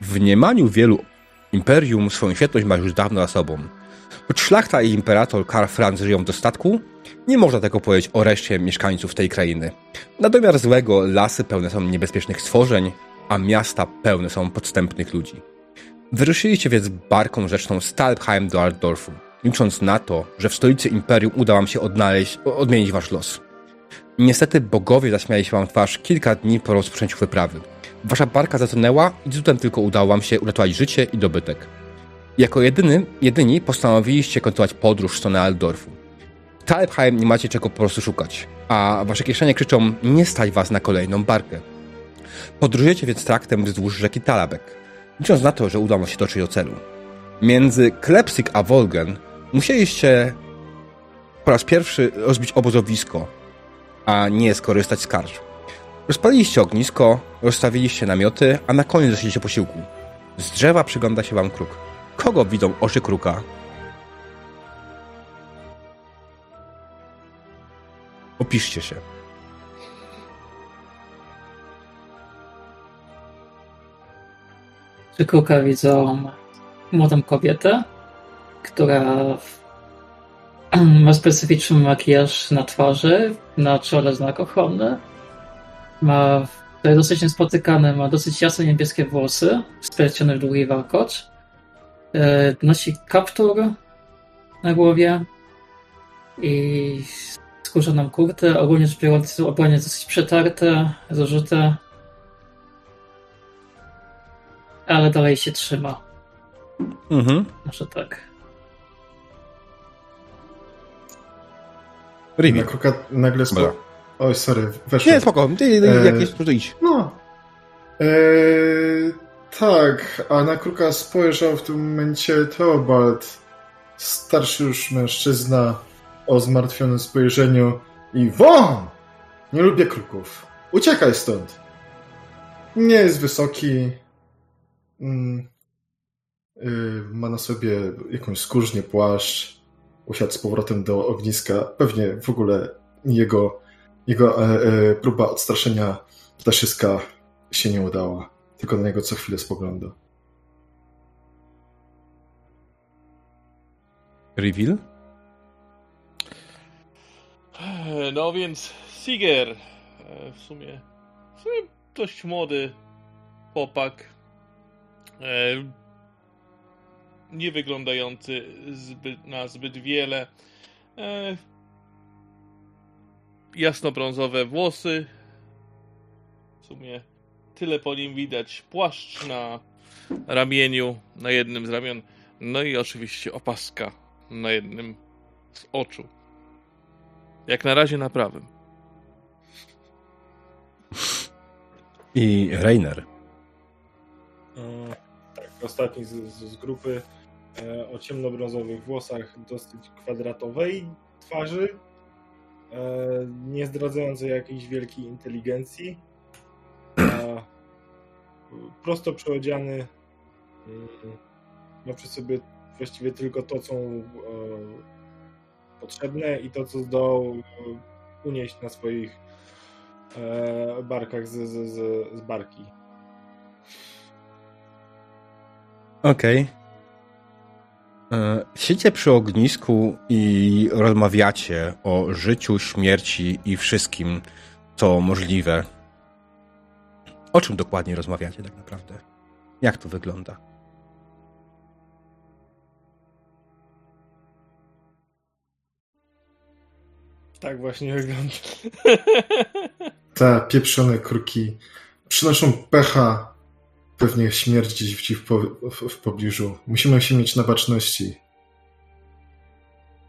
W mniemaniu wielu imperium swoją świetność ma już dawno za sobą. Choć szlachta i imperator Karl Franz żyją w dostatku, nie można tego powiedzieć o reszcie mieszkańców tej krainy. Na domiar złego lasy pełne są niebezpiecznych stworzeń, a miasta pełne są podstępnych ludzi. Wyruszyliście więc barką rzeczną Stalheim do Altdorfu, licząc na to, że w stolicy imperium uda wam się odnaleźć, odmienić wasz los. Niestety bogowie zaśmiali się wam twarz kilka dni po rozpoczęciu wyprawy. Wasza barka zatonęła i cudem tylko udało wam się uratować życie i dobytek. Jako jedyny, jedyni postanowiliście kontynuować podróż w stronę Aldorfu. W Talheim nie macie czego po prostu szukać, a wasze kieszenie krzyczą nie stać was na kolejną barkę. Podróżujecie więc traktem wzdłuż rzeki Talabek, licząc na to, że uda wam się dotrzeć do celu. Między Klepsik a Wolgen musieliście po raz pierwszy rozbić obozowisko, a nie skorzystać z karcz. Rozpaliliście ognisko, rozstawiliście namioty, a na koniec zaczęliście posiłku. Z drzewa przygląda się wam kruk. Kogo widzą oczy kruka? Opiszcie się. Przy kruka widzą młodą kobietę, która ma specyficzny makijaż na twarzy, na czole znak ochronny. Ma dosyć niespotykane, ma dosyć jasne niebieskie włosy, splecione w długi warkocz. E, nosi kaptur na głowie i skórzaną kurtę. Ogólnie rzecz biorąc, ubranie dosyć przetarte, zużyte, ale dalej się trzyma. Mhm. Może tak. Kruka nagle spo... Oj, sorry, weszłem. Nie, spoko. Ty, E, jak jest, to idź. No. Eee, tak, a na kruka spojrzał w tym momencie Theobald, starszy już mężczyzna o zmartwionym spojrzeniu i won! Nie lubię kruków. Uciekaj stąd. Nie jest wysoki. Mm, yy, ma na sobie jakąś skórznię płaszcz. Usiadł z powrotem do ogniska. Pewnie w ogóle jego, jego e, e, próba odstraszenia ptaszyska się nie udała. Tylko na niego co chwilę spogląda. Reveal? No więc Siger, e, w sumie, w sumie dość młody chłopak, e, nie wyglądający zbyt, na zbyt wiele, e, jasnobrązowe włosy, w sumie tyle po nim widać, płaszcz na ramieniu, na jednym z ramion, no i oczywiście opaska na jednym z oczu. Jak na razie na prawym. I Reiner. Mm, Tak, ostatni z, z, z grupy e, o ciemnobrązowych włosach, dosyć kwadratowej twarzy, e, nie zdradzającej jakiejś wielkiej inteligencji. Prosto przeodziany, mm, ma przy sobie właściwie tylko to, co e, potrzebne i to, co zdołał e, unieść na swoich barkach z, z, z, z barki. Okej. Okay. Siedzicie przy ognisku i rozmawiacie o życiu, śmierci i wszystkim, co możliwe. O czym dokładnie rozmawiacie tak naprawdę? Jak to wygląda? Tak właśnie wygląda. Te pieprzone kruki przynoszą pecha, pewnie śmierć gdzieś ci w, po, w, w pobliżu. Musimy się mieć na baczności.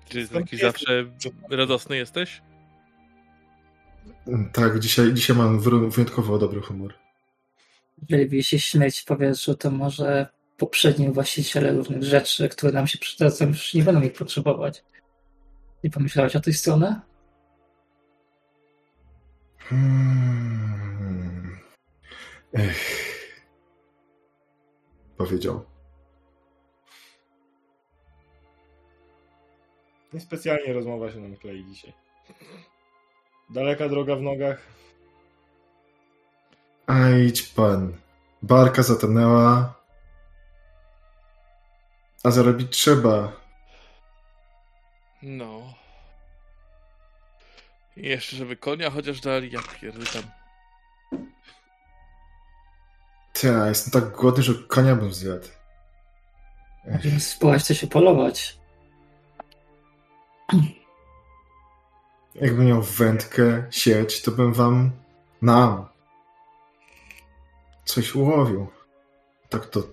Czy taki zawsze radosny jesteś? Tak, dzisiaj, dzisiaj mam wyjątkowo dobry humor. Jeżeli się śmierć w powietrzu, to może poprzedni właściciele różnych rzeczy, które nam się przydadzą, już nie będą ich potrzebować. Nie pomyślałeś o tej stronie? Hmm. Ech. Powiedział. Niespecjalnie rozmowa się nam klei dzisiaj. Daleka droga w nogach. A idź pan. Barka zatonęła. A zarobić trzeba. No. I jeszcze, żeby konia chociaż dali, ja pierdolę. Ty, ja jestem tak głodny, że konia bym zjadł. Więc spróbować coś upolować. Jakbym miał wędkę, sieć, to bym wam nam coś ułowił. Tak to...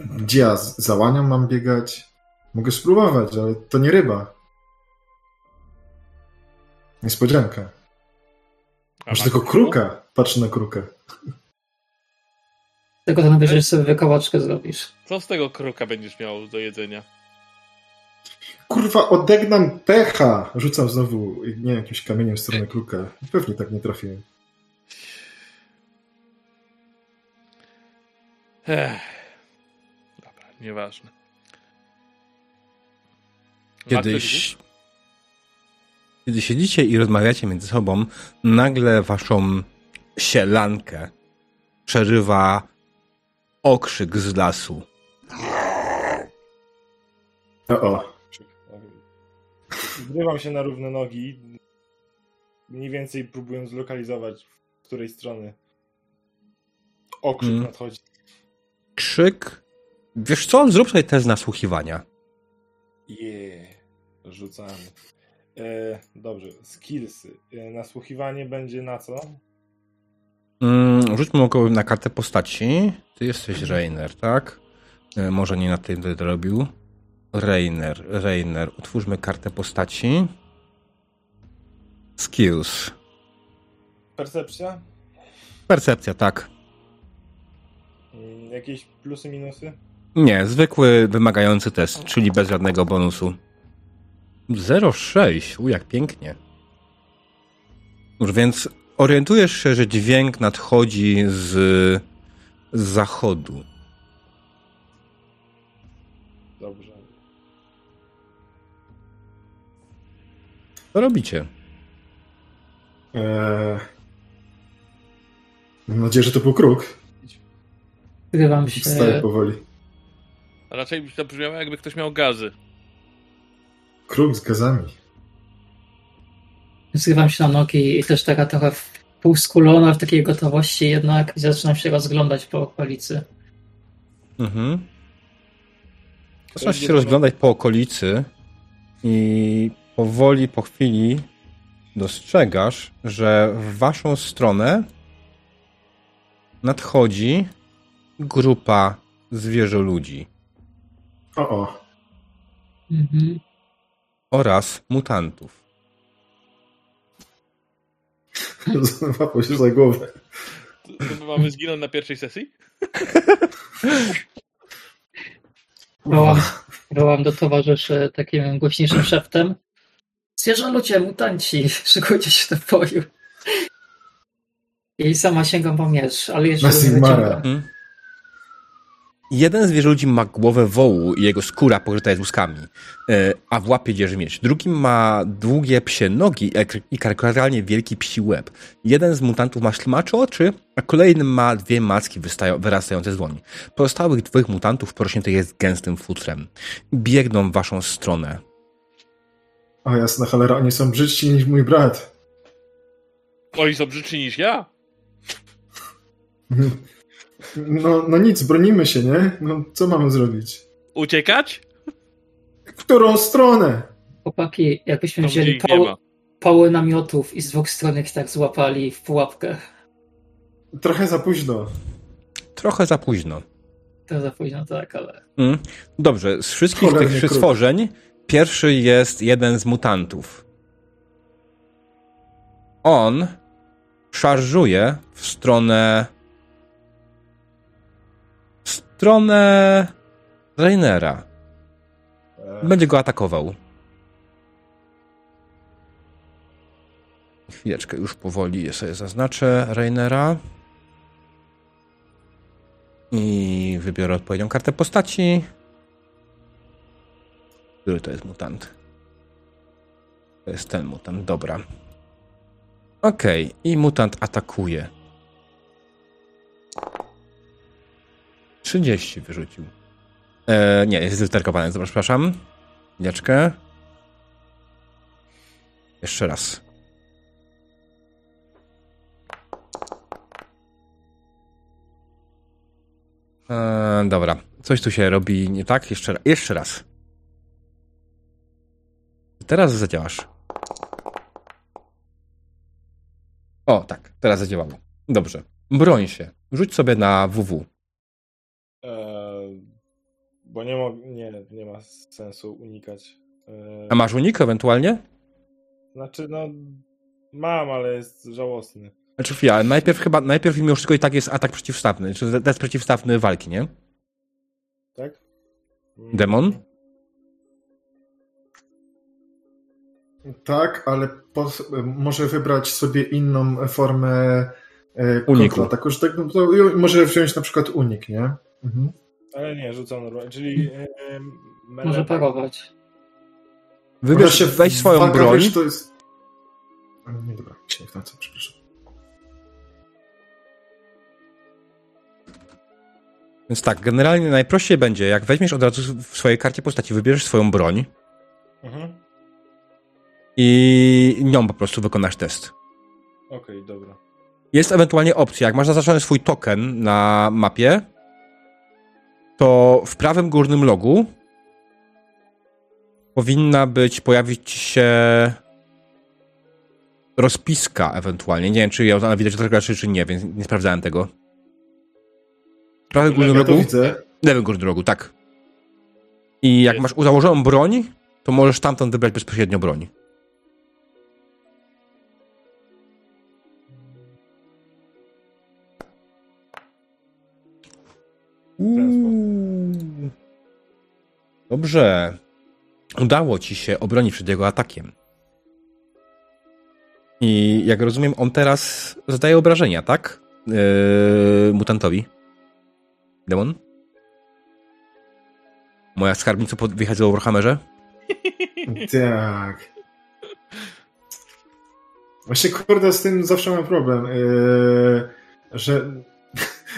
Gdzie ja za łanią mam biegać? Mogę spróbować, ale to nie ryba. Niespodzianka. A Może masz tylko kruka. Patrzę na krukę. Tylko to najwyżej sobie wykołaczkę zrobisz. Co z tego kruka będziesz miał do jedzenia? Kurwa, odegnam pecha! Rzucam znowu, nie jakimś kamieniem w stronę kruka. Pewnie tak nie trafiłem. Ech. Dobra, nieważne. Kiedyś, kiedy siedzicie i rozmawiacie między sobą, nagle waszą sielankę przerywa okrzyk z lasu. O, o. Zrywam się na równe nogi, mniej więcej próbując zlokalizować, z której strony okrzyk Mm. nadchodzi. Krzyk. Wiesz co? Zrób sobie test nasłuchiwania. Je, rzucamy. E, dobrze, skillsy. E, nasłuchiwanie będzie na co? Mm, rzućmy go na kartę postaci. Ty jesteś Rainer, tak? E, Może nie na tym robił. Rainer, Rainer. Utwórzmy kartę postaci. Skills. Percepcja? Percepcja, tak. Mm, jakieś plusy, minusy? Nie, zwykły, wymagający test, czyli bez żadnego bonusu. 0,6. U, jak pięknie. Już więc orientujesz się, że dźwięk nadchodzi z, z zachodu. Dobrze. Co robicie? Eee... Mam nadzieję, że to był kruk. Zgrywam Wstaję się. powoli. A raczej to brzmiało, jakby ktoś miał gazy. Kruk z gazami. Zgrywam się na nogi i też taka trochę półskulona w takiej gotowości jednak i zaczynam się rozglądać po okolicy. Mhm. Zaczynasz się rozglądać po okolicy i powoli, po chwili dostrzegasz, że w waszą stronę nadchodzi grupa zwierzoludzi O, o. Mhm. oraz mutantów. Złapał się za głowę. To my mamy zginąć na pierwszej sesji? Wołam, wołam do towarzyszy takim głośniejszym szeptem. Zwierzę ludzie, mutanci, szykujcie się do boju. I sama sięgam po miecz, ale jeszcze Na Sigmara. wyciągam. Jeden zwierzoludzi ma głowę wołu i jego skóra pokryta jest łuskami, e, a w łapie dzierży miecz. Drugi ma długie psie nogi i karykaturalnie wielki psi łeb. Jeden z mutantów ma ślimacze oczy, a kolejny ma dwie macki wyrastające z dłoni. Pozostałych dwóch mutantów porośniętych jest gęstym futrem. Biegną w waszą stronę. O jasna cholera, oni są brzydsi niż mój brat. Oni są brzydsi niż ja. No, no nic, bronimy się, nie? No co mamy zrobić? Uciekać? W którą stronę? Chłopaki, jakbyśmy Tam, wzięli pały namiotów i z dwóch stron ich tak złapali w pułapkę. Trochę za późno. Trochę za późno. To za późno, tak, ale... Mm. Dobrze, z wszystkich Cholernie tych krótko. stworzeń pierwszy jest jeden z mutantów. On szarżuje w stronę stronę Rainera. E, Będzie go atakował. Chwileczkę, już powoli sobie zaznaczę Rainera. I wybiorę odpowiednią kartę postaci. Który to jest mutant? To jest ten mutant, dobra. Okej, i mutant atakuje. 30 wyrzucił. E, nie, jest zliterkowane, przepraszam. Chwileczkę. Jeszcze raz. E, dobra, coś tu się robi nie tak. Jeszcze, jeszcze raz. Teraz zadziałasz. O, tak, teraz zadziałało. Dobrze. Broń się. Rzuć sobie na WW. Bo nie, mo- nie, nie ma sensu unikać. A masz unik ewentualnie? Znaczy, no, mam, ale jest żałosny. Znaczy chwila, najpierw chyba, najpierw mimo wszystko i tak jest atak przeciwstawny, czy test przeciwstawny walki, nie? Tak? Demon? Tak, ale po, może wybrać sobie inną formę e, Uniku. kontrataku, że tak, no, to może wziąć na przykład unik, nie? Mhm. Ale nie, rzucam normalnie. Czyli. Melee- Może parować. Wybierz, Właśnie weź swoją broń. Wiesz, to jest... Ale nie, dobra, śnieg na co, przepraszam. Więc tak, generalnie najprościej będzie, jak weźmiesz od razu w swojej karcie postaci, wybierzesz swoją broń Mhm. i nią po prostu wykonasz test. Okej, dobra. Jest ewentualnie opcja, jak masz zaznaczony swój token na mapie, to w prawym górnym logu powinna być, pojawić się rozpiska ewentualnie. Nie wiem, czy ją ona widać graczy, czy nie, więc nie sprawdzałem tego. W prawym górnym Ja to rogu? widzę. Lewym górnym rogu, tak. I jak masz założoną broń, to możesz tamtąd wybrać bezpośrednio broń. Dobrze. Udało ci się obronić przed jego atakiem. I jak rozumiem, on teraz zadaje obrażenia, tak? Yy, mutantowi. Demon? Moja skarbnica pod- wychodziła w Warhammerze? Tak. Właśnie kurde, z tym zawsze mam problem, yy, że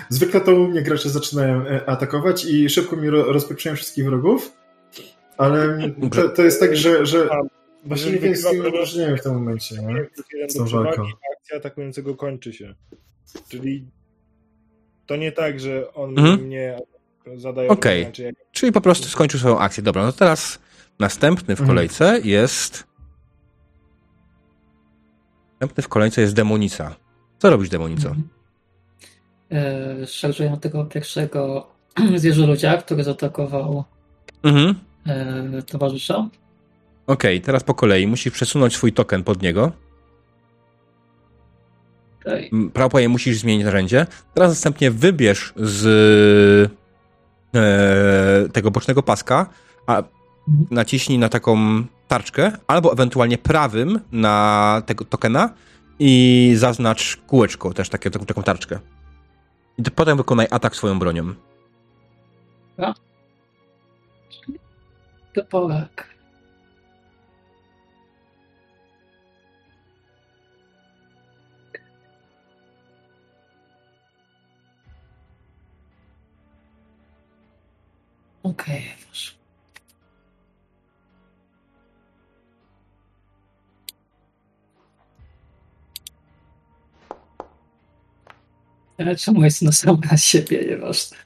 zwykle to u mnie gracze zaczynają e, atakować i szybko mi ro- rozpieprzają wszystkich wrogów, ale to, to jest tak, że, że właśnie nie wiem w tym momencie. Nie? Z tą walką. akcja atakującego kończy się. Czyli to nie tak, że on Mhm. mnie zadaje Okej. czy jak Czyli po prostu skończył swoją akcję. Dobra, no teraz następny w Mhm. kolejce jest... Następny w kolejce jest Demonica. Co robisz, Demonico? Mhm. E, Szarżuję na tego pierwszego zwierzoludzia, który zaatakował Mhm. e, towarzysza. Okej, teraz po kolei. Musisz przesunąć swój token pod niego. M, Prawo musisz zmienić narzędzie. Teraz następnie wybierz z e, tego bocznego paska, a Mhm. naciśnij na taką tarczkę, albo ewentualnie prawym na tego tokena i zaznacz kółeczko, też takie, taką, taką tarczkę. I to potem wykonaj atak swoją bronią. Toporek. Okej, proszę. Ale czemu jest na sam na siebie, nieważne.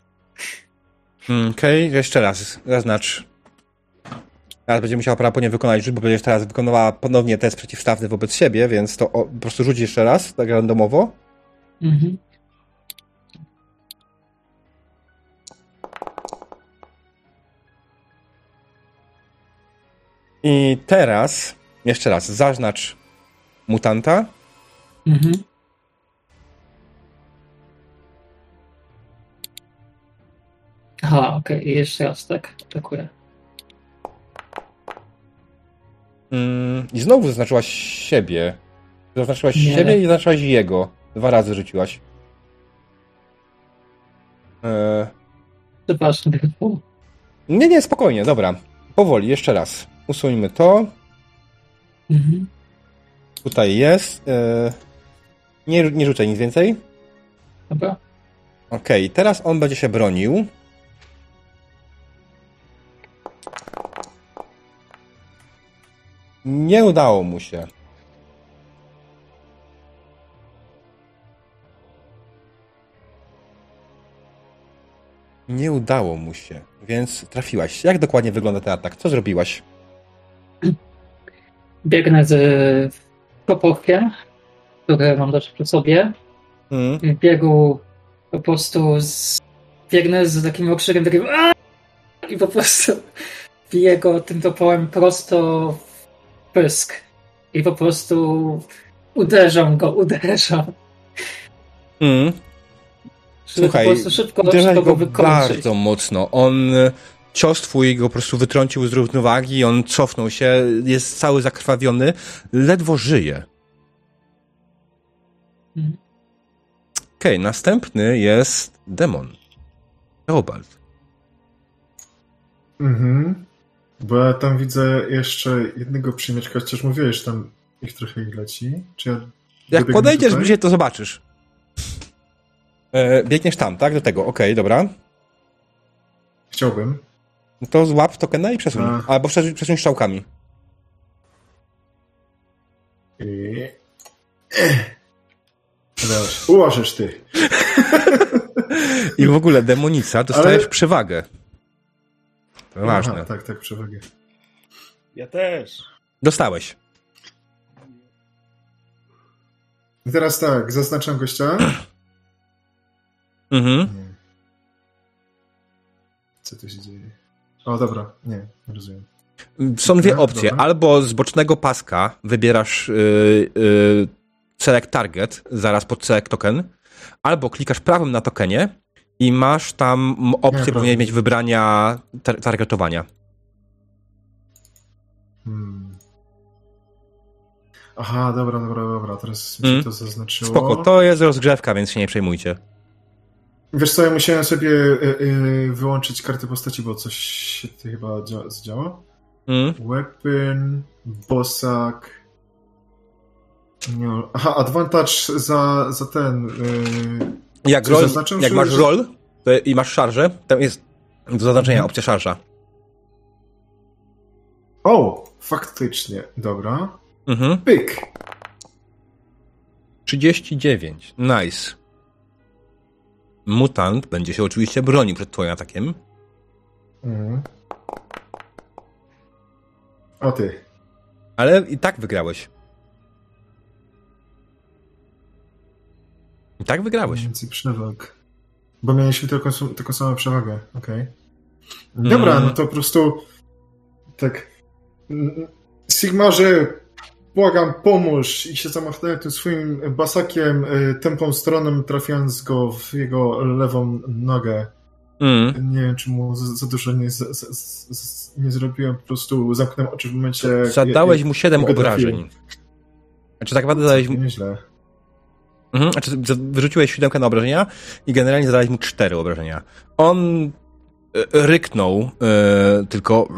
Mm, Okej, jeszcze raz, zaznacz. Teraz będzie musiała prawo nie wykonać rzut, bo będziesz teraz wykonywała ponownie test przeciwstawny wobec siebie, więc to o, po prostu rzuć jeszcze raz, tak randomowo. Mhm. I teraz, jeszcze raz, zaznacz mutanta. Mhm. Aha, okej, i jeszcze raz, tak? Atakuję. Mm, I znowu zaznaczyłaś siebie. Zaznaczyłaś Nie. siebie i zaznaczyłaś jego. Dwa razy rzuciłaś. Eee, Przepraszam, nie, nie, spokojnie, dobra. Powoli, jeszcze raz. Usuńmy to. Mhm. Tutaj jest. Eee, nie, nie rzucaj nic więcej. Dobra. Okej, teraz on będzie się bronił. Nie udało mu się. Nie udało mu się, więc trafiłaś. Jak dokładnie wygląda ten atak? Co zrobiłaś? Biegnę z kopowkiem, które mam też przy sobie. Mm. W biegu po prostu z... biegnę z takim okrzykiem, takim i po prostu biję go tym topołem prosto pysk. I po prostu uderzam go, uderzam. Mm. Żeby Słuchaj, po prostu szybko, uderzaj szybko go go wykończyć. bardzo mocno. On e, cios twój go po prostu wytrącił z równowagi, on cofnął się, jest cały zakrwawiony, ledwo żyje. Mhm. Okej, następny jest demon. Teobald. Mhm. Bo ja tam widzę jeszcze jednego przymieczka, chociaż mówiłeś, że tam ich trochę leci. Czy ja Jak podejdziesz bliżej, to zobaczysz. E, biegniesz tam, tak? Do tego, okej, dobra. Chciałbym. No to złap tokena i przesuń. A. Albo przesuń, przesuń strzałkami. I... Ułożysz ty. I w ogóle demonica, dostajesz Ale- przewagę. To ważne. Aha, tak, tak, przewagę. Ja też. Dostałeś. I teraz tak, zaznaczam gościa. Mhm. Nie. Co tu się dzieje? O, dobra, nie, nie rozumiem. Są dwie opcje. dobra. Albo z bocznego paska wybierasz yy, yy, select target zaraz pod select token, albo klikasz prawym na tokenie i masz tam opcję, powinien mieć wybrania tar targetowania. Hmm. Aha, dobra, dobra, dobra, teraz mi Mm. się to zaznaczyło. Spoko, to jest rozgrzewka, więc się nie przejmujcie. Wiesz co, ja musiałem sobie y, y, wyłączyć kartę postaci, bo coś się chyba dzia- zadziało. Mm. Weapon, bossak. Nie, aha, advantage za, za ten. y, Jak, zaznaczam, jak masz roll to, i masz szarżę, to jest do zaznaczenia opcja szarża. O, faktycznie, dobra. Mhm. Pyk. 39. Nice. Mutant będzie się oczywiście bronił przed twoim atakiem. Mhm. O ty. Ale i tak wygrałeś. I tak wygrałeś. Więcej przewag. Bo mieliśmy tylko, tylko samą przewagę, okej. Dobra, Mm. no to po prostu tak Sigmarze błagam, pomóż i się zamachnąłem tym swoim basakiem y, tępą stroną, trafiając go w jego lewą nogę. Mm. Nie wiem, czy mu za, za dużo nie, z, z, z, nie zrobiłem, po prostu zamknąłem oczy w momencie... Zadałeś mu 7 jak go trafiłem. obrażeń. Znaczy tak naprawdę zadałeś mu... Nieźle. Mhm, znaczy wyrzuciłeś siódemkę na obrażenia i generalnie zadałeś mu 4 obrażenia. On e, ryknął e, tylko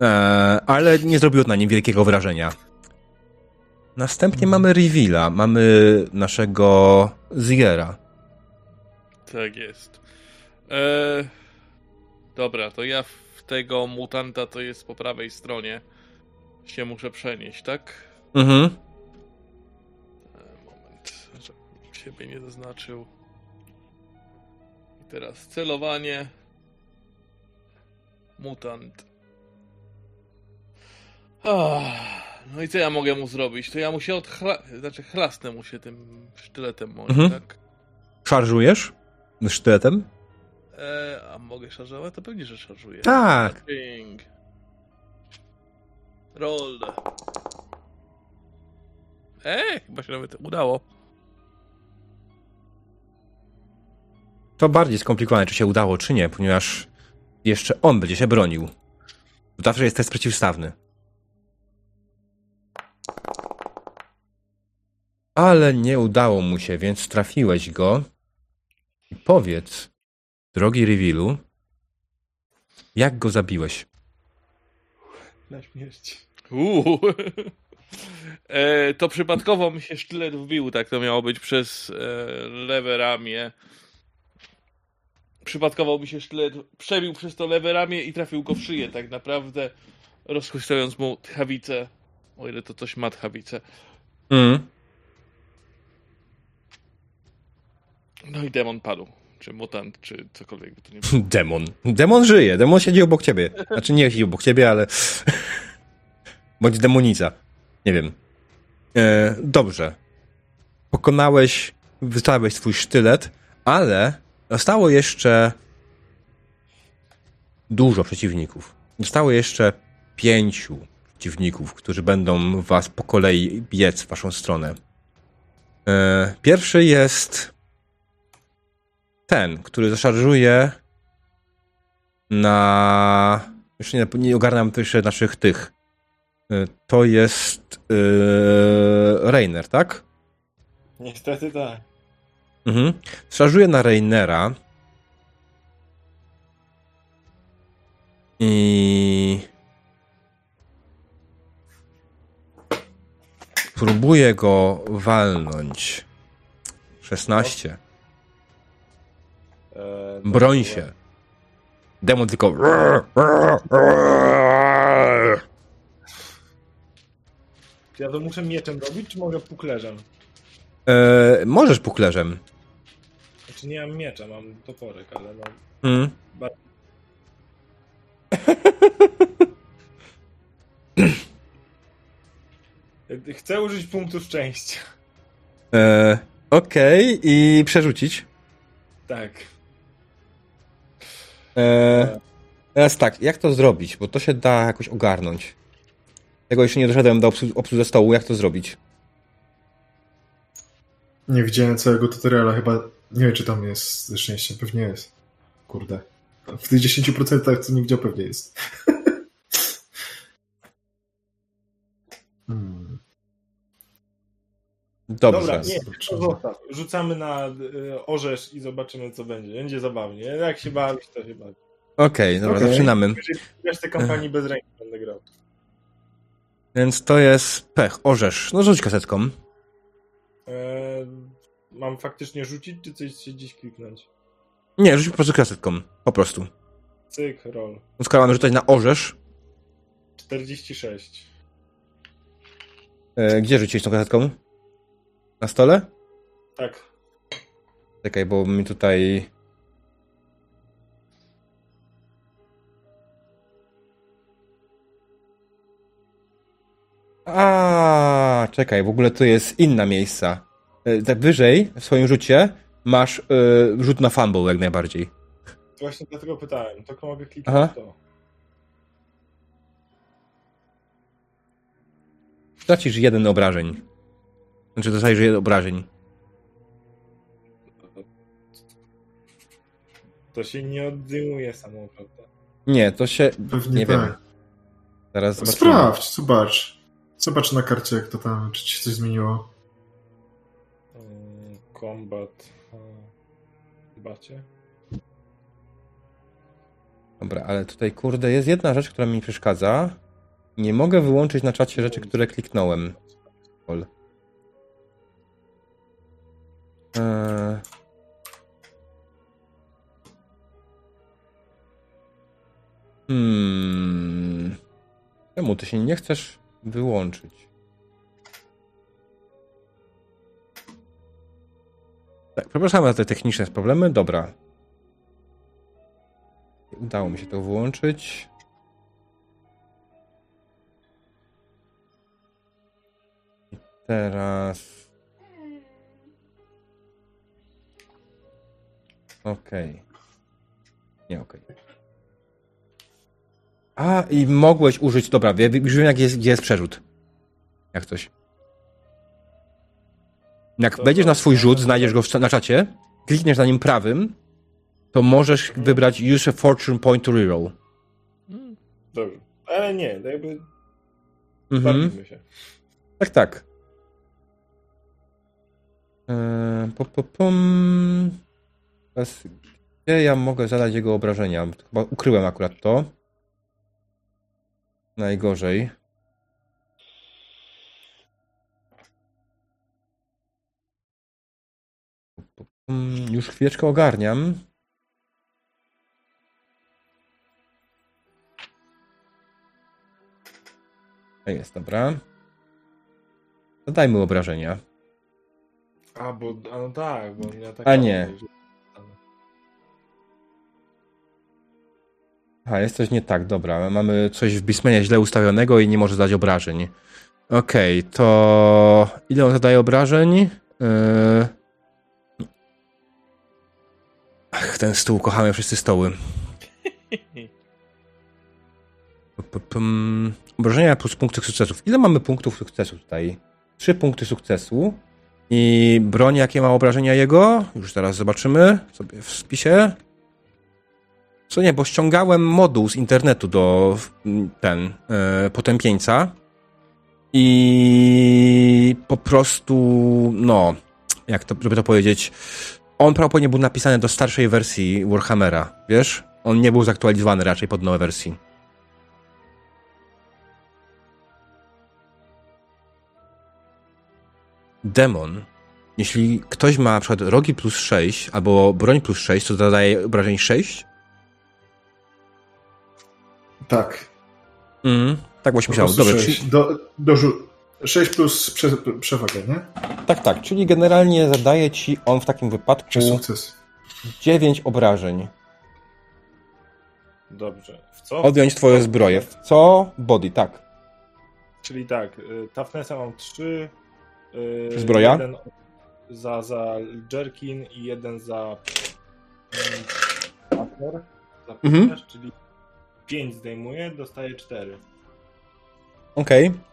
e, ale nie zrobiło na nim wielkiego wrażenia. Następnie Mhm. mamy Reveala, mamy naszego Ziera. Tak jest. E, dobra, to ja w tego mutanta, to jest po prawej stronie, się muszę przenieść, tak? Mhm. Siebie nie zaznaczył. I teraz celowanie. Mutant. Ah, no i co ja mogę mu zrobić? To ja mu się odchla... Znaczy chlasnę mu się tym sztyletem moim, Mhm. tak? Szarżujesz? Sztyletem? E, a mogę szarżować? To pewnie, że szarżuję. Tak. Ping. Roll. E, chyba się nawet udało. To bardziej skomplikowane, czy się udało, czy nie, ponieważ jeszcze on będzie się bronił. Zawsze jest test przeciwstawny. Ale nie udało mu się, więc trafiłeś go. I powiedz, drogi Revealu, jak go zabiłeś? Na śmierć. Uuu. E, to przypadkowo mi się sztylet wbił, tak to miało być przez e, lewe ramię. Przypadkowo mi się sztylet przebił przez to lewe ramię i trafił go w szyję, tak naprawdę rozchwystując mu tchawicę O ile to coś ma tchawice. Mm. No i demon padł. Czy mutant, czy cokolwiek by to nie było. Demon. Demon żyje. Demon siedzi obok ciebie. Znaczy nie siedzi obok ciebie, ale... Bądź demonica. Nie wiem. E, dobrze. Pokonałeś, wystałeś swój sztylet, ale zostało jeszcze dużo przeciwników. Zostało jeszcze pięciu przeciwników, którzy będą was po kolei biec w waszą stronę. E, pierwszy jest ten, który zaszarżuje na. Już nie, nie ogarnam jeszcze naszych tych. Y, To jest yy, Rainer, tak? Niestety tak. Mhm. Szarżuje na Rainera. I. Próbuje go walnąć. 16. E, Broń się. Demon tylko. Ja to muszę mieczem robić, czy mogę puklerzem? E, możesz puklerzem. Znaczy nie mam miecza, mam toporek, ale no... Mm. Chcę użyć punktu szczęścia. E, Okej, i przerzucić. Tak. E, teraz tak, jak to zrobić? Bo to się da jakoś ogarnąć. Tego jeszcze nie doszedłem do obsłu- obsłudze stołu, jak to zrobić? Nie widziałem całego tutoriala, chyba nie wiem, czy tam jest ze szczęściem, pewnie jest. Kurde. W tych 10% co nie widział, pewnie jest. hmm. Dobrze. Dobra, nie, zostaw. Rzucamy na y, orzesz i zobaczymy, co będzie. Będzie zabawnie. Jak się bawić, to się bawi. Okej, dobra, Okej. zaczynamy. Resztę kampanii bez ręki będę grał. Więc to jest pech, orzesz. No rzuć kasetką. E, mam faktycznie rzucić, czy coś się dziś kliknąć? Nie, rzuć po prostu kasetką. Po prostu. Cyk, roll. Skoro mamy rzucać na orzesz, 46. e, gdzie rzuciłeś tą kasetką? Na stole? Tak. Czekaj, bo mi tutaj... A, czekaj, w ogóle to jest inna miejsca. E, Tak wyżej, w swoim rzucie, masz e, rzut na fumble jak najbardziej. Właśnie dlatego pytałem. Tylko mogę kliknąć Aha. to. Tracisz jeden obrażeń. Znaczy, dostajesz jeden obrażeń. To się nie oddyłuje samo, prawda? Nie, to się... Pewnie Nie tak. wiem. Zaraz zobaczymy. Sprawdź, zobacz. Zobacz na karcie, jak to tam, czy ci się coś zmieniło. Combat. e, Bacie? Dobra, ale tutaj kurde jest jedna rzecz, która mi przeszkadza. Nie mogę wyłączyć na czacie rzeczy, które kliknąłem. Lol. Eee... Hmm. Czemu ty się nie chcesz wyłączyć? Tak, przepraszam za te techniczne problemy. Dobra. Udało mi się to włączyć. I teraz. Okej. Nie, okej. A, i mogłeś użyć. Dobra, już wiem, jak jest, gdzie jest przerzut. Jak coś. Jak wejdziesz na swój rzut, znajdziesz go na czacie, klikniesz na nim prawym, to możesz wybrać Use a Fortune Point to Reroll. Dobrze. Ale nie, to jakby Mhm. się. Tak, tak. Eee, po, po, pom. Teraz, gdzie ja mogę zadać jego obrażenia? Chyba ukryłem akurat to. Najgorzej. Pom. Już chwileczkę ogarniam. A Jest, dobra. Dodajmy obrażenia. A, bo, a no tak, bo nie tak. A nie. Aha, jest coś nie tak, dobra. Mamy coś w Bismenie źle ustawionego i nie może dać obrażeń. Okej, okay, to ile on zadaje obrażeń? Yy... Ach, ten stół, kochamy wszyscy stoły. Obrażenia plus punkty sukcesów. Ile mamy punktów sukcesu tutaj? Trzy punkty sukcesu. I broń, jakie ma obrażenia jego? Już teraz zobaczymy sobie w spisie. Co nie, bo ściągałem moduł z internetu do ten e, potępieńca i po prostu, no, jak to, żeby to powiedzieć, on prawdopodobnie był napisany do starszej wersji Warhammera, wiesz? On nie był zaktualizowany raczej pod nowe wersji. demon, jeśli ktoś ma na przykład rogi plus 6 albo broń plus 6, to zadaje obrażeń 6? Tak. Mm, tak właśnie myślałem. Dobrze. 6, czyli... do, do, 6 plus prze, przewagę, nie? Tak, tak. Czyli generalnie zadaje ci on w takim wypadku sukces. 9 obrażeń. Dobrze. W co? Odjąć twoje zbroje. W co? Body, tak. Czyli tak, y, Toughnessa mam 3, Yy, Zbroja? Jeden za, za jerkin i jeden za partner, za mhm. czyli 5 zdejmuję, dostaję 4. Okej. Okay.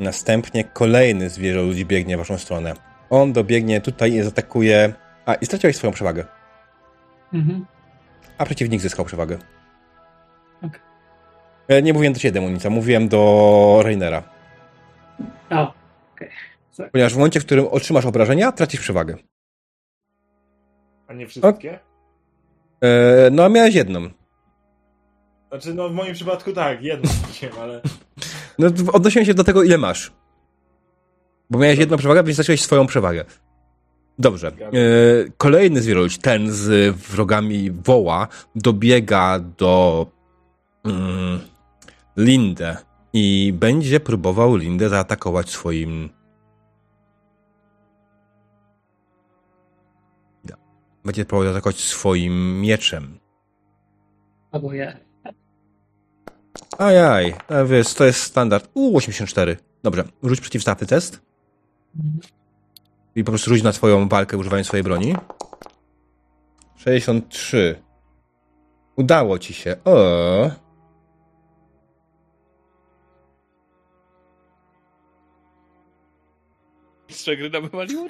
Następnie kolejny zwierzę ludzi biegnie w waszą stronę. On dobiegnie tutaj i zaatakuje. A, i straciłeś swoją przewagę. Mhm. A przeciwnik zyskał przewagę. Okay. Nie mówiłem do ciebie, demonica, mówiłem do Rainera. O, okej. Okay. Ponieważ w momencie, w którym otrzymasz obrażenia, tracisz przewagę. A nie wszystkie? E, no, miałeś jedną. Znaczy, no w moim przypadku tak, jedną wziąłem, ale... No, odnosiłem się do tego, ile masz. Bo miałeś jedną przewagę, więc straciłeś swoją przewagę. Dobrze. E, kolejny zwierzę, ten z wrogami woła, dobiega do mm, Lindę i będzie próbował Lindę zaatakować swoim. Będzie próbował zaatakować swoim mieczem. Albo ja. Ajaj, wiesz, to jest standard. U 84. Dobrze, rzuć przeciwstawny test. I po prostu rzuć na swoją walkę używając swojej broni. 63. Udało ci się. O. mistrza gry wywaliło?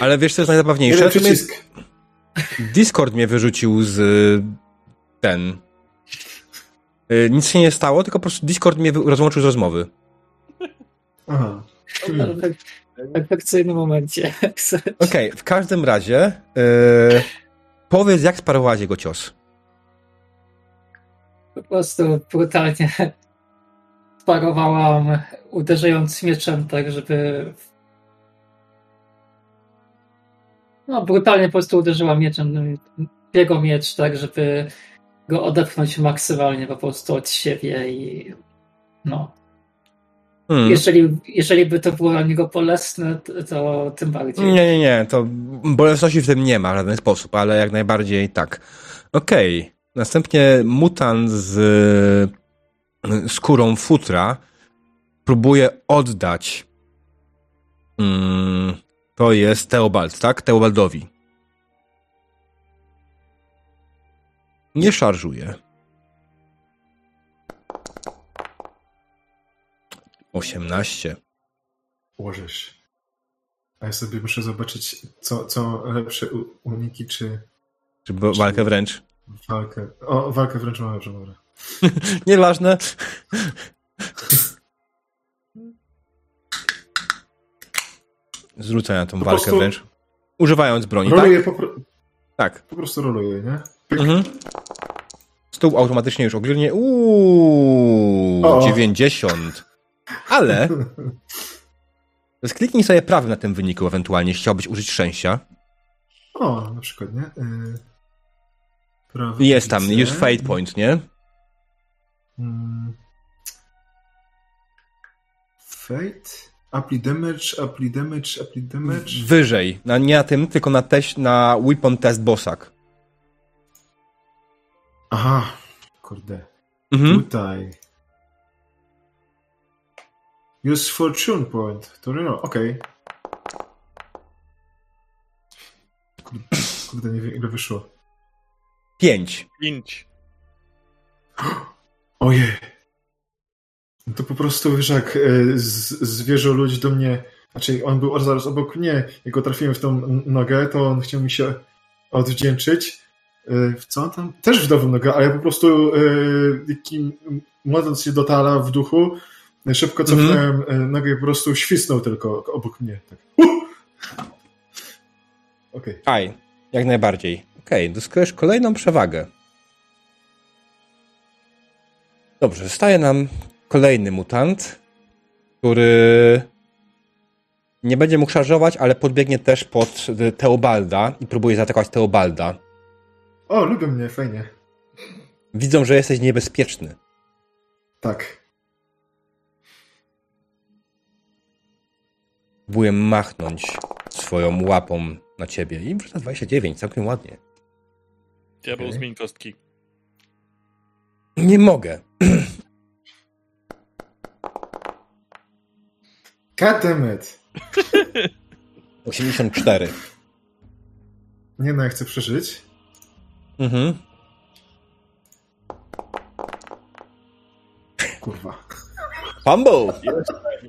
Ale wiesz, co jest najzabawniejsze? Jest... Discord mnie wyrzucił z ten. Y, nic się nie stało, tylko po prostu Discord mnie rozłączył z rozmowy. Aha. Hmm. W perfekcyjnym momencie. Okej, okay, w każdym razie yy, powiedz, jak sparowałaś jego cios. Po prostu brutalnie sparowałam, uderzając mieczem tak, żeby no, brutalnie po prostu uderzyła mieczem jego miecz, tak, żeby go odepchnąć maksymalnie po prostu od siebie i no. Hmm. Jeżeli, jeżeli by to było dla niego bolesne, to, to tym bardziej. Nie, nie, nie, to bolesności w tym nie ma w żaden sposób, ale jak najbardziej tak. Okej. Okay. Następnie mutant z skórą futra próbuje oddać mm, to jest Teobald, tak? Teobaldowi. Nie szarżuje. 18. Łożysz. A ja sobie muszę zobaczyć, co, co lepsze uniki, czy... Czy, czy walkę wręcz? Walkę. O, walkę wręcz mam lepszą, dobra. Nieważne. Zrzucę na tą po walkę prostu... wręcz. Używając broni, roluje tak? Po, tak. Po prostu roluje, nie? Mhm. Stół automatycznie już ogólnie. Uuu, o. 90. Ale. Skliknij sobie prawym na tym wyniku, ewentualnie, jeśli chciałbyś użyć szczęścia. O, na przykład, nie? Yy... Prawo Jest tam, widzę. już fate point, nie? Mm. Fate? Apply damage, apply damage, apply damage. Wyżej. Na, nie na tym, tylko na, teś, na weapon test bossak. Aha, kurde. Mhm. Tutaj. Use fortune point. To no, okej. Kurde, kurde, nie wiem ile wyszło. Pięć. Pięć. Ojej. No to po prostu, wiesz, jak e, z- zwierzę ludzi do mnie, znaczy on był zaraz obok mnie, jak go trafiłem w tą nogę, to on chciał mi się odwdzięczyć. E, W co tam? Też w nową nogę, ale ja po prostu e, takim modląc się do tala w duchu, szybko cofnąłem e, nogę i po prostu świsnął tylko obok mnie. Tak. Uh! Okej. Aj, jak najbardziej. Okej, okay, zyskujesz kolejną przewagę. Dobrze, zostaje nam kolejny mutant, który nie będzie mógł szarżować, ale podbiegnie też pod Teobalda i próbuje zaatakować Teobalda. O, lubią mnie, fajnie. Widzą, że jesteś niebezpieczny. Tak. Próbuje machnąć swoją łapą na ciebie. I wrzuca 29, całkiem ładnie. Diabeł Okej. zmień kostki. Nie mogę. It. 84. Nie no, ja chcę przeżyć. Mhm. Kurwa. Fumble!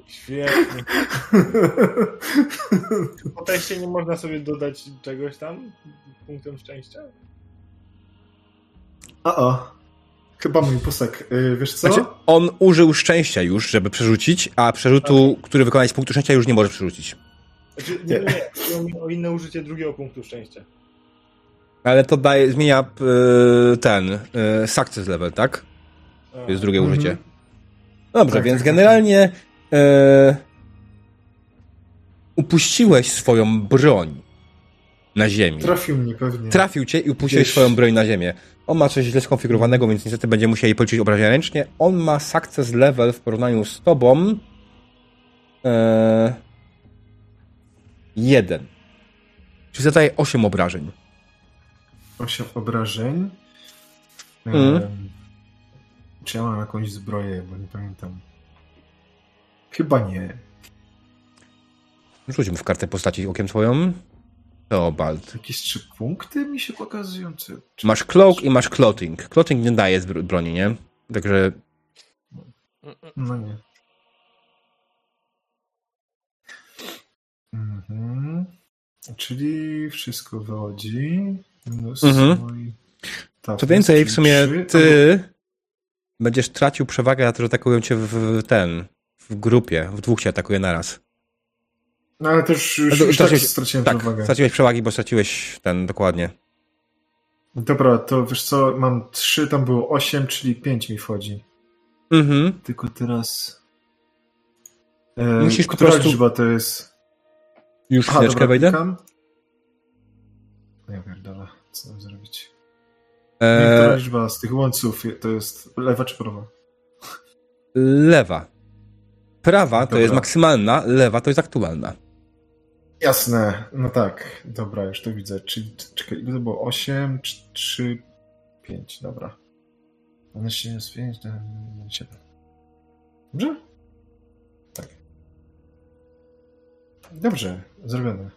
Świetnie. Po teście nie można sobie dodać czegoś tam punktem szczęścia? O, o. Chyba mój posek. Yy, wiesz co? Znaczy, on użył szczęścia już, żeby przerzucić, a przerzutu, który wykonać z punktu szczęścia, już nie może przerzucić. Znaczy, nie, nie, mi o inne użycie drugiego punktu szczęścia. Ale to daje, zmienia y, ten y, success level, tak? To jest drugie Mhm. użycie. Dobrze, Tak, więc tak, generalnie y, upuściłeś swoją broń na ziemi. Trafił mnie pewnie. Trafił cię i upuściłeś Gdzieś. swoją broń na ziemię. On ma coś źle skonfigurowanego, więc niestety będzie musiał jej policzyć obrażenia ręcznie. On ma success level w porównaniu z tobą. E, jeden. Czyli zadaje 8 obrażeń. Osiem obrażeń. Em, Czy ja mam jakąś zbroję, bo nie pamiętam. Chyba nie. Rzućmy w kartę postaci okiem swoją. Teobald. Jakieś trzy punkty mi się pokazują? Czy, czy... Masz cloak i masz clothing. Clothing nie daje broni, nie? Także No nie. Mhm. Czyli wszystko wychodzi. Minus Mhm. mój... Tak, co więcej, w sumie ty będziesz tracił przewagę na to, że atakują cię w, ten, w grupie. W dwóch cię atakuje naraz. No ale też już, już tak straciłem Tak, przewagę. straciłeś przewagi, bo straciłeś ten, dokładnie. Dobra, to wiesz co, mam trzy, tam było osiem, czyli pięć mi wchodzi. Mhm. Tylko teraz... E, Musisz po która prostu- liczba to jest? Już chwileczkę wejdę. klikam. Ja pierdolę, co mam zrobić? E, Która liczba z tych łąców to jest lewa czy prawa? lewa. Prawa to Dobra. jest maksymalna, lewa to jest aktualna. Jasne, no tak, dobra, już to widzę. Czyli, czekaj, ile to było? 8, 3, 5, dobra. 12 jest 5, 7. Dobrze? Tak. Dobrze, zrobione.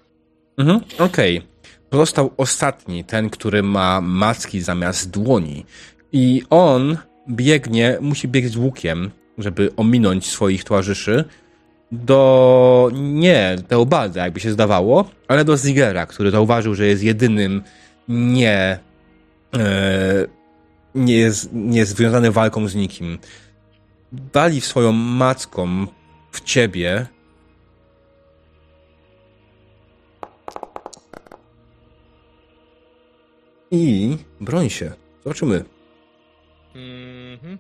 Mhm. Okej. Pozostał ostatni, ten, który ma macki zamiast dłoni. I on biegnie, musi biegć z łukiem, żeby ominąć swoich towarzyszy do, nie Teobalda, jakby się zdawało, ale do Zigera, który zauważył, że jest jedynym nie, e, nie, jest, nie jest związany walką z nikim. Wali swoją macką w ciebie, I broń się. Zobaczymy. Mhm.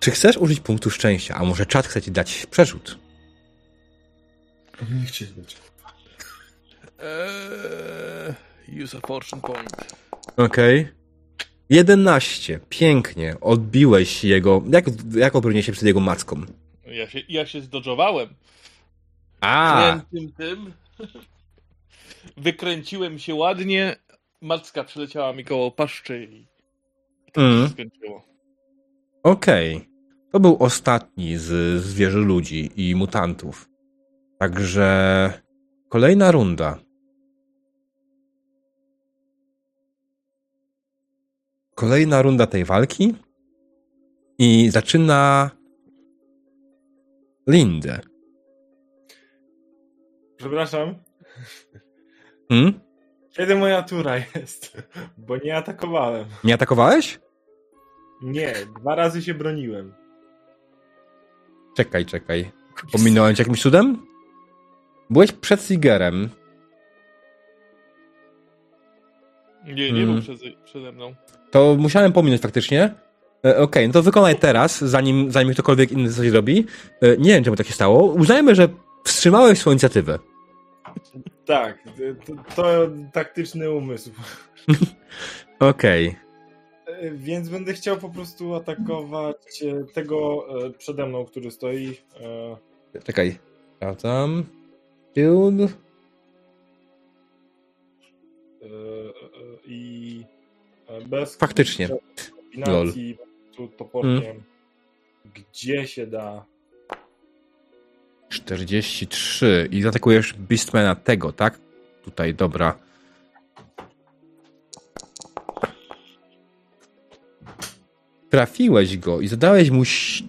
Czy chcesz użyć punktu szczęścia? A może czat chce ci dać przerzut? Nie chcieli być. Eee, use a fortune point. Okej. Okay. 11. Pięknie. Odbiłeś jego. Jak, jak obroniłeś się przed jego macką? Ja się, ja się zdodżowałem. A, Krętym tym. Wykręciłem się ładnie. Macka przeleciała mi koło paszczy i to Mm. się skończyło. okej. To był ostatni z zwierzy ludzi i mutantów. Także kolejna runda. Kolejna runda tej walki. I zaczyna Lindę. Przepraszam, Hmm? kiedy moja tura jest? Bo nie atakowałem. Nie atakowałeś? Nie, dwa razy się broniłem. Czekaj, czekaj. Pominąłem cię jakimś cudem? Byłeś przed Sigerem. Nie, nie Mm. był przeze, przede mną. To musiałem pominąć faktycznie. E, Okej, no to wykonaj teraz, zanim, zanim ktokolwiek inny coś zrobi. E, nie wiem, czemu tak się stało. Uznajmy, że wstrzymałeś swoją inicjatywę. Tak, to, to taktyczny umysł. Okej. E, Więc będę chciał po prostu atakować e, tego e, przede mną, który stoi. e, Czekaj. Sprawdzam. Shield. e, e, I bez Faktycznie. kombinacji tu toporkiem, gdzie się da. 43. I zaatakujesz Beastmana tego, tak? Tutaj, dobra. Trafiłeś go i zadałeś mu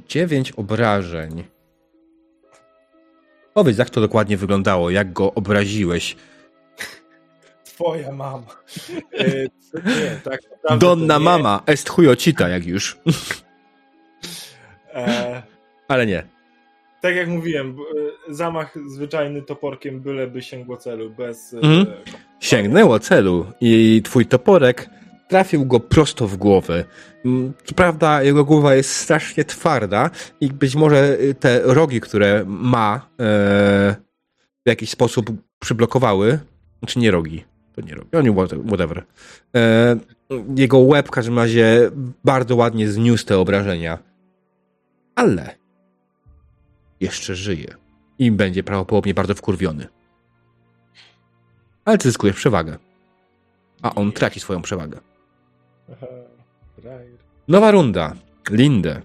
9 obrażeń. Powiedz, jak to dokładnie wyglądało, jak go obraziłeś. Twoja mama. E, nie, tak naprawdę Donna nie. mama, est chujocita, jak już. E, Ale nie. tak jak mówiłem, e, zamach zwyczajny toporkiem byleby sięgło celu, bez... Mhm. Sięgnęło celu i twój toporek trafił go prosto w głowę. Mm, Co prawda jego głowa jest strasznie twarda i być może te rogi, które ma e, w jakiś sposób przyblokowały, znaczy nie rogi, to nie rogi, oni whatever. E, jego łeb w każdym razie bardzo ładnie zniósł te obrażenia. Ale jeszcze żyje i będzie prawdopodobnie bardzo wkurwiony ale ty zyskujesz przewagę. A on traci swoją przewagę. Nowa runda. Lindę.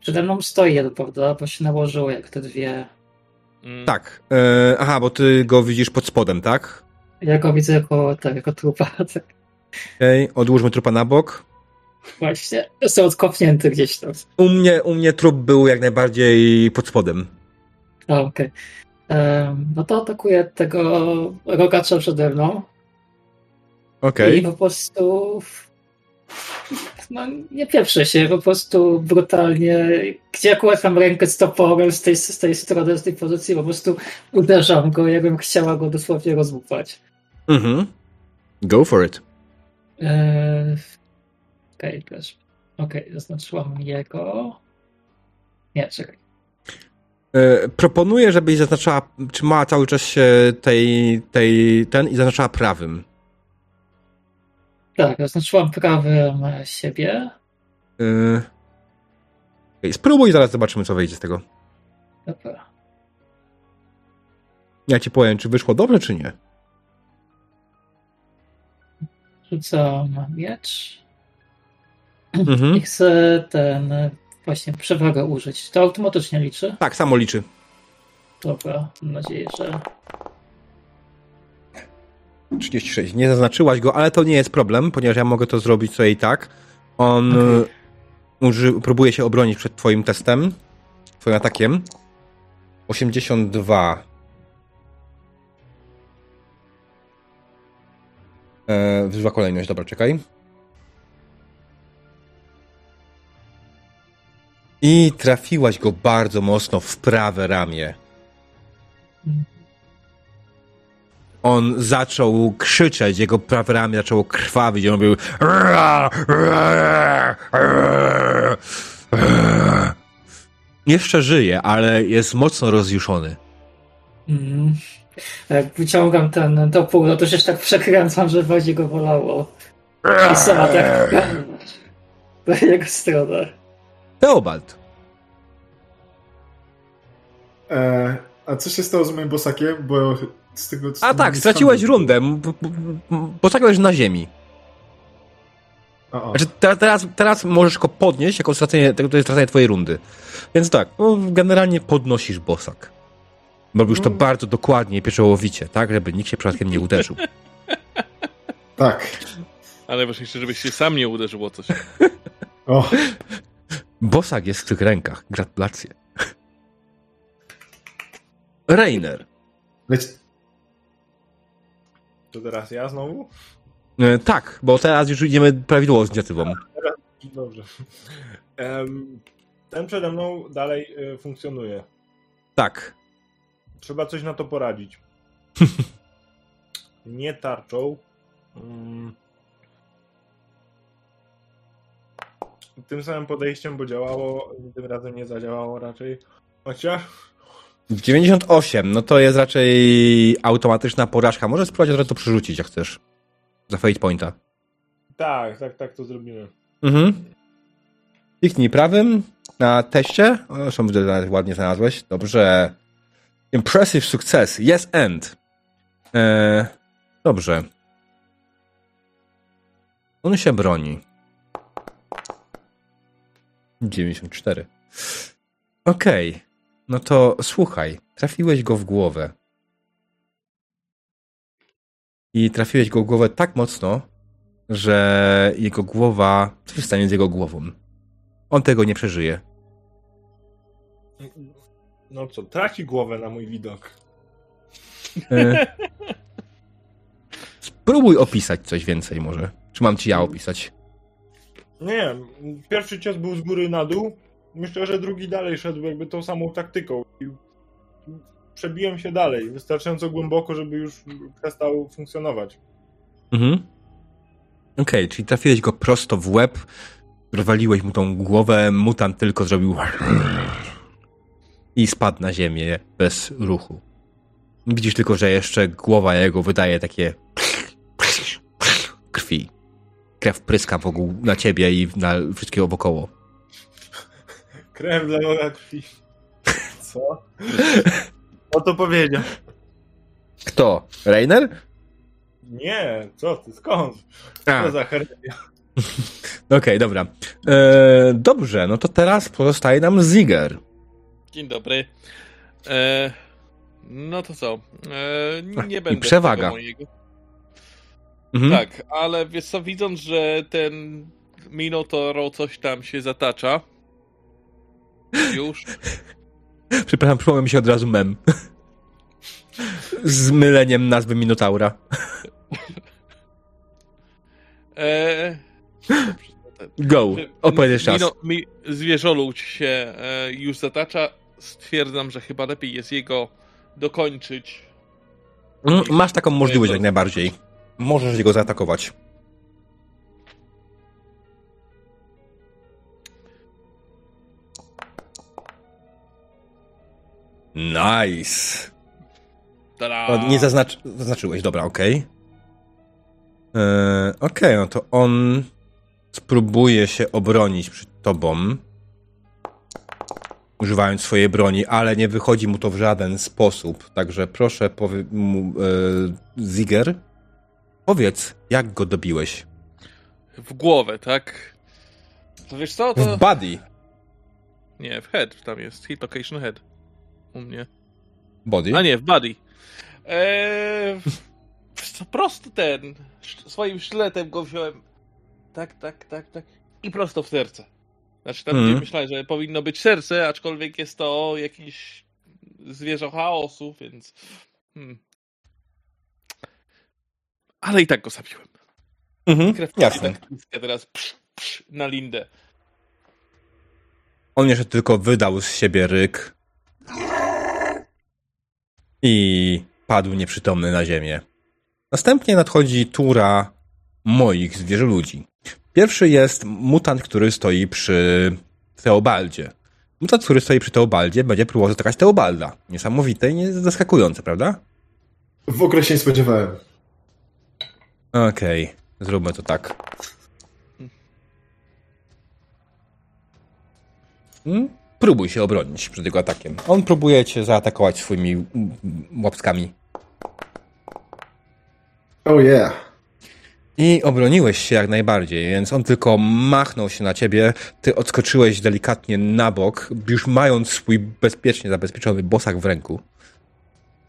Przede mną stoi jeden, prawda? Bo się nałożyło jak te dwie. Mm. Tak. E, aha, bo ty go widzisz pod spodem, tak? Ja go widzę jako, tak, jako trupa. Tak. Okej, odłóżmy trupa na bok. Właśnie. Są odkopnięty gdzieś tam. U mnie, u mnie trup był jak najbardziej pod spodem. A, okej. Em, No to atakuję tego rogacza przede mną. Okej. I po prostu. No, nie pieprzę się, po prostu brutalnie. Gdzie akurat mam rękę z toporem z tej, z tej strony, z tej pozycji, po prostu uderzam go, jakbym chciała go dosłownie rozłupać. Mhm. Go for it. Eee, Okej, też. Okej, zaznaczyłam jego. Nie, czekaj. E, proponuję, żebyś zaznaczała, czy ma cały czas się tej, tej, ten i zaznaczała prawym. Tak, zaznaczyłam prawym siebie. E, okej, spróbuj, zaraz zobaczymy, co wyjdzie z tego. Dobra. Ja ci powiem, czy wyszło dobrze, czy nie. Rzucam miecz. Mhm. I chcę ten właśnie przewagę użyć. To automatycznie liczy? Tak, samo liczy. Dobra, mam nadzieję, że 36. Nie zaznaczyłaś go, ale to nie jest problem, ponieważ ja mogę to zrobić sobie i tak. On Okej. y, uży, próbuje się obronić przed twoim testem, twoim atakiem. 82. E, wyzwa kolejność, dobra, czekaj. I trafiłaś go bardzo mocno w prawe ramię. On zaczął krzyczeć, jego prawe ramię zaczęło krwawić, on był Jeszcze żyje, ale jest mocno rozjuszony. Mm. Jak wyciągam ten topór, no to się tak przekręcam, że bardziej go bolało. I sama tak w jego stronę. Teobald. E, a co się stało z moim bosakiem? Bo z tego co A tak, straciłeś rundę. Poczekałeś na ziemi. Znaczy, te- teraz, teraz możesz go podnieść jako stracenie, to jest stracenie twojej rundy. Więc tak, no, generalnie podnosisz bosak. Robisz to No. bardzo dokładnie i pieczołowicie, tak? Żeby nikt się przypadkiem nie uderzył. Tak. Ale ważniejsze, żebyś się sam nie uderzył o coś. O, Bosak jest w tych rękach. Gratulacje. Rainer. leć... To teraz ja znowu? E, tak, bo teraz już idziemy prawidłowo z inicjatywą. Dobrze. Ten przede mną dalej e, funkcjonuje. Tak. Trzeba coś na to poradzić. Nie tarczą. Mm. Tym samym podejściem, bo działało, tym razem nie zadziałało raczej. Chociaż 98, no to jest raczej automatyczna porażka. Możesz spróbować od razu to przerzucić, jak chcesz. Za fate pointa. tak, tak, tak to zrobimy. Mhm. Kliknij prawym na teście. Zresztą ładnie znalazłeś. Dobrze. Impressive success. Yes and. Eee, dobrze. On się broni. 94. Okej. No to słuchaj. Trafiłeś go w głowę. I trafiłeś go w głowę tak mocno, że jego głowa. Co się stanie z jego głową? On tego nie przeżyje. No co, traci głowę na mój widok. E, Spróbuj opisać coś więcej, może. Czy mam ci ja opisać? Nie, pierwszy cios był z góry na dół. Myślę, że drugi dalej szedł jakby tą samą taktyką. I przebiłem się dalej, wystarczająco głęboko, żeby już przestał funkcjonować. Mhm. Okej, czyli trafiłeś go prosto w łeb, rozwaliłeś mu tą głowę, mutant tylko zrobił i spadł na ziemię bez ruchu. Widzisz tylko, że jeszcze głowa jego wydaje takie krwi. Krew pryska wokół na ciebie i na wszystkiego wokoło. Krew dla noga krwi. Co? O to powiedział. Kto? Rainer? Nie, co ty, skąd? A. Co za herezja? Okej, dobra. E, dobrze, no to teraz pozostaje nam Ziger. Dzień dobry. E, no to co? E, nie będę. przewaga. Mojego. Mhm. Tak, ale wiesz co, widząc, że ten Minotauro coś tam się zatacza. Już. Przepraszam, przypomniał mi się od razu mem. Z myleniem nazwy Minotaura. E, Go, opowiedz raz. Mino, mi, zwierzoludź się e, już zatacza. Stwierdzam, że chyba lepiej jest jego dokończyć. Mm, Masz taką możliwość jak najbardziej. Możesz go zaatakować. Nice. O, nie zaznacz... zaznaczyłeś, dobra, okej. Eee, Okej, no to on spróbuje się obronić przed tobą, używając swojej broni, ale nie wychodzi mu to w żaden sposób. Także proszę, powie mu, e, Ziger, powiedz, jak go dobiłeś? W głowę, tak? To wiesz co, to... W body. Nie, w head tam jest. Hit location head. U mnie. Body? A nie, w body. Eee, co, prosto ten. Swoim sztyletem go wziąłem. Tak, tak, tak, tak. I prosto w serce. Znaczy tam Mhm. gdzie myślałem, że powinno być serce, aczkolwiek jest to jakiś zwierzę chaosu, więc. Hmm. Ale i tak go zabiłem. Mhm, Krew jasne. tak teraz psz, psz, na lindę. On jeszcze tylko wydał z siebie ryk i padł nieprzytomny na ziemię. Następnie nadchodzi tura moich zwierzoludzi. Pierwszy jest mutant, który stoi przy Teobaldzie. Mutant, który stoi przy Teobaldzie, będzie próbował zaatakować Teobalda. Niesamowite i zaskakujące, prawda? W ogóle się nie spodziewałem. Okej, zróbmy to tak. Mm, Próbuj się obronić przed jego atakiem. On próbuje cię zaatakować swoimi łapskami. Oh yeah. I obroniłeś się jak najbardziej, więc on tylko machnął się na ciebie, ty odskoczyłeś delikatnie na bok, już mając swój bezpiecznie zabezpieczony bosak w ręku.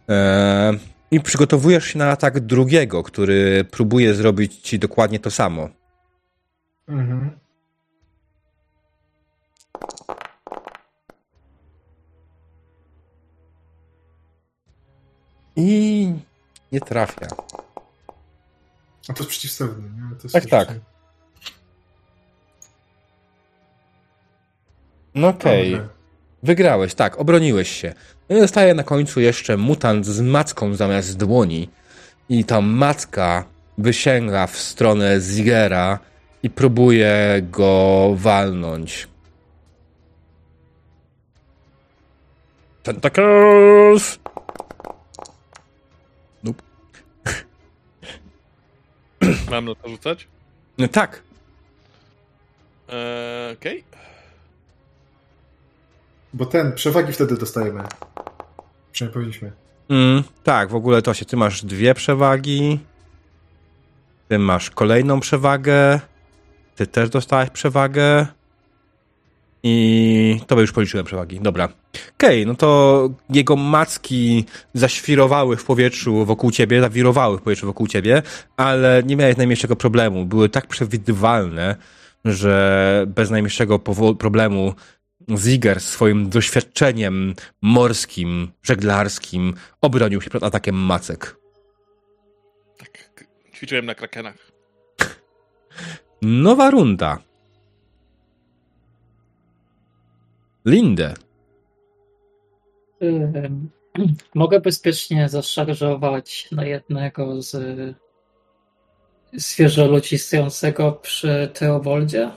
Eee, I przygotowujesz się na atak drugiego, który próbuje zrobić ci dokładnie to samo. Mhm. I nie trafia. A to jest przeciwstawny, nie? To jest Tak, tak. No okej. Okej. Wygrałeś, tak, obroniłeś się. No i zostaje na końcu jeszcze mutant z macką zamiast dłoni. I ta macka wysięga w stronę Zigera i próbuje go walnąć. Tentacles! Mam na to rzucać? No tak, Eee, Okej. Bo ten, przewagi wtedy dostajemy. Przynajmniej powinniśmy. Mm, tak, w ogóle to się. Ty masz dwie przewagi. Ty masz kolejną przewagę. Ty też dostałeś przewagę. I to by już policzyłem przewagi. Dobra. Okej, no to jego macki zaświrowały w powietrzu wokół ciebie, zawirowały w powietrzu wokół ciebie, ale nie miałeś najmniejszego problemu. Były tak przewidywalne, że bez najmniejszego problemu Ziger swoim doświadczeniem morskim, żeglarskim obronił się przed atakiem macek. Tak, ćwiczyłem na krakenach. Nowa runda. Lindę. Mogę bezpiecznie zaszarżować na jednego z świeżo lucistającego przy Teoboldzie.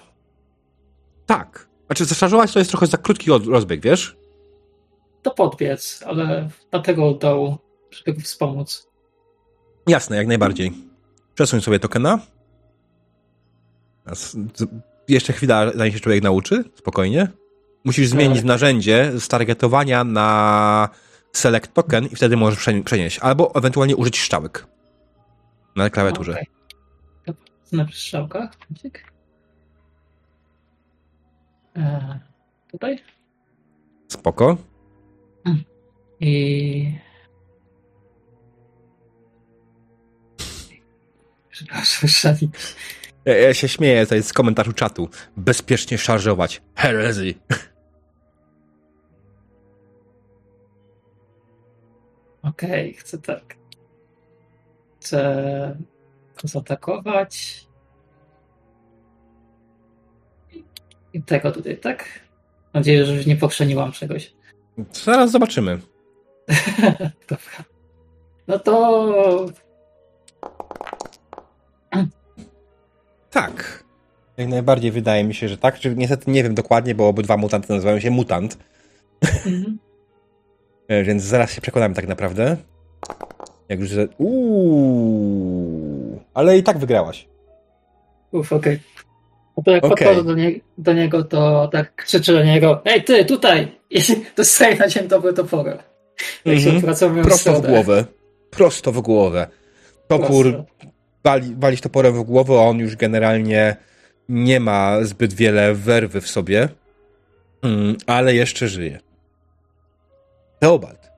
Tak. Znaczy, zaszarżować to jest trochę za krótki rozbieg, wiesz? To podbiec, ale dlatego udało, żeby wspomóc. Jasne, jak najbardziej. Przesuń sobie tokena. Jeszcze chwila, zanim się człowiek nauczy. Spokojnie. Musisz zmienić narzędzie z targetowania na select token i wtedy możesz przeni- przenieść. Albo ewentualnie użyć strzałek na klawiaturze. Okej. Dobra, Na strzałkach. E, tutaj. Spoko. I... Przepraszam. Ja, ja się śmieję tutaj z komentarzu czatu. Bezpiecznie szarżować. Heresy. Okej, chcę tak. Chcę zaatakować. I- tego tutaj, tak? Mam nadzieję, że już nie pochrzeniłam czegoś. Zaraz zobaczymy. Dobra. No to Tak. Jak najbardziej wydaje mi się, że tak. Czy niestety nie wiem dokładnie, bo obydwa mutanty nazywają się mutant. Mhm. E, Więc zaraz się przekonamy tak naprawdę. Jak już. Uuu. Ale i tak wygrałaś. Uf, okej. No to jak Okej. podchodzę do, nie, do niego, to tak krzyczę do niego Ej, ty, tutaj! I dostaję na dzień dobry toporem. Jak się odwracam w moją Prosto w stronę. głowę. Prosto w głowę. Topór wali, walisz toporem w głowę, a on już generalnie nie ma zbyt wiele werwy w sobie, Mm, ale jeszcze żyje. Teobald.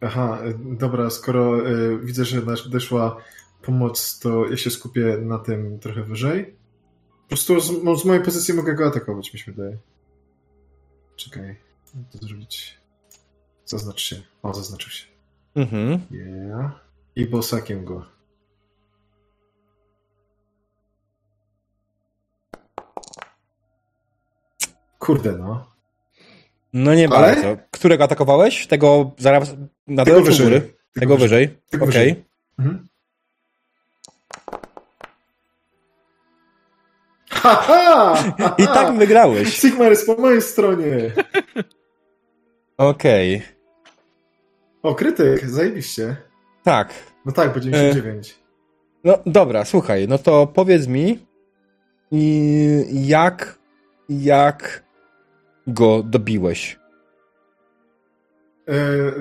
Aha, dobra, skoro y, widzę, że nadeszła pomoc, to ja się skupię na tym trochę wyżej. Po prostu z, z mojej pozycji mogę go atakować, mi się wydaje. Czekaj, to zrobić. Zaznacz się. O, zaznaczył się. Mhm. Yeah. I bosakiem go. Kurde, no. No nie Ale? bardzo. Którego atakowałeś? Tego zaraz na Tego dole czy wyżej. góry? Tego wyżej. Tego Okej. wyżej. Mhm. I tak wygrałeś. Sigmar jest po mojej stronie. Okej. O, krytyk, zajebiście. Tak. No tak, bo 99. No dobra, słuchaj, no to powiedz mi, jak, jak go dobiłeś? E,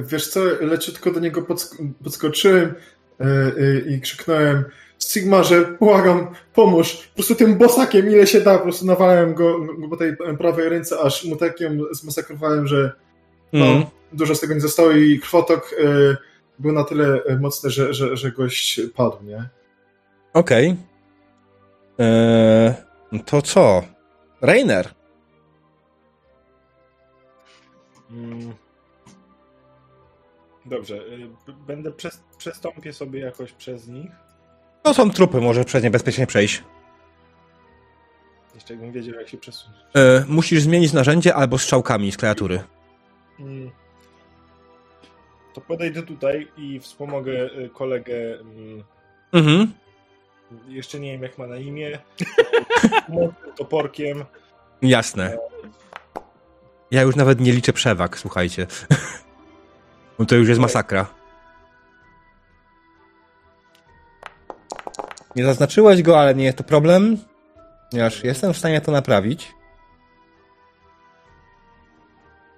wiesz co, leciutko do niego podsk- podskoczyłem e, e, i krzyknąłem Sigmarze, błagam, pomóż. Po prostu tym bosakiem, ile się da, po prostu nawalałem go, go po tej prawej ręce, aż mu takiem zmasakrowałem, że no, Mm. dużo z tego nie zostało i krwotok był na tyle mocny, że, że, że gość padł, nie? Okej. Eee, to co? Rainer. Dobrze, y, będę przez, przestąpię sobie jakoś przez nich. To są trupy, może przez nie bezpiecznie przejść. Jeszcze jakbym wiedział, jak się przesunąć. E, musisz zmienić narzędzie albo strzałkami z klawiatury. Mm. To podejdę tutaj i wspomogę y, kolegę. mm, Mhm. Jeszcze nie wiem, jak ma na imię. Toporkiem. Jasne. Ja już nawet nie liczę przewag, słuchajcie. Bo to już jest masakra. Nie zaznaczyłeś go, ale nie jest to problem. Ponieważ jestem w stanie to naprawić.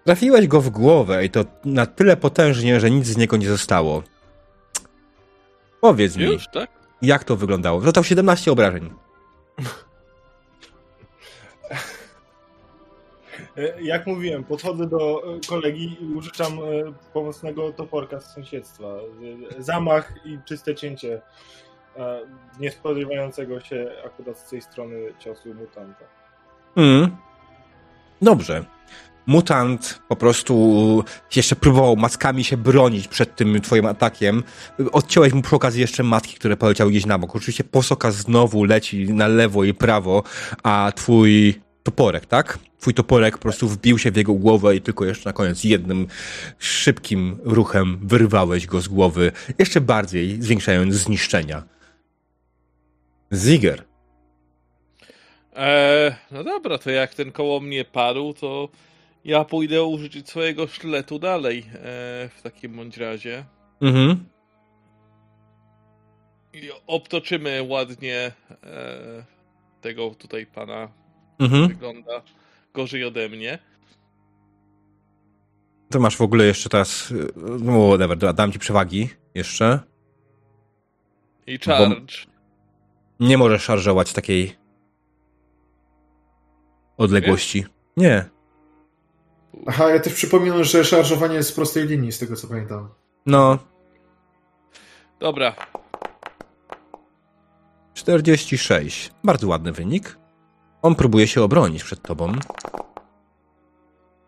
Trafiłeś go w głowę i to na tyle potężnie, że nic z niego nie zostało. Powiedz mi, Już, tak? jak to wyglądało? Został 17 obrażeń. Jak mówiłem, podchodzę do e, kolegi i użyczam e, pomocnego toporka z sąsiedztwa. E, Zamach i czyste cięcie e, niespodziewającego się akurat z tej strony ciosu mutanta. Mm. Dobrze. Mutant po prostu jeszcze próbował mackami się bronić przed tym twoim atakiem. Odciąłeś mu przy okazji jeszcze matki, które poleciały gdzieś na bok. Oczywiście posoka znowu leci na lewo i prawo, a twój toporek, tak? Twój toporek po prostu wbił się w jego głowę i tylko jeszcze na koniec jednym szybkim ruchem wyrwałeś go z głowy, jeszcze bardziej zwiększając zniszczenia. Ziger. E, no dobra, to jak ten koło mnie padł, to ja pójdę użyć swojego sztyletu dalej e, w takim bądź razie. Mhm. I obtoczymy ładnie e, tego tutaj pana. Mhm. Wygląda gorzej ode mnie. To masz w ogóle jeszcze teraz. No, whatever, dam ci przewagi jeszcze. I charge. Nie możesz szarżować takiej odległości. Nie. Aha, ja też przypominam, że szarżowanie jest z prostej linii, z tego co pamiętam. No, Dobra, 46. Bardzo ładny wynik. On próbuje się obronić przed tobą.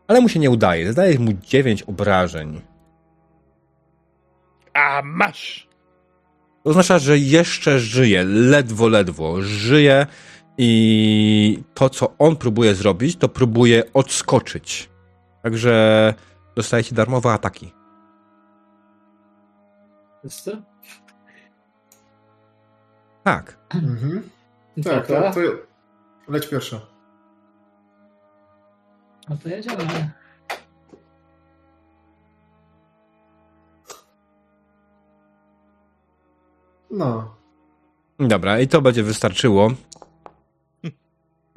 Ale mu się nie udaje. Zadaje mu 9 obrażeń. a masz! To oznacza, że jeszcze żyje. Ledwo, ledwo. Żyje i to, co on próbuje zrobić, to próbuje odskoczyć. Także dostajecie darmowe ataki. Wszyscy? Tak. Mhm. Tak, to, to leć pierwsza. No to jedziemy. No. Dobra, i to będzie wystarczyło.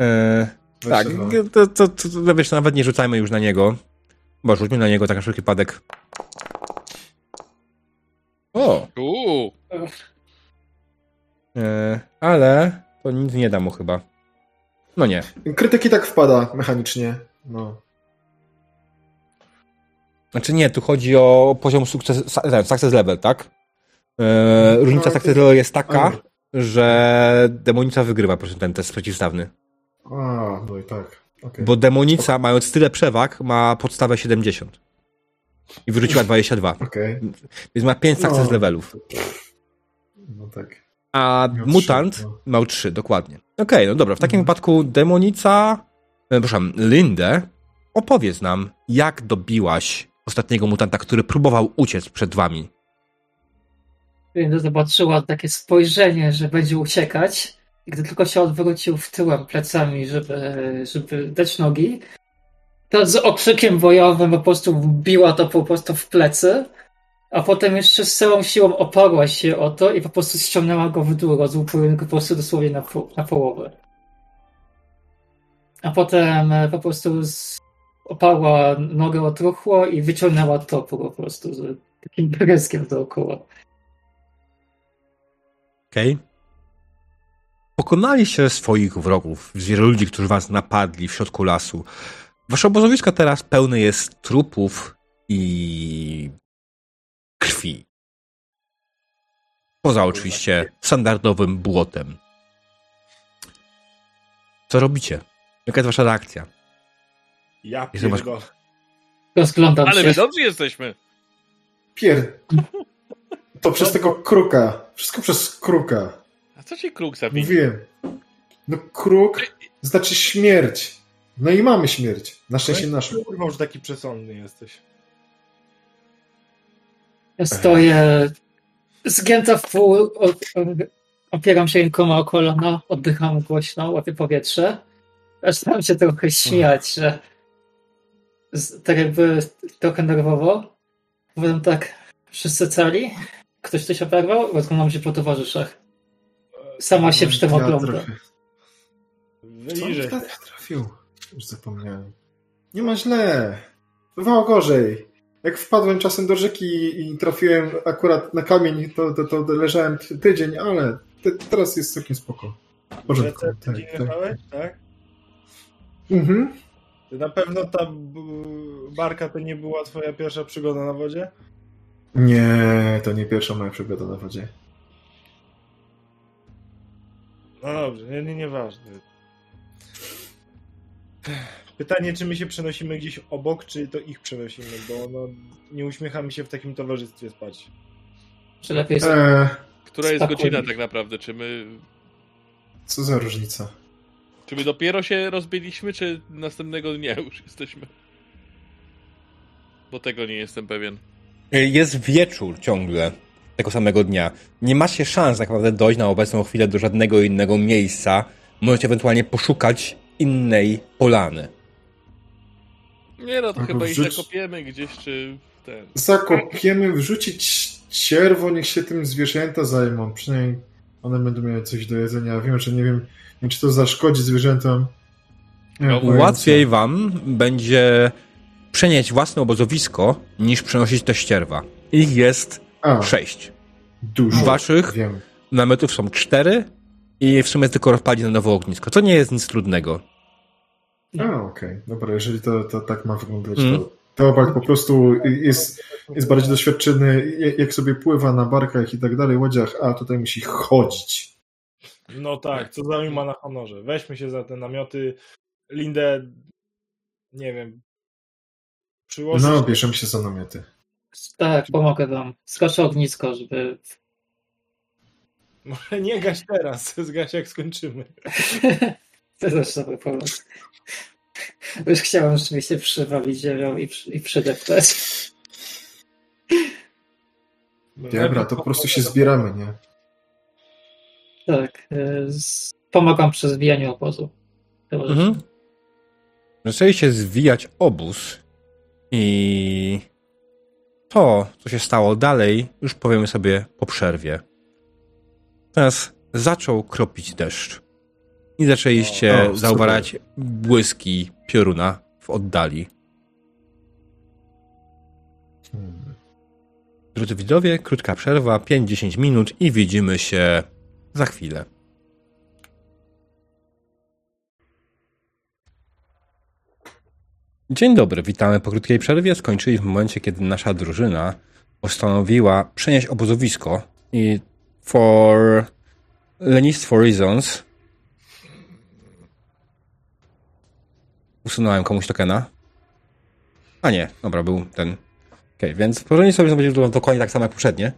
E, tak, 22. to, to, to, to wiesz, nawet nie rzucajmy już na niego. Bo rzućmy na niego tak na wszelki wypadek. O! Uuu, E, ale to nic nie da mu chyba. No nie. Krytyki tak wpada mechanicznie. No. Znaczy nie, tu chodzi o poziom sukces, success level, tak? E, różnica No, success level jest taka, A, że demonica wygrywa po prostu ten test przeciwstawny. A, no i tak. Okay. Bo demonica, mając tyle przewag, ma podstawę 70. I wyrzuciła 22. Okej. Więc ma 5 success No. levelów. No tak. A Miał mutant trzy, no. miał 3, dokładnie. Okej, no dobra. W takim Mhm. wypadku demonica, e, przepraszam, Lindę, opowiedz nam, jak dobiłaś ostatniego mutanta, który próbował uciec przed wami. Więc zobaczyła takie spojrzenie, że będzie uciekać. gdy tylko się odwrócił w tyłem plecami, żeby, żeby dać nogi, to z okrzykiem bojowym po prostu wbiła to po prostu w plecy, a potem jeszcze z całą siłą oparła się o to i po prostu ściągnęła go w dół, rozłupując go po prostu dosłownie na, po, na połowę. A potem e, po prostu z, oparła nogę o truchło i wyciągnęła topór po prostu z takim breskiem dookoła. Okej. Okay. Pokonaliście swoich wrogów, ludzi, którzy was napadli w środku lasu. Wasze obozowisko teraz pełne jest trupów i krwi. Poza oczywiście standardowym błotem. Co robicie? Jaka jest wasza reakcja? Ja pierdolę. Rozglądam Ale się. my dobrzy jesteśmy. Pier... To przez tego kruka. Wszystko przez kruka. A co ci kruk zabił? Mówiłem. No kruk znaczy śmierć. No i mamy śmierć. Na szczęście naszą. Kurwa, że taki przesądny jesteś. Ja stoję zgięta w pół, opieram się rękoma o kolana, oddycham głośno, łapię powietrze. Zaczynam się trochę śmiać, że tak jakby trochę nerwowo. Potem tak, wszyscy cali? Ktoś coś oberwał? Rozglądam się po towarzyszach. Sama się przy tym ogląda. Co Wyliżej. tak trafił? Już zapomniałem. Nie ma źle. Bywało gorzej. Jak wpadłem czasem do rzeki i trafiłem akurat na kamień, to, to, to leżałem ty- tydzień, ale te, teraz jest całkiem spoko. W porządku. Tak, tydzień tak. tak? Mhm. Na pewno ta barka to nie była twoja pierwsza przygoda na wodzie? Nie, to nie pierwsza moja przygoda na wodzie. No dobrze, nie, nie, nieważne. Pytanie, czy my się przenosimy gdzieś obok, czy to ich przenosimy, bo no, nie uśmiechamy się w takim towarzystwie spać. Że lepiej Eee, Która jest Spokojnie. godzina tak naprawdę? Czy my, co za różnica? czy my dopiero się rozbiliśmy, czy następnego dnia już jesteśmy? Bo tego nie jestem pewien. Jest wieczór ciągle tego samego dnia. Nie macie szans tak naprawdę dojść na obecną chwilę do żadnego innego miejsca. Możecie ewentualnie poszukać innej polany. Nie no, to Albo chyba ich wrzuć- zakopiemy gdzieś, czy ten... Zakopiemy, wrzucić cierwo, niech się tym zwierzęta zajmą. Przynajmniej one będą miały coś do jedzenia. Wiem, że nie wiem, czy to zaszkodzi zwierzętom. Nie No. Łatwiej wam będzie przenieść własne obozowisko, niż przenosić te ścierwa. Ich jest A, sześć. dużo. Waszych? Wiem. Namiotów są cztery i w sumie tylko rozpalić na nowe ognisko. To nie jest nic trudnego. A, okej. Dobra, jeżeli to, to tak ma wyglądać, Mm. to Teobald po prostu jest, jest bardziej doświadczony, jak- sobie pływa na barkach i tak dalej, łodziach, a tutaj musi chodzić. No tak, co z nami ma na honorze? Weźmy się za te namioty. Lindę, nie wiem, przyłożyć. No, bierzemy się za namioty. Tak, pomogę wam. Skoczę ognisko, żeby Może nie gaś teraz, zgaś jak skończymy. To też dobry pomysł. Bo Już chciałem rzeczywiście przywalić ziemią i, i przydeptać. Dobra, to po prostu się zbieramy, nie? Tak. z- Pomagam przy zbijaniu obozu. Mhm. Zaczęliście zwijać obóz i to, co się stało dalej, już powiemy sobie po przerwie. Teraz zaczął kropić deszcz i zaczęliście O, o, zauważać błyski pioruna w oddali. Hmm. Drodzy widzowie, krótka przerwa, 5-10 minut i widzimy się za chwilę. Dzień dobry, witamy po krótkiej przerwie. Skończyli w momencie, kiedy nasza drużyna postanowiła przenieść obozowisko i for lenistwo reasons usunąłem komuś tokena. A nie, dobra, był ten. Okej, więc położenie sobie będzie wyglądało dokładnie tak samo jak poprzednie.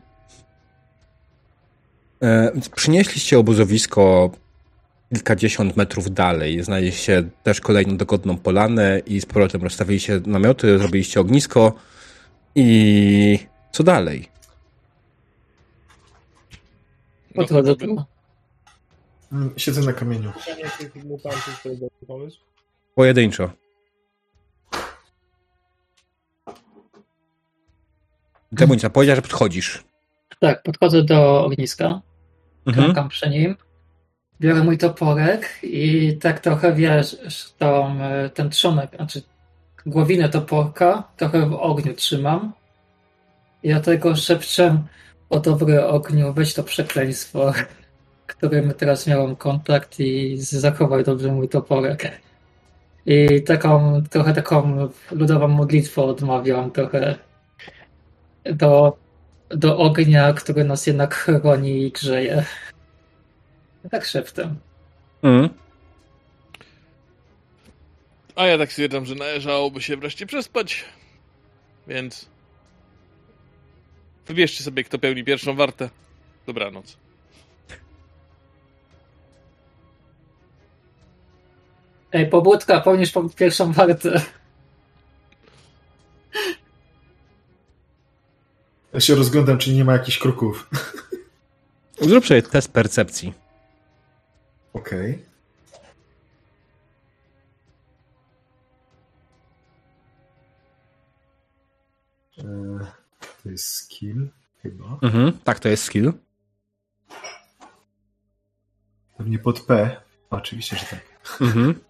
E, więc przynieśliście obozowisko kilkadziesiąt metrów dalej. Znaleźliście też kolejną dogodną polanę i z powrotem rozstawiliście namioty, zrobiliście ognisko i co dalej? Podchodzę No, tu. Mm, Siedzę na kamieniu. To jest dobry pomysł. Pojedynczo. Demonica, powiedział, że podchodzisz. Tak, podchodzę do ogniska, Mhm. klękam przy nim, biorę mój toporek i tak trochę wiesz, tą, ten trzonek, znaczy głowinę toporka trochę w ogniu trzymam i dlatego szepczę o dobry ogniu, weź to przekleństwo, którym teraz miałem kontakt i zachowaj dobrze mój toporek. I taką, trochę taką ludową modlitwę odmawiam, trochę do, do ognia, który nas jednak chroni i grzeje. Tak szeptem. Mhm. A ja tak stwierdzam, że należałoby się wreszcie przespać. Więc. Wybierzcie sobie, kto pełni pierwszą wartę. Dobranoc. Ej, pobudka, pełnisz po pierwszą wartę. Ja się rozglądam, czy nie ma jakichś kruków. Zrób sobie test percepcji. Okej. E, To jest skill, chyba. Mhm. Tak, to jest skill. Pewnie pod P. Oczywiście, że tak. Mhm.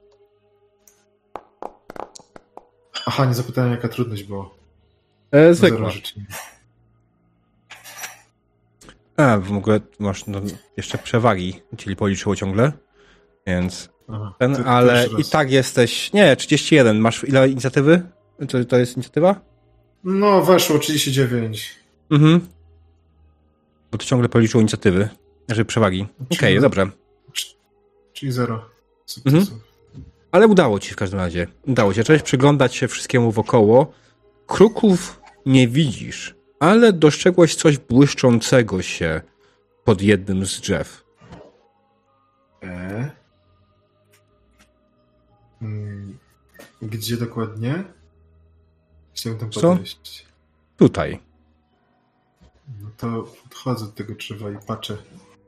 Aha, nie zapytałem, jaka trudność była. E, Zero zwykła. A, w ogóle masz no, jeszcze przewagi, czyli policzyło ciągle. Więc Aha, ten, to ale i tak jesteś. Nie, 31. Masz ile inicjatywy? To, to jest inicjatywa? No, weszło 39. Mhm. Bo to ciągle policzyło inicjatywy. Znaczy przewagi. Okej, Czyli- dobrze. Czyli zero. Sukcesów. Ale udało ci w każdym razie. Udało ci. Zacząłeś przyglądać się wszystkiemu wokoło. Kruków nie widzisz, ale dostrzegłeś coś błyszczącego się pod jednym z drzew. E. Mm, Gdzie dokładnie? Chciałem tam Co? podejść. Tutaj. No to podchodzę do tego drzewa i patrzę.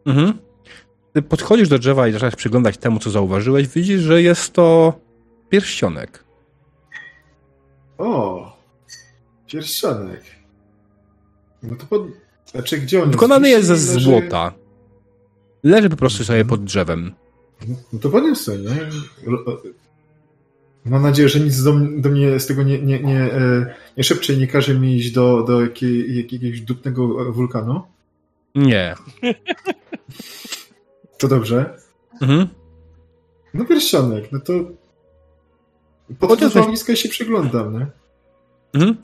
Mhm. Gdy podchodzisz do drzewa i zaczynasz przyglądać temu, co zauważyłeś, widzisz, że jest to pierścionek. O! Pierścionek. No to pod... Znaczy, gdzie on Wykonany jest Wisi, ze leży- złota. Leży po prostu sobie pod drzewem. No to podniosę, nie? Mam nadzieję, że nic do, do mnie z tego nie, nie, nie, e, nie szepcze i nie każe mi iść do, do jakiej, jakiegoś dupnego wulkanu. Nie. To dobrze. Mhm. No pierścionek, no to podchodzę do blisko i się przyglądam, nie? Mhm.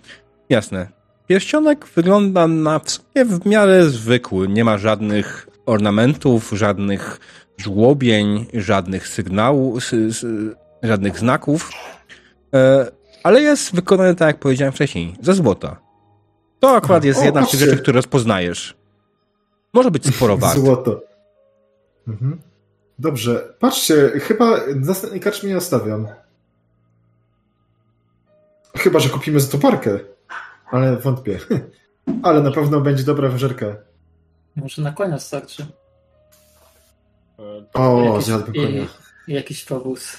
Jasne. Pierścionek wygląda na w w miarę zwykły. Nie ma żadnych ornamentów, żadnych żłobień, żadnych sygnałów, sy, sy, żadnych znaków. E, ale jest wykonany, tak jak powiedziałem wcześniej, ze złota. To akurat jest O, jedna z tych rzeczy, które rozpoznajesz. Może być sporo warte. Złoto. Mhm. Dobrze, patrzcie, chyba następny kacz mnie nastawiam. Chyba, że kupimy za to parkę. Ale wątpię. Ale na pewno będzie dobra wyżerka. Może na konia starczy. E, O, Jakiś- zjadłbym konia. i jakiś powóz.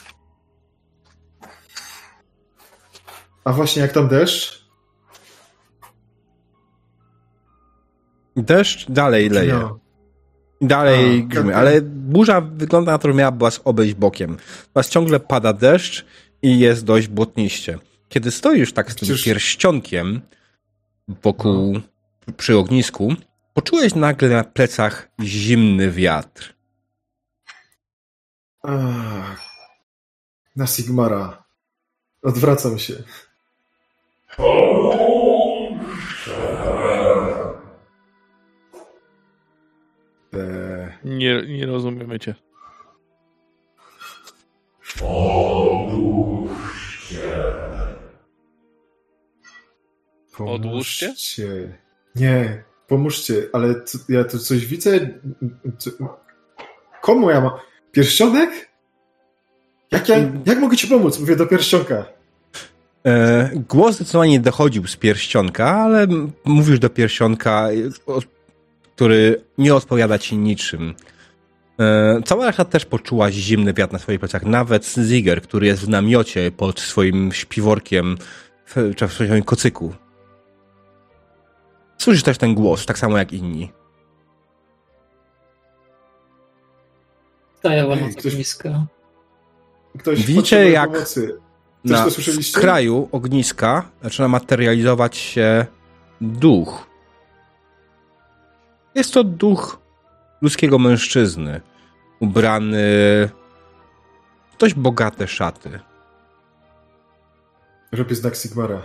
A właśnie jak tam deszcz? Deszcz dalej leje. No. Dalej A, grzmi, ale burza wygląda na to, że miała was obejść bokiem. Was ciągle pada deszcz i jest dość błotniście. Kiedy stoisz tak z tym Przecież- pierścionkiem wokół, przy ognisku, poczułeś nagle na plecach zimny wiatr. Ach, na Sigmara. Odwracam się. Nie, nie rozumiemy cię. Odłóżcie? pomóżcie. Nie, pomóżcie, ale co, ja tu coś widzę. Co, komu ja mam? Pierścionek? Jak, ja, jak mogę ci pomóc? Mówię do pierścionka. E, głos zdecydowanie nie dochodził z pierścionka, ale mówisz do pierścionka, e, który nie odpowiada ci niczym. E, cała reszta też poczuła zimny wiatr na swoich plecach. Nawet Ziger, który jest w namiocie pod swoim śpiworkiem, w, czy w swoim kocyku. Słyszysz też ten głos, tak samo jak inni. Daję wam Ej, od ktoś- ogniska. Ktoś Widzicie, jak Pomocy. Na to słyszeliście? kraju ogniska zaczyna materializować się duch. Jest to duch ludzkiego mężczyzny, ubrany w dość bogate szaty. Robię znak Sigmara.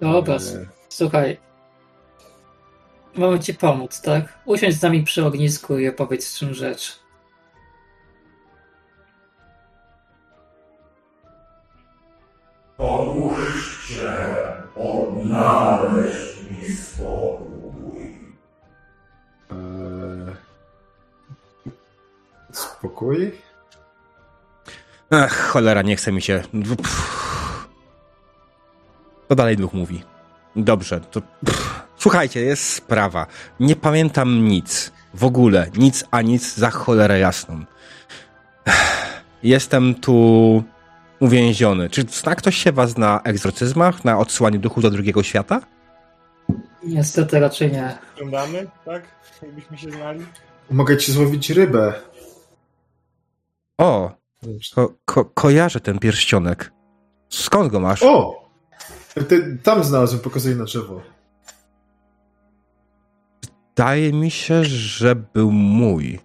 Dobra, E, słuchaj. Mamy ci pomóc, tak? Usiądź z nami przy ognisku i opowiedz czym rzecz. Eee, spokój? Ach, cholera, nie chce mi się. Pff. To dalej duch mówi. Dobrze, to. Pff. Słuchajcie, jest sprawa. Nie pamiętam nic. W ogóle. Nic a nic za cholerę jasną. Jestem tu uwięziony. Czy zna ktoś się was na egzorcyzmach, na odsyłaniu duchów do drugiego świata? Niestety raczej nie. Wyglądamy, tak? Jakbyśmy się znali. Mogę ci złowić rybę. O, ko- ko- kojarzę ten pierścionek. Skąd go masz? O! Ty, tam znalazłem, pokazuję na drzewo. Wydaje mi się, że był mój.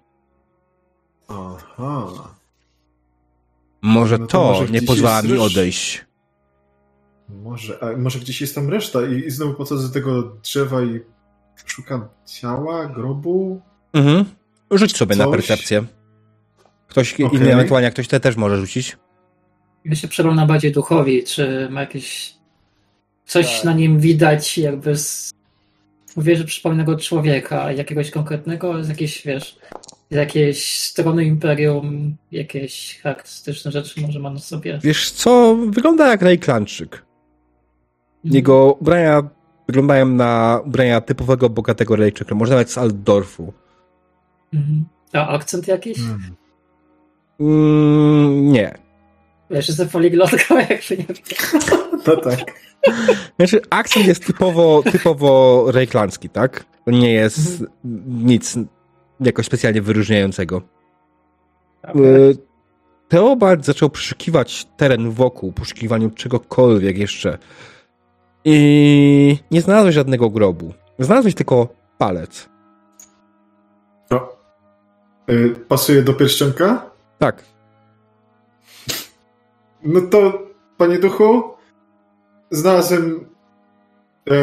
Aha. Może No to to może nie pozwala mi odejść. Może, a może gdzieś jest tam reszta i, i znowu podchodzę do tego drzewa i szukam ciała, grobu. Mhm. Rzuć sobie na Coś? percepcję. Ktoś Okej. inny, ewentualnie ktoś te też może rzucić. Ja się przeglądam bardziej duchowi, czy ma jakieś. Coś Tak. na nim widać, jakby z. Mówię, że przypomnianego człowieka, jakiegoś konkretnego, z jakiejś, wiesz, z jakiejś strony imperium, jakieś charakterystyczne rzeczy może ma na sobie. Wiesz co, wygląda jak Rejklanczyk. Mhm. Jego ubrania wyglądają na ubrania typowego, bogatego Rejczyka, może nawet z Altdorfu. Mhm. A akcent jakiś? Hmm. Mm, nie. Wiesz, jestem poliglotką, jakby nie No tak. Znaczy, akcent jest typowo, typowo rejklandzki, tak? To nie jest nic jakoś specjalnie wyróżniającego. E, Teobald zaczął przeszukiwać teren wokół, poszukiwaniu czegokolwiek jeszcze. I nie znalazłeś żadnego grobu. Znalazłeś tylko palec. To, y, pasuje do pierścionka? Tak. No to, panie duchu, znalazłem. E,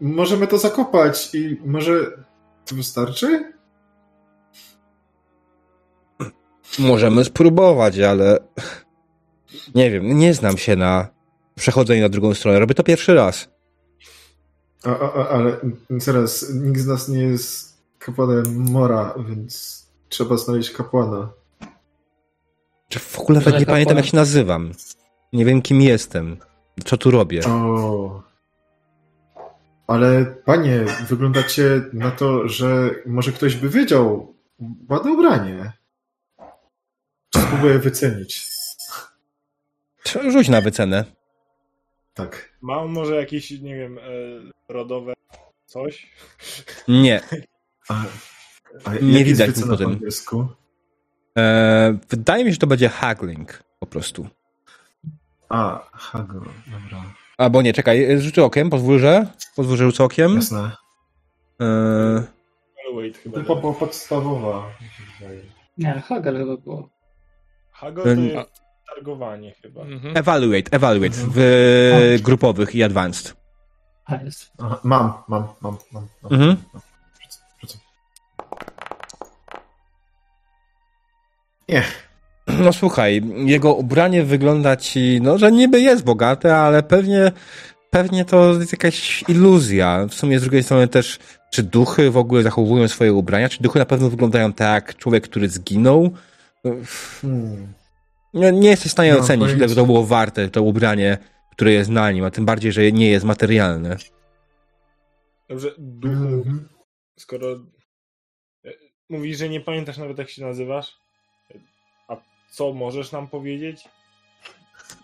możemy to zakopać i może to wystarczy? Możemy spróbować, ale nie wiem, nie znam się na przechodzeniu na drugą stronę. Robię to pierwszy raz. A, a, a, ale zaraz, nikt z nas nie jest kapłanem Mora, więc trzeba znaleźć kapłana. Czy w ogóle nawet nie kapłan- pamiętam, jak się nazywam. Nie wiem, kim jestem. Co tu robię. O. Ale panie, wyglądacie na to, że może ktoś by wiedział. Ładne ubranie. Spróbuję wycenić. Rzuć na wycenę. Tak. Mam może jakieś, nie wiem, e, rodowe coś? A, Nie. a Nie jak widać nic po tym. E, wydaje mi się, że to będzie haggling po prostu. A, Hago, dobra. Albo nie, czekaj, rzucę okiem, pozwól, że? Pozwól, że rzucę okiem. Jasne. E, Evaluate chyba. Chyba była podstawowa. Nie, Hagel chyba było. Hago to jest targowanie chyba. Mhm. evaluate, evaluate w Mhm. grupowych i advanced. Jest. Aha, mam, mam, mam, mam. mam. Mhm. Nie. No słuchaj, jego ubranie wygląda ci, no, że niby jest bogate, ale pewnie, pewnie to jest jakaś iluzja. W sumie z drugiej strony też, czy duchy w ogóle zachowują swoje ubrania? Czy duchy na pewno wyglądają tak jak człowiek, który zginął? Hmm. Nie, nie jesteś w stanie Nie mam ocenić, ile to było warte, to ubranie, które jest na nim, a tym bardziej, że nie jest materialne. Dobrze, duchu, skoro e, mówisz, że nie pamiętasz nawet jak się nazywasz, a co możesz nam powiedzieć?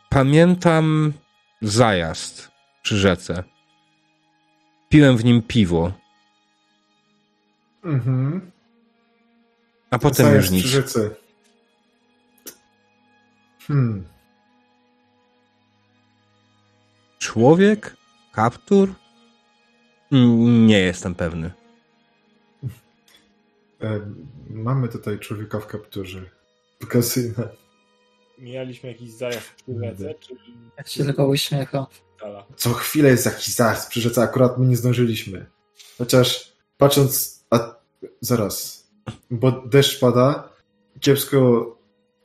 Pamiętam zajazd przy rzece. Piłem w nim piwo, Mhm. a potem Zajazd już nic. przy rzece. Hmm. Człowiek? Kaptur? Mm, Nie jestem pewny. E, mamy tutaj człowieka w kapturze. Kasyna. Mijaliśmy jakiś zajazd przy rzece, czy Jak się tylko uśmiecha. Co chwilę jest jakiś zajazd przy rzece, akurat my nie zdążyliśmy. Chociaż patrząc, a zaraz, bo deszcz pada, kiepsko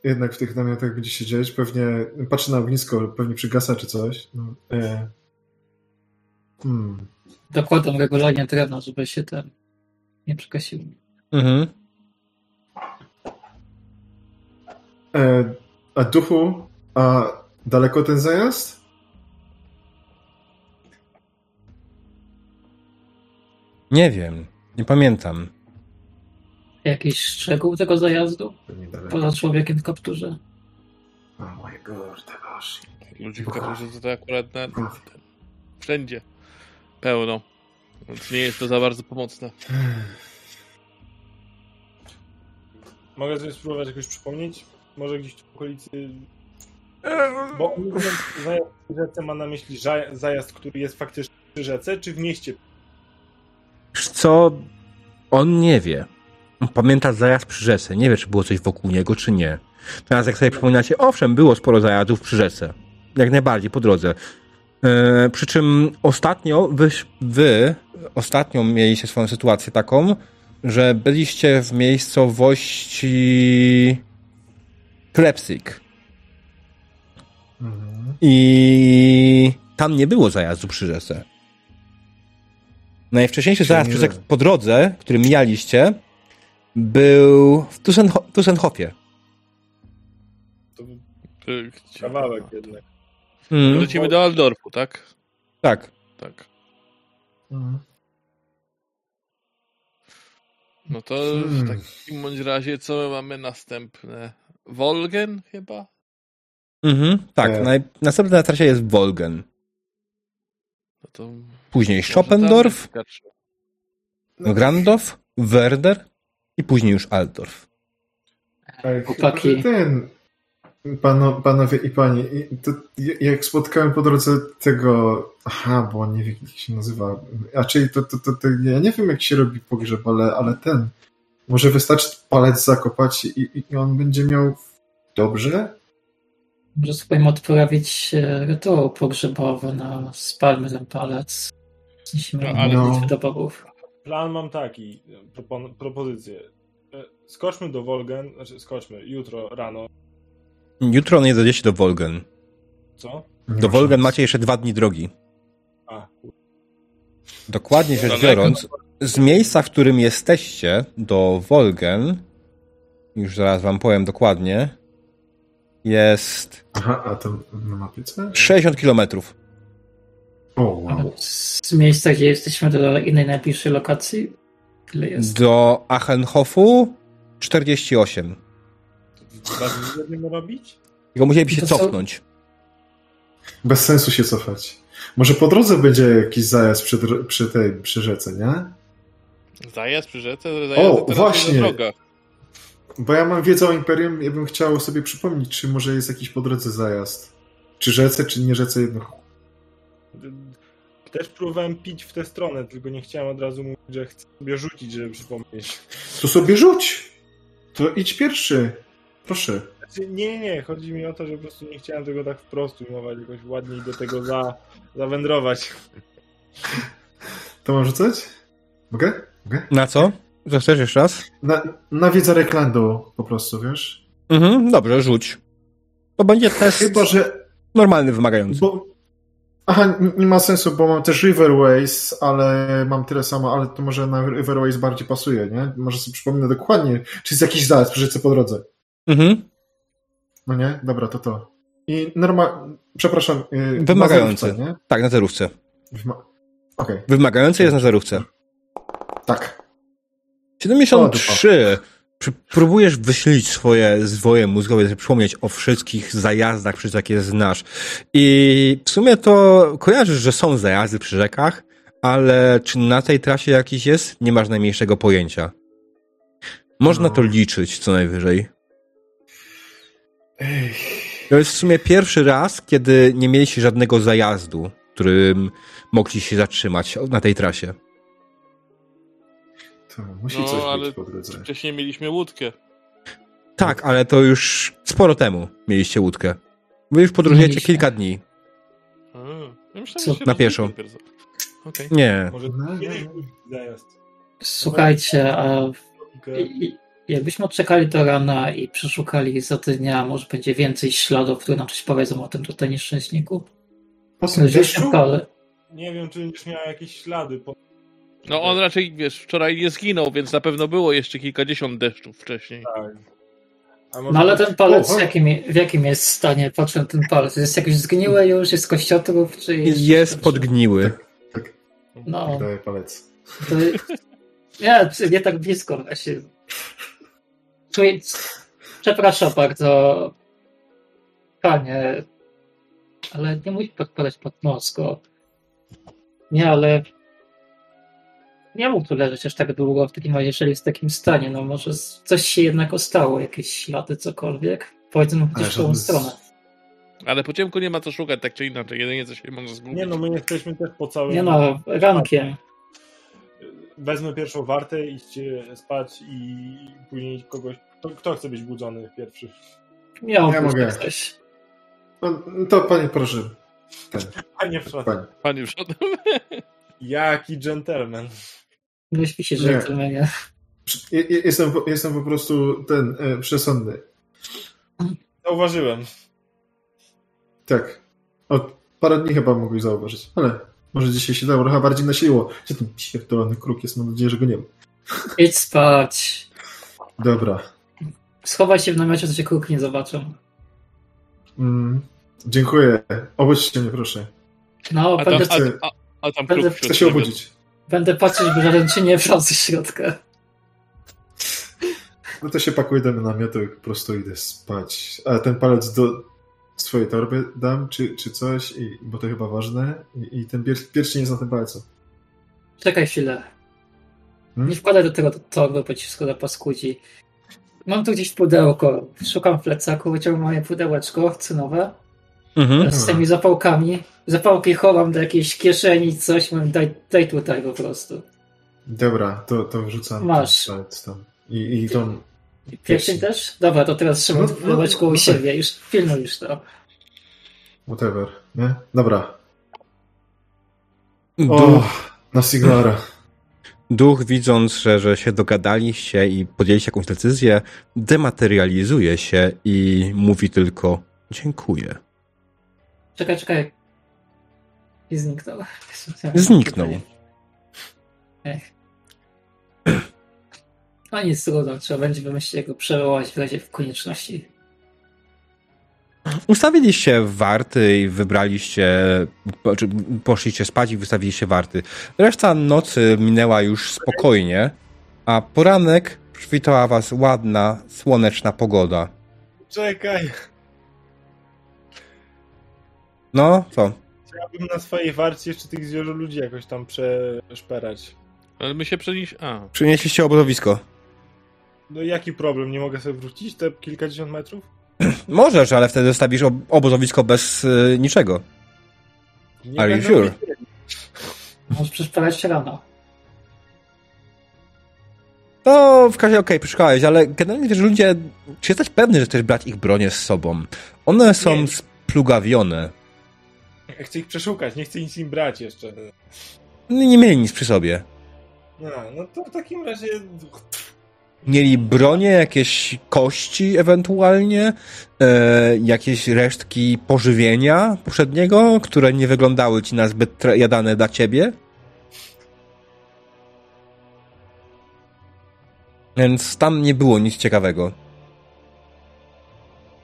jednak w tych namiotach będzie się dziać, pewnie, patrzę na ognisko, pewnie przygasa czy coś. No, e, hmm. Dokładam regularnie drewno, żeby się ten nie przekasił. Mhm. E, a duchu, a daleko ten zajazd? Nie wiem. Nie pamiętam. Jakiś szczegół tego zajazdu? Poza człowiekiem w kapturze. Oh my god, gosh. Ludzi w kamerze to akurat na, ten, wszędzie pełno. Więc nie jest to za bardzo pomocne. Mogę sobie spróbować jakoś przypomnieć? Może gdzieś tu w okolicy... Bo zajazd rzece ma na myśli zajazd, który jest faktycznie przy rzece, czy w mieście? Co? On nie wie. Pamięta zajazd przy rzece. Nie wie, czy było coś wokół niego, czy nie. Teraz jak sobie przypominacie, owszem, było sporo zajazdów przy rzece. Jak najbardziej, po drodze. E, przy czym ostatnio, wy, wy ostatnio mieliście swoją sytuację taką, że byliście w miejscowości Klepsyk. Mhm. I tam nie było zajazdu przy rzece. Najwcześniejszy Czyli zajazd przy, po drodze, który mijaliście, był w Tusenho- Tusenhofie. To kawałek jednak. Mm, Lecimy do Aldorfu, tak? tak. Tak. Mhm. No to Hmm. w takim bądź razie co my mamy następne? Wolgen chyba? Mhm, tak. E. Naj, następny na trasie jest Wolgen. No to Później Schopendorf, wystarczy. Grandorf, Werder i później już Altdorf. Chłopaki. że ten. Pano, panowie i panie, jak spotkałem po drodze tego. Aha, bo nie wie, jak się nazywa. A czyli to, to, to, to ja nie wiem, jak się robi pogrzeb, ale, ale ten. Może wystarczy palec zakopać i, i on będzie miał dobrze? Może spróbujemy odprawić e, rytuał pogrzebowy na spalmy ten palec. Zniesiemy No, ale- do bogów. Plan mam taki, propon- propozycję. E, Skoczmy do Wolgen, znaczy skoczmy jutro rano. Jutro nie dojdziecie do Wolgen. Co? Do Wolgen macie jeszcze dwa dni drogi. A, kur- Dokładnie rzecz biorąc, z miejsca, w którym jesteście do Wolgen, już zaraz wam powiem dokładnie, jest Aha, a to na mapie co? 60 kilometrów. O, wow. Z miejsca, gdzie jesteśmy do innej najbliższej lokacji, ile jest? Do Achenhofu 48. dwa dni będziemy robić? Tylko musieliby się co? cofnąć. Bez sensu się cofać. Może po drodze będzie jakiś zajazd przy, przy tej przy rzece, nie? Zajazd przy rzece, zajazd teraz właśnie. Bo ja mam wiedzę o Imperium, ja bym chciał sobie przypomnieć, czy może jest jakiś po drodze zajazd. Czy rzece, czy nie rzece jedno. Też próbowałem pić w tę stronę, tylko nie chciałem od razu mówić, że chcę sobie rzucić, żeby przypomnieć. To sobie rzuć! To idź pierwszy. Proszę. Znaczy, nie, nie, chodzi mi o to, że po prostu nie chciałem tego tak wprost ujmować, jakoś ładniej do tego za, zawędrować. To mam rzucać? Mogę? Mogę? Na co? Co chcesz jeszcze raz? Na, na wiedzę Reklandu po prostu, wiesz? Mhm, dobrze, rzuć. To będzie test Chyba, że... normalny, wymagający. Bo... Aha, nie ma sensu, bo mam też Riverways, ale mam tyle samo, ale to może na Riverways bardziej pasuje, nie? Może sobie przypomnę dokładnie, czy jest jakiś zajazd przy rzece po drodze. Mhm. No nie? Dobra, to to. I normal... Przepraszam. Yy, Wymagający. na zerówce? Tak, na zerówce. Wyma- Okej, Wymagające jest na zerówce. tak. 73. Przy- Próbujesz wyślić swoje zwoje mózgowe, żeby przypomnieć o wszystkich zajazdach, przez jakie znasz. I w sumie to kojarzysz, że są zajazdy przy rzekach, ale czy na tej trasie jakiś jest? Nie masz najmniejszego pojęcia. Można No. to liczyć co najwyżej. Ej, To jest w sumie pierwszy raz, kiedy nie mieliście żadnego zajazdu, którym mogli się zatrzymać na tej trasie. To musi No, coś ale być po drodze. Wcześniej mieliśmy łódkę. Tak, ale to już sporo temu mieliście łódkę. Wy już podróżujecie Mieliśmy. kilka dni. A, ja myślałem, Na pieszo. Nie. Może No, zajazd. Słuchajcie, a jakbyśmy odczekali do rana i przeszukali za dnia, może będzie więcej śladów, które nam coś powiedzą o tym tutaj nieszczęśniku? Po. Nie wiem, czy będziesz miał jakieś ślady. Po... No on raczej, wiesz, wczoraj nie zginął, więc na pewno było jeszcze kilkadziesiąt deszczów wcześniej. Tak. No ale ten palec w jakim, w jakim jest stanie? Patrzę na ten palec. Jest jakiś zgniły już? Jest kościotrów? Czy jest, Jest podgniły. Tak, No, daję palec. to... Nie, nie tak blisko właśnie. Czuję... Przepraszam bardzo, panie, ale nie musi podpadać pod nos go. Nie, ale nie mógł tu leżeć aż tak długo w takim razie, jeżeli jest w takim stanie. No może coś się jednak ostało, jakieś ślady, cokolwiek. Powiedzmy gdzieś w tą stronę. Ale po ciemku nie ma co szukać, tak czy inaczej. Jedynie co się może zgubić. Nie no, my jesteśmy też po całym... Nie no, rankiem. Wezmę pierwszą wartę, idźcie spać i później kogoś... Kto, kto chce być budzony pierwszy? Ja być mogę. coś. No, to panie proszę. Ten, Panie przodem. panie. Panie przodem. Jaki dżentelmen. Nie się, Nie. że nie. Je- je- Jestem, po- jestem po prostu ten e, przesądny. Zauważyłem. Tak. Od parę dni chyba mogłeś zauważyć, ale może dzisiaj się dało trochę bardziej nasiliło. Gdzie ten pierdolony kruk jest? Mam nadzieję, że go nie ma. Idź spać. Dobra. Schowaj się w namiocie, to cię kruk nie zobaczą. Mm, dziękuję. Obudźcie mnie, proszę. No, A tam, będę, a, a, a tam Będę- kruk Chcę się obudzić. Będę patrzeć, by żaden cię nie wrzął ze środka. No to się pakuję do namiotu i po prostu idę spać. A ten palec do swojej torby dam, czy, czy coś, i, bo to chyba ważne. I, i ten pier, pierścień jest na tym palcu. Czekaj chwilę. Hmm? Nie wkładaj do tego torby, bo ci szkoda paskudzi. Mam tu gdzieś pudełko. Szukam w plecaku, wyciągam moje pudełeczko cynowe Mhm. z tymi zapałkami. Zapałki chowam do jakiejś kieszeni, coś. Mówię, daj, daj tutaj po prostu. Dobra, to, to wrzucam Masz. tam. I, i tą... Pierścień też? Dobra, to teraz trzymam No, no, no, u no. siebie. Już filmuj już to. whatever, nie? Dobra. Duch, O, na Siglara. duch widząc, że, że się dogadaliście i podjęliście jakąś decyzję, dematerializuje się i mówi tylko dziękuję. Czekaj, czekaj. I zniknął. Zniknął. Ech. No nic trudno, trzeba będzie wymyślić, jak go przewołać w razie w konieczności. Ustawiliście warty i wybraliście, poszliście spać i wystawiliście warty. Reszta nocy minęła już spokojnie, a poranek przywitała was ładna, słoneczna pogoda. Czekaj. No, co? Chciałbym na swojej warcie jeszcze tych zwierzę ludzi jakoś tam przeszperać. Ale my się przenieś... A, Przynieśliście obozowisko. No jaki problem? Nie mogę sobie wrócić te kilkadziesiąt metrów? Możesz, ale wtedy zostawisz ob- obozowisko bez y, niczego. Nie Are you sure? Możesz przeszperać się rano. To w każdym razie okej, przeszukałeś, ale generalnie wiesz, ludzie, czy jesteś pewny, że chcesz brać ich bronię z sobą? One są Nie. splugawione. Ja chcę ich przeszukać, nie chcę nic im brać jeszcze. Nie mieli nic przy sobie. No, no to w takim razie Mieli bronię, jakieś kości ewentualnie, e, jakieś resztki pożywienia poprzedniego, które nie wyglądały ci na zbyt jadane dla ciebie. Więc tam nie było nic ciekawego.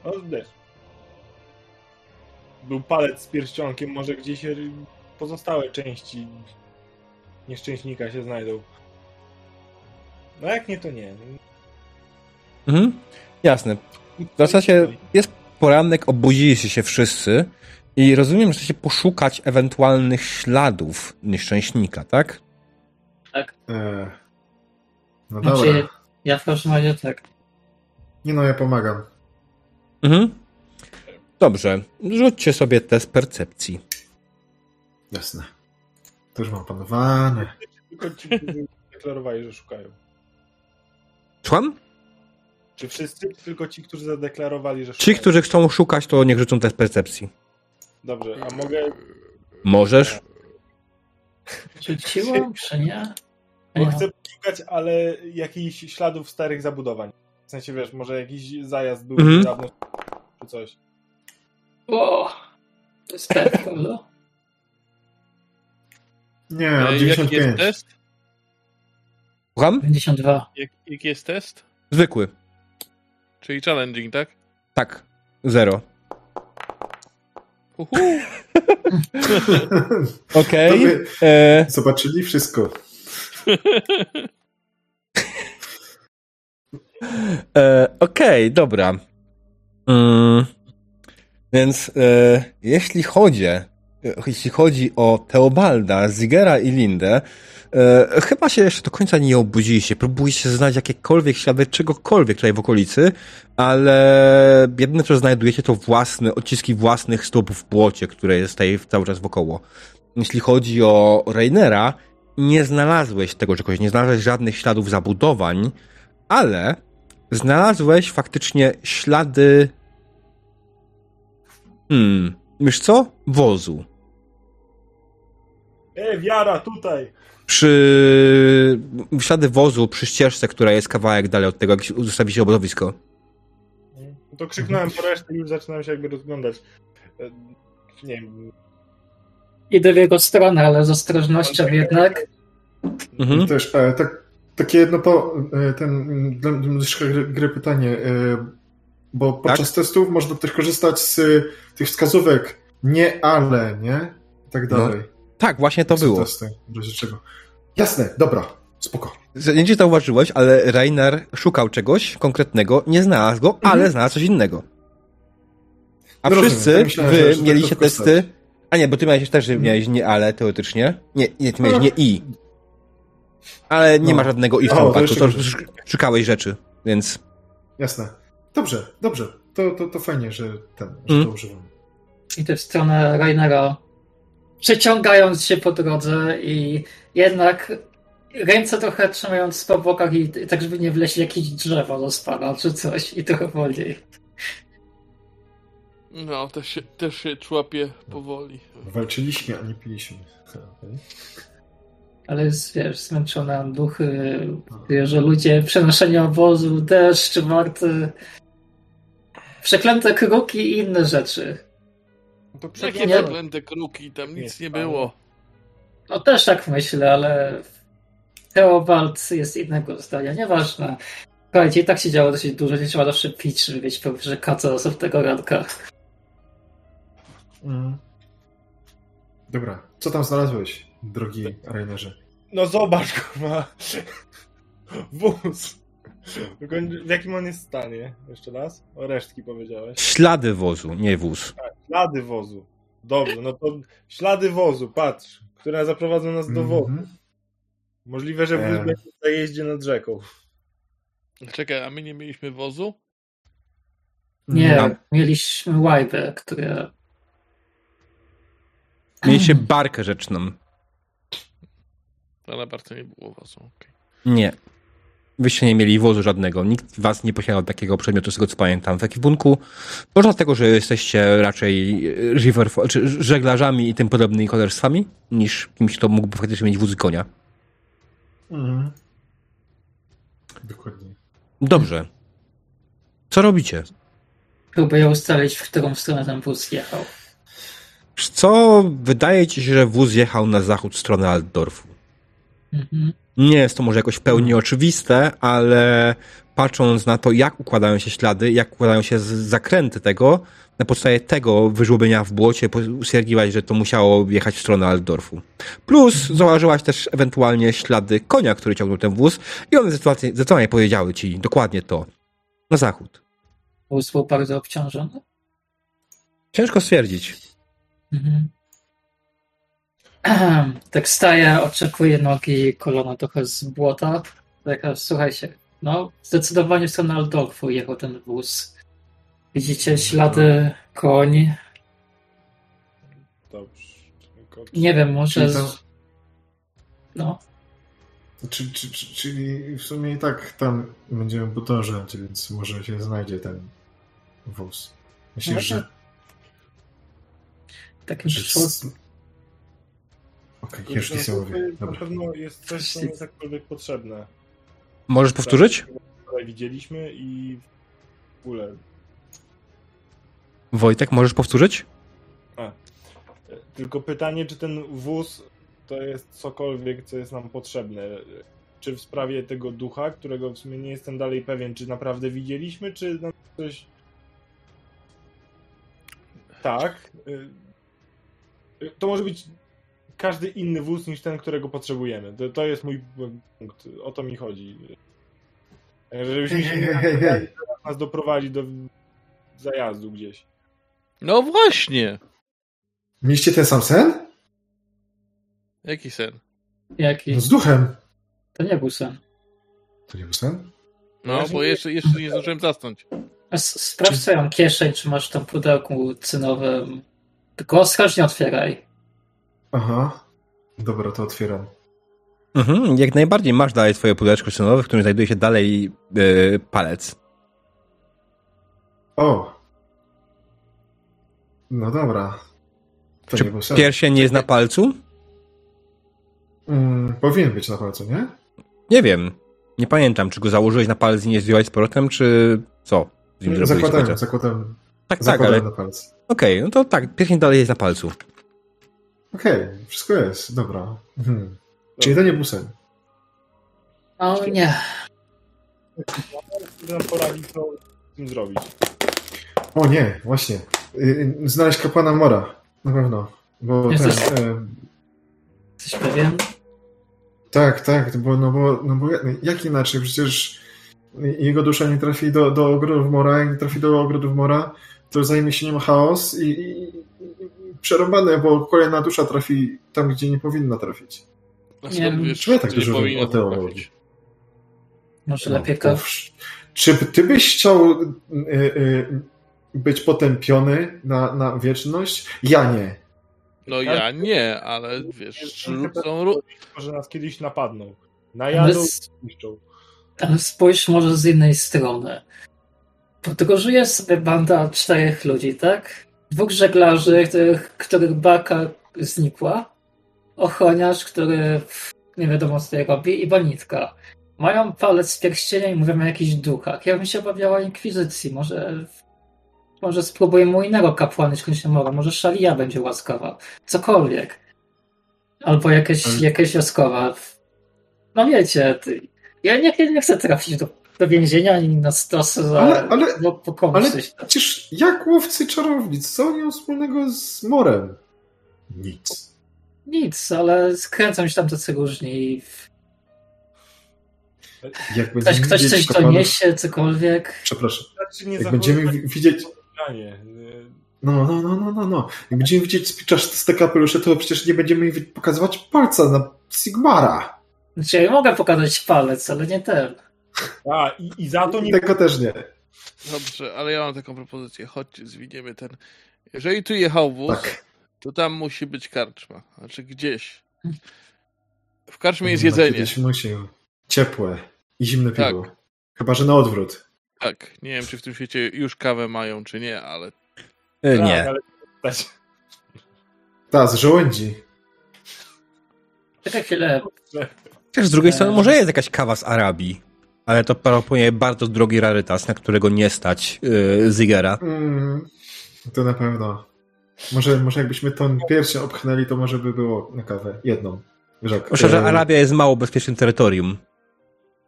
No wiesz. Był palec z pierścionkiem, może gdzieś pozostałe części nieszczęśnika się znajdą. No jak nie, to nie. Mhm. Jasne. W zasadzie jest poranek, obudziliście się wszyscy i rozumiem, że chcecie poszukać ewentualnych śladów nieszczęśnika, tak? Tak. E, no Znaczy, dobra. ja w każdym razie tak. Nie no, ja pomagam. Mhm. Dobrze. Rzućcie sobie test percepcji. Jasne. To już mam panowane. Tylko ci, którzy zadeklarowali, że szukają. Słucham? Czy wszyscy, czy tylko ci, którzy zadeklarowali, że Ci, szukają? którzy chcą szukać, to niech rzucą test percepcji. Dobrze, a mogę... Możesz? Rzuciło, czy nie? Bo chcę szukać, ale jakichś śladów starych zabudowań. W sensie, wiesz, może jakiś zajazd był Mhm. dawno, czy coś. O, to jest tak, prawda? Nie, E, od Jaki jest 95. test? Słucham? 52. Jak, jaki jest test? Zwykły. Czyli challenging, tak? Tak. Zero. Okej. Wy- E, Zobaczyli wszystko. E, Okej, dobra. Mm, więc e, jeśli chodzi, jeśli chodzi o Teobalda, Zigera i Lindę, e, chyba się jeszcze do końca nie obudziliście. Próbujecie znaleźć jakiekolwiek ślady czegokolwiek tutaj w okolicy, ale jedyne co znajdujecie to własne, odciski własnych stóp w błocie, które jest tutaj cały czas wokoło. Jeśli chodzi o Rainera, nie znalazłeś tego czegoś, nie znalazłeś żadnych śladów zabudowań, ale znalazłeś faktycznie ślady. Hmm, wiesz co? Wozu. E, wiara, tutaj! Przy. Ślady wozu przy ścieżce, która jest kawałek dalej od tego, jak zostawi się obozowisko. No to krzyknąłem po resztę i już zaczynam się jakby rozglądać. E, Nie wiem. Idę w jego stronę, ale z ostrożnością jednak. Mhm. Też e, tak, takie jedno po, e, ten, dla dla gry, gry pytanie, e, bo podczas testów można też korzystać z e, tych wskazówek nie, ale, nie? I tak No, dalej. Tak, właśnie to Są było. Testy, w razie czego. Jasne, dobra, spoko. Nie wiem, czy zauważyłeś, ale Rainer szukał czegoś konkretnego, nie znalazł go, ale znalazł coś innego. A No rozumiem, wszyscy, tak myślałem, wy że- że tak mieliście testy. A nie, bo ty miałeś też miałeś nie ale teoretycznie. Nie, nie, ty miałeś nie i. Ale nie No. ma żadnego i w tym wypadku, jeszcze to sz- szukałeś rzeczy, więc. Jasne. Dobrze, dobrze. To, to, to fajnie, że ten, że Mm. to używam. Idę w stronę Rainera, przeciągając się po drodze i jednak ręce trochę trzymając po bokach i, i tak, żeby nie wleźć jakieś drzewo do spada czy coś i trochę wolniej. No, też się, też się człapie powoli. Walczyliśmy, a nie piliśmy. Ale jest, wiesz, zmęczone duchy, wie, że ludzie, przenoszenie obozu, deszcz, warty, przeklęte kruki i inne rzeczy. No to Jakie przeglądam. zaklęte kruki, tam nic Nie nie było. No też tak myślę, ale Theobald jest innego zdania, nieważne. Słuchajcie, i tak się działo dosyć dużo, nie trzeba zawsze pić, żeby mieć powyżej kaca tego ranka. Mm. Dobra, co tam znalazłeś, drogi Rainerze? No zobacz go ma. Wóz. Tylko w jakim on jest stanie? Jeszcze raz? O resztki powiedziałeś. Ślady wozu, nie wóz. Ślady wozu. Dobrze, no to ślady wozu, patrz, które zaprowadzą nas do wozu. Mhm. Możliwe, że wóz E. będzie na jeździe nad rzeką. Czekaj, a my nie mieliśmy wozu? Nie, Tam. mieliśmy łajbę, które... Mieliście barkę rzeczną. Na bardzo nie było wozu. okej. Nie. Wyście nie mieli wozu żadnego. Nikt was nie posiadał takiego przedmiotu, z tego co pamiętam, w ekwipunku. Może dlatego, że jesteście raczej e, river, czy żeglarzami i tym podobnymi kolerstwami, niż kimś, kto mógłby faktycznie mieć wóz i konia. Mhm. Dokładnie. Dobrze. Co robicie? Próbuję ustalić, w którą stronę ten wóz jechał. Co wydaje ci się, że wóz jechał na zachód w stronę Altdorfu? Mhm. Nie jest to może jakoś w pełni oczywiste, ale patrząc na to, jak układają się ślady, jak układają się zakręty tego, na podstawie tego wyżłobienia w błocie stwierdziłaś, że to musiało jechać w stronę Altdorfu. Plus zauważyłaś też ewentualnie ślady konia, który ciągnął ten wóz i one zdecydowanie powiedziały ci dokładnie to. Na zachód. Wóz był bardzo obciążony. Ciężko stwierdzić. Mhm. Tak staję, oczekuję nogi, kolana trochę z błota. Taka, słuchajcie, no zdecydowanie w stronę Aldorfu jechał ten wóz. Widzicie ślady koń. Dobrze. Tylko- Nie wiem, może... Czyli No, Czy, czy, czy, czyli w sumie i tak tam będziemy podążać, więc może się znajdzie ten wóz. Myślisz, Może. że... takim że przyszło... Okej, już nic nie To mówię. Na pewno jest coś, co jest jakkolwiek potrzebne. Możesz powtórzyć? Wczoraj widzieliśmy i w ogóle Wojtek, możesz powtórzyć? E, Tylko pytanie, czy ten wóz to jest cokolwiek, co jest nam potrzebne. Czy w sprawie tego ducha, którego w sumie nie jestem dalej pewien, czy naprawdę widzieliśmy, czy nam coś. Tak. y, y, To może być każdy inny wóz niż ten, którego potrzebujemy. To, to jest mój punkt. O to mi chodzi. Żebyśmy się nie nas doprowadzi do zajazdu gdzieś. No właśnie! Mieliście ten sam sen? Jaki sen? Jaki? No z duchem. To nie był sen. To nie był sen? No, się bo nie- jeszcze, jeszcze nie zdążyłem zasnąć. Sprawdź swoją kieszeń, czy masz tam pudełku cynowym. Tylko ostrożnie otwieraj. Aha. Dobra, to otwieram. Mhm, jak najbardziej masz dalej swoje pudełeczko cynowe, w którym znajduje się dalej yy, palec. O! No dobra. To Czy nie pierścień nie jest na palcu? Mm, powinien być na palcu, nie? Nie wiem. Nie pamiętam, czy go założyłeś na palec i nie zdjąłeś z powrotem, czy co? Z nim zrobiłeś Zakładałem, zakładałem, Tak, tak, ale na palcu. okej, no to tak, pierścień dalej jest na palcu. Okej, wszystko jest, dobra. Mhm. Czyli to nie był sen. O nie. Nam poradzi, co z tym zrobić. O nie, właśnie. Y, y, Znaleźć kapłana Mora. Na pewno. Bo Jesteś- ten, e, Jesteś pewien? tak, tak, bo, no bo, no bo jak- jak inaczej? Przecież jego dusza nie trafi do, do ogrodów Mora, jak nie trafi do ogrodów Mora, to zajmie się nim chaos i, i, i przerąbane, bo kolejna dusza trafi tam, gdzie nie powinna trafić. A Nie wiesz, czemu ja tak dużo wiem o teologii? Może No, lepiej wsz- Czy ty byś chciał y, y, być potępiony na, na wieczność? Ja nie. No ja nie, ale wiesz, są Może nas kiedyś napadną. Najadą i zniszczą. Ale spójrz może z innej strony. Podróżuje sobie banda czterech ludzi, tak? Dwóch żeglarzy, których, których barka znikła, ochroniarz, który nie wiadomo co tutaj robi i banitka. Mają palec z pierścienia i mówią o jakichś duchach. Ja bym się obawiała inkwizycji. Może, może spróbujemy u innego kapłana, niż mora. Może szalia będzie łaskawa. Cokolwiek. Albo jakieś, Ale- jakieś jaskowa. No wiecie, ty, ja nie, nie chcę trafić do, do więzienia ani na stosy za Ale- ale- no, Ale przecież jak łowcy czarownic, co oni wspólnego z Morem? Nic. Nic, ale skręcam się tam tacy różni i Jak ktoś, ktoś widzieć coś kapłanów- doniesie, cokolwiek. Przepraszam. Nie Jak będziemy wi- widzieć... No, no, no, no, no, no. Jak będziemy widzieć spiczaste kapelusze, to przecież nie będziemy pokazywać palca na Sigmara. Znaczy, ja mogę pokazać palec, ale nie ten. A, i, i za to nie Tego też nie. Dobrze, ale ja mam taką propozycję. Chodźcie, zwiniemy ten. Jeżeli tu jechał wóz, Tak. to tam musi być karczma. Znaczy gdzieś. W karczmie jest No, jedzenie. Kiedyś musi. Ciepłe i zimne Tak. piwo. Chyba, że na odwrót. Tak, nie wiem, czy w tym świecie już kawę mają, czy nie, ale E, Tak, nie. ale tak. Ta, z żołędzi. Czekaj chwilę. Chociaż z drugiej strony może jest jakaś kawa z Arabii, ale to prawdopodobnie bardzo drogi rarytas, na którego nie stać yy, Zigera. Mm, to na pewno. Może, może jakbyśmy tą pierścień obchnęli, to może by było na kawę. Jedną. Myślę, że e, Arabia jest mało bezpiecznym terytorium.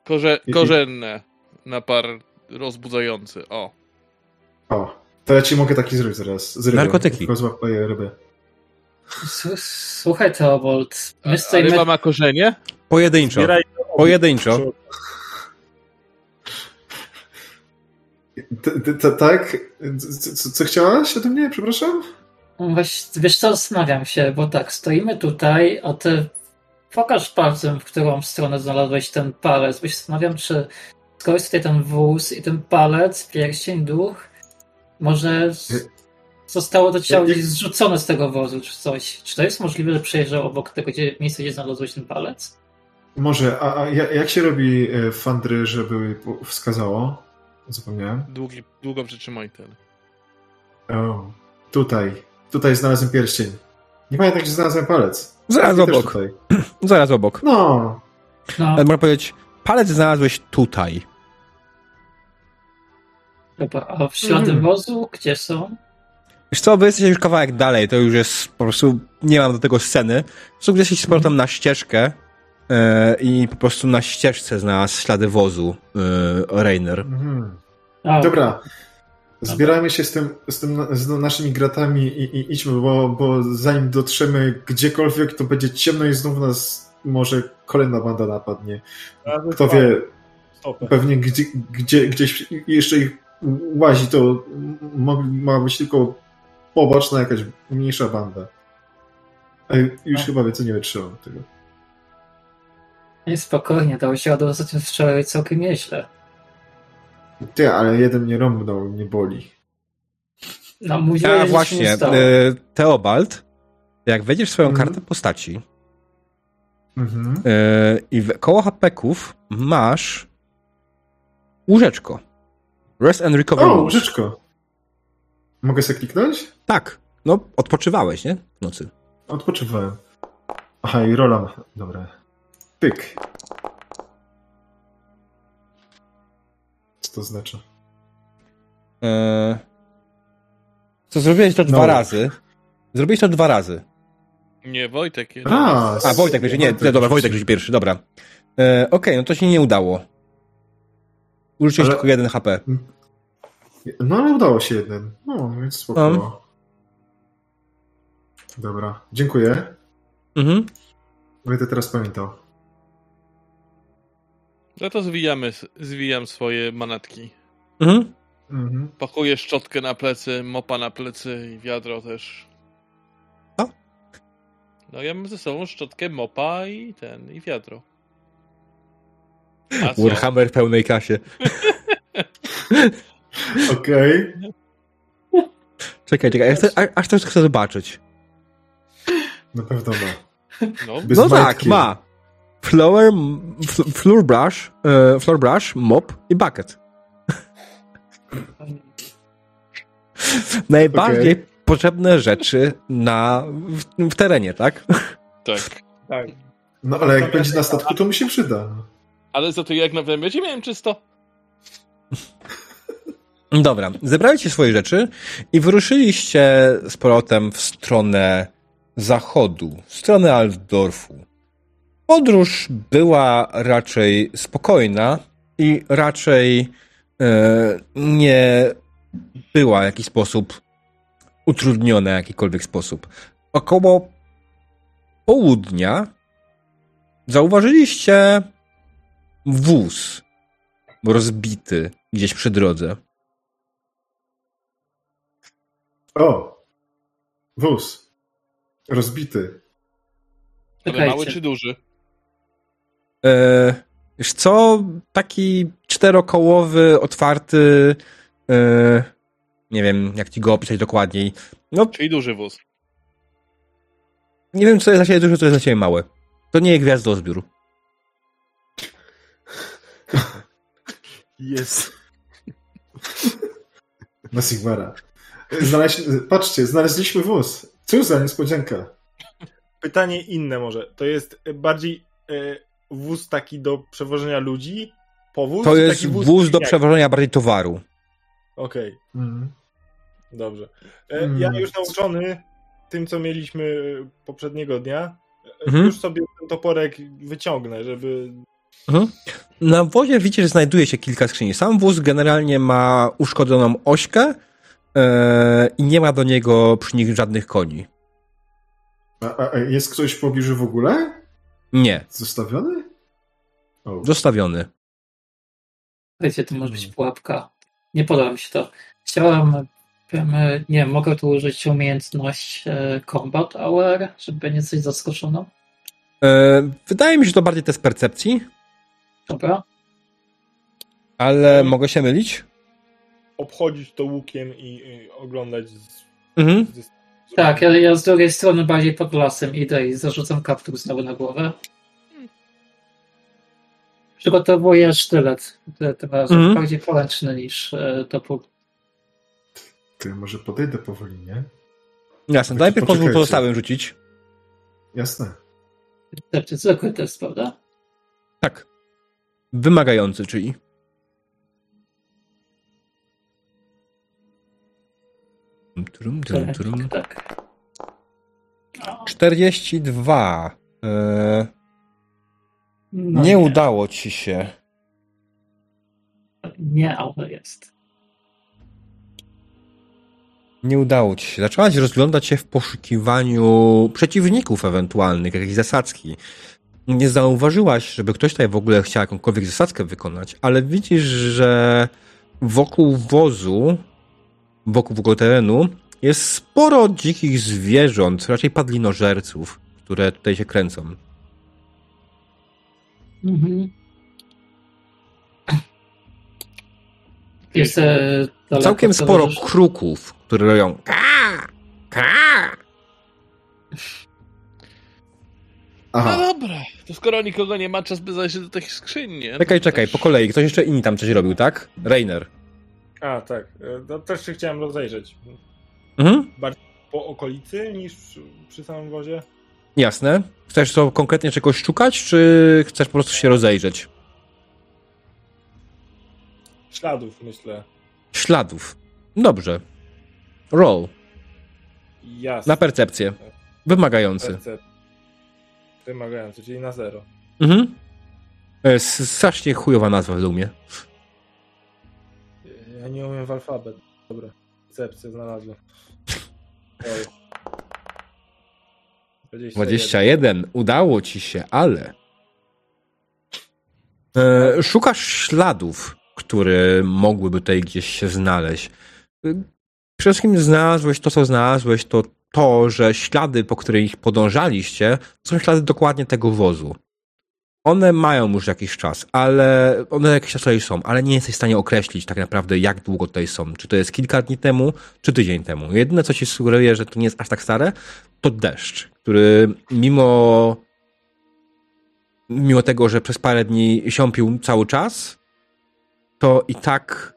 Korze korzenne. Napar rozbudzający. O. O, to ja ci mogę taki zrobić zaraz. Z ryby. Narkotyki. Tylko złapuję rybę. Słuchaj, Teobold, ryba ma korzenie? Pojedynczo. Pojedynczo. Tak? Co chciałaś ode mnie? Przepraszam? Wiesz co, zastanawiam się, bo tak, stoimy tutaj, a ty pokaż palcem, w którą stronę znalazłeś ten palec, bo się zastanawiam, czy skoro tutaj ten wóz i ten palec, pierścień, duch, może zostało to ciało gdzieś zrzucone z tego wozu, czy coś. Czy to jest możliwe, że przejeżdżał obok tego gdzie, miejsca, gdzie znalazłeś ten palec? Może, a, a ja- jak się robi e, fandry, żeby wskazało? Zapomniałem. Długi, długo przytrzymaj ten. O, tutaj. Tutaj znalazłem pierścień. Nie pamiętam, gdzie znalazłem palec. Zaraz obok. Tutaj. Zaraz obok. No, No, Ale można powiedzieć, palec znalazłeś tutaj. dobra, a w ślady Mhm. wozu, gdzie są? Wiesz co, wy jesteście już kawałek dalej, to już jest po prostu, nie mam do tego sceny. Po prostu gdzieś z powrotem na ścieżkę i po prostu na ścieżce znalazł ślady wozu e, Rainer. mhm. Dobra. Zbierajmy się z tym, z tym z naszymi gratami i, i idźmy, bo, bo zanim dotrzemy gdziekolwiek, to będzie ciemno i znów nas może kolejna banda napadnie. Kto wie, pewnie gdzie, gdzie, gdzieś jeszcze ich łazi, to ma być tylko poboczna jakaś mniejsza banda. A już No. chyba więcej nie wytrzymam tego. Nie, spokojnie, dało się radę ostatnio wczoraj całkiem nieźle. Ty, ale jeden mnie rąbnął, nie boli. No, mówiłem, A właśnie, e, Teobald, jak wejdziesz w swoją Mhm. kartę postaci Mhm. e, i w, koło hapeków masz łóżeczko. Rest and recover O, łóżeczko. Mogę sobie kliknąć? Tak, no odpoczywałeś, nie? W nocy. Odpoczywałem. Aha, i rola ma. Dobra. Pyk. Co to znaczy? E, co zrobiłeś to No. dwa razy. Zrobiłeś to dwa razy. Nie, Wojtek jeden. Raz. A, Wojtek będzie, nie, Wojtek dobra. Wojtek rzuci pierwszy, dobra. E, Okej, no to się nie udało. Użyłeś Ale- tylko jeden HP. No ale udało się jeden. No, więc spoko. Um. Dobra, dziękuję. Mhm. Będę teraz pamiętał. No to zwijamy, zwijam swoje manatki. Mhm. Mhm. Pakuję szczotkę na plecy, mopa na plecy i wiadro też. Co? No ja mam ze sobą szczotkę, mopa i ten, i wiadro. A? Warhammer w pełnej kasie. Okej. Czekaj, czekaj, ja chcę, a- aż też chcę zobaczyć. Na pewno ma. No, Bez no tak, ma. Flower, fl- floor brush, e, floor brush, mop i bucket. Najbardziej potrzebne rzeczy na, w, w terenie, tak? tak. Tak. No ale jak będzie na statku, to mi się przyda. Ale za to jak na namiocie miałem czysto. Dobra, zebraliście swoje rzeczy i wyruszyliście z powrotem w stronę zachodu, w stronę Altdorfu. Podróż była raczej spokojna i raczej e, nie była w jakiś sposób utrudniona w jakikolwiek sposób. Około południa zauważyliście wóz rozbity gdzieś przy drodze. O! Wóz. Rozbity. Ale mały czy duży? E, wiesz co? Taki czterokołowy, otwarty. E, nie wiem, jak ci go opisać dokładniej. No, Czyli duży wóz. nie wiem, co jest dla ciebie duże, co jest dla ciebie małe. To nie jest gwiazdozbiór. Jest. Na Sigmara. Znaleźli... Patrzcie, znaleźliśmy wóz. Cóż za niespodzianka. Pytanie inne może. To jest bardziej e, wóz taki do przewożenia ludzi? Powóz? To jest taki wóz do jak- przewożenia bardziej towaru. Okej, Mhm. dobrze. E, Mm. Ja już nauczony tym, co mieliśmy poprzedniego dnia, Mhm. już sobie ten toporek wyciągnę, żeby... Mhm. Na wozie widzicie, że znajduje się kilka skrzyni. Sam wóz generalnie ma uszkodzoną ośkę e, i nie ma do niego przy nich żadnych koni. A, a, a jest ktoś w pobliżu w ogóle? Nie, Zostawiony? Zostawiony. Wiecie, to może być pułapka. Nie podoba mi się to. Chciałem, wiem, nie wiem, mogę tu użyć umiejętność e, Combat Hour, żeby nie coś zaskoczono. E, wydaje mi się, że to bardziej test percepcji, Dobra. ale mogę się mylić. obchodzić to łukiem i, i oglądać z, Mhm. z, z Tak, ja, ja z drugiej strony bardziej pod lasem idę i zarzucam kaptur znowu na głowę. Przygotowuję sztylet. Ty- Tym razem Mhm. bardziej poręczny niż e, topór. Ty, może podejdę powoli, nie? Jasne, najpierw pozwól pozostałym rzucić. Jasne. To jest zwykły test, prawda? Tak. Wymagający, czyli. Trum, trum, trum. Tak. O, 42. E, no nie udało ci się. Nie, ale jest. Nie udało ci się. Zaczęłaś rozglądać się w poszukiwaniu przeciwników ewentualnych, jakiejś zasadzki. Nie zauważyłaś, żeby ktoś tutaj w ogóle chciał jakąkolwiek zasadzkę wykonać, ale widzisz, że wokół wozu, wokół w ogóle terenu, jest sporo dzikich zwierząt, raczej padlinożerców, które tutaj się kręcą. Mhm. Jest daleko, Całkiem sporo możesz- kruków, które robią ka, ka. No Aha. dobra, to skoro nikogo nie ma, czas by zajrzeć do tych skrzyń, nie? Czekaj, czekaj, też- po kolei. Ktoś jeszcze inni tam coś robił, tak? Rainer. A, tak. No, też się chciałem rozejrzeć. Mhm. Po okolicy niż przy, przy samym wozie? Jasne. Chcesz to konkretnie czegoś szukać, czy chcesz po prostu się rozejrzeć? Śladów, myślę. Śladów. Dobrze. Roll. Jasne. Na percepcję. Wymagający. Percep- Wymagający, czyli na zero. Mhm. To jest strasznie chujowa nazwa według mnie. Ja nie umiem w alfabet. Dobra. Percepcję znalazłem. Oj. 21. Udało ci się, ale... E, szukasz śladów, które mogłyby tutaj gdzieś się znaleźć. E, Przede wszystkim znalazłeś to, co znalazłeś, to to, że ślady, po których podążaliście, to są ślady dokładnie tego wozu. One mają już jakiś czas, ale one jakiś czas tutaj są, ale nie jesteś w stanie określić tak naprawdę, jak długo tutaj są. Czy to jest kilka dni temu, czy tydzień temu. Jedyne, co ci sugeruje, że to nie jest aż tak stare, to deszcz, który mimo mimo tego, że przez parę dni siąpił cały czas, to i tak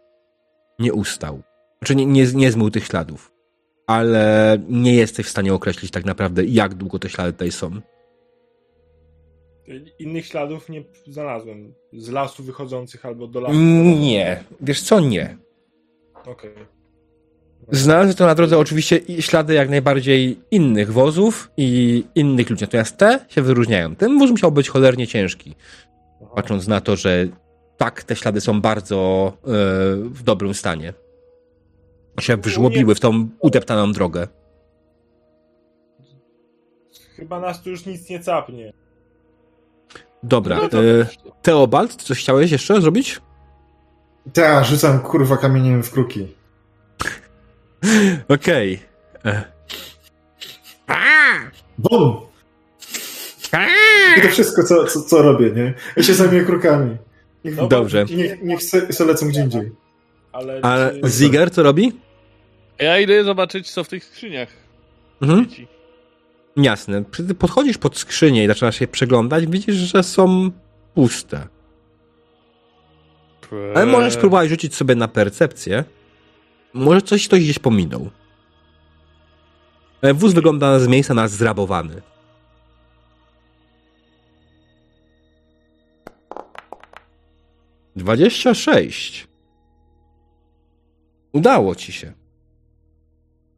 nie ustał. Znaczy nie, nie, nie zmył tych śladów. Ale nie jesteś w stanie określić tak naprawdę, jak długo te ślady tutaj są. Innych śladów nie znalazłem. Z lasu wychodzących albo do lasu. Nie. Wiesz co? Nie. Okej. Znalazłem to na drodze oczywiście ślady jak najbardziej innych wozów i innych ludzi. Natomiast te się wyróżniają. Ten wóz musiał być cholernie ciężki. Patrząc na to, że tak, te ślady są bardzo e, w dobrym stanie. Się wyżłobiły w tą udeptaną drogę. Chyba nas tu już nic nie capnie. Dobra. No to E, Teobald, coś chciałeś jeszcze zrobić? Ta, rzucam kurwa kamieniem w kruki. Okej. E, Bum! I to wszystko, co, co, co robię, nie? Ja się zajmuję krukami. Niech, Dobrze. niech, niech se, se lecą gdzie indziej. Ale, A czy- Ziger co robi? Ja idę zobaczyć, co w tych skrzyniach. Mhm. Dzieci. Jasne. Kiedy podchodzisz pod skrzynię i zaczynasz się przeglądać, widzisz, że są puste. Ale możesz spróbować rzucić sobie na percepcję. Może coś ktoś gdzieś pominął. E, Wóz wygląda z miejsca na zrabowany. Dwadzieścia sześć. Udało ci się.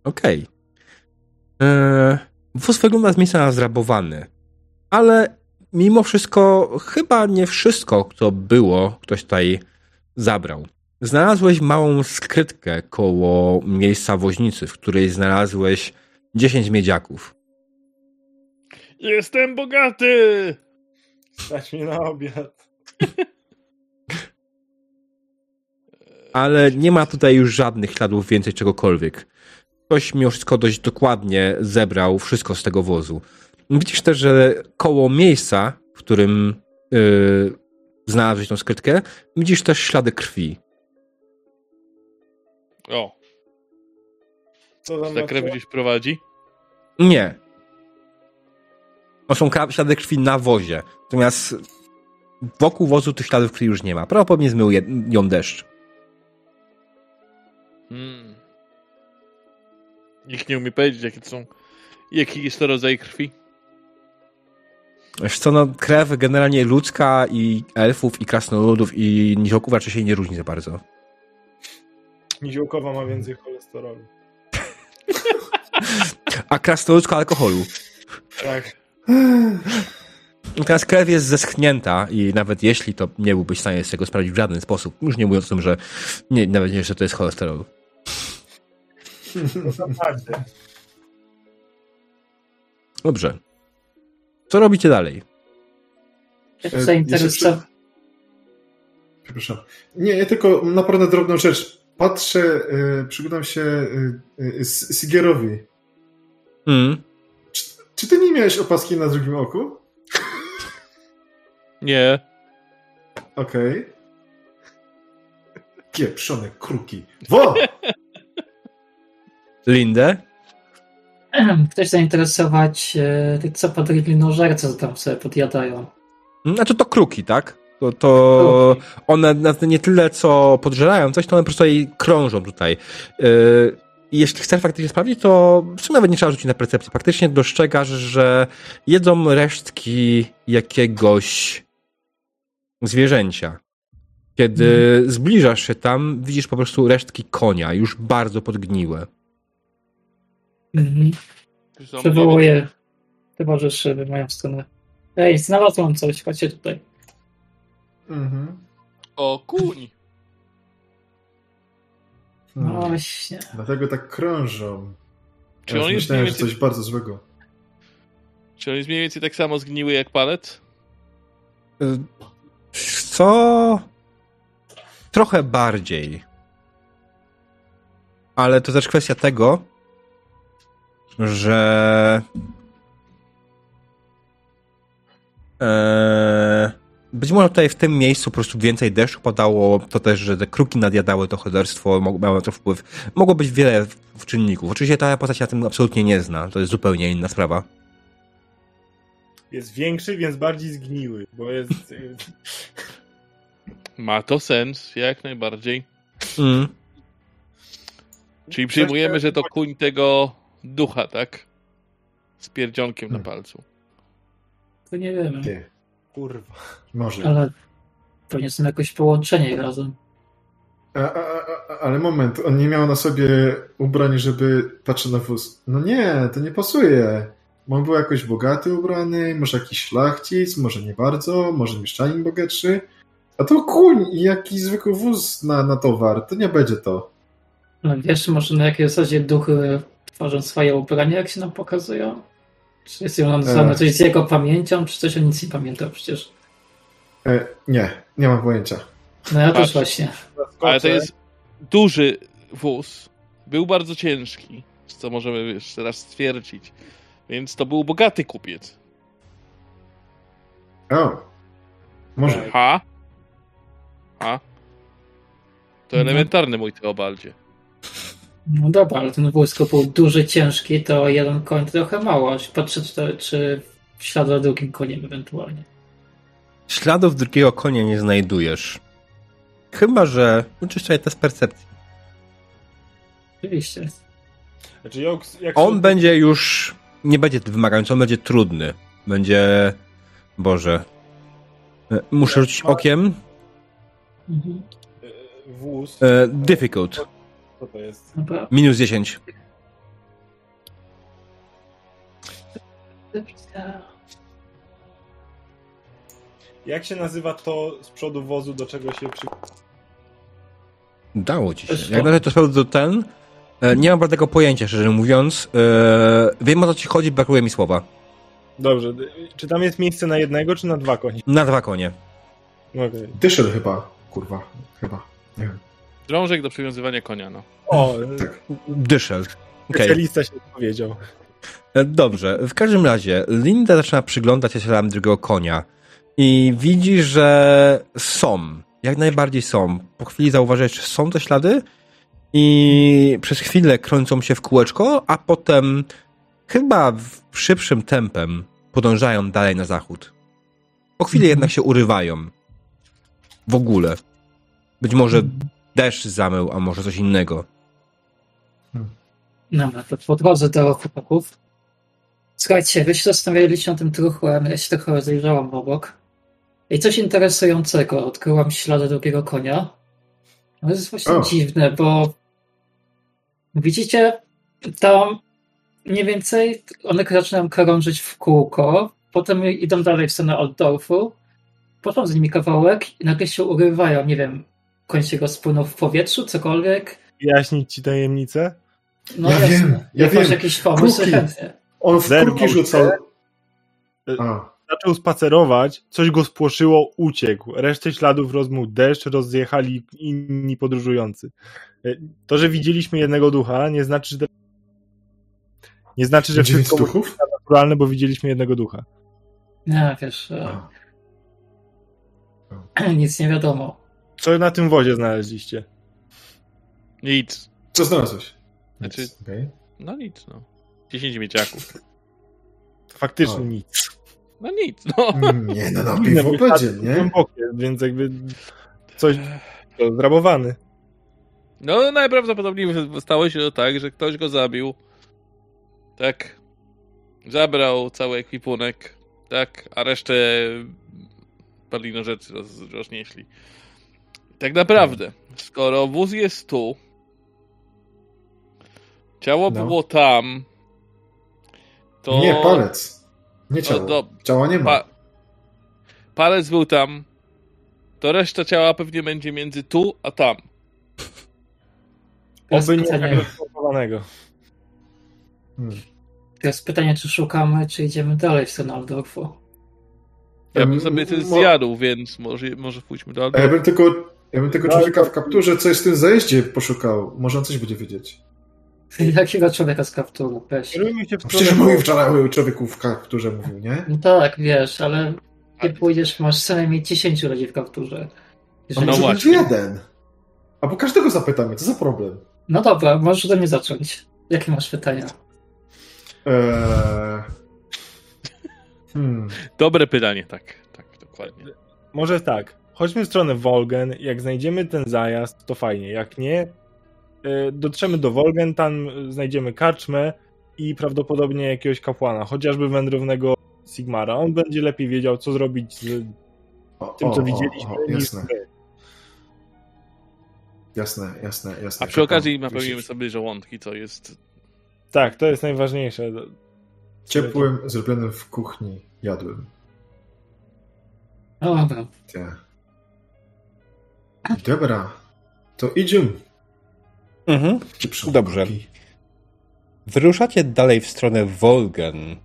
Okej. Okay. Wóz wygląda z miejsca na zrabowany. ale mimo wszystko chyba nie wszystko, co było, ktoś tutaj zabrał. Znalazłeś małą skrytkę koło miejsca woźnicy, w której znalazłeś 10 miedziaków. Jestem bogaty! Stać mi na obiad. ale nie ma tutaj już żadnych śladów więcej czegokolwiek. Ktoś mimo wszystko dość dokładnie zebrał wszystko z tego wozu. Widzisz też, że koło miejsca, w którym yy, znalazłeś tą skrytkę, widzisz też ślady krwi. O, Co tam ta krew gdzieś prowadzi? Nie. To są ślady krwi na wozie. Natomiast wokół wozu tych śladów krwi już nie ma. Prawdopodobnie zmył je- ją deszcz. Hmm. Nikt nie umie powiedzieć, jakie to są. Jaki jest to rodzaj krwi? Wiesz co, no, krew generalnie ludzka i elfów, i krasnoludów, i niziołków raczej się nie różni za bardzo. Niziołkowa ma więcej cholesterolu. A krasnoludzka alkoholu. Tak. Teraz krew jest zeschnięta i nawet jeśli to nie byłbyś w stanie z tego sprawdzić w żaden sposób, już nie mówiąc o tym, że nie, nawet nie, że to jest cholesterol. To naprawdę. Dobrze. Co robicie dalej? Jak E, zainteresował. jeszcze Przepraszam. Nie, ja tylko naprawdę drobną rzecz. Patrzę, y, przyglądam się y, y, Sigierowi. Mm. Czy, czy ty nie miałeś opaski na drugim oku? Nie. Okej. Pieprzone kruki. Wo! Lindę? Ktoś zainteresować, e, co podrygli nożerce, co tam sobie podjadają. Znaczy to kruki, tak? To, to one nie tyle co podżerają coś, to one po prostu jej krążą tutaj. Yy, i jeśli chcesz faktycznie sprawdzić, to w sumie nawet nie trzeba rzucić na percepcję. Faktycznie dostrzegasz, że jedzą resztki jakiegoś zwierzęcia. Kiedy zbliżasz się tam, widzisz po prostu resztki konia, już bardzo podgniłe. Mhm. Przywołuję towarzyszy w moją stronę. Ej, znalazłam coś, chodźcie tutaj. Mhm. O, kuń! No Hmm. właśnie. Dlatego tak krążą. Czy Ja on, już jest mniej myślałem, że więcej, coś bardzo złego. czy on jest mniej więcej tak samo zgniły jak palec? Y, Co? Trochę bardziej. Ale to też kwestia tego, że. Eee, być może tutaj w tym miejscu po prostu więcej deszczu padało, to też, że te kruki nadjadały to cholerstwo, miało to wpływ. Mogło być wiele w- czynników. Oczywiście ta postać się na tym absolutnie nie zna, to jest zupełnie inna sprawa. Jest większy, więc bardziej zgniły, bo jest... Ma to sens, jak najbardziej. Mm. Czyli przyjmujemy, że to kuń tego ducha, tak? Z pierdzionkiem na Hmm. palcu. To nie wiemy, Kurwa. może. ale pewnie są jakoś połączenie razem. A, a, a, ale moment, on nie miał na sobie ubrań, żeby patrzeć na wóz. No nie, to nie pasuje. On był jakoś bogaty ubrany, może jakiś szlachcic, może nie bardzo, może mieszczanin bogatszy. A to kuń i jakiś zwykły wóz na, na towar, to nie będzie to. No wiesz, może na jakiej zasadzie duchy tworzą swoje ubrania, jak się nam pokazują? Czy jest on związane E. coś z jego pamięcią, czy coś o nic nie pamięta przecież? E, nie, nie mam pojęcia. No ja Patrz. też właśnie. Ale to jest duży wóz. Był bardzo ciężki, co możemy jeszcze raz stwierdzić. Więc to był bogaty kupiec. O, może. Tak. Ha? Ha? To Mhm. elementarny mój Teobaldzie. No dobra, ale ten wózko był duży, ciężki, to jeden koń trochę mało. Patrzę, czy, to, czy ślad za drugim koniem ewentualnie. Śladów drugiego konia nie znajdujesz. Chyba, że uczysz sobie test percepcji. Oczywiście. Znaczy, jak, jak On się- będzie już. Nie będzie wymagający, on będzie trudny. Będzie. Boże. E, Muszę rzucić okiem. Mhm. y, Wóz. E, difficult. Co to jest? Minus 10. Jak się nazywa to z przodu wozu, do czego się przy... Dało ci się. co? Jak na razie to sprawdzę ten. E, nie mam żadnego pojęcia, szczerze mówiąc. E, wiem o co ci chodzi, brakuje mi słowa. Dobrze, czy tam jest miejsce na jednego, czy na dwa konie? Na dwa konie. Dyszel chyba, kurwa, chyba. Nie wiem. Drążek do przywiązywania konia, no. O, Tak. Dyszel. Specjalista się powiedział. E, Dobrze. W każdym razie, Linda zaczyna przyglądać się śladom drugiego konia i widzi, że są. Jak najbardziej są. Po chwili zauważyłeś, że są te ślady i przez chwilę kręcą się w kółeczko, a potem chyba w szybszym tempem podążają dalej na zachód. Po chwili jednak się urywają. W ogóle. Być może deszcz zamył, a może coś innego. Dobra, to podchodzę do chłopaków. Słuchajcie, wy się zastanawialiście na tym truchłem, ja się trochę rozejrzałam obok. I coś interesującego, odkryłam ślady drugiego konia. No to jest właśnie O. dziwne, bo widzicie, tam mniej więcej one zaczynają krążyć w kółko, potem idą dalej w stronę Oldorfu, potem z nimi kawałek i nagle się urywają, nie wiem, koń się rozpłynął w powietrzu, cokolwiek. Wyjaśnić ci tajemnicę? No Ja jasne. wiem, ja Jak masz wiem. jakiś pomysł, Kruki. chętnie. On w kurki rzucał. A, Zaczął spacerować, coś go spłoszyło, uciekł. Resztę śladów rozmył deszcz, rozjechali inni podróżujący. E, To, że widzieliśmy jednego ducha, nie znaczy, że nie znaczy, że wszystko duchów? było naturalne, bo widzieliśmy jednego ducha. Nie, wiesz, e, A. nic nie wiadomo. Co na tym wozie znaleźliście? Nic. Co znalazłeś? Znaczy- Nic, okej. No nic, no. 10 mieciaków. Faktycznie O. nic. No nic, no. Mm, Nie, no na Inne piwo będzie, nie? Głębokie, więc jakby coś to zrabowany. No najprawdopodobniej stało się to tak, że ktoś go zabił. Tak. Zabrał cały ekwipunek. Tak, a resztę palino rzeczy roz, roznieśli. Tak naprawdę, skoro wóz jest tu, ciało No. było tam, to... Nie, palec. Nie ciało. O, do- Ciała nie ma. Pa... Palec był tam, to reszta ciała pewnie będzie między tu a tam. Oby nie pytanie, transportowanego. Hmm. teraz pytanie, czy szukamy, czy idziemy dalej w stronę Aldorfu. Ja bym sobie to zjadł, więc może, może pójdźmy do A ja bym tylko, ja bym tego No, człowieka ale w kapturze, co jest w tym zajeździe, poszukał. Może on coś będzie wiedzieć. Jakiego człowieka z kapturu, weź. W Przecież mówił wczoraj o człowieku w kapturze, mówił, nie? No tak, wiesz, ale ty pójdziesz, masz co najmniej 10 ludzi w kapturze. Jeżeli... No może być właśnie. jeden. Albo każdego zapytamy, co za problem? no dobra, możesz ode mnie zacząć. Jakie masz pytania? Eee... Hmm. Dobre pytanie, tak, tak, dokładnie. Może tak. Chodźmy w stronę Wolgen. Jak znajdziemy ten zajazd, to fajnie. Jak nie, y, dotrzemy do Wolgen, tam znajdziemy karczmę i prawdopodobnie jakiegoś kapłana, chociażby wędrownego Sigmara. On będzie lepiej wiedział, co zrobić z tym, o, co widzieliśmy. o, jasne, jasne, jasne, jasne. A przy okazji napełnimy sobie żołądki, co jest... Tak, to jest najważniejsze. Ciepłym, zrobionym w kuchni jadłem. No dobra. Te. Dobra, to idziemy. Mhm. Dobrze. Wyruszacie dalej w stronę Wolgen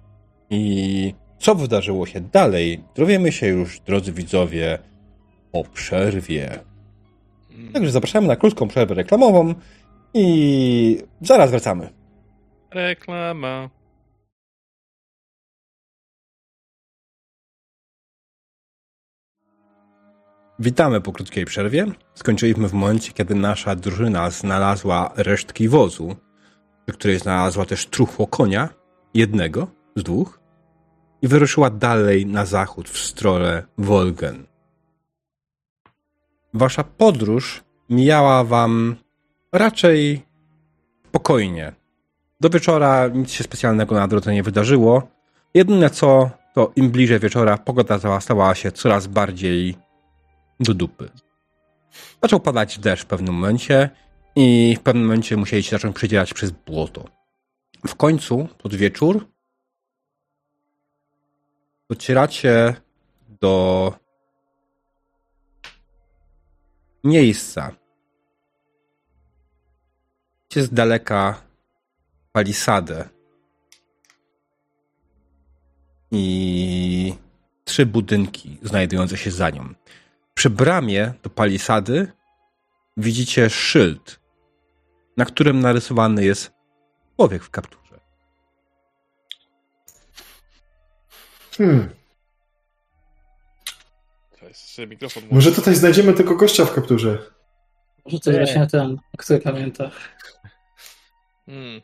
i co wydarzyło się dalej, dowiemy się już, drodzy widzowie, po przerwie. Także zapraszamy na krótką przerwę reklamową i zaraz wracamy. Reklama. Witamy po krótkiej przerwie. Skończyliśmy w momencie, kiedy nasza drużyna znalazła resztki wozu, w której znalazła też truchło konia, jednego z dwóch, i wyruszyła dalej na zachód w stronę Wolgen. Wasza podróż mijała wam raczej spokojnie. Do wieczora nic się specjalnego na drodze nie wydarzyło. Jedyne co, to im bliżej wieczora pogoda stała- się coraz bardziej do dupy. Zaczął padać deszcz w pewnym momencie i w pewnym momencie musieli się zacząć przedzierać przez błoto. W końcu, pod wieczór, docieracie do miejsca. Widzicie z daleka palisadę i trzy budynki znajdujące się za nią. Przy bramie do palisady widzicie szyld, na którym narysowany jest człowiek w kapturze. Hmm. Może tutaj znajdziemy tego gościa w kapturze. Może to jest Nie. właśnie ten, który pamięta. Hmm.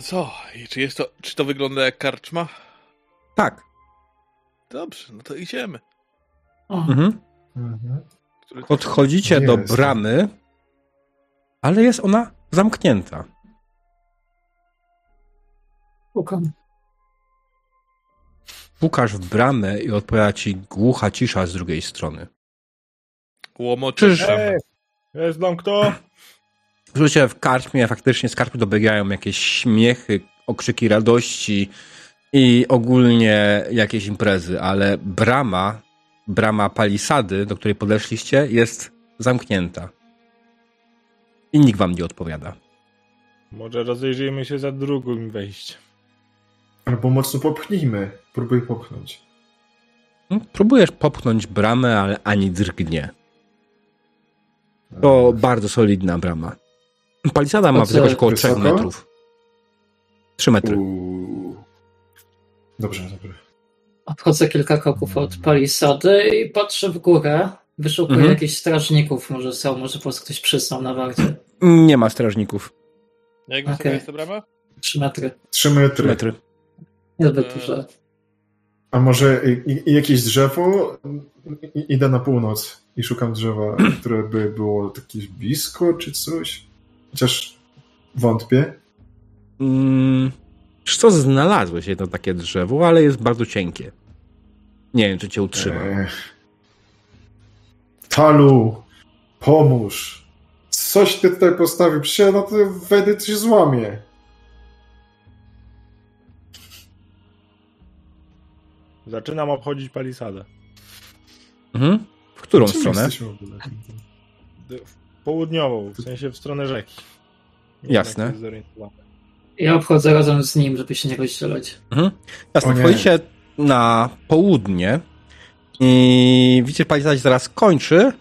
Co? I czy jest to, czy to wygląda jak karczma? Tak. Dobrze, no to idziemy. O, Mhm. Mhm. Podchodzicie do bramy, ale jest ona zamknięta. pukam. Pukasz w bramę i odpowiada ci głucha cisza z drugiej strony. Łomoczysz. Ej, jest tam kto? Słuchajcie, w karczmie faktycznie z karczmy dobiegają jakieś śmiechy, okrzyki radości i ogólnie jakieś imprezy, ale brama, brama palisady, do której podeszliście, jest zamknięta. I nikt wam nie odpowiada. Może rozejrzyjmy się za drugim wejściem. Albo mocno popchnijmy. Próbuj popchnąć. Hmm? Próbujesz popchnąć bramę, ale ani drgnie. To bardzo solidna brama. Palisada ma wysokość około 3 wysoko? metrów. 3 metry. Uuu. Dobrze, dobrze. Obchodzę kilka kroków od palisady i patrzę w górę. Wyszukuję Mhm. jakichś strażników, może są, może po prostu ktoś przystał na warcie. Nie ma strażników. Jak wysoka Okej. jest ta brama? Trzy metry. Trzy 3 metry. metry. Niezbyt Eee. duże. A może i, i jakieś drzewo? I, idę na północ i szukam drzewa, które by było takie blisko czy coś. Chociaż wątpię. Mm, co, znalazłeś jedno takie drzewo, ale jest bardzo cienkie. Nie wiem, czy cię utrzyma. Ech. Talu, pomóż. Coś ty tutaj postawił. Przecież ja na to wejdę, to się złamie. Zaczynam obchodzić palisadę. Mhm. W którą Czym stronę? jesteśmy w ogóle? W Południową, w sensie w stronę rzeki. Nie Jasne. Ja obchodzę razem z nim, żeby się nie rozdzielać. Mhm. Jasne, wchodzicie na południe i widzicie, palisada się zaraz kończy,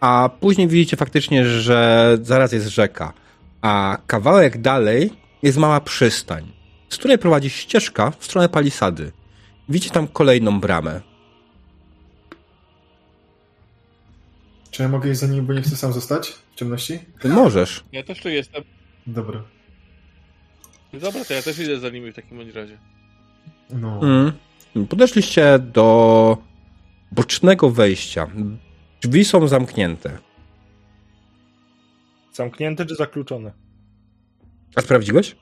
a później widzicie faktycznie, że zaraz jest rzeka. A kawałek dalej jest mała przystań, z której prowadzi ścieżka w stronę palisady. Widzicie tam kolejną bramę. Czy ja mogę iść za nim, bo nie chcę sam zostać w ciemności? Ty możesz. Ja też tu jestem. Dobra. Dobra, to ja też idę za nimi w takim bądź razie. No. Mm. Podeszliście do bocznego wejścia. Drzwi są zamknięte. Zamknięte czy zakluczone? A sprawdziłeś?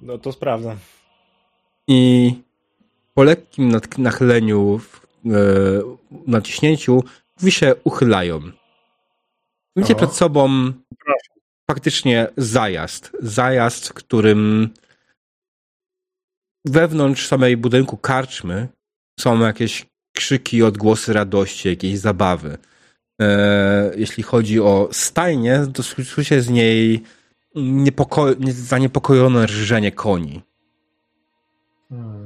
No to sprawdzam. I po lekkim nachyleniu, w- e, naciśnięciu, drzwi się uchylają. Widzicie O. przed sobą faktycznie zajazd. Zajazd, w którym wewnątrz samej budynku karczmy są jakieś krzyki, odgłosy radości, jakieś zabawy. E, jeśli chodzi o stajnię, to słyszy z niej niepoko- nie- zaniepokojone rżenie koni. Hmm.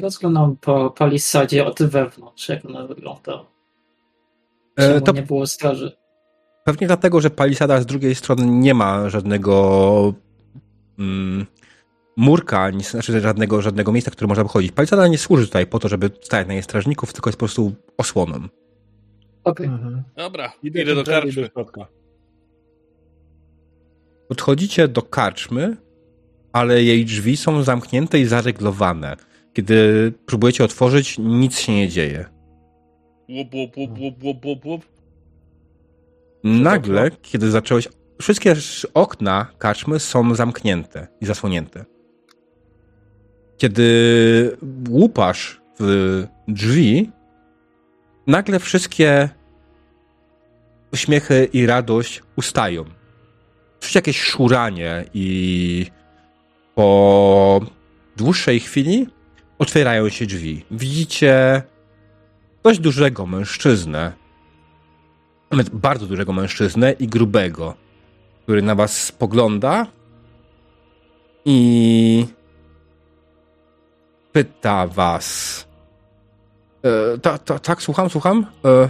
Rozglądam po palisadzie od wewnątrz, jak ona wygląda. E, to nie było straży? Pewnie dlatego, że palisada z drugiej strony nie ma żadnego mm, murka, ani znaczy żadnego, żadnego miejsca, które można wychodzić. Palisada nie służy tutaj po to, żeby stać na jej strażników, tylko jest po prostu osłoną. Okej. Mhm. Dobra, Idę, idę do karczmy. do środka. Podchodzicie do karczmy, ale jej drzwi są zamknięte i zareglowane. Kiedy próbujecie otworzyć, nic się nie dzieje. Łup, łup, łup, łup, łup, łup, łup. Nagle, kiedy zacząłeś. Wszystkie sz- okna karczmy są zamknięte i zasłonięte. Kiedy łupasz w drzwi, nagle wszystkie uśmiechy i radość ustają. Czuć jakieś szuranie i po dłuższej chwili otwierają się drzwi. Widzicie dość dużego mężczyznę, bardzo dużego mężczyznę i grubego, który na was spogląda i pyta was. E, ta, ta, tak, słucham, słucham. E,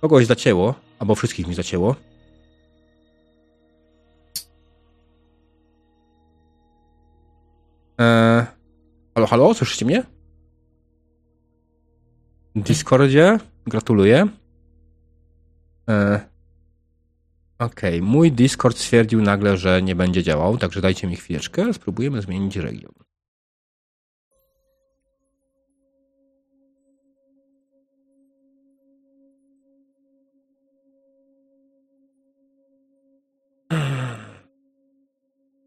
kogoś zacięło, albo wszystkich mi zacięło. E, halo, halo, słyszycie mnie? Discordzie? Gratuluję. E, Okej, okay. mój Discord stwierdził nagle, że nie będzie działał, także dajcie mi chwileczkę, spróbujemy zmienić region.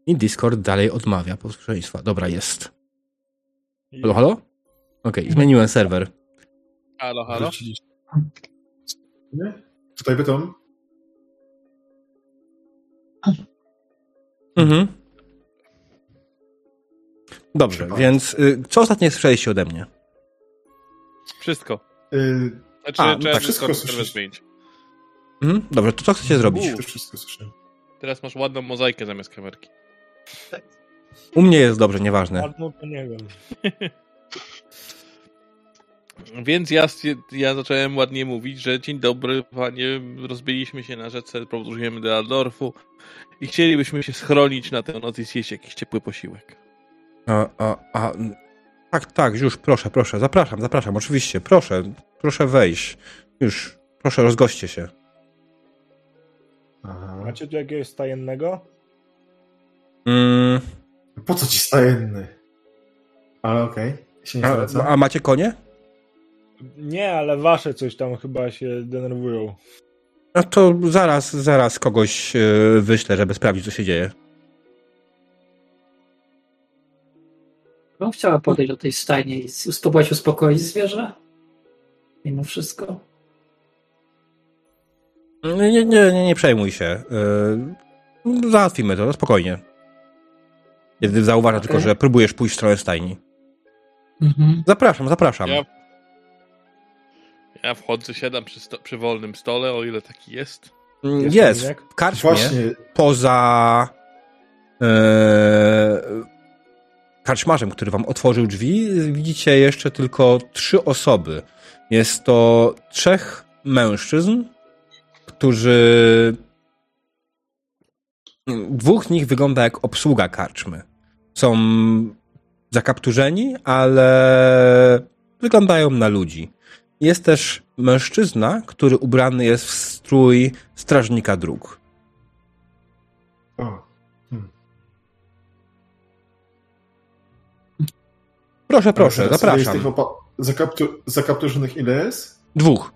I Discord dalej odmawia posłuszeństwa. Dobra, jest. Halo, halo? Okej, okay, zmieniłem serwer. Halo, halo? Nie? Tutaj bytom. Mhm. Dobrze, Trzeba. więc y, co ostatnio słyszeliście ode mnie? Wszystko. Y... Znaczy, A, no tak, wszystko zmienić. Mhm. Dobrze, to co chcecie zrobić? Też wszystko słyszę. Teraz masz ładną mozaikę zamiast kamerki. U mnie jest dobrze, nieważne. To nie wiem. Więc ja, ja zacząłem ładnie mówić, że dzień dobry, panie, rozbiliśmy się na rzece, podróżujemy do Aldorfu i chcielibyśmy się schronić na tę noc i zjeść jakiś ciepły posiłek. A, a, a, tak, tak, już proszę, proszę, zapraszam, zapraszam, oczywiście, proszę, proszę wejść. Już, proszę, rozgoście się. Aha. Macie tu jakiegoś stajennego? Mm. Po co ci stajenny? Ale okej, okay. a, a macie konie? Nie, ale wasze coś tam chyba się denerwują. No to zaraz, zaraz kogoś yy, wyślę, żeby sprawdzić, co się dzieje. Bym chciała podejść do tej stajni i spróbować uspokoić zwierzę. Mimo wszystko. Nie, nie, nie, nie przejmuj się. Yy, załatwimy to, no spokojnie. Kiedy zauważa okay. tylko, że próbujesz pójść w stronę stajni. Mhm. Zapraszam, zapraszam. Ja, ja wchodzę, siadam przy, sto, przy wolnym stole, o ile taki jest. Jest, jest w karczmie, Właśnie. poza e, karczmarzem, który wam otworzył drzwi, widzicie jeszcze tylko trzy osoby. Jest to trzech mężczyzn, którzy dwóch z nich wygląda jak obsługa karczmy. Są zakapturzeni, ale wyglądają na ludzi. Jest też mężczyzna, który ubrany jest w strój strażnika dróg. O. Hmm. Proszę, proszę, zapraszam. Jest tych zakapturzonych ile jest? Dwóch.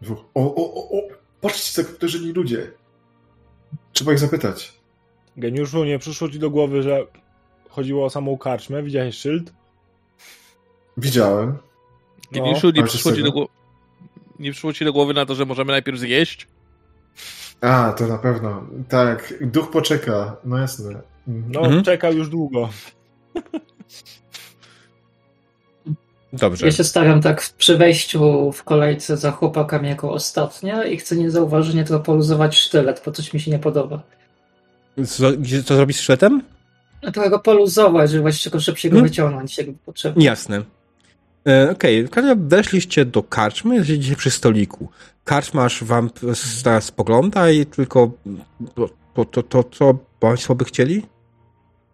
Dwóch. O, o, o, o. Patrzcie, zakapturzeni ludzie. Trzeba ich zapytać. Geniuszu, nie przyszło ci do głowy, że chodziło o samą karczmę? Widziałeś szyld? Widziałem. Geniuszu, nie, przyszło ci do głowy, nie przyszło ci do głowy na to, że możemy najpierw zjeść? A, to na pewno. Tak, duch poczeka, no jasne. No, mhm. czekał już długo. Dobrze. Ja się staram tak przy wejściu w kolejce za chłopakami jako ostatnia i chcę niezauważenie to poluzować sztylet, bo coś mi się nie podoba. Co, co zrobić z sztyletem? No trochę go poluzować, żeby właśnie go szybciej go hmm? wyciągnąć, jakby potrzebne. Jasne. E, Okej, okay. weszliście do karczmy, siedzicie przy stoliku. Karczmarz wam teraz spogląda i tylko to, to, to, co państwo by chcieli?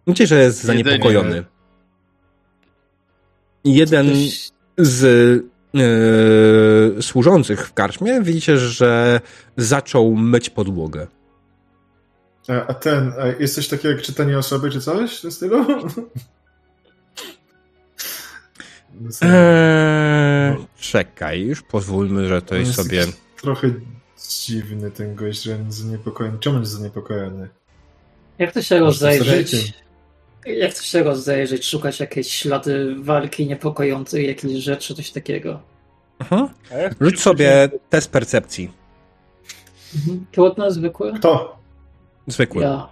Widzicie, że jest zaniepokojony. Jeden z e, służących w karczmie widzicie, że zaczął myć podłogę. A, a ten, a jest coś takiego jak czytanie osoby, czy coś z stylu? Eee, czekaj, już pozwólmy, że to jest, jest sobie. Trochę dziwny ten gość, że jest zaniepokojony. Czemu jest zaniepokojony? Jak to się rozejrzeć? Jak to się rozejrzeć? Szukać jakieś ślady walki niepokojącej, jakieś rzeczy, coś takiego. Mhm. Rzuć sobie test percepcji. Mhm. Trudno, zwykły? Kto? Zwykły. Ja.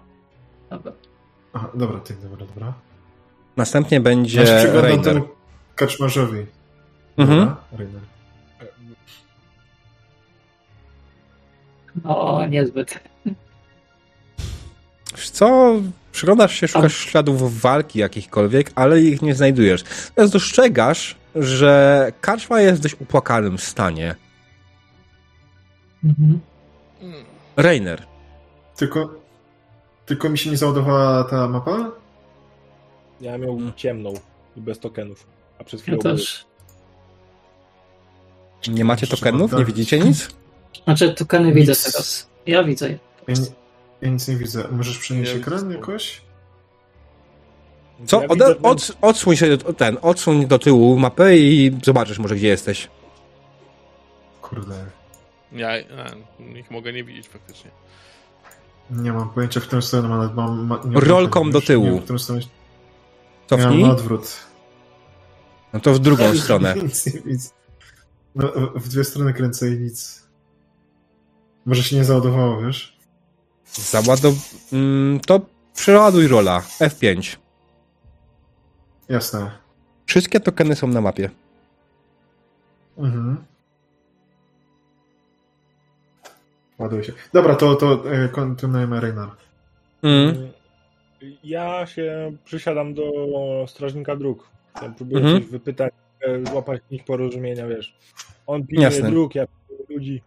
Dobra. Aha, dobra, ty, dobra, dobra. Następnie będzie Ja się przyglądam Rainer. temu kaczmarzowi. Mhm. Dobra, Rainer. No, niezbyt. Wiesz co? Przyglądasz się, szukasz śladów walki jakichkolwiek, ale ich nie znajdujesz. Teraz dostrzegasz, że karczma jest w dość upłakanym stanie. Mhm. Rainer. Tylko, tylko mi się nie załadowała ta mapa? Ja miał Hmm. ciemną i bez tokenów. A przez Ja chwilę były. też. Nie macie tokenów? Nie widzicie nic? Znaczy, widzę Nic. teraz. Ja widzę. Ja, nie, ja nic nie widzę. Możesz przenieść Ja ekran widzę. jakoś? Co? Ja Od, widzę, od, odsuń się ten, odsuń do tyłu mapę i zobaczysz może gdzie jesteś. Kurde. Ja a, ich mogę nie widzieć faktycznie. Nie mam pojęcia, w którą stronę mam. mam ma, Rolką do tyłu. Nie wiem, w którą stronę. Cofnij. Ja mam odwrót. No to w drugą stronę. Nic widzę. No, w- w dwie strony kręcę i nic. Może się nie załadowało, wiesz? Załadow... Mm, to przeładuj rola. F5. Jasne. Wszystkie tokeny są na mapie. Mhm. Ładuje się. Dobra, to, to e, kontynuujemy Reinar. Mm. Ja się przysiadam do strażnika dróg. Ja próbuję Mhm. coś wypytać, e, złapać nich porozumienia, wiesz. On pilnuje Jasne. dróg, ja ludzi.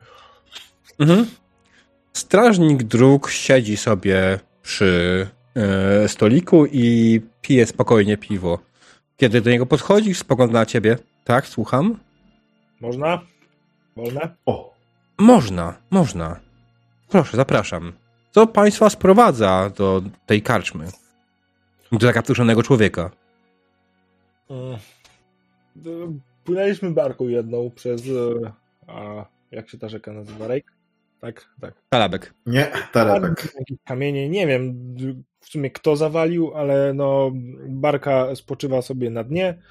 Mhm. Strażnik dróg siedzi sobie przy e, stoliku i pije spokojnie piwo. Kiedy do niego podchodzisz, spogląda na ciebie. Tak, słucham? Można? Wolne? O! Można, można. Proszę, zapraszam. Co państwa sprowadza do tej karczmy? Do zakaptuszonego człowieka. Mm. E, Płynęliśmy barką jedną przez... e, A jak się ta rzeka nazywa? Rejk? Tak, tak. Talabek. Nie. Jakieś Kamienie, nie wiem w sumie kto zawalił, ale no barka spoczywa sobie na dnie.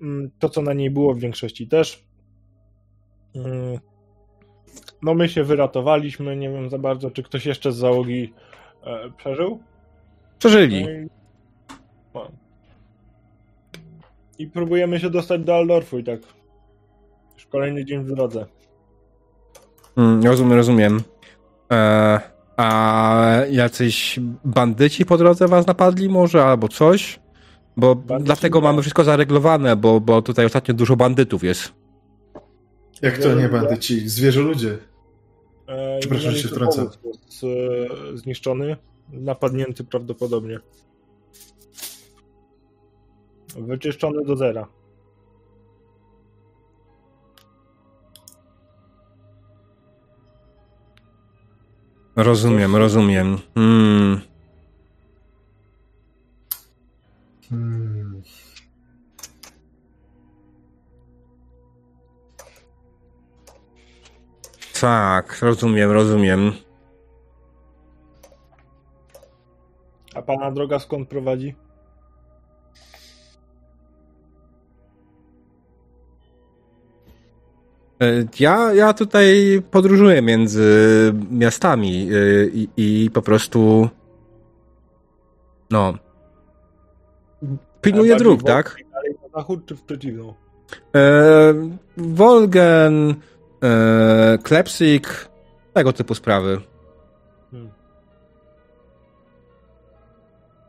Mm, To, co na niej było w większości też. No my się wyratowaliśmy, nie wiem za bardzo, czy ktoś jeszcze z załogi e, przeżył. Przeżyli. No i, no. I próbujemy się dostać do Aldorfu i tak. Już kolejny dzień w drodze. Mm, rozumiem, rozumiem. E, a jacyś bandyci po drodze was napadli może, albo coś? Bo Bandyci dlatego mamy wszystko zareglowane, bo, bo tutaj ostatnio dużo bandytów jest. Jak to nie będę ci? Zwierzę ludzie. E, Przepraszam, że się wtrącę. jest, e, zniszczony, napadnięty prawdopodobnie. Wyczyszczony do zera. Rozumiem, rozumiem. Hmm. Hmm. Tak, rozumiem, rozumiem. A pana droga skąd prowadzi? E, Ja, ja tutaj podróżuję między miastami e, i, i po prostu. No. Pilnuję dróg, tak? Dalej na zachód czy w przeciwną? E, Wolgen, e, Klepsik, tego typu sprawy.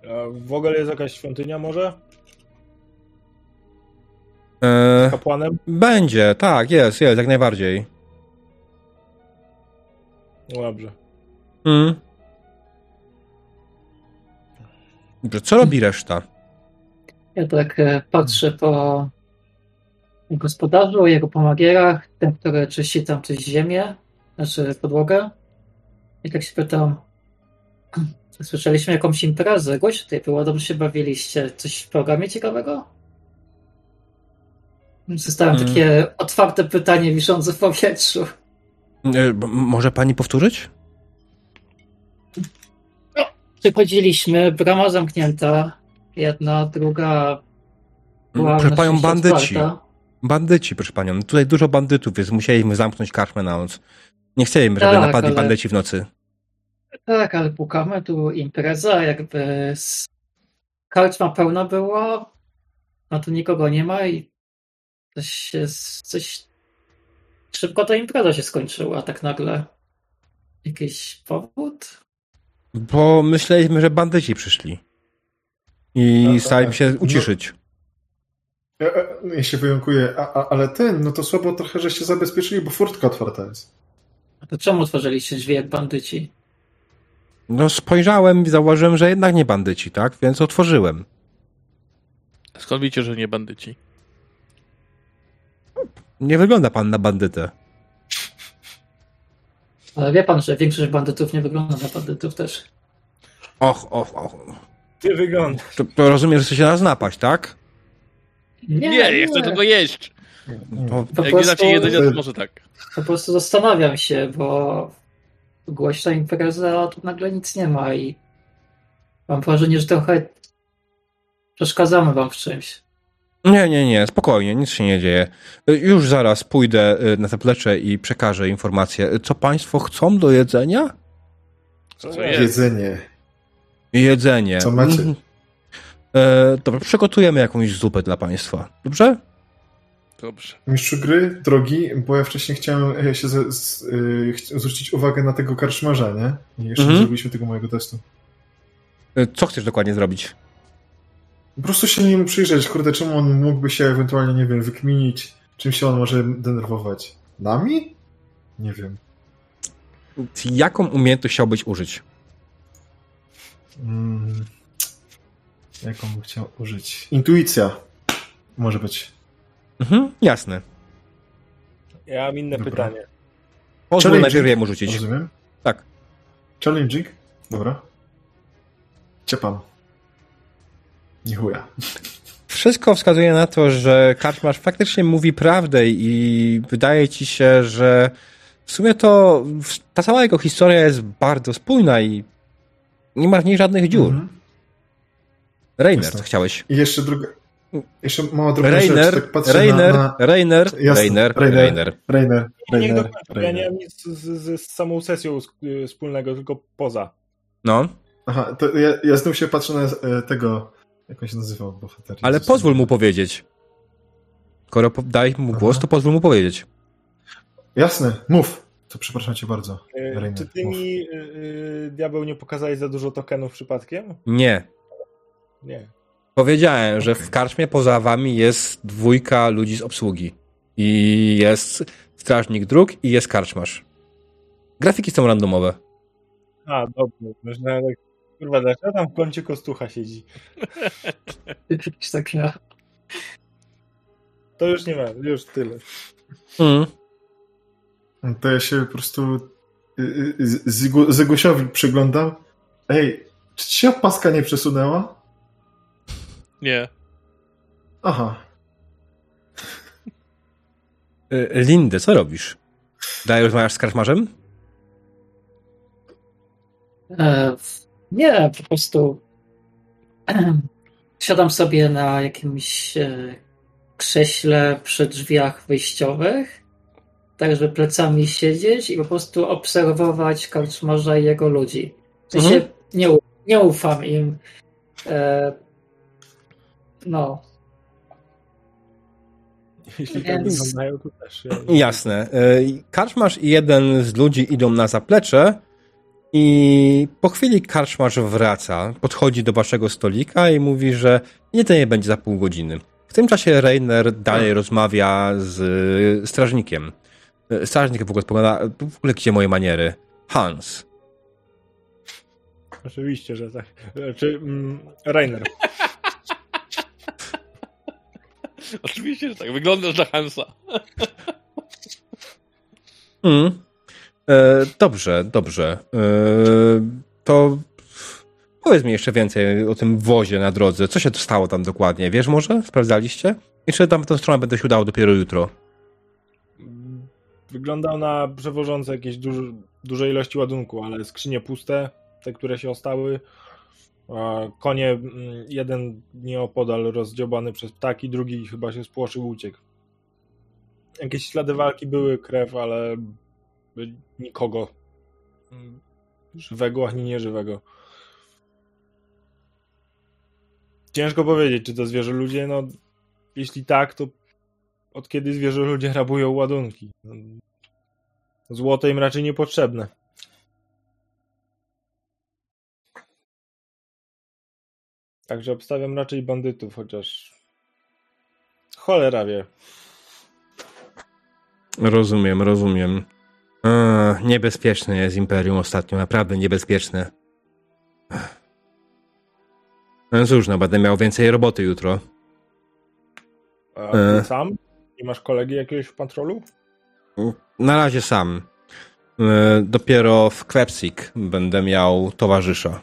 A w ogóle jest jakaś świątynia może? E, Kapłanem? będzie, tak, jest, jest, jak najbardziej. No dobrze. Mm. Dobrze, co robi reszta? Ja tak e, patrzę po gospodarzu, jego pomagierach, tym, który czyści tam coś ziemię, znaczy podłogę. I tak się pytam, słyszeliśmy jakąś imprezę, głośno tutaj było, dobrze się bawiliście. Coś w programie ciekawego? Zostawiam Mm. takie otwarte pytanie wiszące w powietrzu. E, może pani powtórzyć? Przychodziliśmy, brama zamknięta, jedna, druga była Proszę na panią, szczęście bandyci. otwarta. Bandyci, proszę panią. Tutaj dużo bandytów jest, musieliśmy zamknąć karczmę na noc. Nie chcemy, żeby Tak, napadli ale- bandyci w nocy. Tak, ale pukamy, tu impreza, jakby karczma pełna była, a tu nikogo nie ma i coś coś... Szybko ta impreza się skończyła, tak nagle. Jakiś powód? Bo myśleliśmy, że bandyci przyszli. I staraliśmy tak. się No. uciszyć. Ja, e, ja się wyjątkuję, a, a, ale ten, no to słabo trochę, że się zabezpieczyli, bo furtka otwarta jest. A to czemu otworzyliście drzwi jak bandyci? No spojrzałem i zauważyłem, że jednak nie bandyci, tak? Więc otworzyłem. Skąd wiecie, że nie bandyci? Nie wygląda pan na bandytę. Ale wie pan, że większość bandytów nie wygląda na bandytów też. Och, och, och. Ty wygląda. To, to rozumiem, że chcecie nas napaść, tak? Nie, nie, chcę tego jeść. To, Po Jak nie dacie prostu, jedzenia, to może tak. po prostu zastanawiam się, bo głośna impreza, a tu nagle nic nie ma i mam wrażenie, że trochę przeszkadzamy wam w czymś. nie, nie, nie, spokojnie, nic się nie dzieje. Już zaraz pójdę y, na zaplecze i przekażę informację. Co państwo chcą do jedzenia? Co jest? Jedzenie. Jedzenie. Co macie? E, dobra, przygotujemy jakąś zupę dla państwa. Dobrze? Dobrze. Mistrzu gry, drogi, bo ja wcześniej chciałem e, się z, z, y, zwrócić uwagę na tego karczmarza, nie? I jeszcze Mhm. nie zrobiliśmy tego mojego testu. Y, Co chcesz dokładnie zrobić? Po prostu się nim przyjrzeć, kurde, czemu on mógłby się ewentualnie, nie wiem, wykminić, czym się on może denerwować. Nami? Nie wiem. Jaką umiejętność chciałbyś użyć? Mm, jaką bym chciał użyć? Intuicja. Może być. Mhm, jasne. Ja mam inne Dobra. pytanie. Pozwól najpierw jemu rzucić. Rozumiem? Tak. Challenging? Dobra. Ciepam. Nie chuja. Wszystko wskazuje na to, że karczmarz faktycznie mówi prawdę i wydaje ci się, że w sumie to ta cała jego historia jest bardzo spójna i nie ma w niej żadnych dziur. Mhm. Rainer, Jasne. co chciałeś? I jeszcze druga... Jeszcze mała drobna Rainer, rzecz, tak patrzę Rainer, na... na... Rainer, Jasne, Rainer, Rainer. Rainer. Rainer, Niech Rainer, bo ja nie Rainer. mam nic z, z, z samą sesją y, wspólnego, tylko poza. No, Aha, to ja, ja znów się patrzę na e, tego... Jak on się nazywał? Bohater. ale Jezus. pozwól mu powiedzieć. Skoro po- daj mu głos, Aha. to pozwól mu powiedzieć. Jasne, mów. To przepraszam cię bardzo. Y, Rainer, Czy ty mów. mi, y, y, diabeł, nie pokazałeś za dużo tokenów przypadkiem? Nie. Nie. Powiedziałem, że w karczmie poza wami jest dwójka ludzi z obsługi. I jest strażnik dróg i jest karczmarz. Grafiki są randomowe. A, dobrze. Myślałem, tak, kurwa, dlaczego tam w kącie kostucha siedzi? Jakiś tak ja. To już nie ma, już tyle. Mm. To ja się po prostu y, y, z- Zygu- Zygusiowi przyglądam. Ej, czy ci się paska nie przesunęła? Nie. Aha. Y, Lindy, co robisz? Dalej rozmawiasz z karczmarzem? E, nie, po prostu siadam sobie na jakimś e, krześle przy drzwiach wyjściowych, tak żeby plecami siedzieć i po prostu obserwować karczmarza i jego ludzi. W sensie Mhm. nie, nie ufam im. E, no, Jeśli tak Więc- wyglądają, to też. Ja, Jasne. Y, Karczmarz i jeden z ludzi idą na zaplecze i po chwili karczmarz wraca, podchodzi do waszego stolika i mówi, że nie to nie będzie za pół godziny. W tym czasie Rainer dalej rozmawia z y, strażnikiem. Y, Strażnik w ogóle spogląda, w ogóle gdzie moje maniery? Hans. Oczywiście, że tak. Czy mm, Rainer. Oczywiście, że tak. Wyglądasz na Hansa. Mm. E, dobrze, dobrze. E, to powiedz mi jeszcze więcej o tym wozie na drodze. Co się stało tam dokładnie? Wiesz może? Sprawdzaliście? I czy tam w tą stronę będę się udało dopiero jutro? Wyglądał na przewożące jakieś duże, duże ilości ładunku, ale skrzynie puste, te, które się ostały. Konie, mm, jeden nieopodal rozdziobany przez ptaki, drugi chyba się spłoszył, uciekł. Jakieś ślady walki były, krew, ale nikogo żywego ani nieżywego. Ciężko powiedzieć, czy to zwierzę ludzie, no jeśli tak, to od kiedy zwierzę ludzie rabują ładunki? Złoto im raczej niepotrzebne. Także obstawiam raczej bandytów, chociaż cholera wie. Rozumiem, rozumiem. Niebezpieczne jest Imperium ostatnio, naprawdę niebezpieczne. No cóż, no będę miał więcej roboty jutro. A ty E. sam? Nie masz kolegi jakiegoś w patrolu? Na razie sam. Eee, dopiero w Kwepsik będę miał towarzysza.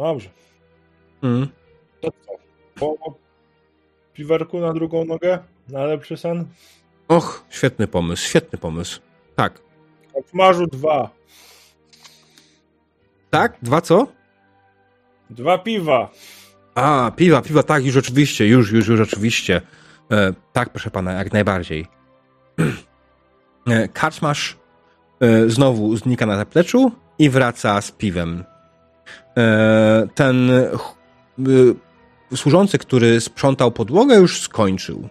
Dobrze. Mm. To co? Po piwerku na drugą nogę? Na lepszy sen? Och, świetny pomysł, świetny pomysł. Tak. Kaczmarzu dwa. Tak? Dwa co? Dwa piwa. A, piwa, piwa, tak, już oczywiście, już, już, już oczywiście. E, tak, proszę pana, jak najbardziej. E, Karczmasz e, znowu znika na zapleczu i wraca z piwem. E, ten e, służący, który sprzątał podłogę, już skończył.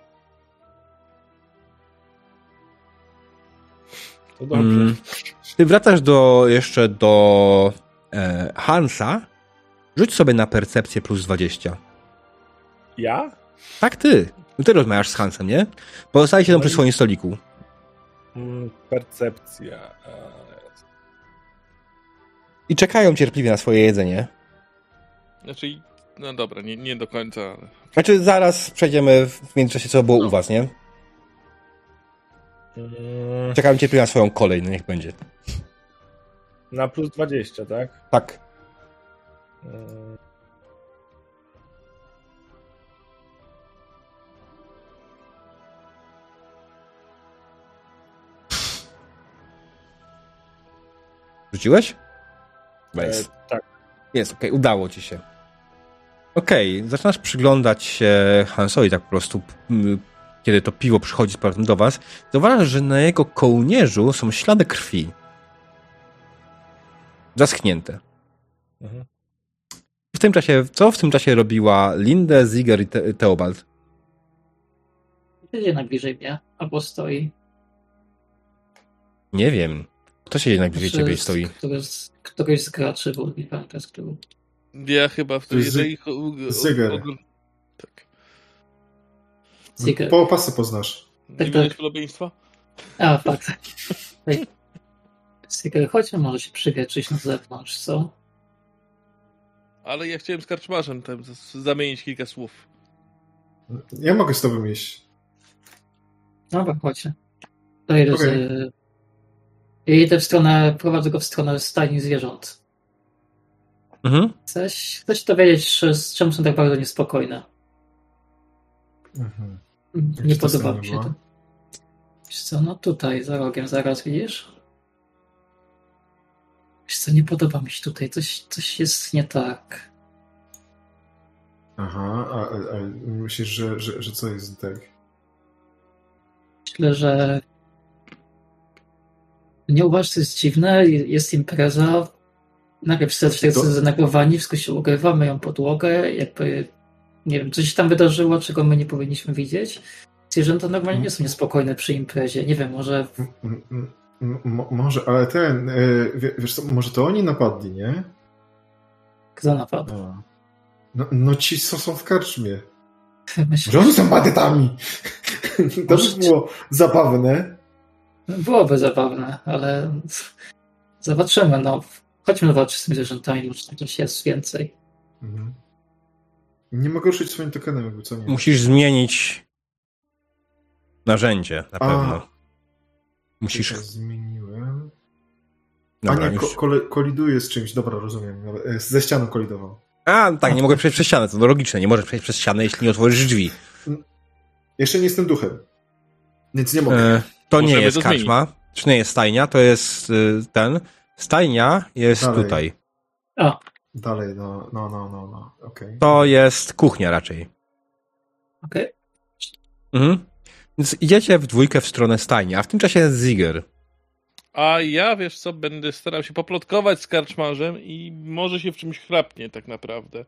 To dobrze. Mm. Ty wracasz do, jeszcze do e, Hansa. Rzuć sobie na percepcję plus 20. Ja? Tak, ty. Ty rozmawiasz z Hansem, nie? Pozostali siedzą No przy i- swoim stoliku. Mm, percepcja. I czekają cierpliwie na swoje jedzenie. Znaczy, no dobra, nie, nie do końca, ale... Znaczy, zaraz przejdziemy w międzyczasie, co było u was, nie? mm, Czekają cierpliwie na swoją kolej, no niech będzie. na plus 20, tak? Tak. Mm, Rzuciłeś? E, Nice. tak. Jest, okej, udało ci się. Okej, zaczynasz przyglądać się Hansowi tak po prostu, kiedy to piwo przychodzi z powrotem do was. Zauważasz, że na jego kołnierzu są ślady krwi. Zaschnięte. Mhm. W tym czasie, co w tym czasie robiła Linde, Ziger i Te Teobald? Siedzi najbliżej mnie, albo stoi. Nie wiem. Kto siedzi najbliżej Znaczy, ciebie i stoi? Któryś z, któryś z graczy, bo nie pamiętam z którego. Ja chyba w jest jeżeli... Zyger. Tak. Ziger. Po pasy poznasz. Nie Tak, widać tak. podobieństwa? A, fakt. Sticker, chodźmy może się przywietrzyć na zewnątrz, co? Ale ja chciałem z karczmarzem tam zamienić kilka słów. Ja mogę z tobą iść. Dobra, chodźcie. To idę z... Ja idę w stronę, prowadzę go w stronę stajni zwierząt. Mhm. Chcesz, chcesz dowiedzieć, że- z czym są tak bardzo niespokojne. Mhm. Nie Gdzie ta podoba mi się to. Wiesz co, no tutaj, za rogiem, zaraz widzisz? Wiesz co, nie podoba mi się tutaj, coś, coś jest nie tak. Aha, a, a, a myślisz, że, że, że co jest tak? Myślę, że nie uważasz, to jest dziwne, jest impreza, najpierw wszyscy są zaneglowani, wszystko się ugrywa, myją podłogę, jakby, nie wiem, coś się tam wydarzyło, czego my nie powinniśmy widzieć. Zwierzęta normalnie nie są niespokojne przy imprezie, nie wiem, może M- m- m- mo- może, ale ten, y, wie- wiesz co, może to oni napadli, nie? kto napadł. A. No, no ci, co są w karczmie. Myślę, Że oni są bandytami! To by było zabawne. Byłoby zabawne, ale zobaczymy, no. Chodźmy zobaczyć z tymi zwierzętami, może tam coś jest więcej. Mhm. Nie mogę ruszyć swoim tokenem, jakby co nie. Musisz zmienić narzędzie, na A. pewno. Musisz. Tylko Zmieniłem. Dobra, A nie, ko- już. kole- koliduje z czymś, dobra, rozumiem. E, Ze ścianą kolidował. A, tak, nie mogę przejść przez ścianę, to logiczne. Nie możesz przejść przez ścianę, jeśli nie otworzysz drzwi. Jeszcze nie jestem duchem. Więc nie mogę. E, to nie jest to karczma. To nie jest stajnia, to jest y, ten. Stajnia jest Dalej. tutaj. A, Dalej, no, no, no, no, no. okej. To jest kuchnia raczej. okej. Mhm. Więc idziecie w dwójkę w stronę stajni, a w tym czasie jest Ziger. A ja, wiesz co, będę starał się poplotkować z karczmarzem i może się w czymś chrapnie tak naprawdę.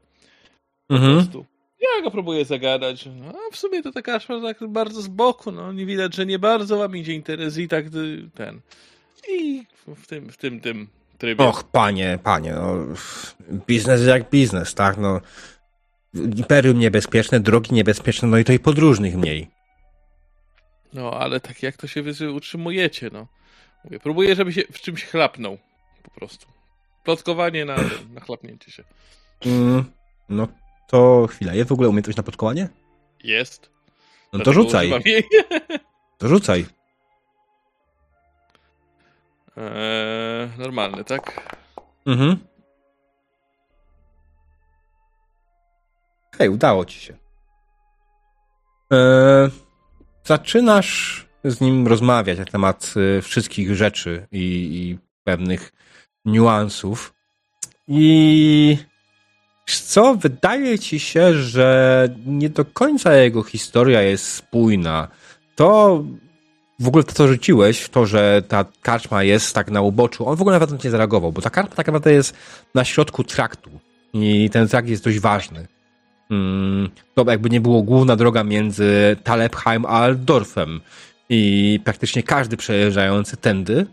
Po Mhm. prostu. Ja go próbuję zagadać. No, a w sumie to ta karczma tak bardzo z boku, no nie widać, że nie bardzo wam idzie interes i tak y, ten. I w tym, w tym, tym trybie. Och, panie, panie, no, biznes jak biznes, tak, no. Imperium niebezpieczne, drogi niebezpieczne, no i to i podróżnych mniej. No, ale tak jak to się wy utrzymujecie, no. Mówię, próbuję, żeby się w czymś chlapnął. Po prostu. Plotkowanie na, na chlapnięcie się. Mm, no to chwila, jest w ogóle umiejętność na podkołanie? Jest. No to rzucaj, to rzucaj. Eee, normalny, tak? Mhm. Hej, udało ci się. Eee, zaczynasz z nim rozmawiać na temat y, wszystkich rzeczy i, i pewnych niuansów. I co, wydaje ci się, że nie do końca jego historia jest spójna. To w ogóle to, co rzuciłeś, to, że ta karczma jest tak na uboczu, on w ogóle nawet nie zareagował, bo ta karczma tak naprawdę jest na środku traktu i ten trakt jest dość ważny. Mm, to jakby nie było główna droga między Talepheim a Aldorfem i praktycznie każdy przejeżdżający tędy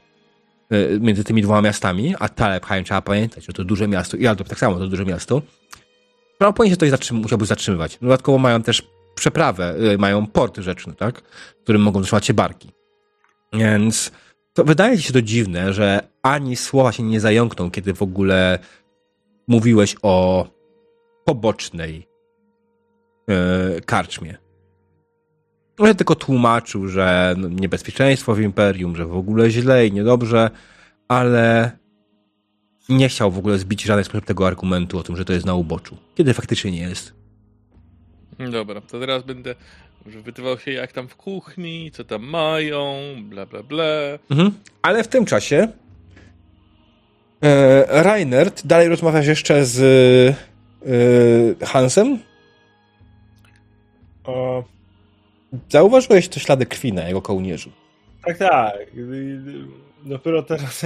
między tymi dwoma miastami, a Talepheim trzeba pamiętać, że to duże miasto i Aldorf tak samo to duże miasto, prawdopodobnie się tutaj zatrzym- musiałby zatrzymywać. Dodatkowo mają też przeprawę, y, mają port rzeczny, tak? W którym mogą zatrzymać się barki. Więc to wydaje ci się to dziwne, że ani słowa się nie zająkną, kiedy w ogóle mówiłeś o pobocznej e, karczmie. On tylko tłumaczył, że no, niebezpieczeństwo w imperium, że w ogóle źle i niedobrze, ale nie chciał w ogóle zbić w żaden sposób tego argumentu o tym, że to jest na uboczu, kiedy faktycznie nie jest. Dobra, to teraz będę wytywał się jak tam w kuchni, co tam mają, bla bla bla. Mhm. Ale w tym czasie e, Reinert, dalej rozmawiasz jeszcze z e, Hansem? O, Zauważyłeś te ślady krwi na jego kołnierzu. tak, tak. Dopiero teraz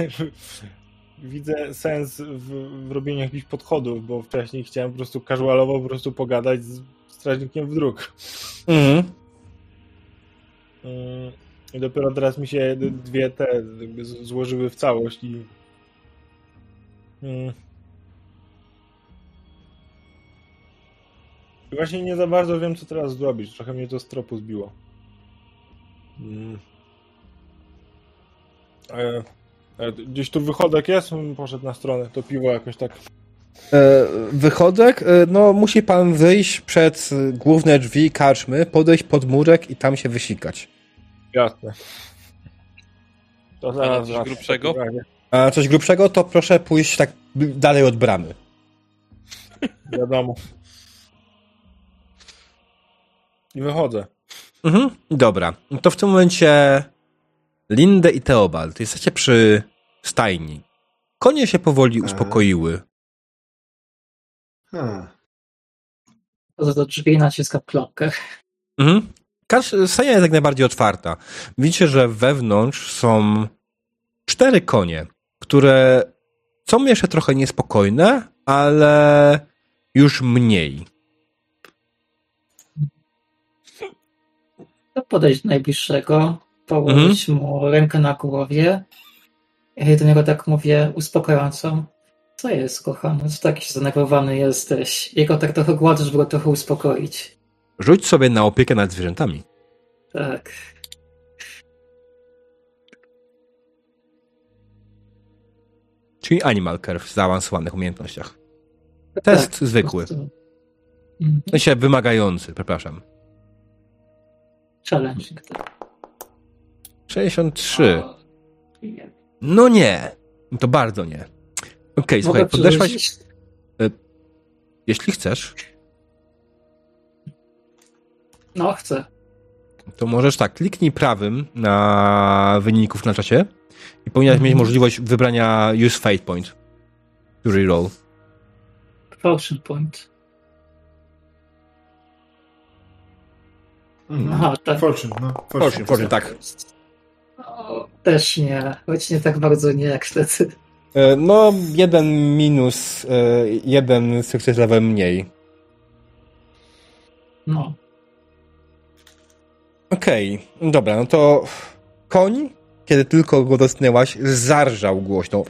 widzę sens w, w robieniu jakichś podchodów, bo wcześniej chciałem po prostu casualowo po prostu pogadać z strażnikiem w dróg. Mhm. Mm, I dopiero teraz mi się dwie te złożyły w całość i. Mm. I Właśnie nie za bardzo wiem, co teraz zrobić. Trochę mnie to z tropu zbiło. Mm. E, e, gdzieś tu wychodek jest? Poszedł na stronę. To piwo jakoś tak. E, wychodek, e, no musi pan wyjść przed główne drzwi karczmy, podejść pod murek i tam się wysikać. Jasne. To na zaraz coś grubszego? A coś grubszego, to proszę pójść tak dalej od bramy. Wiadomo. I wychodzę. Mhm. Dobra, to w tym momencie Lindę i Teobald, jesteście przy stajni. Konie się powoli uspokoiły. Hmm. To do drzwi naciska klapkę. Mhm. Stajnia jest jak najbardziej otwarta. Widzicie, że wewnątrz są cztery konie, które są jeszcze trochę niespokojne, ale już mniej. Podejść do najbliższego, położyć mu rękę na głowie. I do niego tak mówię uspokająco. Co jest, kochany? Co taki zdenerwowany jesteś? Jego tak trochę gładę, żeby go trochę uspokoić. Rzuć sobie na opiekę nad zwierzętami. Tak. Czyli Animal Care w zaawansowanych umiejętnościach. Test tak, zwykły. Mhm. W sensie wymagający, przepraszam. Challenge. tak. 63. O, nie. No nie. To bardzo nie. Okej, słuchaj, Mogę podeszłaś. przerzucić? Jeśli chcesz, No, chcę. to możesz tak, kliknij prawym na wyników na czasie i powinnaś Mhm. mieć możliwość wybrania use fate point. To reroll. Potion point. Aha, tak. Fortune, no. Fortune, Fortune, tak. No, też nie, choć nie tak bardzo nie jak wtedy. E, No, jeden minus, e, jeden sukces level mniej. No. Okej, dobra, no to koń, kiedy tylko go dotknęłaś, zarżał głośno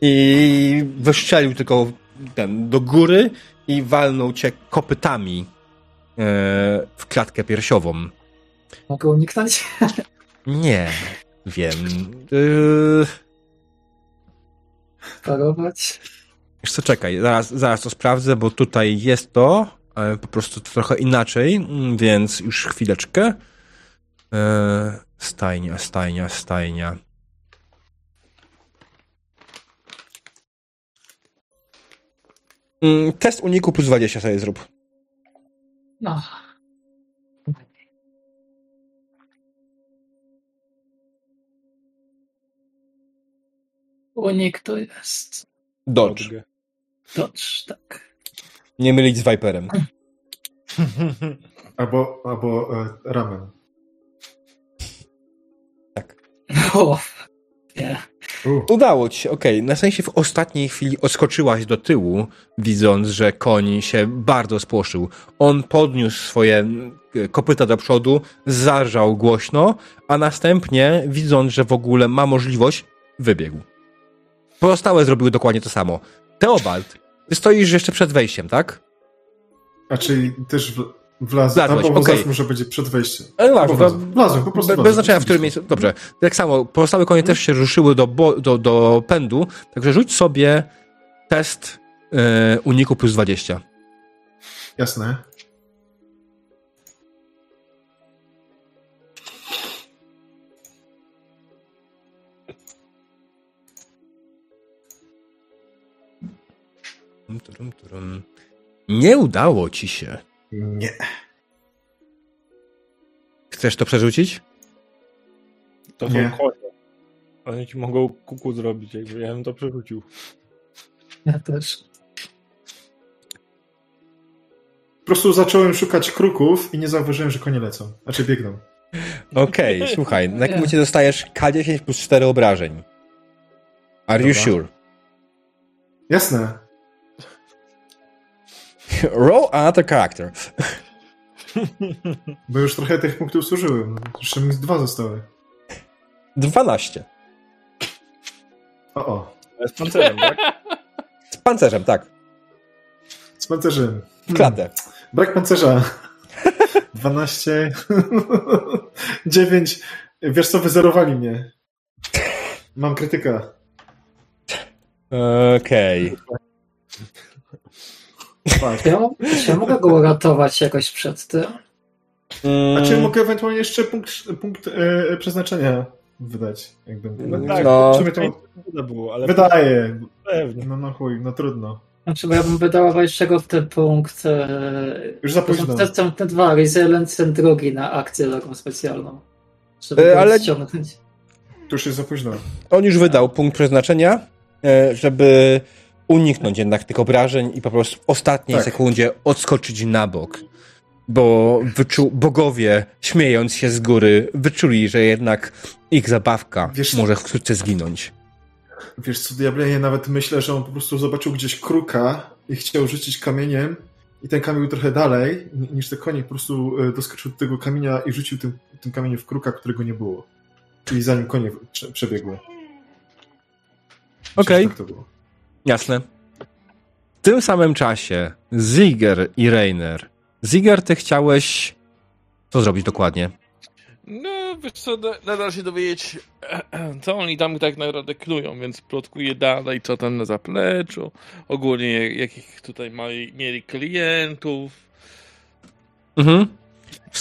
i wystrzelił tylko ten do góry i walnął cię kopytami w klatkę piersiową. Mogę uniknąć? Nie, wiem. Yy, Parować? Wiesz co, czekaj, zaraz, zaraz to sprawdzę, bo tutaj jest to, ale po prostu trochę inaczej, mm, więc już chwileczkę. E, stajnia, stajnia, stajnia. Mm, Test uniku plus 20 sobie zrób. No. Unik to jest. Dodge. Dodge, tak. Nie mylić z Viperem. Albo, albo e, ramen. O, nie. Udało ci się, okej. Na sensie w ostatniej chwili odskoczyłaś do tyłu, widząc, że koń się bardzo spłoszył. On podniósł swoje kopyta do przodu, zarżał głośno, a następnie, widząc, że w ogóle ma możliwość, wybiegł. Pozostałe zrobiły dokładnie to samo. Teobald, ty stoisz jeszcze przed wejściem, tak? a czyli też w, wlazł. Wlazłeś, Albo okay. może będzie przed wejściem. Ale ważne, wlazłem. Wlazłem, po prostu Be, bez znaczenia, w którym miejscu. Dobrze. Tak samo, pozostałe konie też się ruszyły do, bo, do, do pędu, także rzuć sobie test e, uniku plus 20. Jasne. Nie udało ci się. Nie. Chcesz to przerzucić? To Nie. są konie. Oni ci mogą kuku zrobić, jakby ja bym to przerzucił. Ja też. Po prostu zacząłem szukać kruków i nie zauważyłem, że konie lecą. Znaczy biegną. Okej, słuchaj, na jakim momencie dostajesz K10 plus 4 obrażeń. Are you Dobra. sure? Jasne. Roll another character. Bo już trochę tych punktów zużyłem. Jeszcze mi z dwa zostały. 12. O, o. Z pancerzem, tak? Z pancerzem, tak. Z pancerzem. Klatę. Brak pancerza. 12. 9. Wiesz co, wyzerowali mnie. Mam krytyka. Okej. Patrz. Czy ja, czy ja mogę go uratować jakoś przed tym? Mm, A czy mogę ewentualnie jeszcze punkt, punkt e, przeznaczenia wydać? Jakby. No tak, No. w sumie to To było, ale wydaje. pewnie. No, no chuj, no trudno. Znaczy, bo ja bym wydała jeszcze go w ten punkt. E, Już za to są późno. te, te, te dwa, Resilience ten drugi na akcję taką specjalną. Żeby E, go ale- ściągnąć. Tu już jest za późno. On już wydał punkt przeznaczenia, e, żeby uniknąć jednak tych obrażeń i po prostu w ostatniej Tak. sekundzie odskoczyć na bok. Bo wyczu- bogowie, śmiejąc się z góry, wyczuli, że jednak ich zabawka Wiesz- może wkrótce zginąć. Wiesz co, diable, ja nawet myślę, że on po prostu zobaczył gdzieś kruka i chciał rzucić kamieniem i ten kamień był trochę dalej ni- niż te konie. Po prostu e, doskoczył do tego kamienia i rzucił tym, tym kamieniem w kruka, którego nie było. Czyli zanim konie prze- przebiegły. Okej. że Tak to było. Jasne. W tym samym czasie Ziger i Reiner. Ziger, ty chciałeś co zrobić dokładnie? No, wiesz co, na- nadal się dowiedzieć, co oni tam tak naprawdę knują, więc plotkuję dalej, co tam na zapleczu, ogólnie jakich tutaj mali, mieli klientów. Mhm.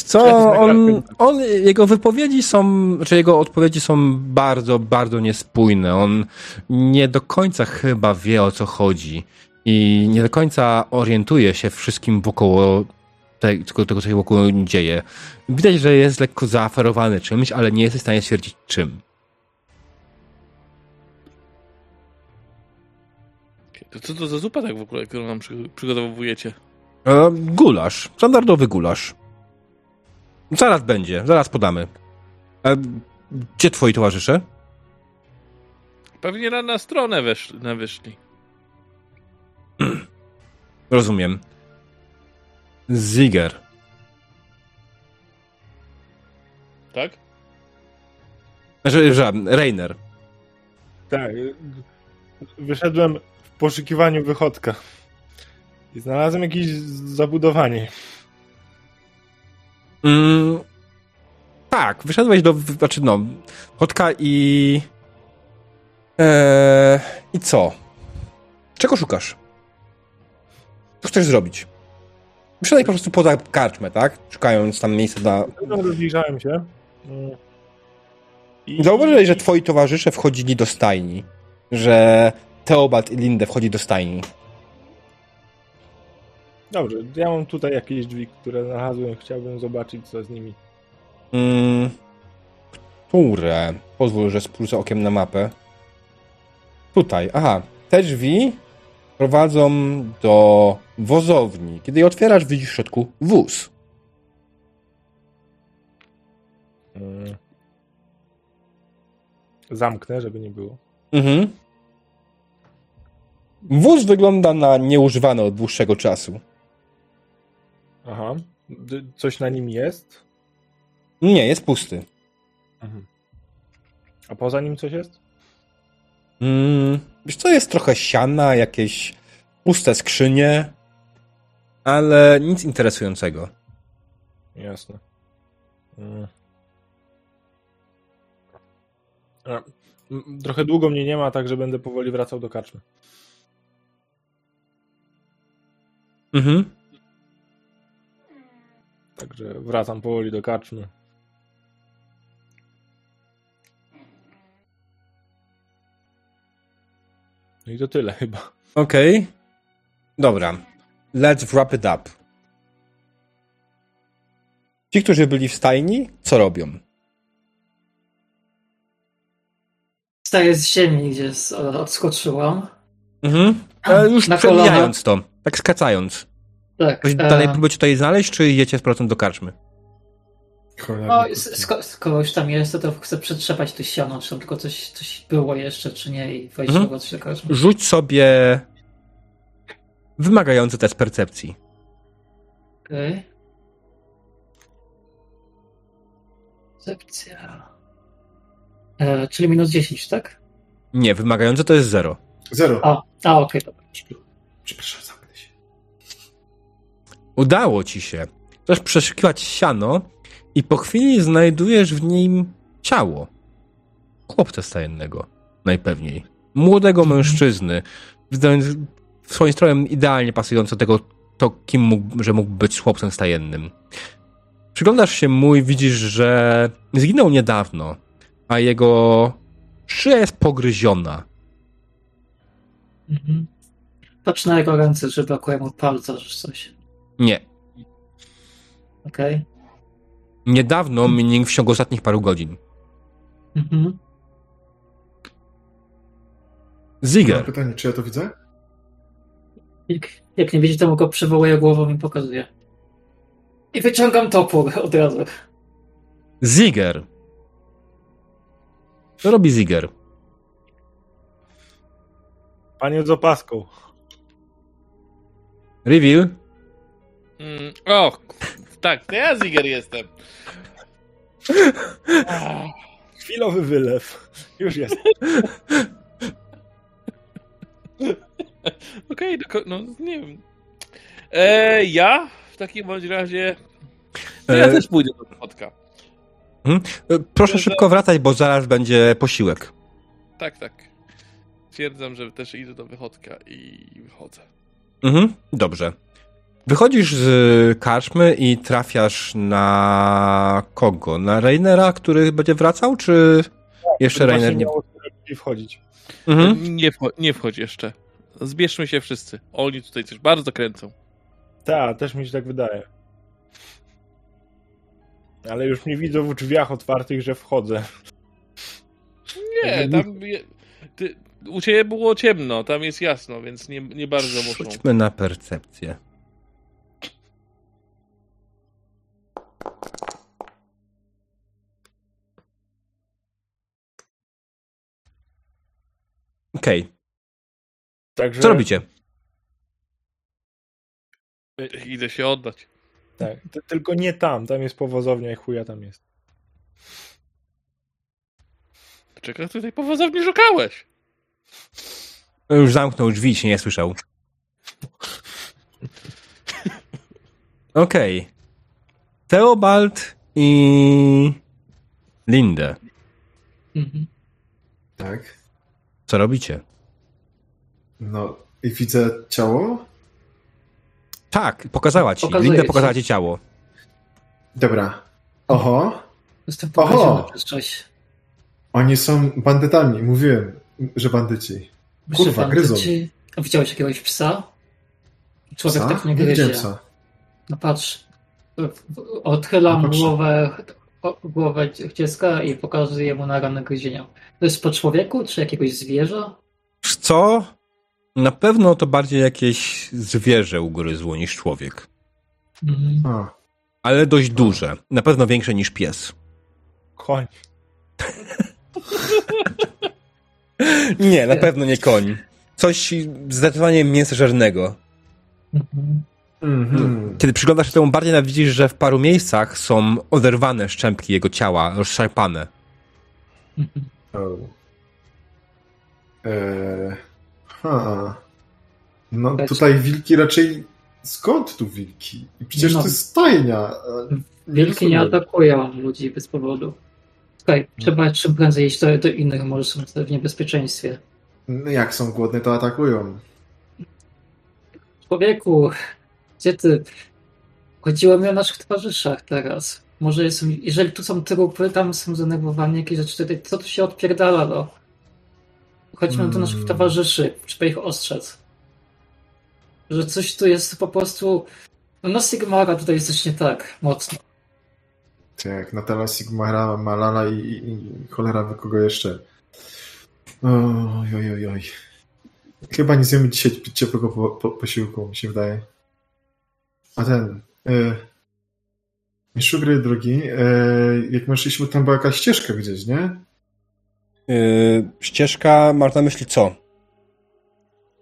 Co, on, on, jego wypowiedzi są, czy jego odpowiedzi są bardzo, bardzo niespójne. On nie do końca chyba wie o co chodzi i nie do końca orientuje się wszystkim wokoło te- tego, tego, co się wokół dzieje. Widać, że jest lekko zaaferowany czymś, ale nie jest w stanie stwierdzić czym. To co to za zupa tak w ogóle, którą nam przy, przygotowujecie? E, gulasz, standardowy gulasz. Zaraz będzie, zaraz podamy. E, gdzie twoi towarzysze? Pewnie na, na stronę wesz, na wyszli. Rozumiem. Ziger. Tak? Że, że, Rainer. Tak. Wyszedłem w poszukiwaniu wychodka. I znalazłem jakieś zabudowanie. Mm, tak, wyszedłeś do, znaczy no, Chodka i... Eee, I co? Czego szukasz? Co chcesz zrobić? Wyszedłeś po prostu poza karczmę, tak? Szukając tam miejsca na... Rozbliżałem się. Mm. I Zauważyłeś, że twoi towarzysze wchodzili do stajni. Że Teobald i Linde wchodzi do stajni. Dobrze, ja mam tutaj jakieś drzwi, które znalazłem. Chciałbym zobaczyć, co z nimi. Mm, które? Pozwól, że sprócę okiem na mapę. Tutaj, aha. Te drzwi prowadzą do wozowni. Kiedy je otwierasz, widzisz w środku wóz. Mm. Zamknę, żeby nie było. Mhm. Wóz wygląda na nieużywany od dłuższego czasu. Aha. Coś na nim jest? Nie, jest pusty. Mhm. A poza nim coś jest? Mm, wiesz co, jest trochę siana, jakieś puste skrzynie, ale nic interesującego. Jasne. Mm. Trochę długo mnie nie ma, także będę powoli wracał do karczmy. Mhm. Także wracam powoli do karczmy. No i to tyle chyba. Okej. Dobra. Let's wrap it up. Ci, którzy byli w stajni, co robią? Wstaję z ziemi, gdzie z- odskoczyłam. Mhm. E, już Na przemijając to, tak skracając. Tak. Coś e, dalej próbujecie tutaj znaleźć, czy idziecie z powrotem do karczmy? No, sko- skoro już tam jest, to, to chcę przetrzepać to siano, czy tam tylko coś, coś było jeszcze, czy nie i wejść Mhm. do karczmy. Rzuć sobie wymagający test percepcji. Okej. Percepcja. E, czyli minus 10, tak? Nie, wymagający to jest zero. Zero. A, a okej, dobra. Przepraszam. Udało ci się. Chcesz przeszukiwać siano i po chwili znajdujesz w nim ciało. Chłopca stajennego, najpewniej. Młodego mężczyzny, wydając swoim strojem idealnie pasująco do tego, to kim mógł, że mógł być chłopcem stajennym. Przyglądasz się mu i widzisz, że zginął niedawno, a jego szyja jest pogryziona. Mhm. Patrz na jego ręce, że brakuje mu palca, czy coś. Nie. Okej. Niedawno, meaning w ciągu ostatnich paru godzin. Mhm. Mam Ziger. pytanie, czy ja to widzę? Jak, jak nie widzi, to mu go przywołuje głową i pokazuje. I wyciągam topór od razu. Ziger. Co robi Ziger? Panie z opaską. Reveal? Mm, o, tak, to ja Ziger jestem. Ah, Chwilowy wylew. Już jest. Okej, doko- no nie wiem. E, ja w takim bądź razie. To ja E, też pójdę do spotka. E, Proszę szybko wracać, bo zaraz będzie posiłek. Tak, tak. Twierdzam, że też idę do wychodka i wychodzę. Mhm, dobrze. Wychodzisz z karczmy i trafiasz na kogo? Na Rainera, który będzie wracał, czy jeszcze Rainer nie... ludzi wchodzić. Mhm. Nie, wcho- nie wchodź jeszcze. Zbierzmy się wszyscy. Oni tutaj coś bardzo kręcą. Tak, też mi się tak wydaje. Ale już nie widzę w drzwiach otwartych, że wchodzę. Nie, tam. Ty, u ciebie było ciemno, tam jest jasno, więc nie, nie bardzo muszą. Rzućmy na percepcję. Okej, Także, co robicie? Idę się oddać. Tak, ty- tylko nie tam, tam jest powozownia i chuja tam jest. Czego tutaj powozownie szukałeś? Już zamknął drzwi, się nie słyszał. Okej. Theobald i Lindę. Mhm. Tak. Co robicie? No i widzę ciało. Tak, pokazała ci. Pokazuje Linda ci. pokazała ci ciało. Dobra. Oho. Jestem Oho! porażony przez coś. Oni są bandytami. Mówiłem, że bandyci. Kurwa, Że gryzą. bandyci- A widziałeś jakiegoś psa? Człowiek Psa? tak nie Nie gryzie. widziałem psa. No patrz, odchylam No głowę, głowę dziecka i pokazuję mu na ranę gryzienia. To jest po człowieku, czy jakiegoś zwierza? Co? Na pewno to bardziej jakieś zwierzę ugryzło niż człowiek. Mhm. A, Ale dość duże. Na pewno większe niż pies. Koń. Nie, na pewno nie koń. Coś zdecydowanie mięsożernego. Mhm. Mhm. Kiedy przyglądasz się temu bardziej, nawet widzisz, że w paru miejscach są oderwane szczępki jego ciała, rozszarpane. Mhm. O. Eee, ha. No tutaj wilki raczej... Skąd tu wilki? Przecież No. to jest stajnia. a Wilki nie atakują ludzi bez powodu. Słuchaj, trzeba czym prędzej iść do, do innych, może są w niebezpieczeństwie. No jak są głodne, to atakują. Człowieku, gdzie ty? Chodziło mi o naszych towarzyszach teraz. Może jest, jeżeli tu są trupy, tam są zdenerwowanie, jakieś rzeczy, tutaj, co tu się odpierdala, no? Chodźmy do naszych Mm. towarzyszy, trzeba ich ostrzec. Że coś tu jest po prostu... No na Sigmara tutaj jest coś nie tak, mocno. Tak, Natala Sigmara, Malala i, i, i cholera wie kogo jeszcze. Oj, oj, oj, oj. Chyba nie zjemy dzisiaj ciepłego po, po, posiłku, mi się wydaje. A ten... Y, Szugry drogi, y, jak my szliśmy, tam była jakaś ścieżka gdzieś, nie? Yy, ścieżka, masz na myśli co?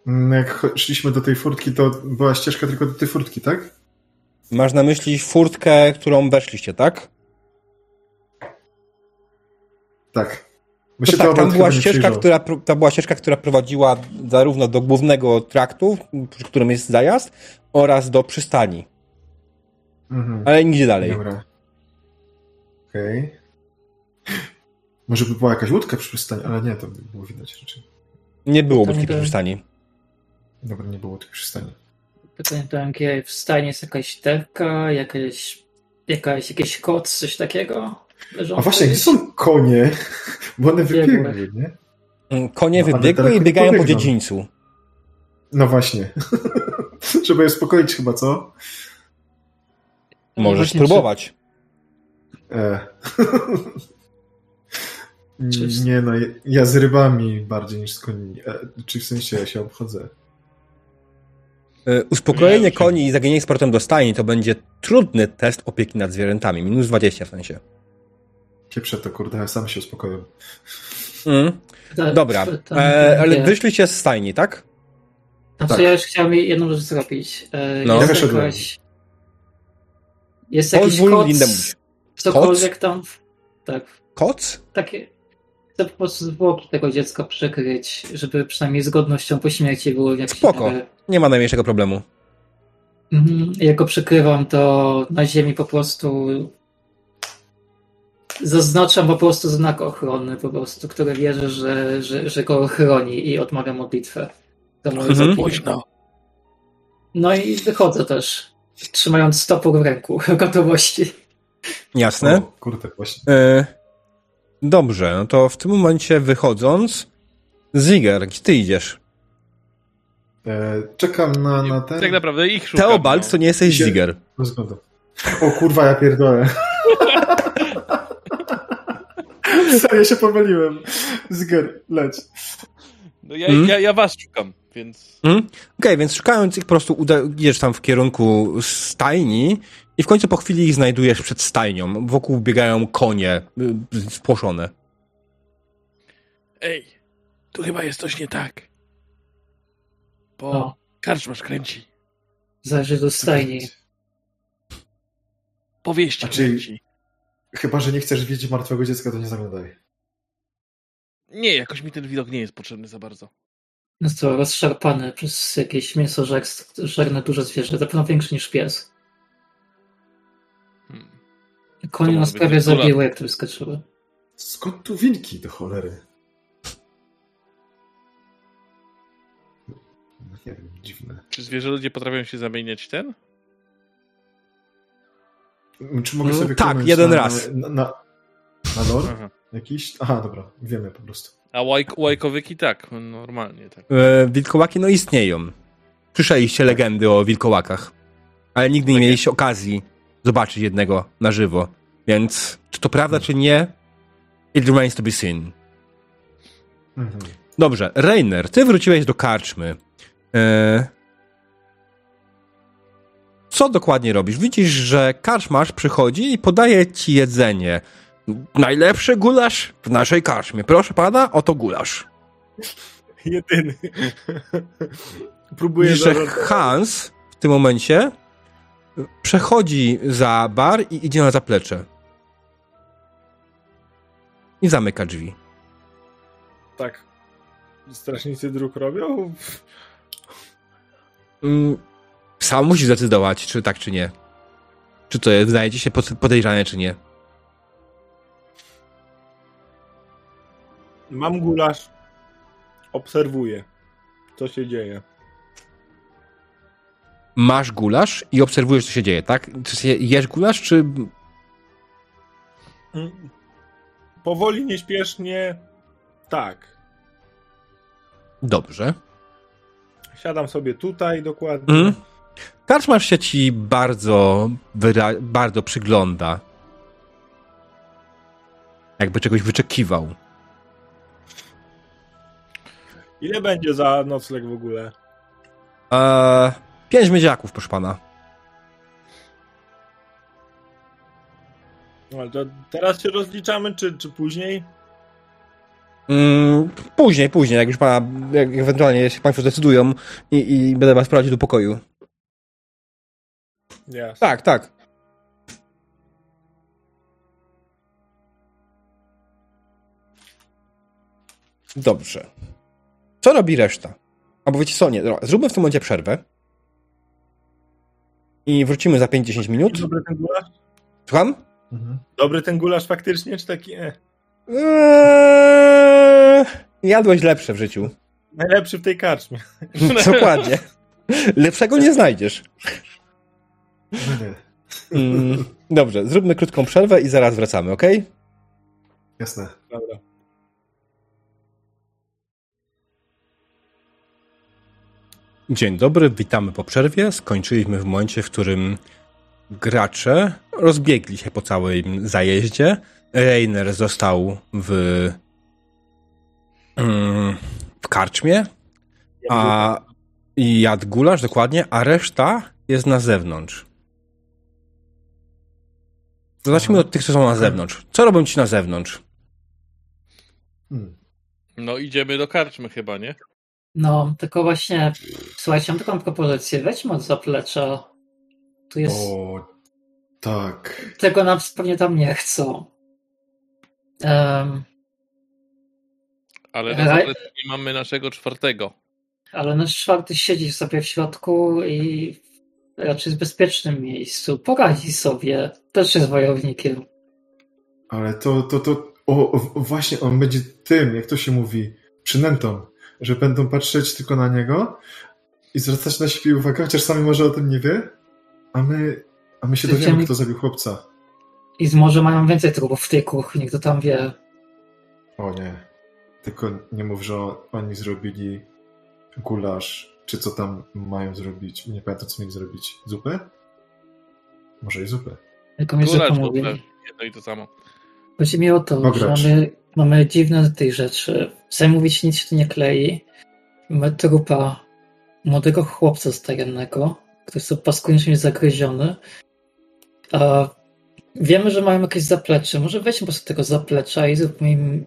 Mm, Jak szliśmy do tej furtki, to była ścieżka tylko do tej furtki, tak? Masz na myśli furtkę, którą weszliście, tak? Tak. Tak, tam była ścieżka, która, to była ścieżka, która prowadziła zarówno do głównego traktu, przy którym jest zajazd, oraz do przystani. Mhm. Ale nigdzie dalej. Dobra. Okej. Może by była jakaś łódka przy przystani, ale nie, to by było widać raczej. Nie było budki przy przystani. Dobra, nie było łódki przy przystani. Pytanie to jakie w stanie jest jakaś terka, jakaś, jakaś, jakiś koc, coś takiego? Leżą A właśnie, gdzie są konie? Bo one Biegły. wybiegły, nie? Konie No, wybiegły i biegają po dziedzińcu. No właśnie. Trzeba je uspokoić chyba, co? No Możesz właśnie, spróbować. E. Nie no, ja- ja z rybami bardziej niż z koniami. E, czy w sensie ja się obchodzę. Y, Uspokojenie Nie, koni i zaginienie z portem do stajni to będzie trudny test opieki nad zwierzętami. Minus 20 w sensie. Pieprze to, kurde, ja sam się uspokoję. Mm. Ta- Dobra, ta- e, ale nie. wyszliście z stajni, tak? Znaczy Tak. ja już chciałem jedną rzecz zrobić. E, No. Jest Ja jakaś... Jest jakiś koc, cokolwiek tam... Tak, Koc? takie... Chcę po prostu zwłoki tego dziecka przykryć, żeby przynajmniej z godnością po śmierci było w jakiś Spoko. miarę- Nie ma najmniejszego problemu. Mhm. Jak go przykrywam, to na ziemi po prostu zaznaczam po prostu znak ochrony, po prostu, który wierzę, że, że, że go chroni i odmawiam modlitwę. To moje Mhm. Późno. No i wychodzę też, trzymając topór w ręku, gotowości. Jasne. O, kurde, właśnie. E, dobrze, no to w tym momencie wychodząc, Ziger, gdzie ty idziesz? E, czekam na, na ten... Tak naprawdę ich szukam. Teobald no. to nie jesteś Idzie. Ziger. Rozglądam. O kurwa, ja pierdolę. Serio się pomyliłem. Zger, leć. No ja, Hmm? ja, ja was szukam, więc... Mhm. Okej, więc szukając ich po prostu uda- idziesz tam w kierunku stajni i w końcu po chwili ich znajdujesz przed stajnią. Wokół biegają konie y, spłoszone. Ej, Tu chyba jest coś nie tak. Bo O, karczmasz kręci. zależy do stajni. Powieści A czy- kręci. Chyba, że nie chcesz widzieć martwego dziecka, to nie zaglądaj. Nie, jakoś mi ten widok nie jest potrzebny za bardzo. Jest to rozszarpany przez jakieś mięso żer- żerne duże zwierzę, na pewno większe niż pies. Hmm. Konie nas prawie zabiły, jak tu wyskoczyły. Skąd tu wilki do cholery? No nie wiem, dziwne. Czy zwierzę ludzie potrafią się zamieniać ten? Czy mogę sobie tak, jeden na, raz. Na, na, na lore Aha. jakiś? Aha, dobra, wiemy po prostu. A łajk, łajkowyki tak, normalnie tak. E, wilkołaki no istnieją. Słyszeliście legendy o wilkołakach, ale nigdy nie mieliście okazji zobaczyć jednego na żywo. Więc czy to prawda, czy nie, it remains to be seen. Mhm. Dobrze, Reiner, ty wróciłeś do karczmy. E... Co dokładnie robisz? Widzisz, że karczmarz przychodzi i podaje ci jedzenie. Najlepszy gulasz w naszej karczmie. Proszę pana, oto gulasz. Jedyny. Próbuję że. Hans w tym momencie przechodzi za bar i idzie na zaplecze. I zamyka drzwi. Tak. Strażnicy dróg robią? Mm, Sam musi zdecydować, czy tak, czy nie. Czy to jest, ci się pod- podejrzane, czy nie. Mam gulasz. Obserwuję, co się dzieje. Masz gulasz i obserwujesz, co się dzieje, tak? Czy jesz gulasz, czy... Mm. Powoli, nieśpiesznie. Tak. Dobrze. Siadam sobie tutaj dokładnie. Mhm. Karczmarz się ci bardzo, wyra- bardzo przygląda. Jakby czegoś wyczekiwał. Ile będzie za nocleg w ogóle? Eee, pięć miedziaków, proszę pana. No, to teraz się rozliczamy, czy, czy później? Mm, później, później, jak już pana, jak ewentualnie się państwo zdecydują i, i będę was prowadził do pokoju. Jasne. Tak, tak. Dobrze. Co robi reszta? Albo wiecie co, nie, zróbmy w tym momencie przerwę. I wrócimy za 5-10 minut. Dobry ten gulasz? Słucham? Mhm. Dobry ten gulasz faktycznie, czy taki e? Eee, jadłeś lepsze w życiu. Najlepszy w tej karczmie. Dokładnie. Lepszego nie znajdziesz. Mm, dobrze, zróbmy krótką przerwę i zaraz wracamy, ok? Jasne. Dobra. Dzień dobry, witamy po przerwie. Skończyliśmy w momencie, w którym gracze rozbiegli się po całym zajeździe. Reiner został w, mm, w karczmie, a jadł gulasz dokładnie, a reszta jest na zewnątrz. Zacznijmy od tych, co są na zewnątrz. Co robią ci na zewnątrz? No idziemy do karczmy chyba, nie? No, tylko właśnie, słuchajcie, mam taką propozycję. Weźmy od zaplecza. Tu jest. O, tak. Tego nam pewnie tam nie chcą. Em, Ale na zapleczu nie mamy naszego czwartego. ale nasz czwarty siedzi sobie w środku i raczej w bezpiecznym miejscu. Poradzi sobie. Też jest wojownikiem. Ale to, to, to, o, o, właśnie on będzie tym, jak to się mówi, przynętą, że będą patrzeć tylko na niego i zwracać na siebie uwagę, chociaż sami może o tym nie wie, a my, a my się Będziemy- dowiemy, kto zabił chłopca. I z może mają więcej trupów w tej kuchni, kto tam wie. O nie. Tylko nie mów, że oni zrobili gulasz, czy co tam mają zrobić. Nie pamiętam, co mieli zrobić. Zupę? Może i zupę. Tylko mi, że pomówili. pewnie jedno i to samo. Chodzi mi o to, że mamy, mamy dziwne tych rzeczy. Sami mówić nic się tu nie klei. Mamy trupa młodego chłopca stajennego, który jest paskudnie zagryziony. A wiemy, że mają jakieś zaplecze. Może weźmy po prostu tego zaplecza i zróbmy im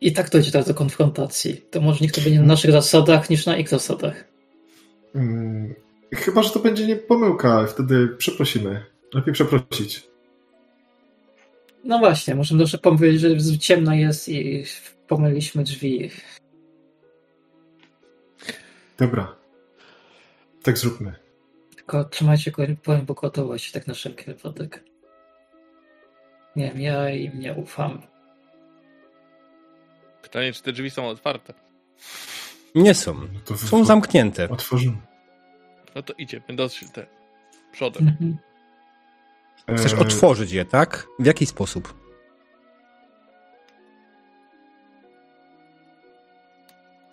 I tak dojdzie teraz do konfrontacji. To może niech to będzie na naszych zasadach niż na ich zasadach. Mm, chyba, że to będzie nie pomyłka, wtedy przeprosimy. Lepiej przeprosić. No właśnie, możemy też powiedzieć, że ciemno jest i pomyliliśmy drzwi. Dobra. Tak zróbmy. Tylko trzymajcie powiem po gotowości, tak na wszelki wypadek. Nie wiem, ja im nie ufam. Pytanie, czy te drzwi są otwarte? Nie są. No Są zamknięte. Otworzymy. No to idziemy do te przodem. Mhm. Chcesz Eee, otworzyć je, tak? W jaki sposób?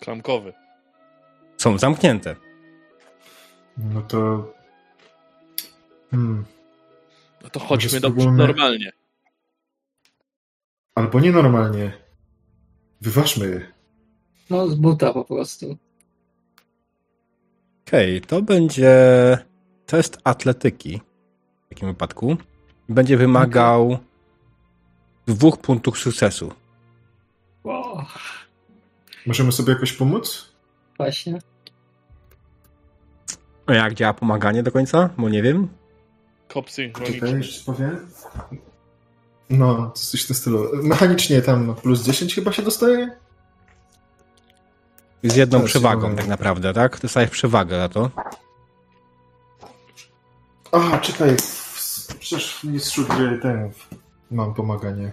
Klamkowy. Są zamknięte. No to... Hmm. No to chodźmy do spróbujmy- normalnie. Albo nienormalnie. Wyważmy je. No, z buta po prostu. Okej, to będzie test atletyki w takim wypadku. Będzie wymagał dwóch punktów sukcesu. Wow, Możemy sobie jakoś pomóc? właśnie. A jak działa pomaganie do końca? Bo nie wiem. Kop Czekaj, powiem. No, coś w tym stylu. Mechanicznie tam plus 10 chyba się dostaje? Z jedną Teraz przewagą tak naprawdę, tak? Dostajesz przewagę za to. A, czekaj. Przecież w mistrzu gry ten mam pomaganie.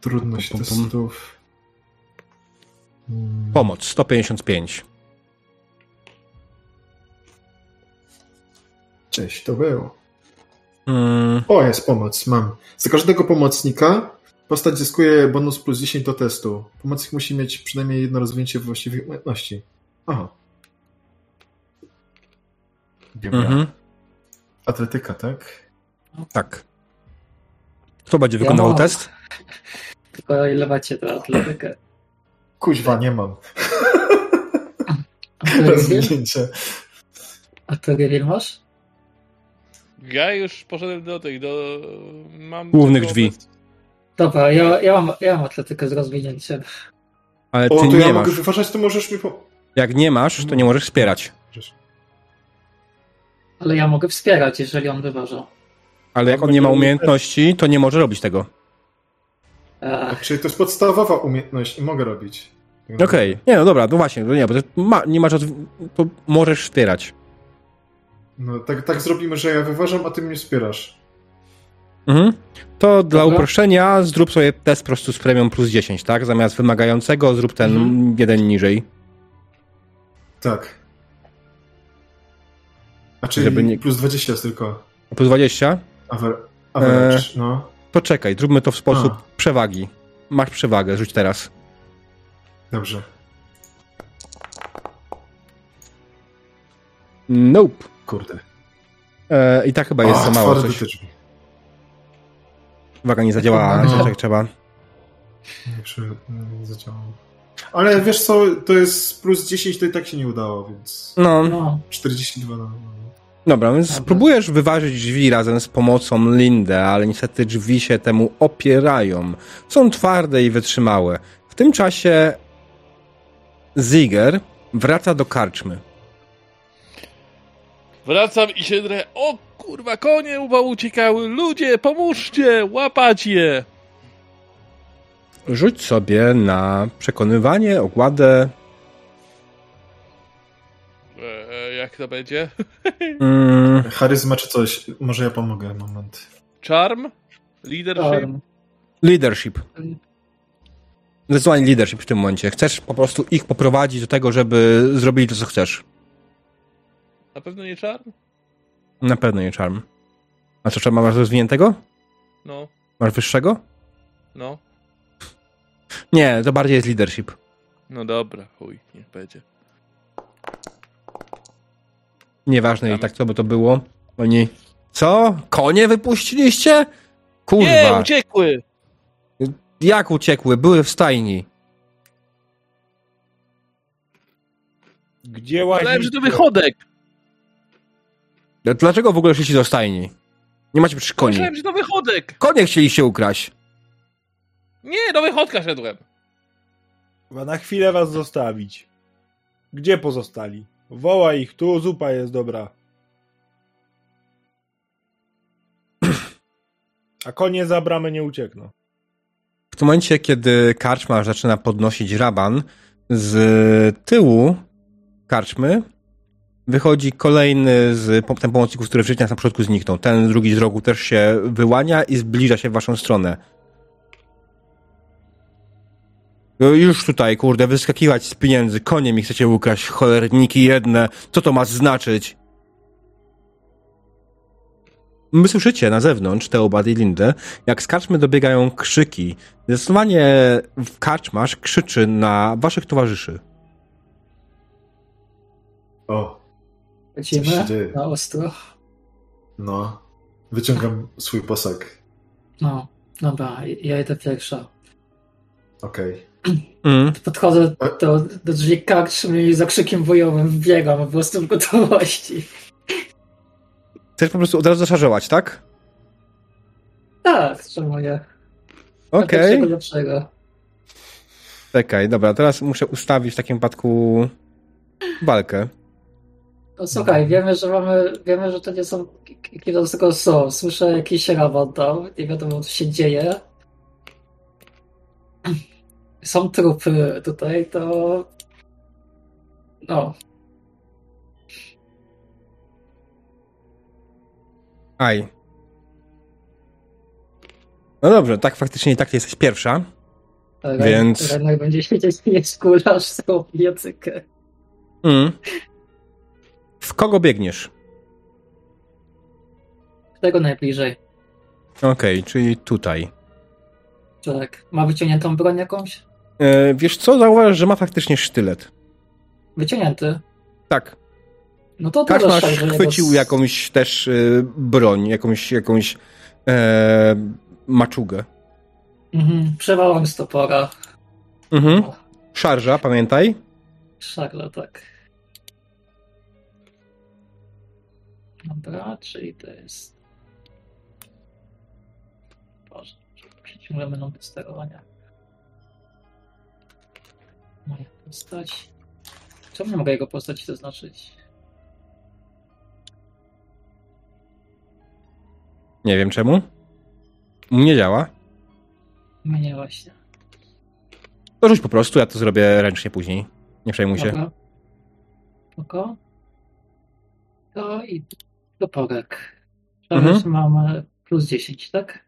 Trudność Pum, pum, pum. testów. Hmm. Pomoc 155. Cześć, to był. Mm, O, jest pomoc, mam. Za każdego pomocnika postać zyskuje bonus plus 10 do testu. Pomocnik musi mieć przynajmniej jedno rozwinięcie właściwych umiejętności. Aha. Dobra. mhm, Atletyka, tak? tak. Kto będzie wykonywał mam. test? Tylko ile macie tę atletykę? Kuźwa, nie mam. Rozwinięcie. A to Geriel masz? Ja już poszedłem do tych, do... Mam Głównych drzwi. Dobra, ja, ja, mam, ja mam atletykę z rozwinięciem. Ale O, ty to nie ja masz. mogę wyważać, to możesz mi po... Jak nie masz, to nie możesz wspierać. Ale ja mogę wspierać, jeżeli on wyważa. Ale jak on nie ma umiejętności, to nie może robić tego. Ech, Czyli to jest podstawowa umiejętność i mogę robić. Okej, nie no dobra, no właśnie, to nie, bo to ma, nie masz, od, to możesz wspierać. No, tak, tak zrobimy, że ja wyważam, a ty mnie wspierasz. Mhm. To dla Dobra. uproszczenia zrób sobie test po prostu z premią plus 10, tak? Zamiast wymagającego zrób ten Mhm. jeden niżej. Tak. A czyli Żeby nie- plus 20 jest tylko. A plus 20? Aver... Average, no. To czekaj, zróbmy to w sposób A. przewagi. Masz przewagę, rzuć teraz. Dobrze. Nope. Kurde. E, I tak chyba jest O, za mało coś. drzwi. Uwaga, nie zadziałała, No. jak trzeba. Nie, przy... nie zadziałało. Ale wiesz co, to jest plus 10, to i tak się nie udało, więc No, no, 42 no. no. Dobra, więc Dobra. spróbujesz wyważyć drzwi razem z pomocą Lindę, ale niestety drzwi się temu opierają. Są twarde i wytrzymałe. W tym czasie Ziger wraca do karczmy. Wracam i się drę. O kurwa, konie chyba uciekały. Ludzie, pomóżcie, łapać je. Rzuć sobie na przekonywanie, ogładę. Jak to będzie? Mm, Charyzma czy coś. Może ja pomogę, moment. Charm? Leadership? Torm. leadership. Zdecydowanie leadership w tym momencie. Chcesz po prostu ich poprowadzić do tego, żeby zrobili to, co chcesz. Na pewno nie charm? Na pewno nie charm. A co, charm masz rozwiniętego? No, Masz wyższego? no. Nie, to bardziej jest leadership. No dobra, chuj, niech będzie. Nieważne i tak co by to było. Oni... Co? Konie wypuściliście? Nie, Kurwa. uciekły! Jak uciekły? Były w stajni. Gdzie Myślałem, że to wychodek! Dlaczego w ogóle szliście do stajni? Nie macie przecież koni. Myślałem, że to wychodek! Konie chcieliście ukraść. Nie, do wychodka szedłem. Chyba na chwilę was zostawić. Gdzie pozostali? Woła ich tu, zupa jest dobra. A konie za bramę nie uciekną. W tym momencie, kiedy karczma zaczyna podnosić raban, z tyłu karczmy wychodzi kolejny z ten pomocników, który wcześniej na początku zniknął. Ten drugi z rogu też się wyłania i zbliża się w waszą stronę. Już tutaj, kurde, wyskakiwać z pieniędzy, konie mi chcecie ukraść, cholerniki jedne. Co to ma znaczyć? Wy słyszycie na zewnątrz Teobad i Lindę, jak z karczmy dobiegają krzyki. Zdecydowanie w karczmasz krzyczy na waszych towarzyszy. O, Lecimy dzieje? na ostro. no. Wyciągam swój posag. No, dobra, ja idę pierwsza. Okej. Mm. Podchodzę do, do drzwi karczmy i za krzykiem bojowym wbiegam po prostu w gotowości. Chcesz po prostu od razu zaszarżować, tak? Tak, czemu nie? Okej. Lepszego, lepszego. Czekaj, dobra, teraz muszę ustawić w takim wypadku walkę. No, słuchaj, wiemy, że mamy, wiemy, że to nie są kiedy z tego są. Słyszę jakiś raban tam, nie wiadomo co się dzieje. Są trupy tutaj, to no, Aj. No dobrze, tak faktycznie i tak jesteś pierwsza. Ren- Więc- Renek będzie siedzieć skórzasz z tą piecykę. Mm. W kogo biegniesz? Tego najbliżej. Okej, czyli tutaj. Tak. Ma wyciągniętą broń jakąś? E, wiesz co, zauważ, że ma faktycznie sztylet. Wyciągnięty. Tak, No to Kaczmarz teraz szarżę chwycił z- jakąś też y, broń, jakąś, jakąś e, maczugę. Mhm. Przewalam z topora. Mhm. O, Szarża, pamiętaj. Szarla, tak. Dobra, czyli to jest. Boże, ciągle będą te sterowania. Moja postać. Czemu nie mogę jego postaci zaznaczyć? Nie wiem czemu. Nie działa. Mnie właśnie. To rzuć po prostu, ja to zrobię ręcznie później. Nie przejmuj się. Spoko. To i toporek. Teraz Mhm. mamy plus 10, tak?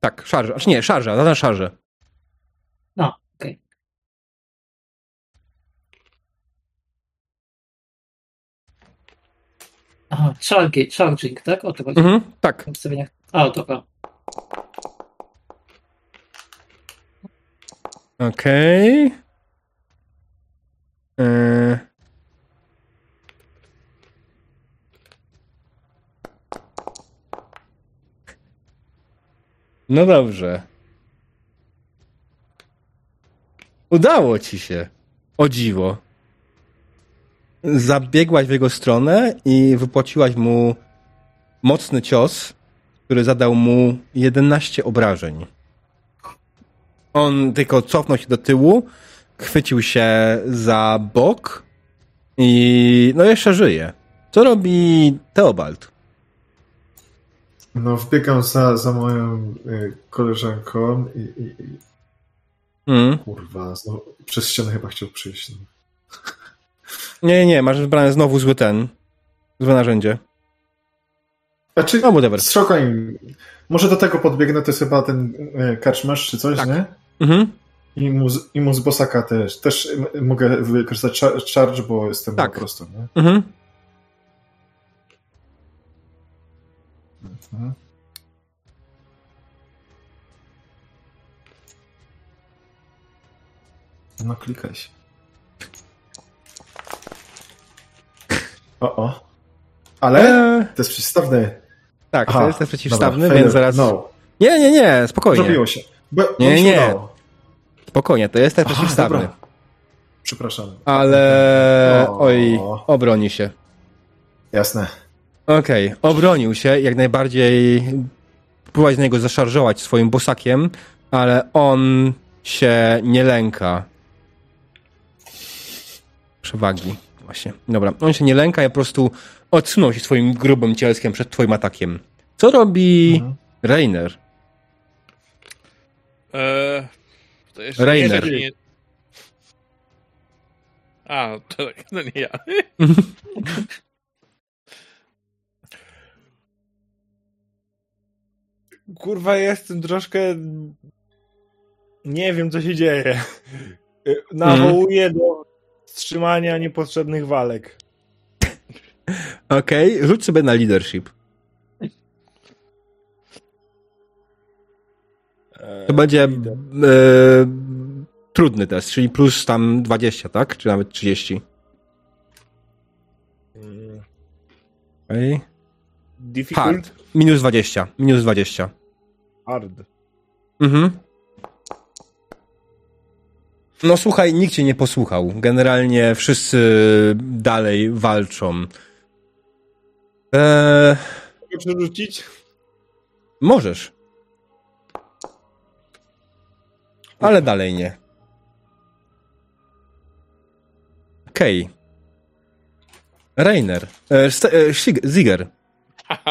Tak, szarża. Znaczy nie, szarża, zaznacz szarżę. No, okej. Aha, charging, charging, tak? O to chodzi. Mhm, tak. W ustawieniach. A, dobra. Okej. Yy. No dobrze. Udało ci się. O dziwo. Zabiegłaś w jego stronę i wypłaciłaś mu mocny cios, który zadał mu 11 obrażeń. On tylko cofnął się do tyłu, chwycił się za bok i no jeszcze żyje. Co robi Teobald? No, wbiegam za, za moją y, koleżanką i, i, i Mm. kurwa, znowu, przez ścianę chyba chciał przyjść. No. Nie, nie, masz wybrane znowu zły ten, złe narzędzie. A czy No, whatever. Strzokaj, może do tego podbiegnę, to jest chyba ten y, czy coś, Tak. nie? Mhm. I mu, z- I mu z bosaka też. Też mogę wykorzystać char- charge, bo jestem Tak. po prostu, nie? Mhm. Mhm. No klikaj się. O, o. Ale Eee, to jest przeciwstawny. tak, Aha, to jest ten przeciwstawny, dobra, więc zaraz... No, Nie, nie, nie, spokojnie. zrobiło się. Bo, Nie, nie. Spokojnie, to jest ten przeciwstawny. dobra. Przepraszam. Ale... O. Oj, obroni się. Jasne. Okej, obronił się, jak najbardziej próbować na niego zaszarżować swoim bosakiem, ale on się nie lęka. Przewagi, właśnie. Dobra, on się nie lęka i po prostu odsunął się swoim grubym cielskiem przed twoim atakiem. Co robi Mhm. Rainer? Eee, to jeszcze Rainer. Nie. A, to tak, no nie ja. Kurwa, jestem troszkę... Nie wiem, co się dzieje. Nawołuję do wstrzymania niepotrzebnych walek. Okej, rzuć sobie na leadership. E, To będzie e, trudny test, czyli plus tam 20, tak? Czy nawet 30. Mm, Okej. Difficult? Hard. Minus 20. Minus 20. Hard. Mhm. No słuchaj, nikt cię nie posłuchał. Generalnie wszyscy dalej walczą. Eee, Mogę przerzucić? możesz. Ale dalej nie. Okej. Rainer. E, e, Ziger.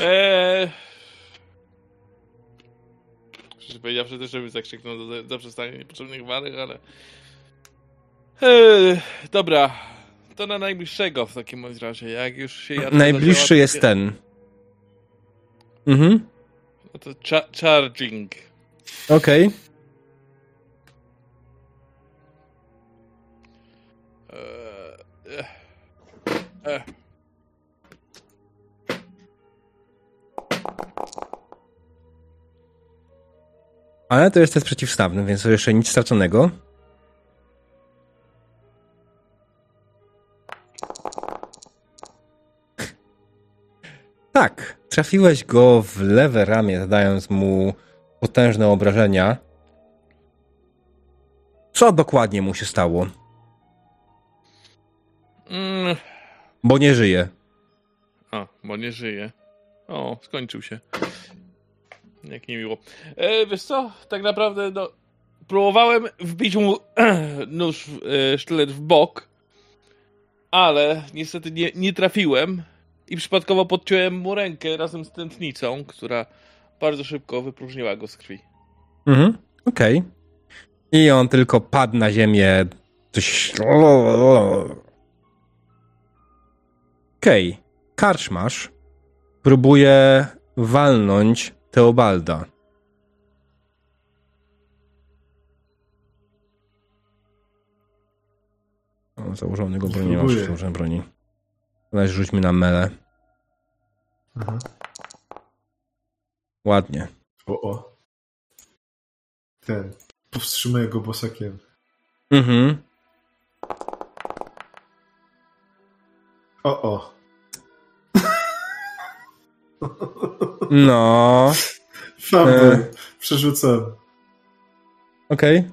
eee... Szczerze powiedziawszy, też żebym zakrzyknął do, do przestania niepotrzebnych walek, ale... Eee, dobra, to na najbliższego w takim razie. Jak już się ja Najbliższy jest ten. Mhm. No to cha- charging. Okej. Eee, eh, eh. Ale to jest test przeciwstawny, więc to jeszcze nic straconego. Tak, trafiłeś go w lewe ramię, zadając mu potężne obrażenia. Co dokładnie mu się stało? Mm. Bo nie żyje. A, bo nie żyje. O, skończył się. Jak niemiło. E, wiesz co, tak naprawdę no, próbowałem wbić mu nóż, e, sztylet w bok, ale niestety nie, nie trafiłem i przypadkowo podciąłem mu rękę razem z tętnicą, która bardzo szybko wypróżniła go z krwi. Mhm, okej. I on tylko padł na ziemię. Coś. Okej. Karczmasz próbuje walnąć Teobalda. O, założonego broni nie masz, założone broni. Weź rzućmy na mele. Aha. Ładnie. O, o. Ten. Powstrzymuję go bosakiem. Mhm. O, o. No. Fumble. E. Przerzucam. Okej.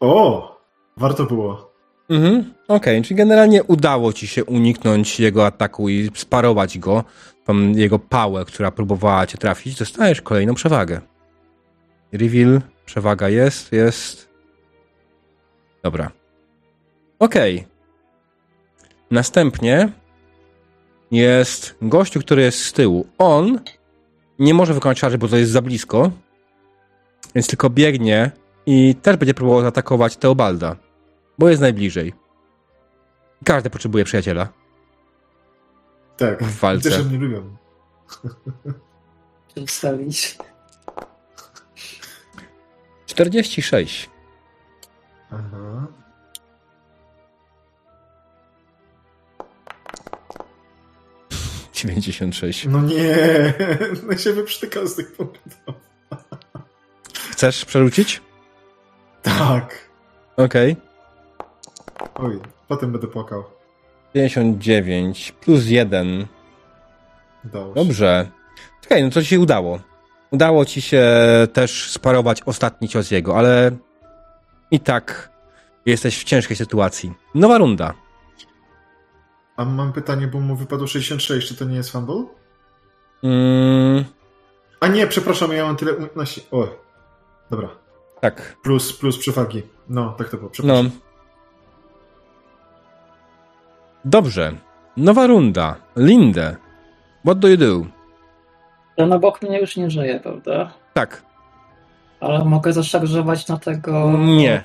O! Warto było. Mhm, okej, czyli generalnie udało ci się uniknąć jego ataku i sparować go, tą jego pałę, która próbowała cię trafić, dostajesz kolejną przewagę. Reveal, przewaga jest, jest. Dobra. Okej. Następnie jest gościu, który jest z tyłu. On nie może wykonać szarży, bo to jest za blisko, więc tylko biegnie i też będzie próbował zaatakować Teobalda bo jest najbliżej. Każdy potrzebuje przyjaciela. Tak. W walce. Że mnie lubią. Przedstawić. 46. Aha. Dziewięćdziesiąt sześć. No nie, no się wyprztykał z tych punktów. Chcesz przerzucić? Tak. Okej. Oj, potem będę płakał. 59 plus 1. Udało. Dobrze. Czekaj, no to ci się udało. Udało ci się też sparować ostatni cios jego, ale i tak jesteś w ciężkiej sytuacji. Nowa runda. A mam pytanie, bo mu wypadło 66, czy to nie jest fumble? Mm, A nie, przepraszam, ja mam tyle umiejętności. O, dobra. tak. Plus, plus przewagi. No, tak to było, No. przepraszam. Dobrze. Nowa runda. Lindę. What do you do? Ten obok mnie już nie żyje, prawda? Tak. Ale mogę zaszarżować na tego... Nie.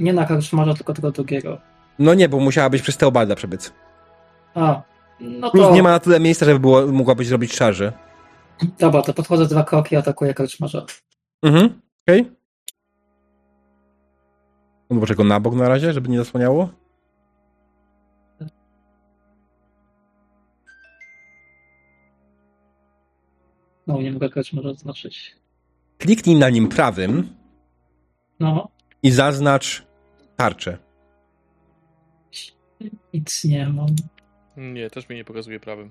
Nie na karczmarza, tylko tego drugiego. No nie, bo musiałabyś przez Teobalda przebiec. A, no Plus to... nie ma na tyle miejsca, żeby było, mogłabyś zrobić szarży. Dobra, to podchodzę dwa kroki i atakuję karczmarza. Mhm. Okej. Okay. Odłożę go na bok na razie, żeby nie zasłaniało. No, nie mogę karczmarza zaznaczyć. Kliknij na nim prawym No, i zaznacz tarczę. Nic nie mam. Nie, też mi nie pokazuje prawym.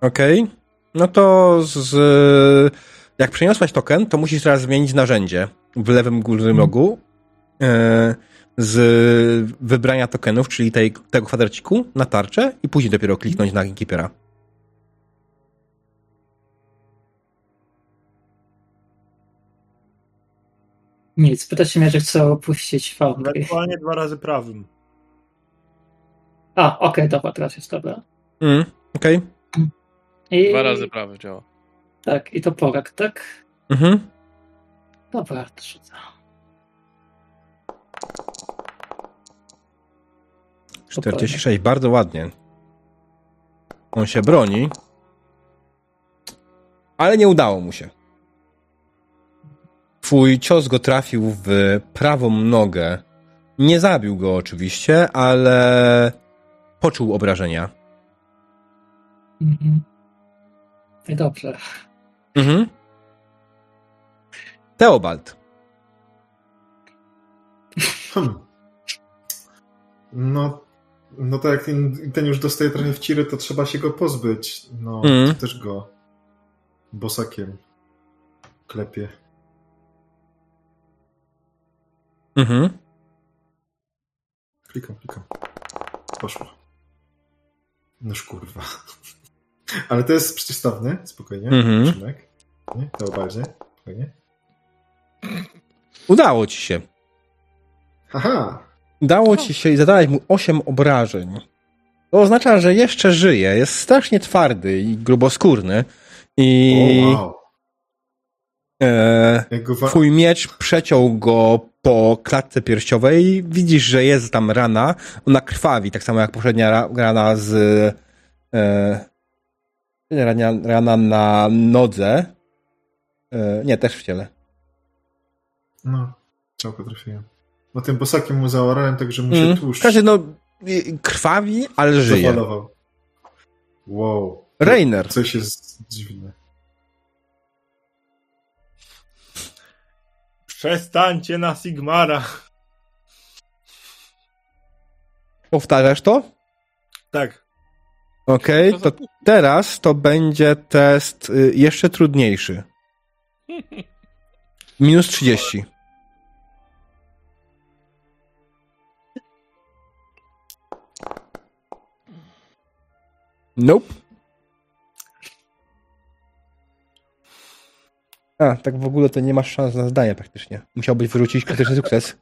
Okej. No to z, jak przeniosłaś token, to musisz teraz zmienić narzędzie w lewym górnym rogu e, z wybrania tokenów, czyli tej, tego kwadraciku na tarczę i później dopiero kliknąć na Keepera. Nic, pyta się mnie, że chcę opuścić Foundry. Ewentualnie dwa razy prawym. A, okej, dobra, teraz jest dobra. Mm, Okej. I... Dwa razy prawy działa. Tak, i to porak, tak? Mhm. Dobra, to rzucę. 46, bardzo ładnie. On się broni. Ale nie udało mu się. Twój cios go trafił w prawą nogę. Nie zabił go oczywiście, ale poczuł obrażenia. Mhm. I dobrze. Mhm. Teobald. Hmm. No, no to jak ten, ten już dostaje trochę w ciry, to trzeba się go pozbyć. No, Mhm. też go bosakiem klepie. Mhm. Klikam, klikam. Poszło. Noż kurwa. Ale to jest przeciwstawny, spokojnie. Mhm. Nie? To bardziej. Spokojnie. Udało ci się. Haha! Udało ci się i zadałeś mu 8 obrażeń. To oznacza, że jeszcze żyje. Jest strasznie twardy i gruboskórny. I O, wow. e, twój miecz przeciął go po klatce piersiowej. Widzisz, że jest tam rana. Ona krwawi, tak samo jak poprzednia ra- rana z e, rana, rana na nodze. E, nie, też w ciele. No, czałko trafiłem. No tym bosakiem mu zaorałem, tak że mu się Mm. tłuszcz W każdym no, krwawi, ale żyje. zafalował. Wow. Rainer. Coś jest dziwne. Przestańcie na Sigmara. Powtarzasz to? Tak. Okej, to teraz to będzie test y, jeszcze trudniejszy. Minus 30. Nope. A, tak w ogóle to nie masz szans na zdanie praktycznie. Musiałbyś wyrzucić krytyczny sukces.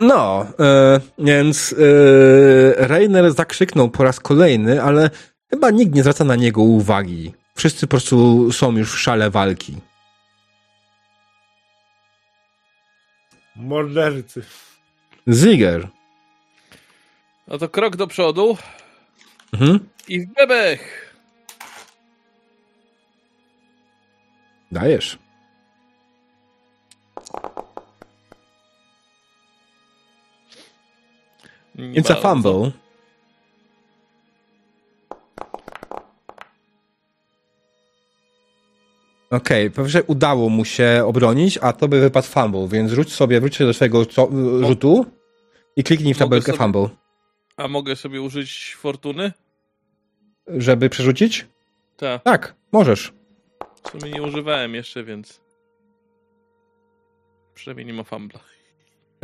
No, e, więc e, Rainer zakrzyknął po raz kolejny, ale chyba nikt nie zwraca na niego uwagi. Wszyscy po prostu są już w szale walki. Mordercy. Ziger. No to krok do przodu Mhm. i w bebech. Dajesz. Nie It's a bardzo. fumble. Okej, okay, że udało mu się obronić, a to by wypadł fumble, więc rzuć sobie, wróć się do swojego co, rzutu i kliknij w tabelkę sobie- fumble. A mogę sobie użyć fortuny? Żeby przerzucić? Tak. Tak, możesz. W sumie nie używałem jeszcze, więc. Przynajmniej nie ma fumbla.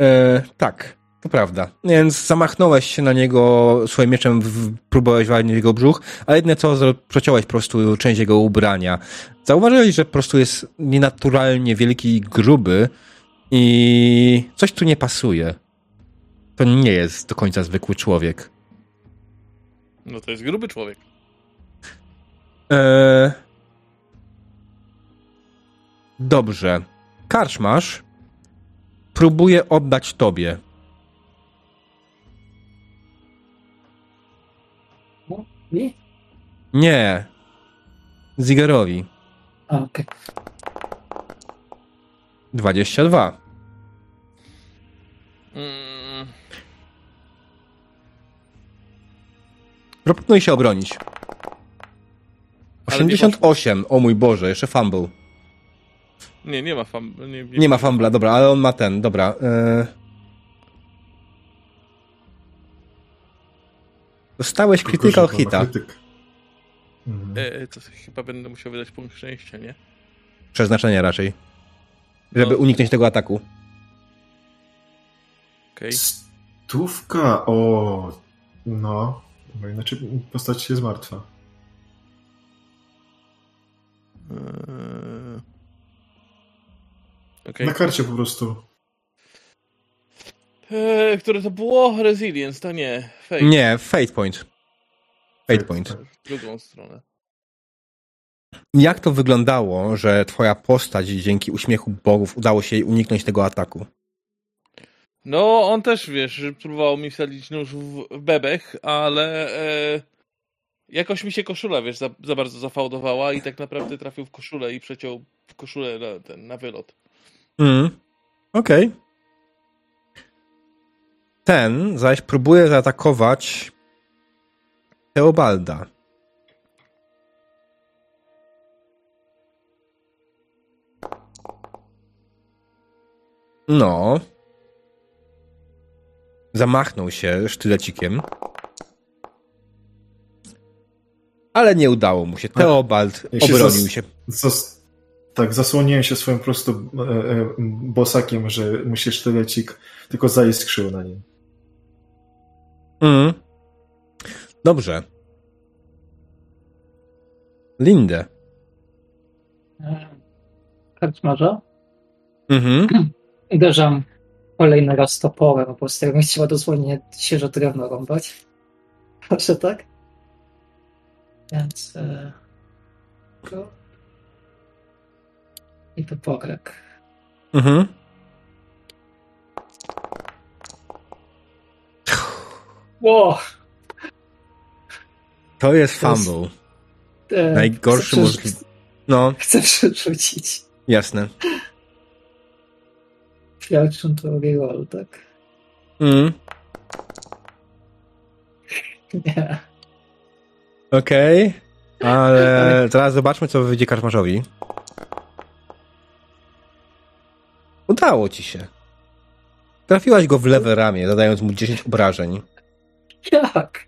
E, tak. To prawda. Więc zamachnąłeś się na niego swoim mieczem, w, próbowałeś walnąć jego brzuch, a jedne co, przeciąłeś po prostu część jego ubrania. Zauważyłeś, że po prostu jest nienaturalnie wielki i gruby i coś tu nie pasuje. To nie jest do końca zwykły człowiek. No to jest gruby człowiek. Eee... Dobrze. Karczmasz próbuje oddać tobie. I? Nie. Zigerowi. Okej. 22. Mm, Proponuj się obronić. Ale nie 88. O mój Boże, jeszcze fumble. Nie, nie ma fam... Nie, Nie ma fumbla, dobra, ale on ma ten, dobra. Eee... Dostałeś to hita. krytyk. Mhm. E, to chyba będę musiał wydać punkt szczęścia, nie? Przeznaczenie raczej. Żeby No. uniknąć tego ataku. Okej. Stówka, o, no, bo inaczej postać jest martwa. Eee, Okej. Na karcie po prostu. Eee, które to było? Resilience, to nie. Fate. Nie, fate point. Fate point. W drugą stronę. Jak to wyglądało, że twoja postać dzięki uśmiechu bogów udało się jej uniknąć tego ataku? No, on też, wiesz, próbował mi wsadzić nóż w w bebech, ale e, jakoś mi się koszula, wiesz, za, za bardzo zafałdowała i tak naprawdę trafił w koszulę i przeciął w koszulę na, ten, na wylot. Mm. Okej. Ten zaś próbuje zaatakować Teobalda. No. Zamachnął się sztylecikiem. Ale nie udało mu się. Teobald obronił się. Tak, zasłoniłem się swoim prostu e, e, bosakiem, że mu się sztylecik tylko zaiskrzył na nim. Mm. Dobrze. Lindę. Karczmarza. Mhm. Uderzam kolejny raz toporem, po prostu jakbym chciała dosłownie świeże drewno rąbać. Proszę tak? Więc... E... go. I toporek. Mhm. Ło! To jest To jest- fumble. E, Najgorszy chcę, możliwy. No, Chcę przerzucić. jasne. Pierwszą to roll, tak? Mm. Nie. Okej. Ale teraz zobaczmy, co wyjdzie karczmarzowi. Udało ci się. Trafiłaś go w lewe ramię, zadając mu 10 obrażeń. Jak?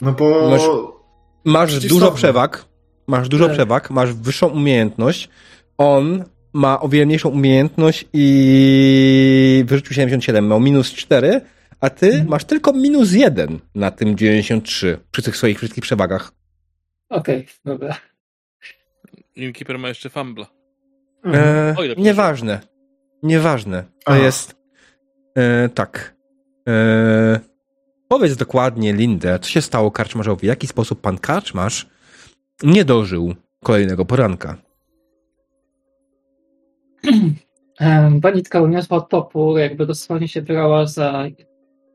No bo... Masz- Masz dużo przewag. Masz dużo Tak. przewag, masz wyższą umiejętność. On ma o wiele mniejszą umiejętność i wyrzucił 77, miał minus 4, a ty Mhm. masz tylko minus 1 na tym 93 przy tych swoich wszystkich przewagach. Okej, dobra. Innkeeper ma jeszcze fumbla. Mhm. E, ile nieważne. Nieważne. To Aha. jest. E, tak. E, powiedz dokładnie, Lindę, co się stało karczmarzowi? W jaki sposób pan karczmarz nie dożył kolejnego poranka? Banitka uniosła topór, jakby dosłownie się brała za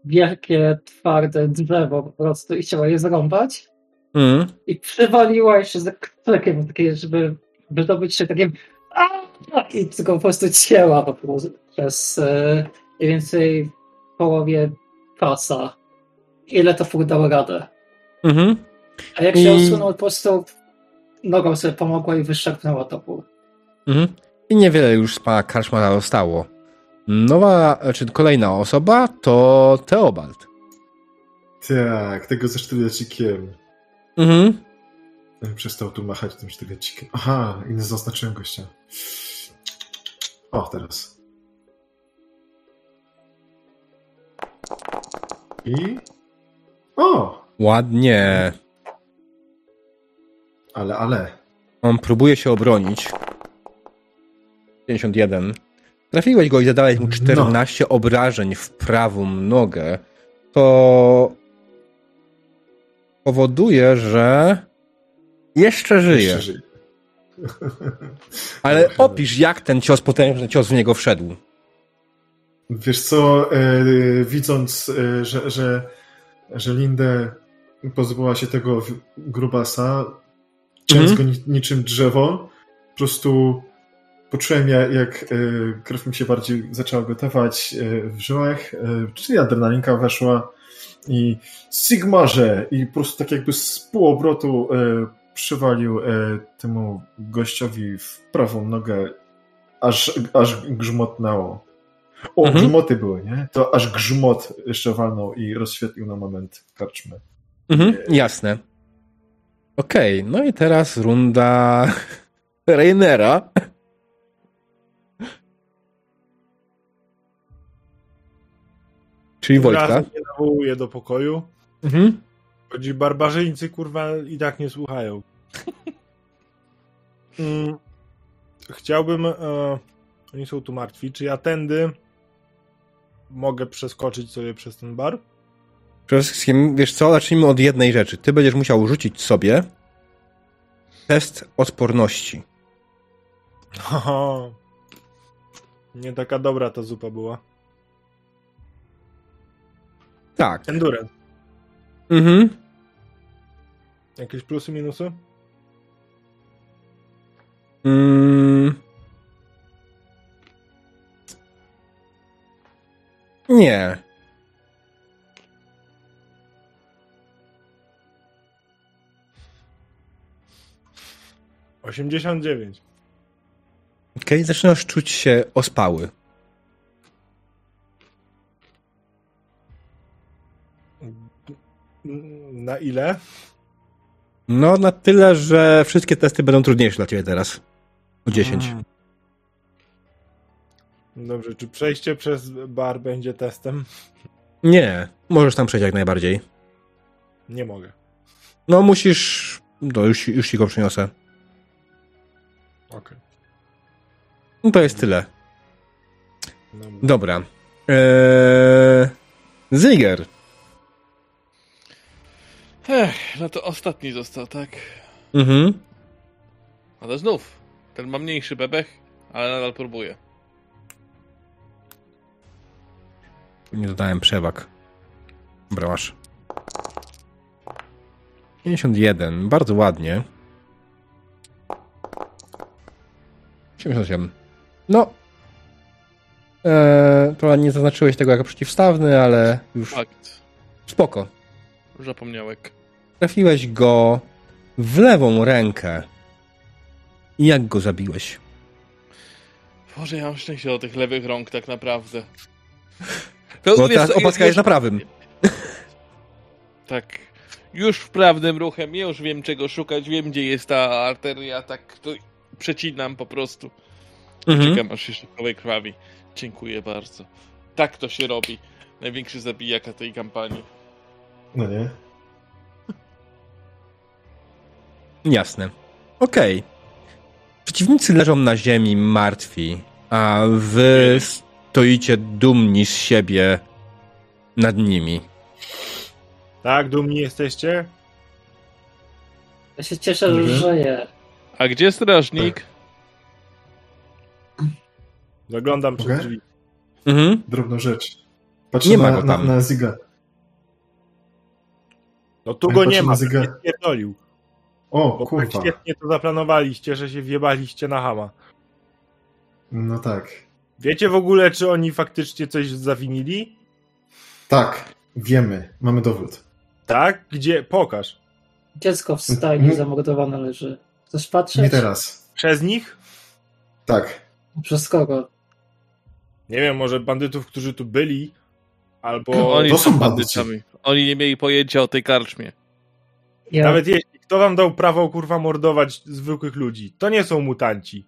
wielkie, twarde drzewo po prostu i chciała je zrąbać. Mm. I przywaliła jeszcze za krzykiem, takie, żeby wydobyć się takim "Aaa!" I tylko po prostu cięła po prostu przez e, mniej więcej połowie pasa. Ile to fur dało radę. Mhm. A jak się I- odsunął, po prostu nogą sobie pomogła i wyszarpnęła topór. Mhm. I niewiele już z pana karczmarza zostało. Nowa, czy kolejna osoba to Teobald. Tak, tego ze sztylecikiem. Mhm. Przestał tu machać tym sztylecikiem. Aha, i nie zaznaczyłem gościa. O, teraz. I... O! Ładnie. Ale, ale. On próbuje się obronić. 51. Trafiłeś go i zadałeś mu 14 obrażeń w prawą nogę. To powoduje, że jeszcze żyje. Jeszcze żyje. Ale opisz, jak ten cios, potężny cios w niego wszedł. Wiesz co, e, widząc, e, że, że, że Lindę pozbyła się tego grubasa, ciąc Mhm. go ni- niczym drzewo, po prostu poczułem jak, jak e, krew mi się bardziej zaczęła gotować w żyłach, czyli adrenalinka weszła i Sigmarze i po prostu tak jakby z półobrotu przywalił e, temu gościowi w prawą nogę, aż, aż grzmotnęło. O, Mhm. grzmoty były, nie? To aż grzmot jeszcze walnął i rozświetlił na moment karczmę. Mhm, jasne. Okej, no i teraz runda Reinera. Czyli Wojtka. Raz mnie nawołuje do pokoju. Mhm. Chodzi barbarzyńcy, kurwa, i tak nie słuchają. Mm, Chciałbym. E, oni są tu martwi. Czy ja tędy mogę przeskoczyć sobie przez ten bar? Przede wszystkim, wiesz co, zacznijmy od jednej rzeczy. Ty będziesz musiał rzucić sobie test odporności. Haha. Nie taka dobra ta zupa była. Tak. Endurance. Mhm. Jakieś plusy, minusy? Mm. Nie. Osiemdziesiąt dziewięć. Okej, zaczynasz czuć się ospały. Na ile? No, na tyle, że wszystkie testy będą trudniejsze dla ciebie teraz. O 10. Mm. Dobrze, czy przejście przez bar będzie testem? Nie, możesz tam przejść jak najbardziej. Nie mogę. No, musisz. No, już, już ci go przyniosę. Okej. No to jest tyle. Dobra. Eee... Ziger. Ech, no to ostatni został, tak? Mhm. Ale znów, ten ma mniejszy bebech, ale nadal próbuje. Nie dodałem przewag. Dobra, masz. 51. Bardzo ładnie. 77. No. Eee, to nie zaznaczyłeś tego jako przeciwstawny, ale już Fakt. spoko. Zapomniałek. Trafiłeś go w lewą rękę. I jak go zabiłeś? Boże, ja mam szczęście do tych lewych rąk tak naprawdę. Bo wiesz teraz opaska jest na prawym. Tak. Już wprawnym ruchem, ja już wiem czego szukać, wiem gdzie jest ta arteria, tak to przecinam po prostu. Mhm. Czekam aż się szybkowej krwawi. Dziękuję bardzo. Tak to się robi. Największy zabijaka tej kampanii. No nie? Jasne. Okej. Przeciwnicy leżą na ziemi martwi, a wy stoicie dumni z siebie nad nimi. Tak, dumni jesteście? Ja się cieszę, że Mhm. żyję. A gdzie strażnik? Zaglądam przez Mogę? drzwi. Mhm. Drobną rzecz. Patrzę Nie ma na, go na, tam. na Ziga. No tu go nie ma, zegar. nie spierdolił. O, Bo tak kurwa. świetnie to zaplanowaliście, że się wjebaliście na hama. No tak. Wiecie w ogóle, czy oni faktycznie coś zawinili? Tak, wiemy. Mamy dowód. Tak? Gdzie? Pokaż. Dziecko w stajni zamordowane leży. Chcesz patrzeć? Nie teraz. Przez nich? Tak. Przez kogo? Nie wiem, może bandytów, którzy tu byli, albo Oni to są bandytami. Oni nie mieli pojęcia o tej karczmie. Ja, nawet jeśli kto wam dał prawo kurwa mordować zwykłych ludzi, to nie są mutanci.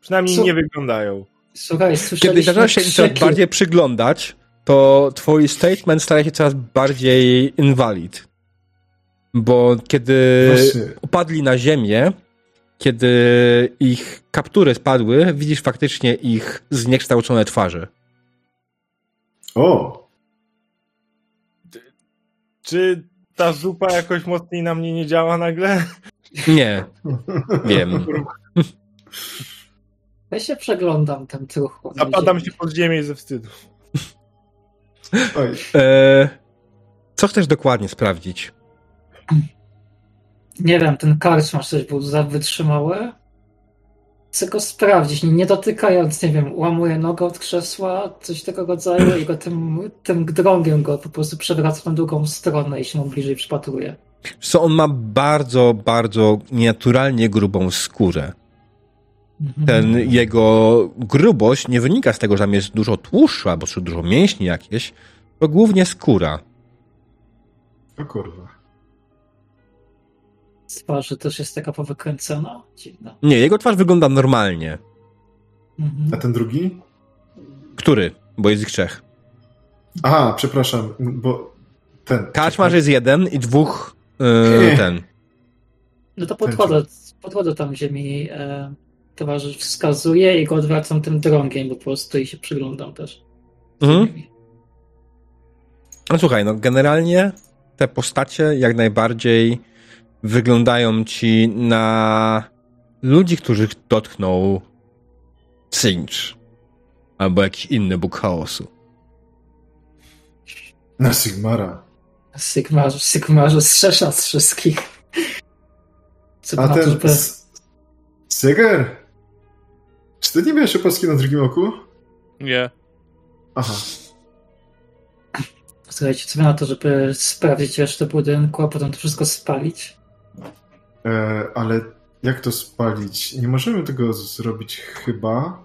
Przynajmniej Co? nie wyglądają. Słuchaj, Kiedy zaczynasz się im coraz bardziej przyglądać, to twój statement staje się coraz bardziej invalid. Bo kiedy Właśnie. upadli na ziemię, kiedy ich kaptury spadły, widzisz faktycznie ich zniekształcone twarze. O! Czy ta zupa jakoś mocniej na mnie nie działa nagle? Nie, wiem. Ja się przeglądam ten truchło. Zapadam ziemi. się pod ziemię ze wstydu. E, co chcesz dokładnie sprawdzić? Nie wiem, ten karczmasz coś był za wytrzymały. Chcę go sprawdzić, nie, nie dotykając, nie wiem, łamuję nogę od krzesła, coś tego rodzaju i go tym, tym drągiem go po prostu przewracam na drugą stronę i się mu bliżej przypatruję. Co on ma bardzo, bardzo nienaturalnie grubą skórę. Mhm. Ten jego grubość nie wynika z tego, że tam jest dużo tłuszczu albo czy dużo mięśni jakieś, to głównie skóra. O kurwa. Twarzy też jest taka powykręcona. Dziwna. Nie, jego twarz wygląda normalnie. Mhm. A ten drugi? Który? Bo jest ich trzech. Aha, przepraszam, bo ten. Kaczmarz jest jeden i dwóch yy, ten. No to podchodzę, podchodzę tam, gdzie mi e, towarzysz wskazuje i go odwracam tym drągiem po prostu i się przyglądam też. Mhm. No słuchaj, no generalnie te postacie jak najbardziej wyglądają ci na ludzi, których dotknął Cinch albo jakiś inny bóg chaosu. Na Sigmara. Sygmarze, Sygmarze strzesza z wszystkich. Co A na to, ten. żeby... S- Syger? Czy ty nie miałeś opaski na drugim oku? Nie. Aha. Słuchajcie, co na to, żeby sprawdzić resztę budynku, a potem to wszystko spalić? E, ale jak to spalić? Nie możemy tego zrobić chyba.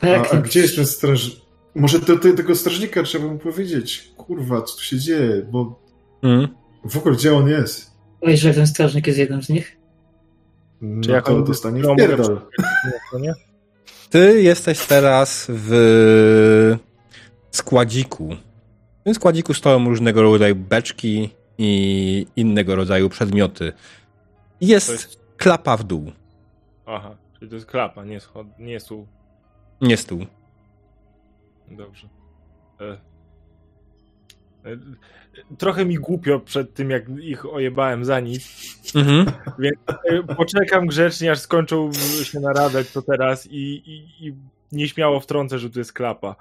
A, Tak, a gdzie jest ten straż... Może do, do tego strażnika trzeba mu powiedzieć. Kurwa, co tu się dzieje? Bo Mm. w ogóle gdzie on jest? Oj, że ten strażnik jest jednym z nich? No Czy jak to on dostanie no, w pierdol. Nie, to nie? Ty jesteś teraz w składziku. W tym składziku stoją różnego rodzaju beczki i innego rodzaju przedmioty. Jest, To jest... klapa w dół, Aha, czyli to jest klapa, nie, schod... nie stół. nie stół. Dobrze. E... E... Trochę mi głupio przed tym, jak ich ojebałem za nic, Mhm. więc e, poczekam grzecznie, aż skończą się naradę to teraz i, i, i nieśmiało wtrącę, że tu jest klapa.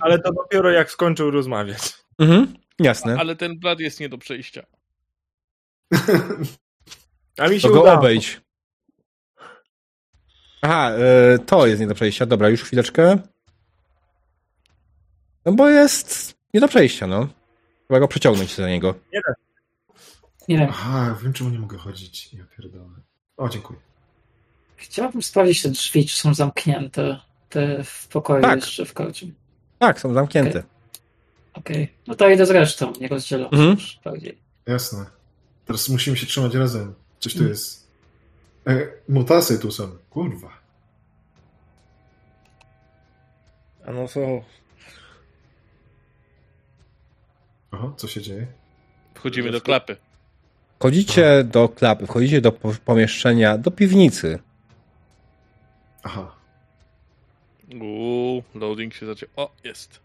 Ale to dopiero jak skończą rozmawiać. Mhm. Jasne. Ale ten blad jest nie do przejścia. A mi się To go obejdź. Aha, e, to jest nie do przejścia. Dobra, już chwileczkę. No bo jest nie do przejścia, no. Trzeba go przeciągnąć za niego. Nie wiem, Aha, wiem czemu nie mogę chodzić. Ja pierdolę. O, dziękuję. chciałbym sprawdzić te drzwi, czy są zamknięte. Te w pokoju Tak. jeszcze w karczym. Tak, są zamknięte. Okej, no to idę z resztą, nie rozdzielam Mhm. bardziej. Jasne. Teraz musimy się trzymać razem. Coś tu Mm. jest. E, mutasy tu są. Kurwa. A no są. Oho, co się dzieje? Wchodzimy do klapy. Wchodzicie do klapy, wchodzicie do po- pomieszczenia, do piwnicy. Aha. Uuu, loading się zaczął. O, jest.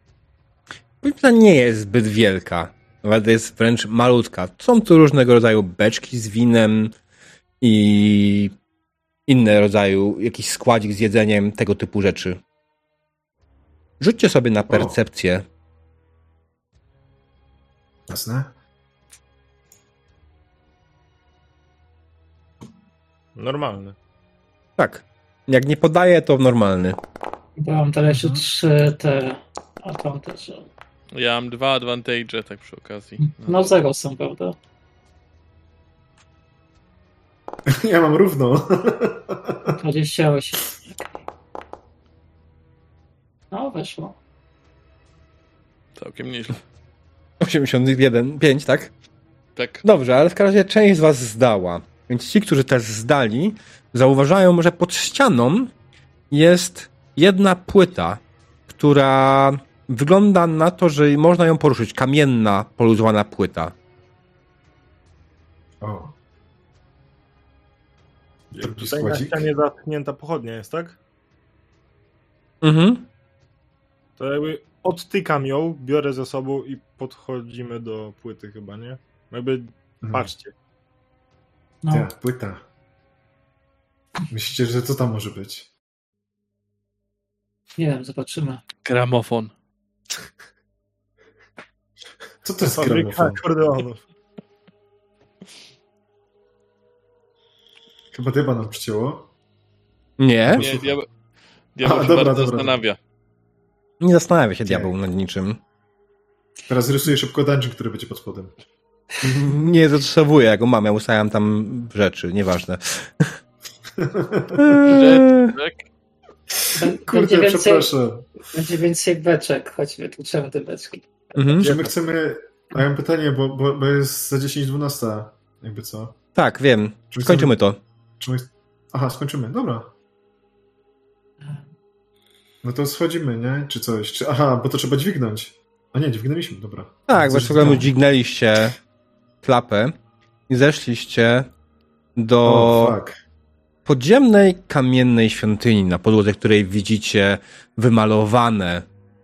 Piwnica nie jest zbyt wielka. Nawet jest wręcz malutka. Są tu różnego rodzaju beczki z winem i inne rodzaju, jakiś składzik z jedzeniem, tego typu rzeczy. Rzućcie sobie na percepcję. Jasne? Normalne. Tak. Jak nie podaje, to normalny. Bo mam teraz trzy te advantage. Ja mam dwa advantage, tak przy okazji. No zero są, prawda? Ja mam równo. 28. Okej. No, weszło. Całkiem nieźle. 81, 5, tak? Tak. Dobrze, ale w każdym razie część z was zdała. Więc ci, którzy też zdali, zauważają, że pod ścianą jest jedna płyta, która wygląda na to, że można ją poruszyć. Kamienna, poluzowana płyta. O. Jak Taki Tutaj na ścianie zatknięta pochodnia jest, tak? Mhm. To jakby odtykam ją, biorę ze sobą i podchodzimy do płyty chyba, nie? Jakby, Mhm. patrzcie. No, Ta, płyta. Myślicie, że co tam może być? nie wiem, zobaczymy. Gramofon. Co to jest Fabryka gramofon? akordeonów. Chyba dyba nam przycięło. Nie, Nie, diabeł, diabeł A, się dobra, bardzo dobra. zastanawia. nie zastanawia się diabeł nad niczym. Teraz rysuję szybko dungeon, który będzie pod spodem. Nie zatrzymuje, jak go mam, ja ustawiam tam rzeczy, nieważne. Tak? Kurde, Będzie więcej, przepraszam. będzie więcej beczek, choćby tu trzeba te beczki. Mhm. Czy my chcemy... A ja mam pytanie, bo, bo, bo jest za 10-12. Jakby co? Tak, wiem. Czy my Skończymy to. Czy my... Aha, skończymy. Dobra. No to schodzimy, nie? Czy coś? Czy... Aha, bo to trzeba dźwignąć. A nie, dźwignęliśmy, dobra. Tak, bez problemu dźwignęliście klapę i zeszliście do O, fuck. Podziemnej kamiennej świątyni, na podłodze której widzicie wymalowane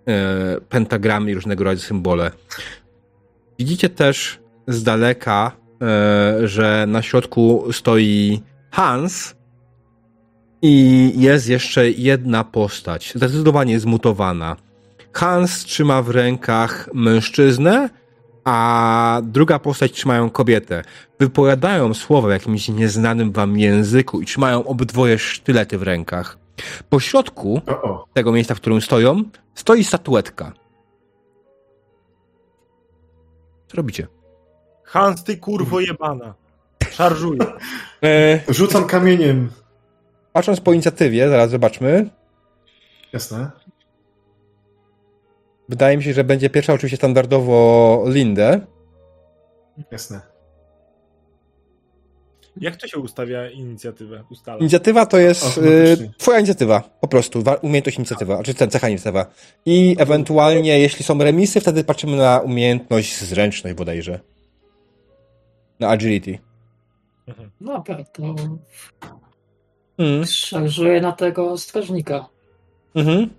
e, pentagramy i różnego rodzaju symbole. Widzicie też z daleka, e, że na środku stoi Hans i jest jeszcze jedna postać, zdecydowanie zmutowana. Hans trzyma w rękach mężczyznę, a druga postać trzymają kobietę. Wypowiadają słowa w jakimś nieznanym wam języku i trzymają obydwoje sztylety w rękach. Po środku tego miejsca, w którym stoją, stoi statuetka. Co robicie? Hans, ty kurwo jebana. Szarżuję. E, Rzucam kamieniem. patrząc po inicjatywie, zaraz zobaczmy. Jasne. Wydaje mi się, że będzie pierwsza oczywiście standardowo Lindę. Jasne. Jak to się ustawia inicjatywę? Ustala. Inicjatywa to jest e, twoja inicjatywa, po prostu, umiejętność inicjatywa, czy ten cecha inicjatywa. I ewentualnie, jeśli są remisy, wtedy patrzymy na umiejętność zręczność bodajże. Na agility. No, to Mhm. szarżuję na tego strażnika. Mhm.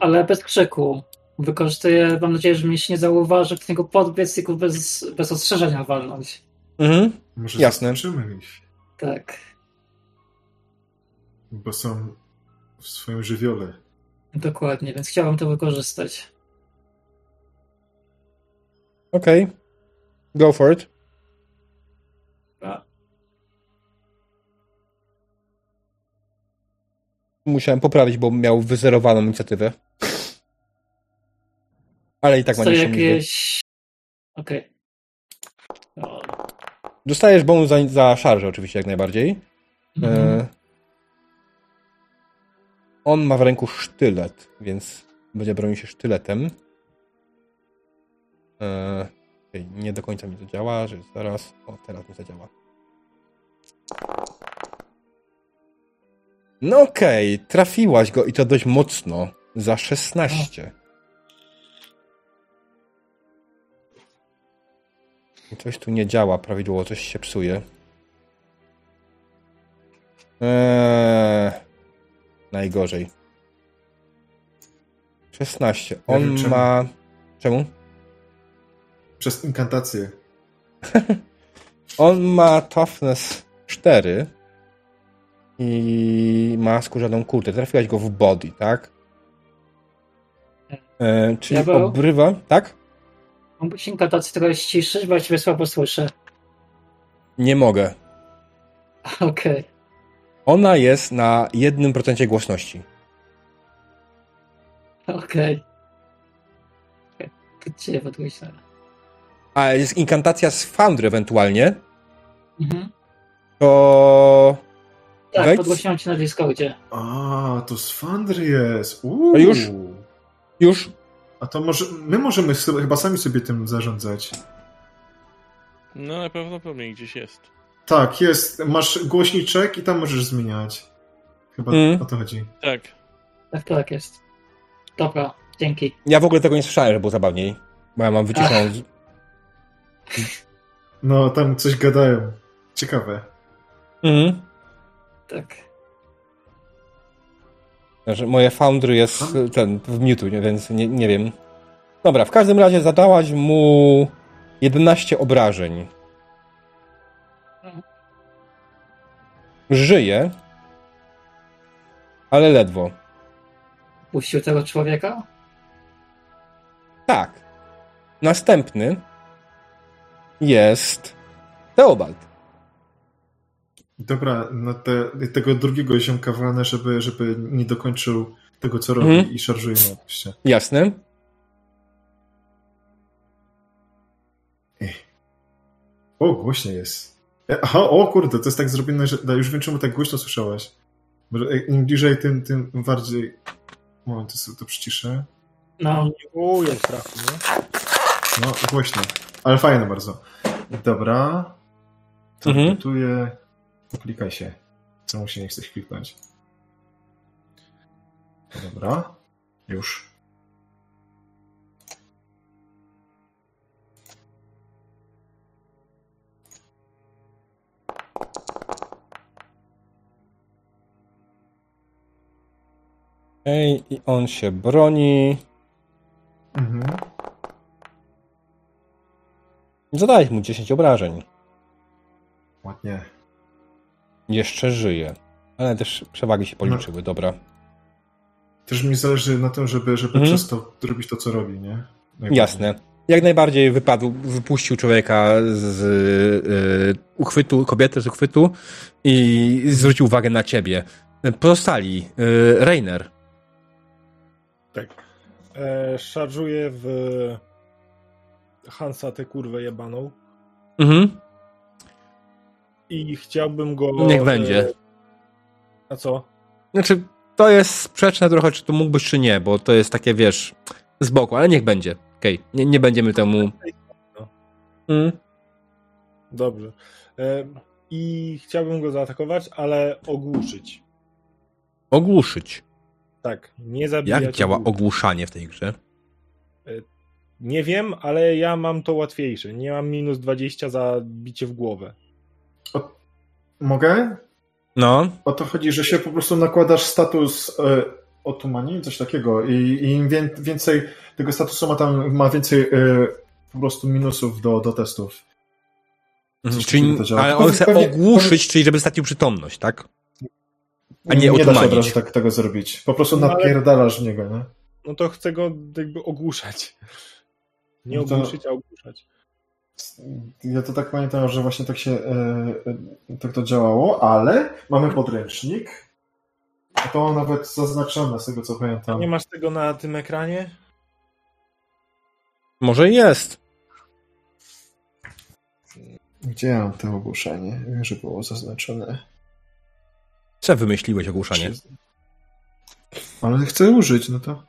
Ale bez krzyku. Wykorzystuję, mam nadzieję, że mnie się nie zauważy, k niego podbiec i go bez, bez ostrzeżenia walnąć. Mhm. Może Jasne. zaskoczymy ich, Tak, bo są w swoim żywiole. dokładnie, więc chciałbym to wykorzystać. Okej. Go for it. A, Musiałem poprawić, bo miał wyzerowaną inicjatywę. Ale i tak to liczbę. jakieś... Okej. No, Dostajesz bonus za, za szarżę oczywiście, jak najbardziej. mhm. E, on ma w ręku sztylet, więc będzie bronił się sztyletem. E, nie do końca mi to działa, że zaraz. O, teraz mi zadziała. No okej, trafiłaś go i to dość mocno. Za 16. Coś tu nie działa prawidłowo, coś się psuje. Eee, najgorzej. 16. Ja On wiem czemu. ma. Czemu? Przez inkantację. On ma toughness 4 i ma skórzaną kurtę. Trafiłaś go w body, tak? E, czyli Diabeł? obrywa, tak? Mógłbyś inkantację trochę ściszyć, bo ja ciebie słabo słyszę. Nie mogę. Okej. Ona jest na 1% głośności. Okej. Okay. Gdzie podgłośnione? A jest inkantacja z Foundry ewentualnie, Mhm. to Tak, Wejdź. podgłośniłem cię na Discordzie. A, to z Fandry jest. Uuu. Już? już A to może my możemy sobie, chyba sami sobie tym zarządzać. No na pewno pewnie gdzieś jest. Tak, jest. Masz głośniczek i tam możesz zmieniać. Chyba Mm. o to chodzi. Tak. Tak, tak jest. Dobra, dzięki. Ja w ogóle tego nie słyszałem, że było zabawniej. Bo ja mam wyciszoną... No, tam coś gadają. Ciekawe. Mhm. Tak. Że moje Foundry jest ten w nie- więc nie, nie wiem. Dobra, w każdym razie zadałaś mu 11 obrażeń. Żyje, ale ledwo. Puścił tego człowieka? Tak. Następny jest Teobald. Dobra, no te, tego drugiego ziomka walnę, żeby, żeby nie dokończył tego, co robi Mhm. i szarżujemy oczywiście. Jasne. O, głośno jest. E, Aha, o kurde, to jest tak zrobione, że no, już wiem, czemu tak głośno słyszałeś. Może e, im bliżej, tym, tym bardziej... Moment, to sobie to przyciszę. No, O, jak trafił, nie? No, głośno. Ale fajne bardzo. Dobra. Mhm. Poklikaj się. Co mu się nie chce kliknąć. Dobra. Już. Ej, i on się broni. Mhm. Zadałeś mu 10 obrażeń. Ładnie. Jeszcze żyje. Ale też przewagi się policzyły, dobra. Też mi zależy na tym, żeby, żeby Mhm. przestał robić to, co robi, nie? Jasne. Jak najbardziej wypadł, wypuścił człowieka z y, uchwytu, kobietę z uchwytu i zwrócił uwagę na ciebie. Pozostali, y, Rainer. Tak. E, szarżuję w Hansa tę kurwę jebaną Mhm. I chciałbym go... Niech będzie. E, a co? Znaczy, to jest sprzeczne trochę, czy to mógłbyś, czy nie, bo to jest takie, wiesz, z boku, ale niech będzie. Okej, nie, nie będziemy temu... Mm. Dobrze. E, I chciałbym go zaatakować, ale ogłuszyć. Ogłuszyć. Tak, nie zabijać. Jak działa ogłuszanie w tej grze? Nie wiem, ale ja mam to łatwiejsze. Nie mam minus 20 za bicie w głowę. Mogę? No, O to chodzi, że się po prostu nakładasz status e, otumani, coś takiego i, i im wię, więcej tego statusu ma tam, ma więcej e, po prostu minusów do, do testów. Mhm, Coś czyli, ale on chce pewnie- ogłuszyć, czyli żeby stracił przytomność, tak? A nie nie da się od otumanić. razu tak, tego zrobić. Po prostu No napierdalasz w niego, nie? No to chcę go jakby ogłuszać. Nie No to- ogłuszyć, a ogłuszać. Ja to tak pamiętam, że właśnie tak się e, e, tak to działało, ale mamy podręcznik. A to mam nawet zaznaczone z tego co pamiętam. Nie masz tego na tym ekranie? Może jest. Gdzie ja mam to ogłoszenie? Wiem, że było zaznaczone. Co wymyśliłeś ogłuszanie? Ale chcę użyć, no to.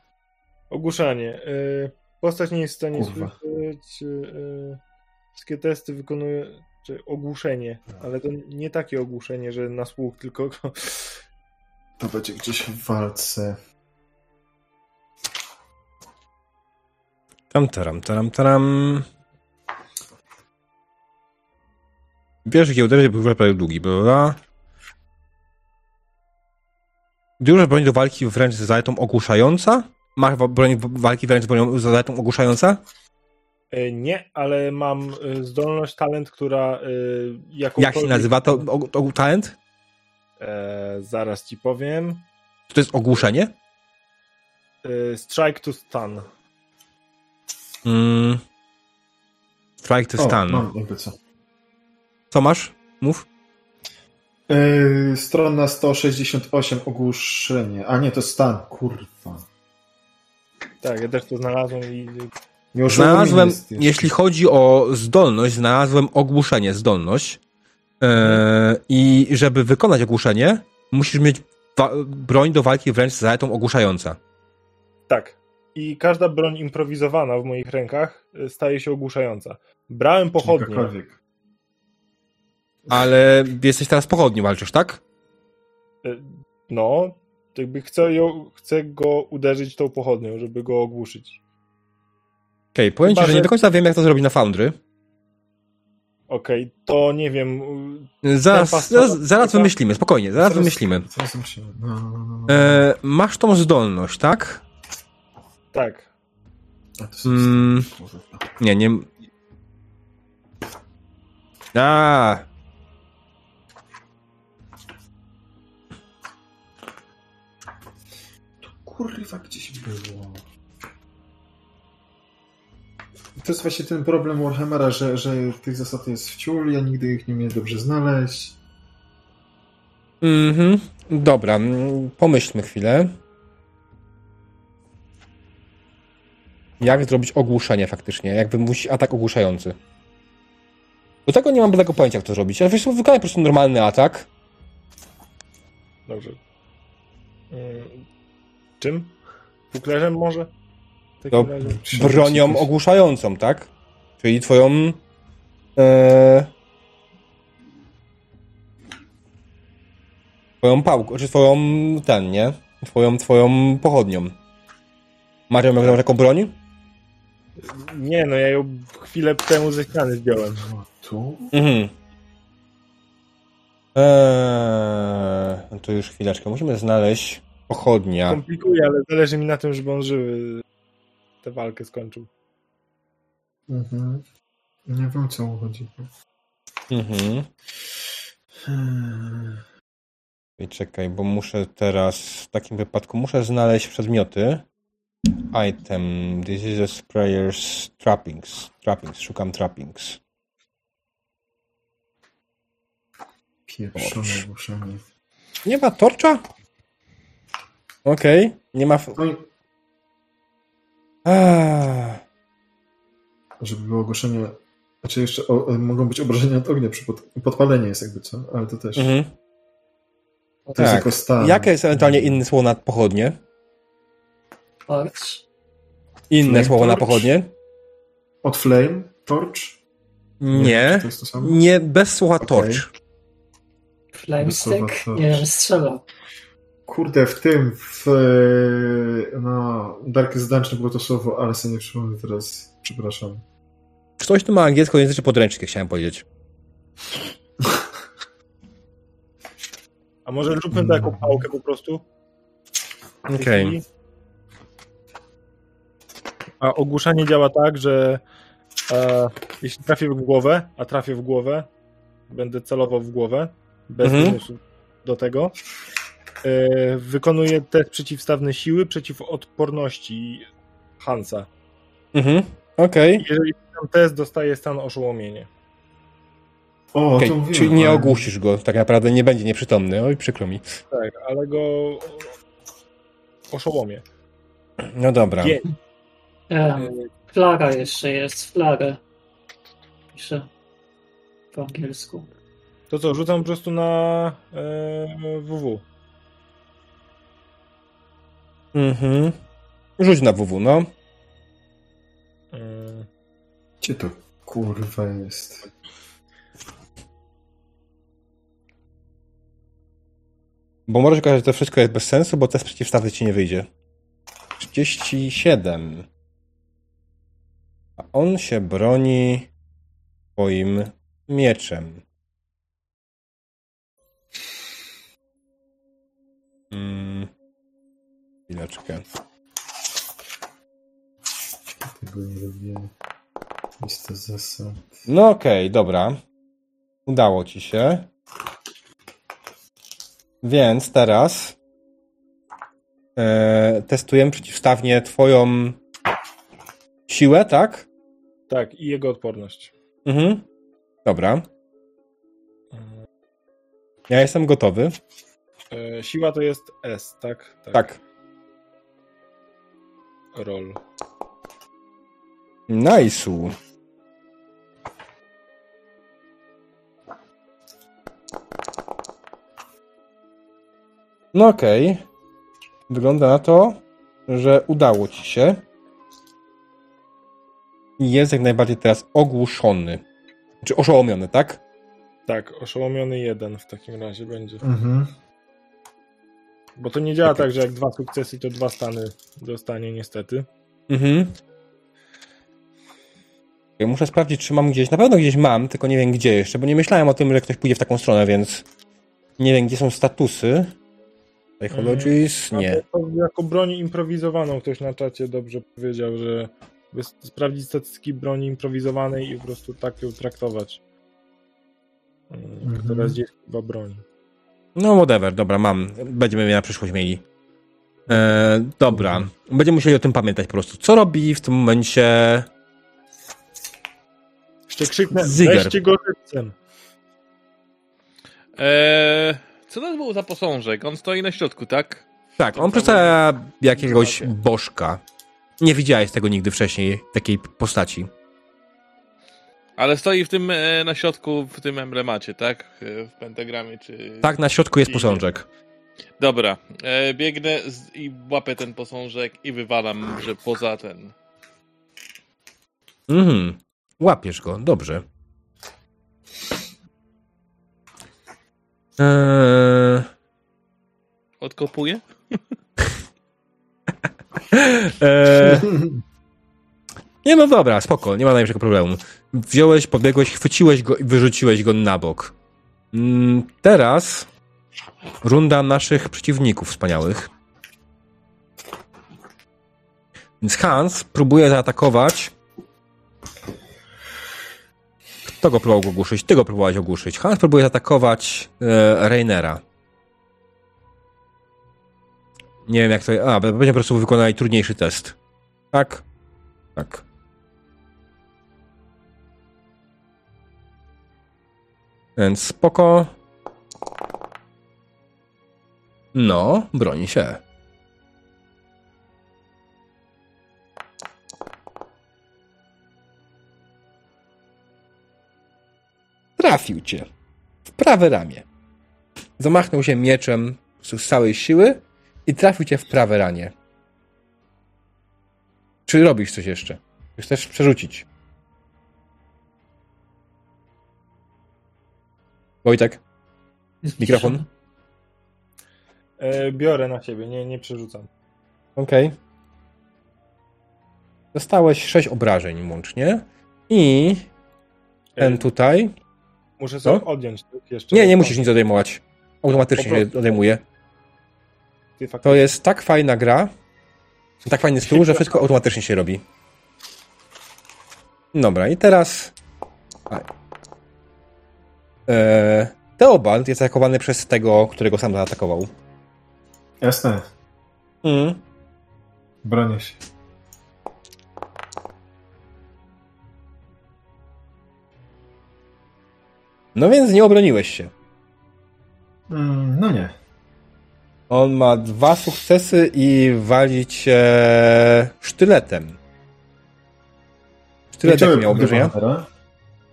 Ogłuszanie. Y, Postać nie jest w stanie Kurwa. słyszeć. Wszystkie testy wykonuje. Czy ogłuszenie, ale to nie takie ogłuszenie, że na słuch, tylko To będzie gdzieś w walce. Tam, taram, taram, taram. Pierwszy kiełderzy był prawie długi, prawda? Gdy używasz broń do walki wręcz z zaletą ogłuszająca? Masz broń walki wręcz z bronią z zaletą ogłuszająca? Y, nie, ale mam y, zdolność, talent, która Jak jakąkolwiek... się nazywa to og- talent? E, zaraz ci powiem. Czy to jest ogłuszenie? Strike to stun. Mm. Strike to O, stun. mam jakby co. Co masz? Mów. Yy, strona 168 ogłuszenie. A nie, to stan. Kurwa. Tak, ja też to znalazłem i Już Znalazłem, jest jeśli chodzi o zdolność, znalazłem ogłuszenie, zdolność. E, I żeby wykonać ogłuszenie, musisz mieć broń do walki wręcz z zaletą ogłuszająca. Tak. I każda broń improwizowana w moich rękach y, staje się ogłuszająca. Brałem. Jakakolwiek. Ale jesteś teraz pochodnią walczysz, tak? Y, No, jakby chcę, ją, chcę go uderzyć tą pochodnią, żeby go ogłuszyć. Okej, powiem ci, Chyba, że nie do końca wiem, jak to zrobić na Foundry. Okej, to nie wiem. Zaraz, zaraz, zaraz wymyślimy, spokojnie, zaraz wymyślimy. Zaraz myślimy. No, no, no, no. E, masz tą zdolność, tak? Tak. To Mm, nie, nie... A, Kurwa, gdzieś było. To jest właśnie ten problem Warhammera, że, że tych zasad jest wciul, ja nigdy ich nie umiem dobrze znaleźć. Mhm. Dobra, mm, pomyślmy chwilę. Jak zrobić ogłuszenie faktycznie? Jak wymusić atak ogłuszający? Do tego nie mam tego pojęcia, jak to zrobić. Ja wiesz, wykonaj po prostu normalny atak. Dobrze. Mm, Czym? Puklerzem może? To bronią ogłuszającą, tak? Czyli twoją... E... Twoją pałką, czy twoją ten, nie? Twoją, twoją pochodnią. Masz ją taką broń? Nie, no ja ją chwilę temu ze ściany zdjąłem. O, tu? Mhm. Eee, no to już chwileczkę. Musimy znaleźć pochodnia. Komplikuje, ale zależy mi na tym, żeby on żywy tę walkę skończył. Mhm. Nie wiem, o co mu chodzi. Mhm. Hmm. I czekaj, bo muszę teraz w takim wypadku muszę znaleźć przedmioty. Item. This is a sprayer's trappings. Trappings. Szukam trappings. Pieprzone. Nie ma torcza? Okej. Nie ma... No i. żeby było ogłoszenie. Znaczy jeszcze o, o, mogą być obrażenia od ognia przy pod, podpalenie jest jakby co, ale to też. Mhm. To jest Tak. jako stan. Jakie jest ewentualnie inne słowo na pochodnie? Torch. Inne Flame słowo na pochodnie? Od flame? Torch? Nie. Czy to jest to samo? Nie, bez słowa Okej. torch. Flamestick? Słowa Nie torch. wiem, strzela. Kurde, w tym, w no, Darkest Dungeon było to słowo, ale sobie nie przypomnę teraz. Przepraszam. Ktoś tu ma angielskojęzyczny podręcznik, chciałem powiedzieć. A może zróbmy to jako pałkę po prostu? Okej. chwili? A ogłuszanie działa tak, że e, jeśli trafię w głowę, a trafię w głowę, będę celował w głowę, bez Mhm. do tego, e, wykonuję test przeciwstawny siły przeciw odporności Hansa. Mhm. Okej. Jeżeli ten test dostaje stan oszołomienie. O, Okej, to mówiłem. Czyli nie ogłusisz go, tak naprawdę nie będzie nieprzytomny. Oj, przykro mi. Tak, ale go oszołomię. No dobra. E, flaga jeszcze jest, flagę. Piszę po angielsku. To co, rzucam po prostu na e, WW. Mhm. Rzuć na WW, no. E, Gdzie to kurwa jest? Bo może się okazać, że to wszystko jest bez sensu, bo test przeciwstawny ci nie wyjdzie. 37. A on się broni swoim mieczem. Mm. Chwileczkę. Tego nie lubię. Jest to zasad. No okej, dobra. Udało ci się. Więc teraz e, testujemy przeciwstawnie twoją siłę, tak? tak, i jego odporność. Mhm. Dobra. Ja jestem gotowy. E, siła to jest S, tak? Tak. Roll. Nice. No okej. Wygląda na to, że udało ci się. I jest jak najbardziej teraz ogłuszony. Czy oszołomiony, tak? Tak, oszołomiony jeden w takim razie będzie. Mhm. Bo to nie działa tak, że jak dwa sukcesy, to dwa stany dostanie niestety. Mhm. Ja muszę sprawdzić, czy mam gdzieś. Na pewno gdzieś mam, tylko nie wiem gdzie jeszcze, bo nie myślałem o tym, że ktoś pójdzie w taką stronę, więc nie wiem, gdzie są statusy. Psychologies? A Nie. To, to jako broń improwizowaną ktoś na czacie dobrze powiedział, że by sprawdzić statystyki broni improwizowanej i po prostu tak ją traktować. Mhm. Mhm. Teraz jest chyba broń. No, whatever, dobra, mam. Będziemy na przyszłość mieli. E, dobra. Będziemy musieli o tym pamiętać po prostu. Co robi w tym momencie. Jeszcze krzyknę, Zyger. weźcie go żywcem. Eee, co to był za posążek? On stoi na środku, tak? Tak, on przedstawia jakiegoś bożka. Nie widziałeś tego nigdy wcześniej, takiej postaci. Ale stoi w tym e, na środku, w tym emblemacie, tak? E, W pentagramie, czy... Tak, na środku jest posążek. Dobra, e, biegnę z, i łapię ten posążek i wywalam, że poza ten... Mhm. Łapiesz go, dobrze. Eee, Odkopuję? eee, nie no dobra, spoko, nie ma najmniejszego problemu. Wziąłeś, podbiegłeś, chwyciłeś go i wyrzuciłeś go na bok. Mm, teraz runda naszych przeciwników wspaniałych. Więc Hans próbuje zaatakować. Kto go próbował ogłuszyć? Ty go próbowałeś ogłuszyć. Hans próbuje zaatakować e, Reinera. Nie wiem jak to... A, będzie po prostu wykonali trudniejszy test. Tak? Tak. Więc spoko. No, broni się. Trafił cię. W prawe ramię. Zamachnął się mieczem z całej siły i trafił cię w prawe ramię. Czy robisz coś jeszcze? Chcesz przerzucić? Wojtek? Mikrofon? E, biorę na siebie, nie, nie przerzucam. Okej. Dostałeś 6 obrażeń łącznie. I E, ten tutaj. Muszę sobie Co? odjąć tak, jeszcze. Nie, nie musisz nic odejmować. Automatycznie się odejmuje. To jest tak fajna gra, tak fajny stół, że wszystko automatycznie się robi. Dobra, i teraz. Eee, Teobald jest atakowany przez tego, którego sam zaatakował. Jasne, Mm. bronię się. No więc nie obroniłeś się. Mm, no nie. On ma dwa sukcesy i wali cię sztyletem. Sztylet Chciałem jaki miał obrażenia?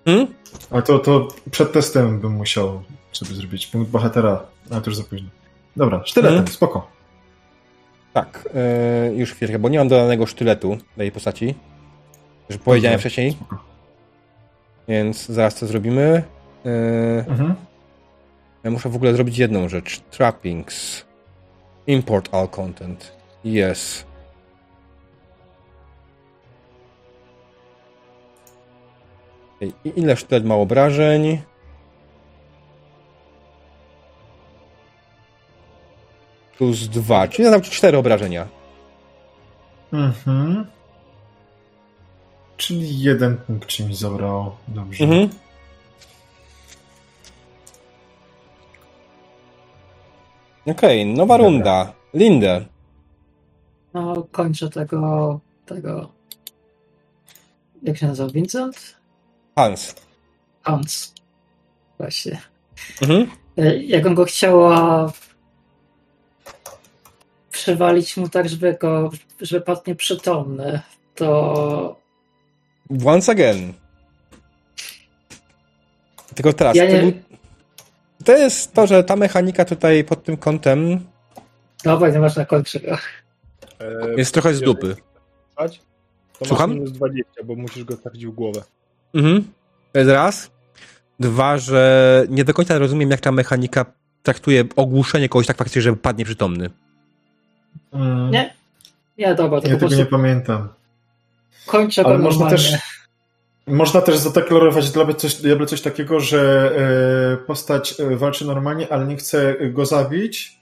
Hmm? Ale to, to przed testem bym musiał sobie zrobić punkt bohatera, ale to już za późno. Dobra, sztyletem, Mhm. spoko. Tak, yy, już chwilkę, bo nie mam dodanego sztyletu jej postaci. Już powiedziałem Dobra, wcześniej, Spoko. więc zaraz to zrobimy. Yy, Mhm. ja muszę w ogóle zrobić jedną rzecz. Trappings. Import all content. Yes. I ile sztylet ma obrażeń? Plus dwa, czyli zadam ci cztery obrażenia. Mhm. Czyli jeden punkt ci mi zabrało. Dobrze. Mhm. Okej, nowa Dobra. runda. Lindę. No, kończę tego, tego... Jak się nazywa? Vincent? Hans. Hans. Właśnie. Mhm. E, Jakbym go chciała przewalić mu tak, żeby go, żeby padł nieprzytomny, to Once again. Tylko teraz. Ja to, nie- był- to jest to, że ta mechanika tutaj pod tym kątem dawaj, no masz na końcu. E, jest trochę z dupy. To Słucham? masz minus 20, bo musisz go trafić w głowę. Mhm. To jest raz. Dwa, że nie do końca rozumiem, jak ta mechanika traktuje ogłuszenie kogoś tak faktycznie, że padnie przytomny. Mm, Nie, nie, dobra, to Ja po tego prostu nie pamiętam. kończę go Ale można normalnie. też, można też zadeklarować diable coś, coś takiego, że e, postać e, walczy normalnie, ale nie chce go zabić,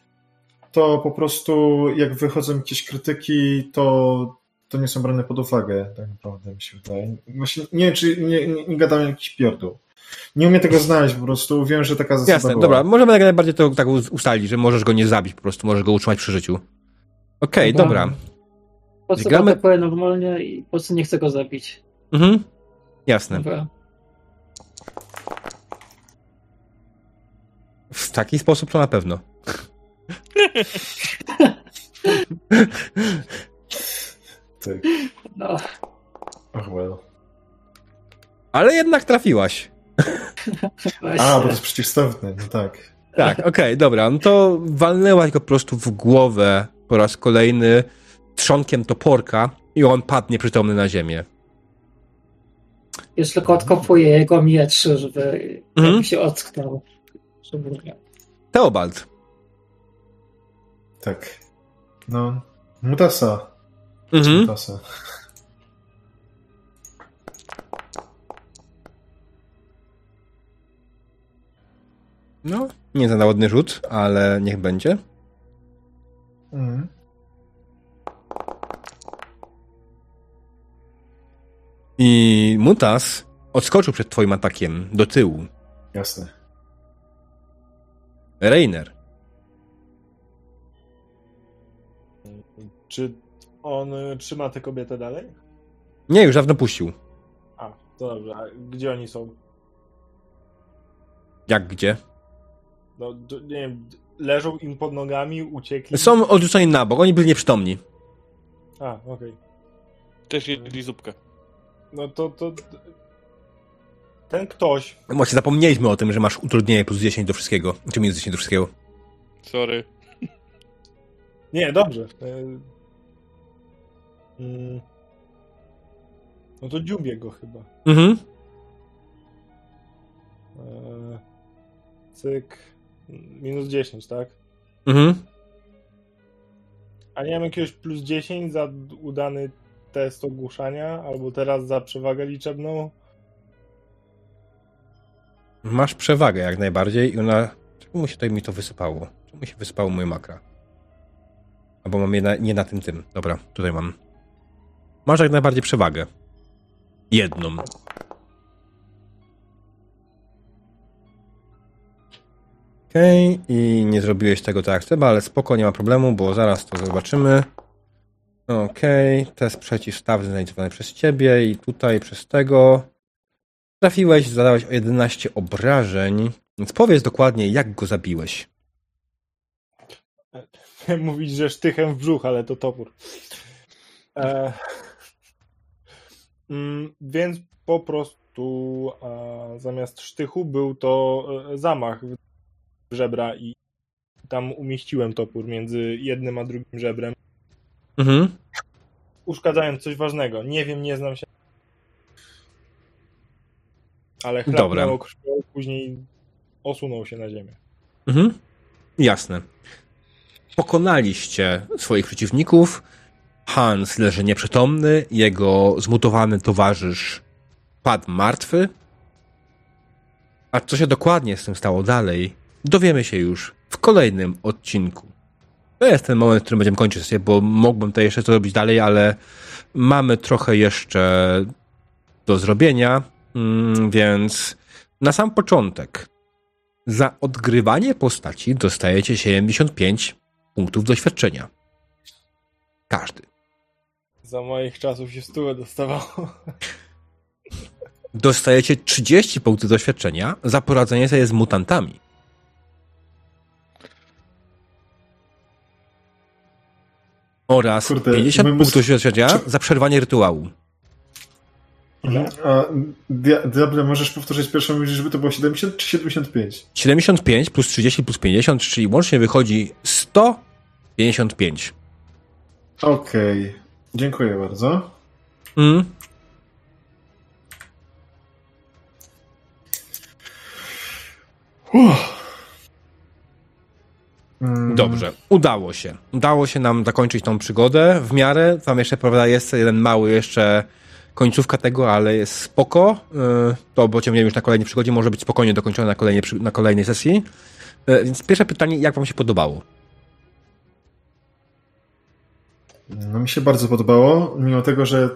to po prostu jak wychodzą jakieś krytyki, to, to nie są brane pod uwagę, tak naprawdę mi się wydaje. Właśnie nie wiem, czy nie, nie, nie gadam jakiś pierdół. Nie umiem tego znaleźć po prostu, wiem, że taka zasada Jasne, była. dobra, możemy jak najbardziej to tak us- ustalić, że możesz go nie zabić, po prostu możesz go utrzymać przy życiu. Okej, Dobra. dobra. Po prostu Gramy- normalnie i po prostu nie chcę go zabić. Mhm. Jasne. Dobra. W taki sposób to na pewno. Tak. No, Oh well. Ale jednak trafiłaś. A, bo to jest przeciwstawne, no tak. Tak, okej, dobra. No to walnęłaś go po prostu w głowę po raz kolejny trzonkiem toporka i on padnie przytomny na ziemię. Już tylko odkopuję jego miecz, żeby żeby się ocknął. Żeby nie. Teobald. Tak. No, mutasa. Mhm. No, nie za ładny rzut, ale niech będzie. Mhm. I Mutas odskoczył przed twoim atakiem do tyłu. Jasne. Reiner. Czy on y, trzyma tę kobietę dalej? Nie, już dawno puścił. A, to dobrze. A gdzie oni są? Jak gdzie? No, nie wiem, leżą im pod nogami, uciekli? Są odrzuceni na bok, oni byli nieprzytomni. A, okej. Też jedli zupkę. No to, to... Ten ktoś... Właśnie zapomnieliśmy o tym, że masz utrudnienie plus 10 do wszystkiego. Czy minus 10 do wszystkiego. Sorry. Nie, dobrze. Mm. No to dziubię go chyba. Mhm. E, Cyk. Minus 10, tak? Mhm. A nie mam jakiegoś plus 10 za udany test ogłuszania? Albo teraz za przewagę liczebną? Masz przewagę jak najbardziej i ona... Czemu się tutaj mi to wysypało? Czemu się wysypało moje makra? Albo mam je na, nie na tym tym. Dobra, tutaj mam. Masz jak najbardziej przewagę. Jedną. Okej, i nie zrobiłeś tego tak jak trzeba, ale spoko, nie ma problemu, bo zaraz to zobaczymy. Okej, test przeciwstawny zainicjowany przez ciebie i tutaj przez tego. Trafiłeś, zadałeś o 11 obrażeń, więc powiedz dokładnie, jak go zabiłeś. Mówić, że sztychem w brzuch, ale to topór. E, więc po prostu zamiast sztychu był to e, zamach w żebra i tam umieściłem topór między jednym a drugim żebrem, Mhm. uszkadzając coś ważnego. Nie wiem, nie znam się. Ale chlapnęło krwią, później osunął się na ziemię. Mhm. Jasne. Pokonaliście swoich przeciwników. Hans leży nieprzytomny, jego zmutowany towarzysz padł martwy. A co się dokładnie z tym stało dalej, dowiemy się już w kolejnym odcinku. To jest ten moment, w którym będziemy kończyć sesję, bo mógłbym to jeszcze zrobić dalej, ale mamy trochę jeszcze do zrobienia, mm, więc na sam początek za odgrywanie postaci dostajecie 75 punktów doświadczenia. Każdy. Za moich czasów się stówę dostawało. Dostajecie 30 punktów doświadczenia za poradzenie sobie z mutantami. Oraz Kurde, 50 my mus- punktów doświadczenia czy- za przerwanie rytuału. Mhm. A Dia- Diable, możesz powtórzyć pierwszą myśl, żeby to było 70 czy 75? 75 plus 30 plus 50, czyli łącznie wychodzi 155. Okej, dziękuję bardzo. Mm. Mm, Dobrze, udało się. Udało się nam zakończyć tą przygodę w miarę. Tam jeszcze prawda, jest jeden mały jeszcze końcówka tego, ale jest spoko. Yy, To pociągniemy już na kolejnej przygodzie, może być spokojnie dokończone na kolejnej, na kolejnej sesji. Yy, Więc pierwsze pytanie, jak wam się podobało? No mi się bardzo podobało, mimo tego, że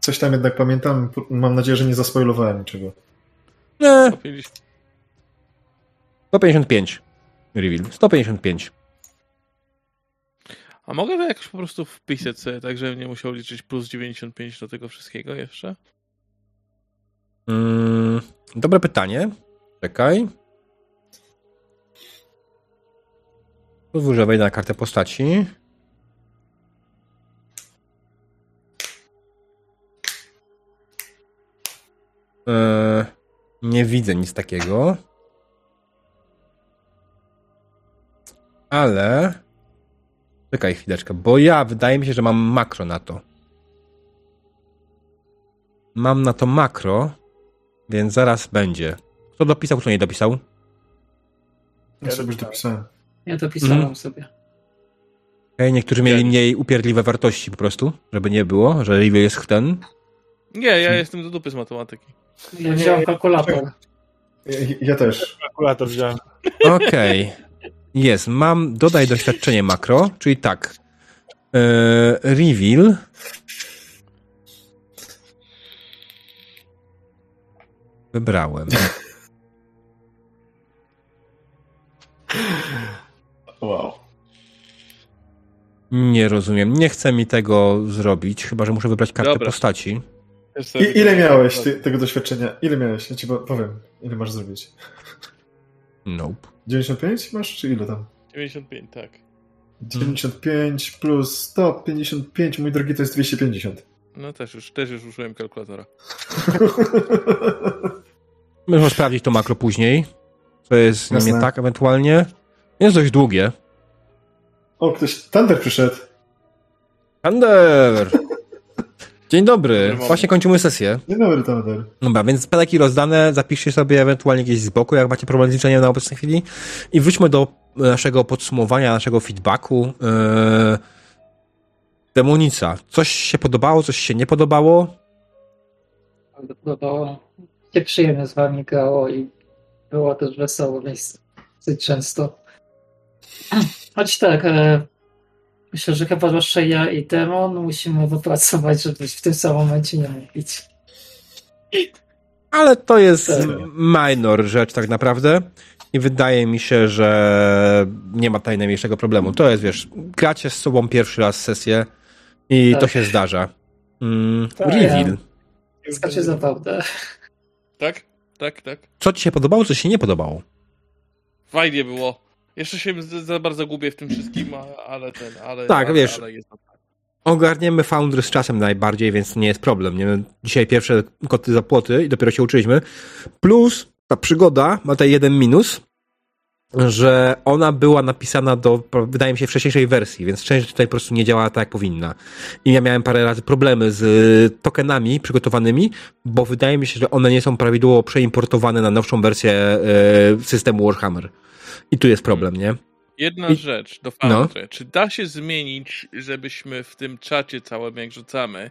coś tam jednak pamiętam. Mam nadzieję, że nie zaspoilowałem niczego. Nie, Kupiliśmy. 155. Reveal. 155. A mogę to jakoś po prostu wpisać sobie, tak żebym nie musiał liczyć plus 95 do tego wszystkiego jeszcze? Mm, dobre pytanie. Czekaj. Pozwól, że wejdę na kartę postaci. Eee, nie widzę nic takiego. Ale. Czekaj chwileczkę, bo ja wydaje mi się, że mam makro na to. Mam na to makro, więc zaraz będzie. Kto dopisał, kto nie dopisał? Ja sobie już dopisałem. Ja to pisałem Mhm. sobie. Okej, niektórzy mieli mniej upierdliwe wartości po prostu, żeby nie było, że review jest ten. Nie, ja jestem do dupy z matematyki. Ja wziąłem kalkulator. Ja, ja też. Kalkulator wziąłem. Okej. Jest, mam dodaj doświadczenie makro, czyli tak. Eee, reveal. Wybrałem. Wow. Nie rozumiem. Nie chce mi tego zrobić, chyba że muszę wybrać kartę Dobra. postaci. I, ile miałeś ty, tego doświadczenia? Ile miałeś? Ja ci po- powiem. Ile masz zrobić? Nope. 95 masz, czy ile tam? 95, tak. 95 plus 155, mój drogi, to jest 250. No też już, też już użyłem kalkulatora. Możemy sprawdzić to makro później. Co jest z nim nie Jasne. tak ewentualnie. Jest dość długie. o, ktoś, Thunder przyszedł. Thunder! Dzień dobry. Dobry Właśnie kończymy sesję. Dzień dobry, Thunder. Dobra, więc peleki rozdane, zapiszcie sobie ewentualnie gdzieś z boku, jak macie problem z liczeniem na obecnej chwili. I wróćmy do naszego podsumowania, naszego feedbacku. Yy... Demonica. Coś się podobało, coś się nie podobało? Podobało. Się przyjemnie z wami grało i było też wesoło miejsce. Dosyć często. Choć tak, e, myślę, że chyba zwłaszcza ja i Demon musimy wypracować, żeby w tym samym momencie nie mówić. Ale to jest Tak. minor rzecz tak naprawdę. I wydaje mi się, że nie ma tutaj najmniejszego problemu. To jest, wiesz, gracie z sobą pierwszy raz sesję i Tak. to się zdarza. Mm, Tak. reveal. Skacze zabawne. Tak? Tak, tak. Co ci się podobało, co ci się nie podobało? Fajnie było. Jeszcze się za bardzo gubię w tym wszystkim, ale ten, ale... Tak, ale, wiesz. Ale jest... Ogarniemy Foundry z czasem najbardziej, więc nie jest problem. Nie? Dzisiaj pierwsze koty za płoty i dopiero się uczyliśmy. Plus ta przygoda ma tutaj jeden minus, że ona była napisana do, wydaje mi się, wcześniejszej wersji, więc część tutaj po prostu nie działała tak, jak powinna. I ja miałem parę razy problemy z tokenami przygotowanymi, bo wydaje mi się, że one nie są prawidłowo przeimportowane na nowszą wersję y, systemu Warhammer. I tu jest problem, nie? Jedna I- rzecz do No. Foundry. Czy da się zmienić, żebyśmy w tym czacie całym, jak rzucamy,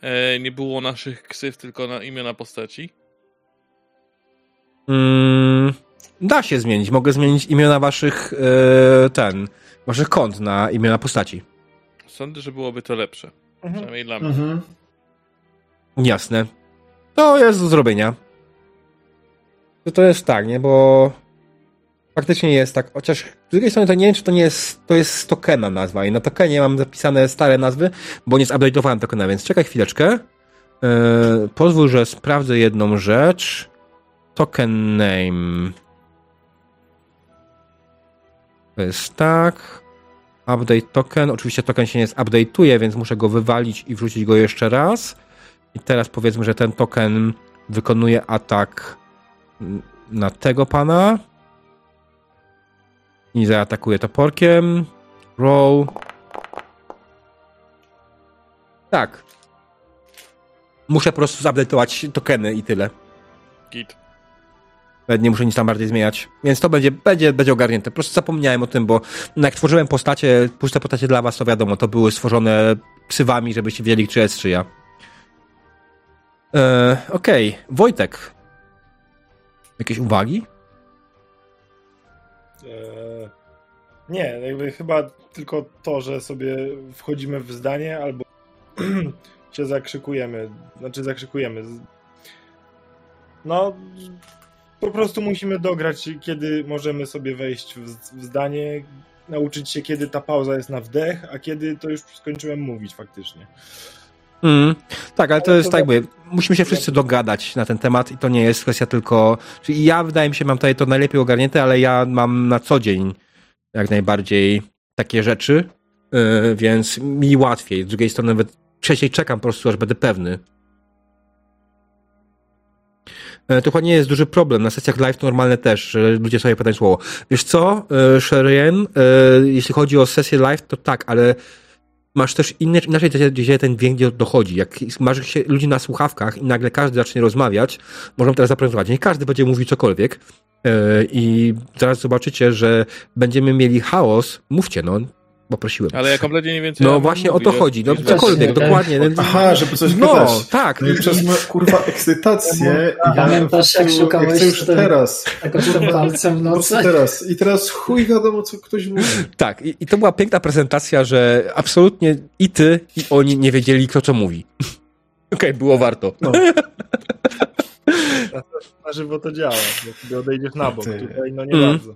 e, nie było naszych ksyw, tylko na imiona postaci? Mm, da się zmienić. Mogę zmienić imiona waszych e, ten, waszych kont na imiona postaci. Sądzę, że byłoby to lepsze. Przynajmniej dla mnie. Mhm. Jasne. To jest do zrobienia. To jest tak, nie? Bo faktycznie jest tak. Chociaż z drugiej strony to nie wiem, czy to nie jest, to jest tokena nazwa. I na tokenie mam zapisane stare nazwy, bo nie zupdate'owałem tokena, więc czekaj chwileczkę. E, pozwól, że sprawdzę jedną rzecz. Token name. To jest tak. Update token. Oczywiście token się nie zupdate'uje, więc muszę go wywalić i wrzucić go jeszcze raz. I teraz powiedzmy, że ten token wykonuje atak na tego pana. I zaatakuje toporkiem. Roll. Tak. Muszę po prostu zupdate'ować tokeny i tyle. Git. Nawet nie muszę nic tam bardziej zmieniać. Więc to będzie, będzie, będzie ogarnięte. Po prostu zapomniałem o tym, bo no jak tworzyłem postacie, puste postacie dla was, to wiadomo, to były stworzone psywami, żebyście wiedzieli, czy jest, czy ja. E, Okej, okay. Wojtek. Jakieś uwagi? Eee, nie, jakby chyba tylko to, że sobie wchodzimy w zdanie albo się zakrzykujemy. Znaczy zakrzykujemy. No, po prostu musimy dograć, kiedy możemy sobie wejść w, w zdanie, nauczyć się, kiedy ta pauza jest na wdech, a kiedy to już skończyłem mówić faktycznie. Mm, tak, ale to jest tak, mówię, musimy się wszyscy dogadać na ten temat i to nie jest kwestia tylko. Czyli ja wydaje mi się, mam tutaj to najlepiej ogarnięte, ale ja mam na co dzień jak najbardziej takie rzeczy, yy, więc mi łatwiej. Z drugiej strony, nawet trzeciej czekam po prostu, aż będę pewny. Yy, to chyba nie jest duży problem. Na sesjach live normalne też, że ludzie sobie pytają słowo. Wiesz co, yy, Sherian, jeśli chodzi o sesję live, to tak, ale masz też inne, inaczej gdzie ten dźwięk dochodzi. Jak masz się ludzi na słuchawkach i nagle każdy zacznie rozmawiać, możemy teraz zaprezentować. Nie każdy będzie mówił cokolwiek yy, i zaraz zobaczycie, że będziemy mieli chaos. Mówcie, no. Poprosiłem. Ale ja kompletnie nie wiem, co No ja właśnie mówię, o to chodzi. No cokolwiek, dokładnie. Aha, żeby coś No, gadać. tak. No i przez moją kurwa ekscytację. A pamiętasz, jak ja szukałeś chcę już ten- teraz. Tego tym palcem w nocy. teraz. I teraz chuj wiadomo, co ktoś mówi. Tak, i, i to była piękna prezentacja, że absolutnie i ty, i oni nie wiedzieli, kto co mówi. Okej, było warto. No. Na żywo to działa, jak odejdziesz na bok. Ty. Tutaj no nie Mm. bardzo.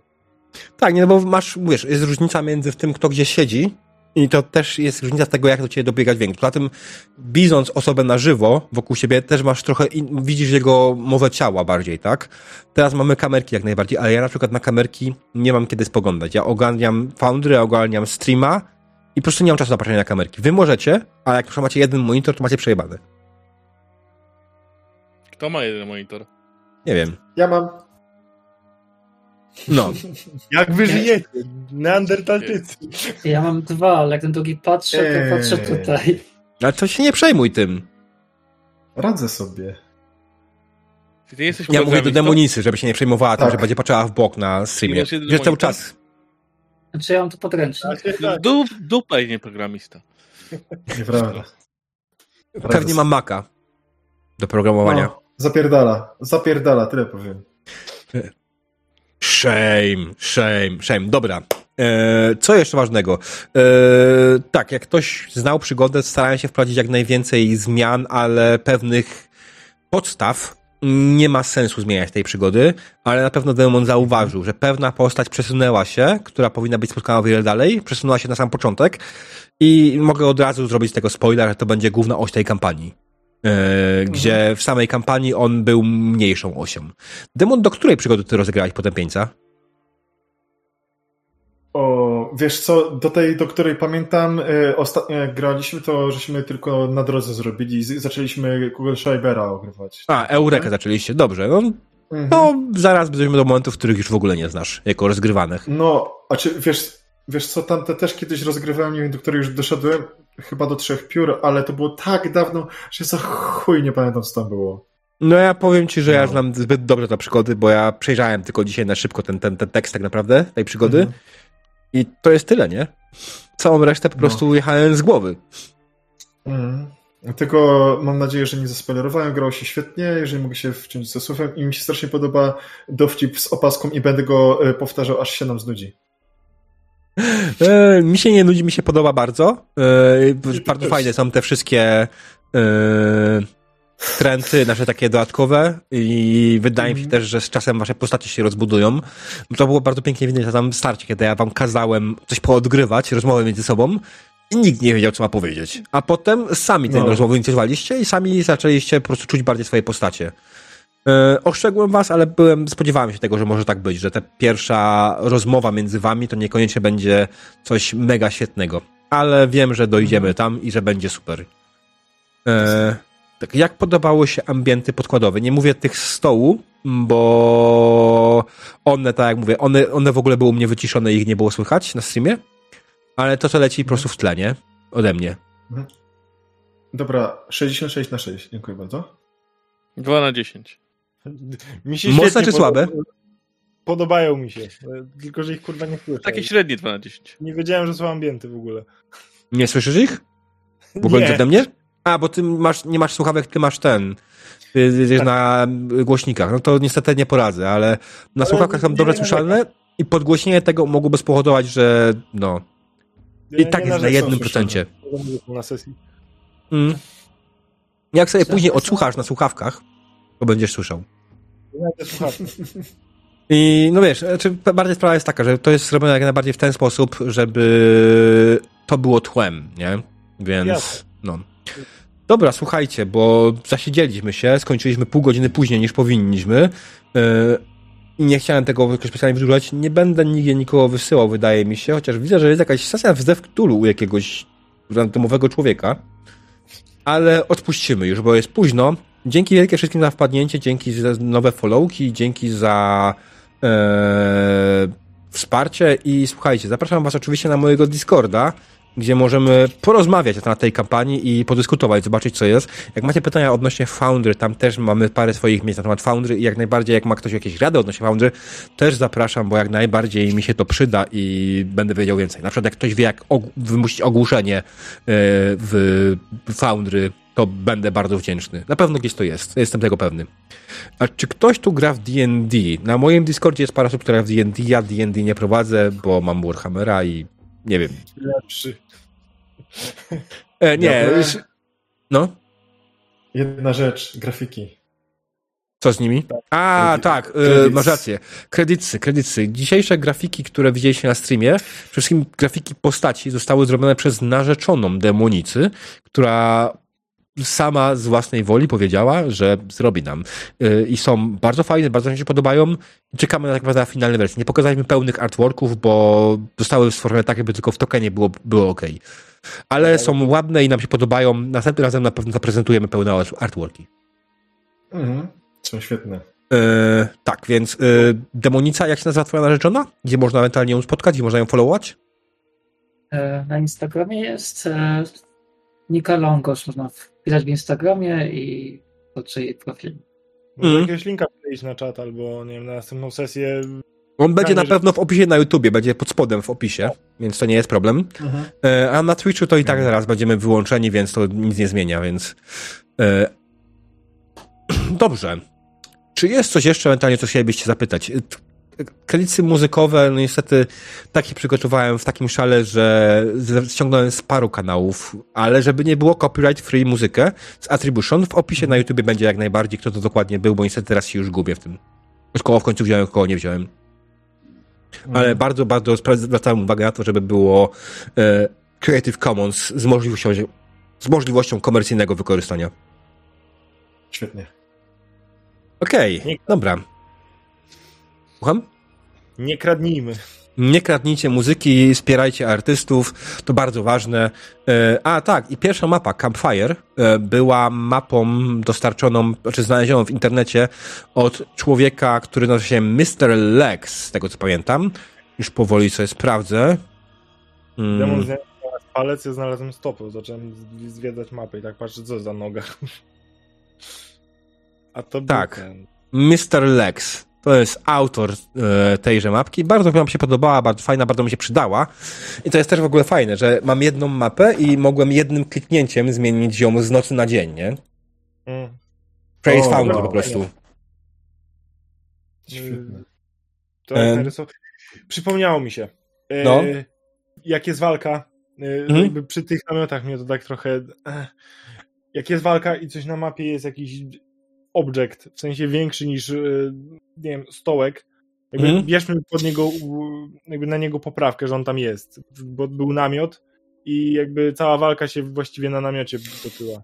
Tak, nie, no bo masz, wiesz, jest różnica między tym, kto gdzie siedzi i to też jest różnica tego, jak do ciebie dobiega dźwięk. Poza tym, widząc osobę na żywo wokół siebie, też masz trochę, in, widzisz jego mowę ciała bardziej, tak? Teraz mamy kamerki jak najbardziej, ale ja na przykład na kamerki nie mam kiedy spoglądać. Ja ogarniam Foundry, ogarniam streama i po prostu nie mam czasu na patrzenie na kamerki. Wy możecie, ale jak przykład macie jeden monitor, to macie przejebane. Kto ma jeden monitor? Nie wiem. Ja mam. No. Jak wy żyjecie? Neandertalczycy. Ja mam dwa, ale jak ten drugi patrzę, to Eee. patrzę tutaj. Ale to się nie przejmuj tym. Radzę sobie. Ty jesteś Ja mówię do demonicy, żeby się nie przejmowała tym, Tak. że będzie patrzała w bok na streamie. Że cały czas. Znaczy ja mam to podręcznik. Tak, tak. Dup, dupaj, nie programista. Nieprawda. Pewnie mam Maca do programowania. No, zapierdala. Zapierdala, tyle powiem. Shame, shame, shame. Dobra. E, co jeszcze ważnego? E, tak, jak ktoś znał przygodę, starałem się wprowadzić jak najwięcej zmian, ale pewnych podstaw nie ma sensu zmieniać tej przygody, ale na pewno Demon zauważył, że pewna postać przesunęła się, która powinna być spotkana o wiele dalej, przesunęła się na sam początek i mogę od razu zrobić z tego spoiler, że to będzie główna oś tej kampanii. E, gdzie w samej kampanii on był mniejszą osią. Demon, do której przygody ty rozegrałeś potępieńca? O, wiesz co, do tej, do której pamiętam, y, ostatnio jak graliśmy, to żeśmy tylko na drodze zrobili. Z, zaczęliśmy Google Schreibera ogrywać. A, Eureka zaczęliście, dobrze. No, Mhm. no zaraz dojdziemy do momentów, których już w ogóle nie znasz, jako rozgrywanych. No, a czy wiesz, wiesz co, tamte też kiedyś rozgrywałem, nie wiem, do której już doszedłem, chyba do trzech piór, ale to było tak dawno, że za chuj nie pamiętam, co tam było. No ja powiem ci, że ja No. znam zbyt dobrze te przygody, bo ja przejrzałem tylko dzisiaj na szybko ten, ten, ten tekst tak naprawdę, tej przygody Mhm. i to jest tyle, nie? Całą resztę po No. prostu jechałem z głowy. Mhm. Tylko mam nadzieję, że nie zaspoilerowałem, grało się świetnie, jeżeli mogę się wciąć ze słowem i mi się strasznie podoba dowcip z opaską i będę go e, powtarzał, aż się nam znudzi. E, mi się nie nudzi, mi się podoba bardzo. E, bardzo fajne są te wszystkie e, trendy, nasze takie dodatkowe i wydaje mi się też, że z czasem wasze postacie się rozbudują. To było bardzo pięknie widać na tam starcie, kiedy ja wam kazałem coś poodgrywać, rozmowę między sobą i nikt nie wiedział, co ma powiedzieć. A potem sami tę No. rozmowę inicjowaliście i sami zaczęliście po prostu czuć bardziej swoje postacie. E, Ostrzegłem was, ale byłem, spodziewałem się tego, że może tak być, że ta pierwsza rozmowa między wami to niekoniecznie będzie coś mega świetnego. Ale wiem, że dojdziemy tam i że będzie super. E, tak, jak podobały się ambienty podkładowe? Nie mówię tych z stołu, bo one, tak jak mówię, one, one w ogóle były u mnie wyciszone i ich nie było słychać na streamie, ale to, co leci po prostu w tle, nie? Ode mnie. Dobra, 66 na 6, dziękuję bardzo. 2 na 10. Mi się Mocne czy słabe? Podobają mi się, tylko że ich kurwa nie słyszę. Takie średnie 2 na 10. Nie wiedziałem, że są ambienty w ogóle. Nie słyszysz ich? W ogóle Nie. ode mnie? A, bo ty masz, nie masz słuchawek, ty masz ten. Ty Tak. na głośnikach. No to niestety nie poradzę, ale na słuchawkach są dobrze słyszalne i podgłośnienie tego mogłoby spowodować, że no. I tak jest na jednym procencie. Na sesji. Mm. Jak sobie później odsłuchasz na słuchawkach, to będziesz słyszał. Słuchawki. I no wiesz, znaczy, bardziej sprawa jest taka, że to jest zrobione jak najbardziej w ten sposób, żeby to było tłem, nie? Więc no. Dobra, słuchajcie, bo zasiedzieliśmy się, skończyliśmy pół godziny później niż powinniśmy. Yy, I nie chciałem tego jakoś specjalnie wydłużać. Nie będę nigdzie nikogo wysyłał, wydaje mi się, chociaż widzę, że jest jakaś sesja w Zewktulu u jakiegoś randomowego człowieka. Ale odpuścimy już, bo jest późno. Dzięki wielkie wszystkim za wpadnięcie, dzięki za nowe followki, dzięki za e, wsparcie i słuchajcie, zapraszam was oczywiście na mojego Discorda, gdzie możemy porozmawiać na temat tej kampanii i podyskutować, zobaczyć co jest. Jak macie pytania odnośnie Foundry, tam też mamy parę swoich miejsc na temat Foundry i jak najbardziej, jak ma ktoś jakieś rady odnośnie Foundry, też zapraszam, bo jak najbardziej mi się to przyda i będę wiedział więcej. Na przykład jak ktoś wie, jak og- wymusić ogłuszenie e, w Foundry, to będę bardzo wdzięczny. Na pewno gdzieś to jest, jestem tego pewny. A czy ktoś tu gra w D&D? Na moim Discordzie jest parę osób, które gra w D&D, ja D&D nie prowadzę, bo mam Warhammera i nie wiem. Lepszy. E, nie, Dobra. no, Jedna rzecz, grafiki. co z nimi? A, Kredyt- tak, kredyt. masz rację. Kredycy, kredycy. Dzisiejsze grafiki, które widzieliście na streamie, przede wszystkim grafiki postaci zostały zrobione przez narzeczoną demonicy, która sama z własnej woli powiedziała, że zrobi nam. Yy, I są bardzo fajne, bardzo mi się podobają. Czekamy na tak naprawdę na finalne wersje. Nie pokazaliśmy pełnych artworków, bo zostały stworzone tak, jakby tylko w tokenie było, było ok. Ale są ładne i nam się podobają. Następnym razem na pewno zaprezentujemy pełne artworki. Mhm. Są świetne. Yy, tak, więc yy, Demonica, jak się nazywa twoja narzeczona? Gdzie można ewentualnie ją spotkać i można ją followować? E, Na Instagramie jest e, Nika Longos, można wpisać w Instagramie i jej profil. Może Mhm. jakiegoś linka wkleić na czat albo nie wiem, na następną sesję. On będzie na pewno w opisie na YouTubie, będzie pod spodem w opisie, więc to nie jest problem. Mhm. E, A na Twitchu to i tak zaraz będziemy wyłączeni, więc to nic nie zmienia, więc. e, Dobrze. Czy jest coś jeszcze ewentualnie, co chcielibyście zapytać? Kredyty muzykowe, no niestety takie przygotowałem w takim szale, że ściągnąłem z paru kanałów, ale żeby nie było copyright free muzykę z Attribution, w opisie na YouTubie będzie jak najbardziej, kto to dokładnie był, bo niestety teraz się już gubię w tym. Koło w końcu wziąłem, koło nie wziąłem. Ale bardzo, bardzo zwracałem uwagę na to, żeby było e, Creative Commons z możliwością, z możliwością komercyjnego wykorzystania. Świetnie. Okej, Nie- dobra. Słucham? Nie kradnijmy. Nie kradnijcie muzyki, wspierajcie artystów, to bardzo ważne. E, A tak, i pierwsza mapa, Campfire, e, była mapą dostarczoną, znaczy znalezioną w internecie od człowieka, który nazywa się Mr. Lex, z tego co pamiętam. Już powoli sobie sprawdzę. Mm. Demon znalazł palec, ja znalazłem stopę. Zacząłem zwiedzać mapę i tak patrzę, co za noga. A to był Tak. ten. Mr. Lex. To jest autor e, tejże mapki. Bardzo mi się podobała, bardzo fajna, bardzo mi się przydała. I to jest też w ogóle fajne, że mam jedną mapę i mogłem jednym kliknięciem zmienić ją z nocy na dzień, nie? Mm. Praise O, Founder no, po prostu. Świetne. To Em. narysow... Przypomniało mi się. E, No. Jak jest walka, e, jakby przy tych namiotach mnie to tak trochę... eh. Jak jest walka i coś na mapie jest jakiś objekt, w sensie większy niż, e, nie wiem, stołek, jakby Mhm. bierzmy pod niego, jakby na niego poprawkę, że on tam jest, bo był namiot i jakby cała walka się właściwie na namiocie toczyła.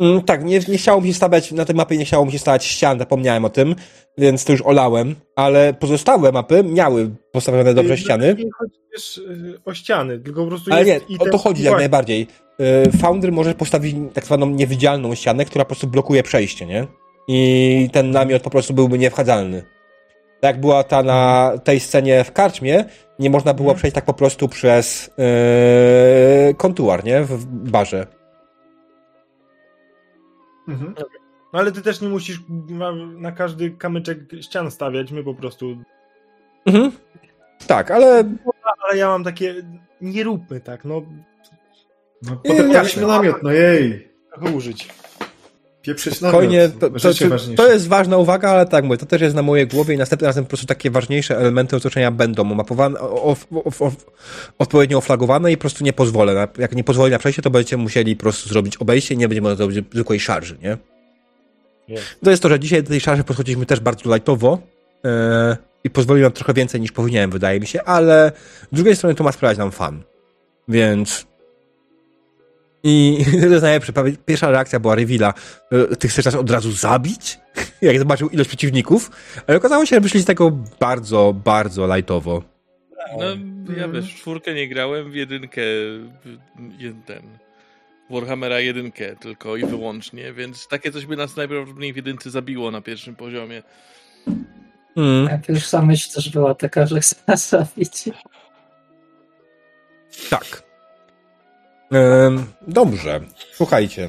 Mm, tak, nie, nie chciało mi się stawiać, na tej mapie nie chciało mi się stawiać ścian, zapomniałem o tym, więc to już olałem, ale pozostałe mapy miały postawione dobrze Y, ściany. Nie chodzi też y, o ściany, tylko po prostu Ale nie, o to chodzi jak najbardziej. Y, Founder może postawić tak zwaną niewidzialną ścianę, która po prostu blokuje przejście, nie? I ten namiot po prostu byłby niewchadzalny. Tak jak była ta na tej scenie w karczmie, nie można było Mhm. przejść tak po prostu przez yy, kontuar, nie? W barze. Mhm. No ale ty też nie musisz na, na każdy kamyczek ścian stawiać, my po prostu... Mhm. Tak, ale Ale ja mam takie, nie róbmy tak, no No, Nie, podeptaliśmy namiot, no jej. trochę użyć. Pieprzyć Spokojnie, to, to, Życie to, jest ważna uwaga, ale tak mówię, to też jest na mojej głowie i następnym razem po prostu takie ważniejsze elementy otoczenia będą omapowane, o, o, o, o, odpowiednio oflagowane i po prostu nie pozwolę. Jak nie pozwolę na przejście, to będziecie musieli po prostu zrobić obejście i nie będzie można zrobić zwykłej szarży, nie? Jest. To jest to, że dzisiaj do tej szarży podchodziliśmy też bardzo lightowo e, i pozwoliłem trochę więcej niż powinienem, wydaje mi się, ale z drugiej strony to ma sprawiać nam fan. Więc i to jest najlepsze. Pierwsza reakcja była Rewila. e, Ty chcesz nas od razu zabić? Jak zobaczył ilość przeciwników. Ale okazało się, że wyszli z tego bardzo, bardzo lightowo. No, ja wiesz, w czwórkę nie grałem, w jedynkę, jeden, ten, Warhammera jedynkę tylko i wyłącznie, więc takie coś by nas najprawdopodobniej w jedynce zabiło na pierwszym poziomie. Mm. Jak już sama myśl też była taka, że chce nas zabić. Tak. Dobrze. Słuchajcie.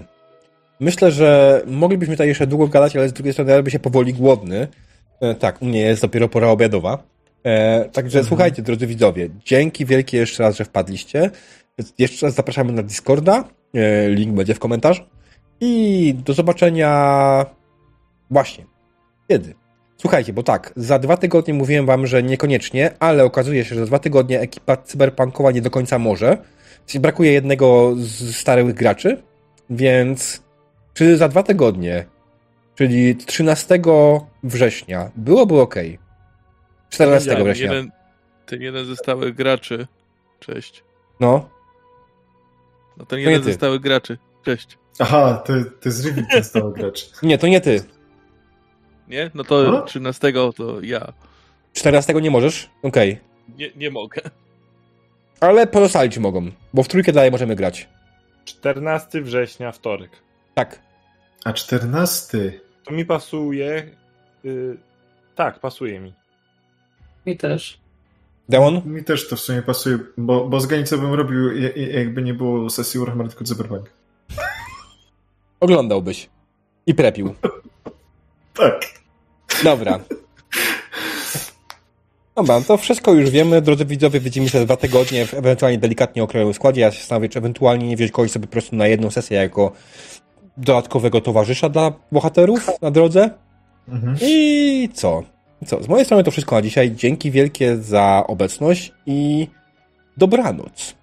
Myślę, że moglibyśmy tutaj jeszcze długo gadać, ale z drugiej strony ja robię się powoli głodny. E, tak, u mnie jest dopiero pora obiadowa. E, także słuchajcie, drodzy widzowie, dzięki wielkie jeszcze raz, że wpadliście. Jeszcze raz zapraszamy na Discorda. E, link będzie w komentarzu. I do zobaczenia właśnie. Kiedy? Słuchajcie, bo tak, za dwa tygodnie mówiłem wam, że niekoniecznie, ale okazuje się, że za dwa tygodnie ekipa cyberpunkowa nie do końca może. Brakuje jednego z starych graczy, więc czy za dwa tygodnie, czyli 13 września, byłoby ok. 14 Ten września. jeden, ten jeden ze stałych graczy, cześć. No, No ten nie jeden ze stałych graczy, cześć. Aha, to, to jest Rivik ten stały gracz. nie, to nie ty. Nie? No to No. 13 to ja. 14 nie możesz? Okej. Nie, nie mogę. Ale pozostali ci mogą, bo w trójkę dalej możemy grać. 14 września, wtorek. Tak. A 14. To mi pasuje. y, tak, pasuje mi. Mi też. Demon? Mi też to w sumie pasuje, bo, bo z Ganicą bym robił, jakby nie było sesji Warhammer, tylko Cyberpunk. Oglądałbyś. I prepił. Tak. Dobra. Dobra, to wszystko już wiemy. Drodzy widzowie, widzimy się za dwa tygodnie w ewentualnie delikatnie okrojowym składzie. Ja się zastanawiam, czy ewentualnie nie wziąć kogoś sobie po prostu na jedną sesję jako dodatkowego towarzysza dla bohaterów na drodze. Mhm. I co? Co? Z mojej strony to wszystko na dzisiaj. Dzięki wielkie za obecność i dobranoc.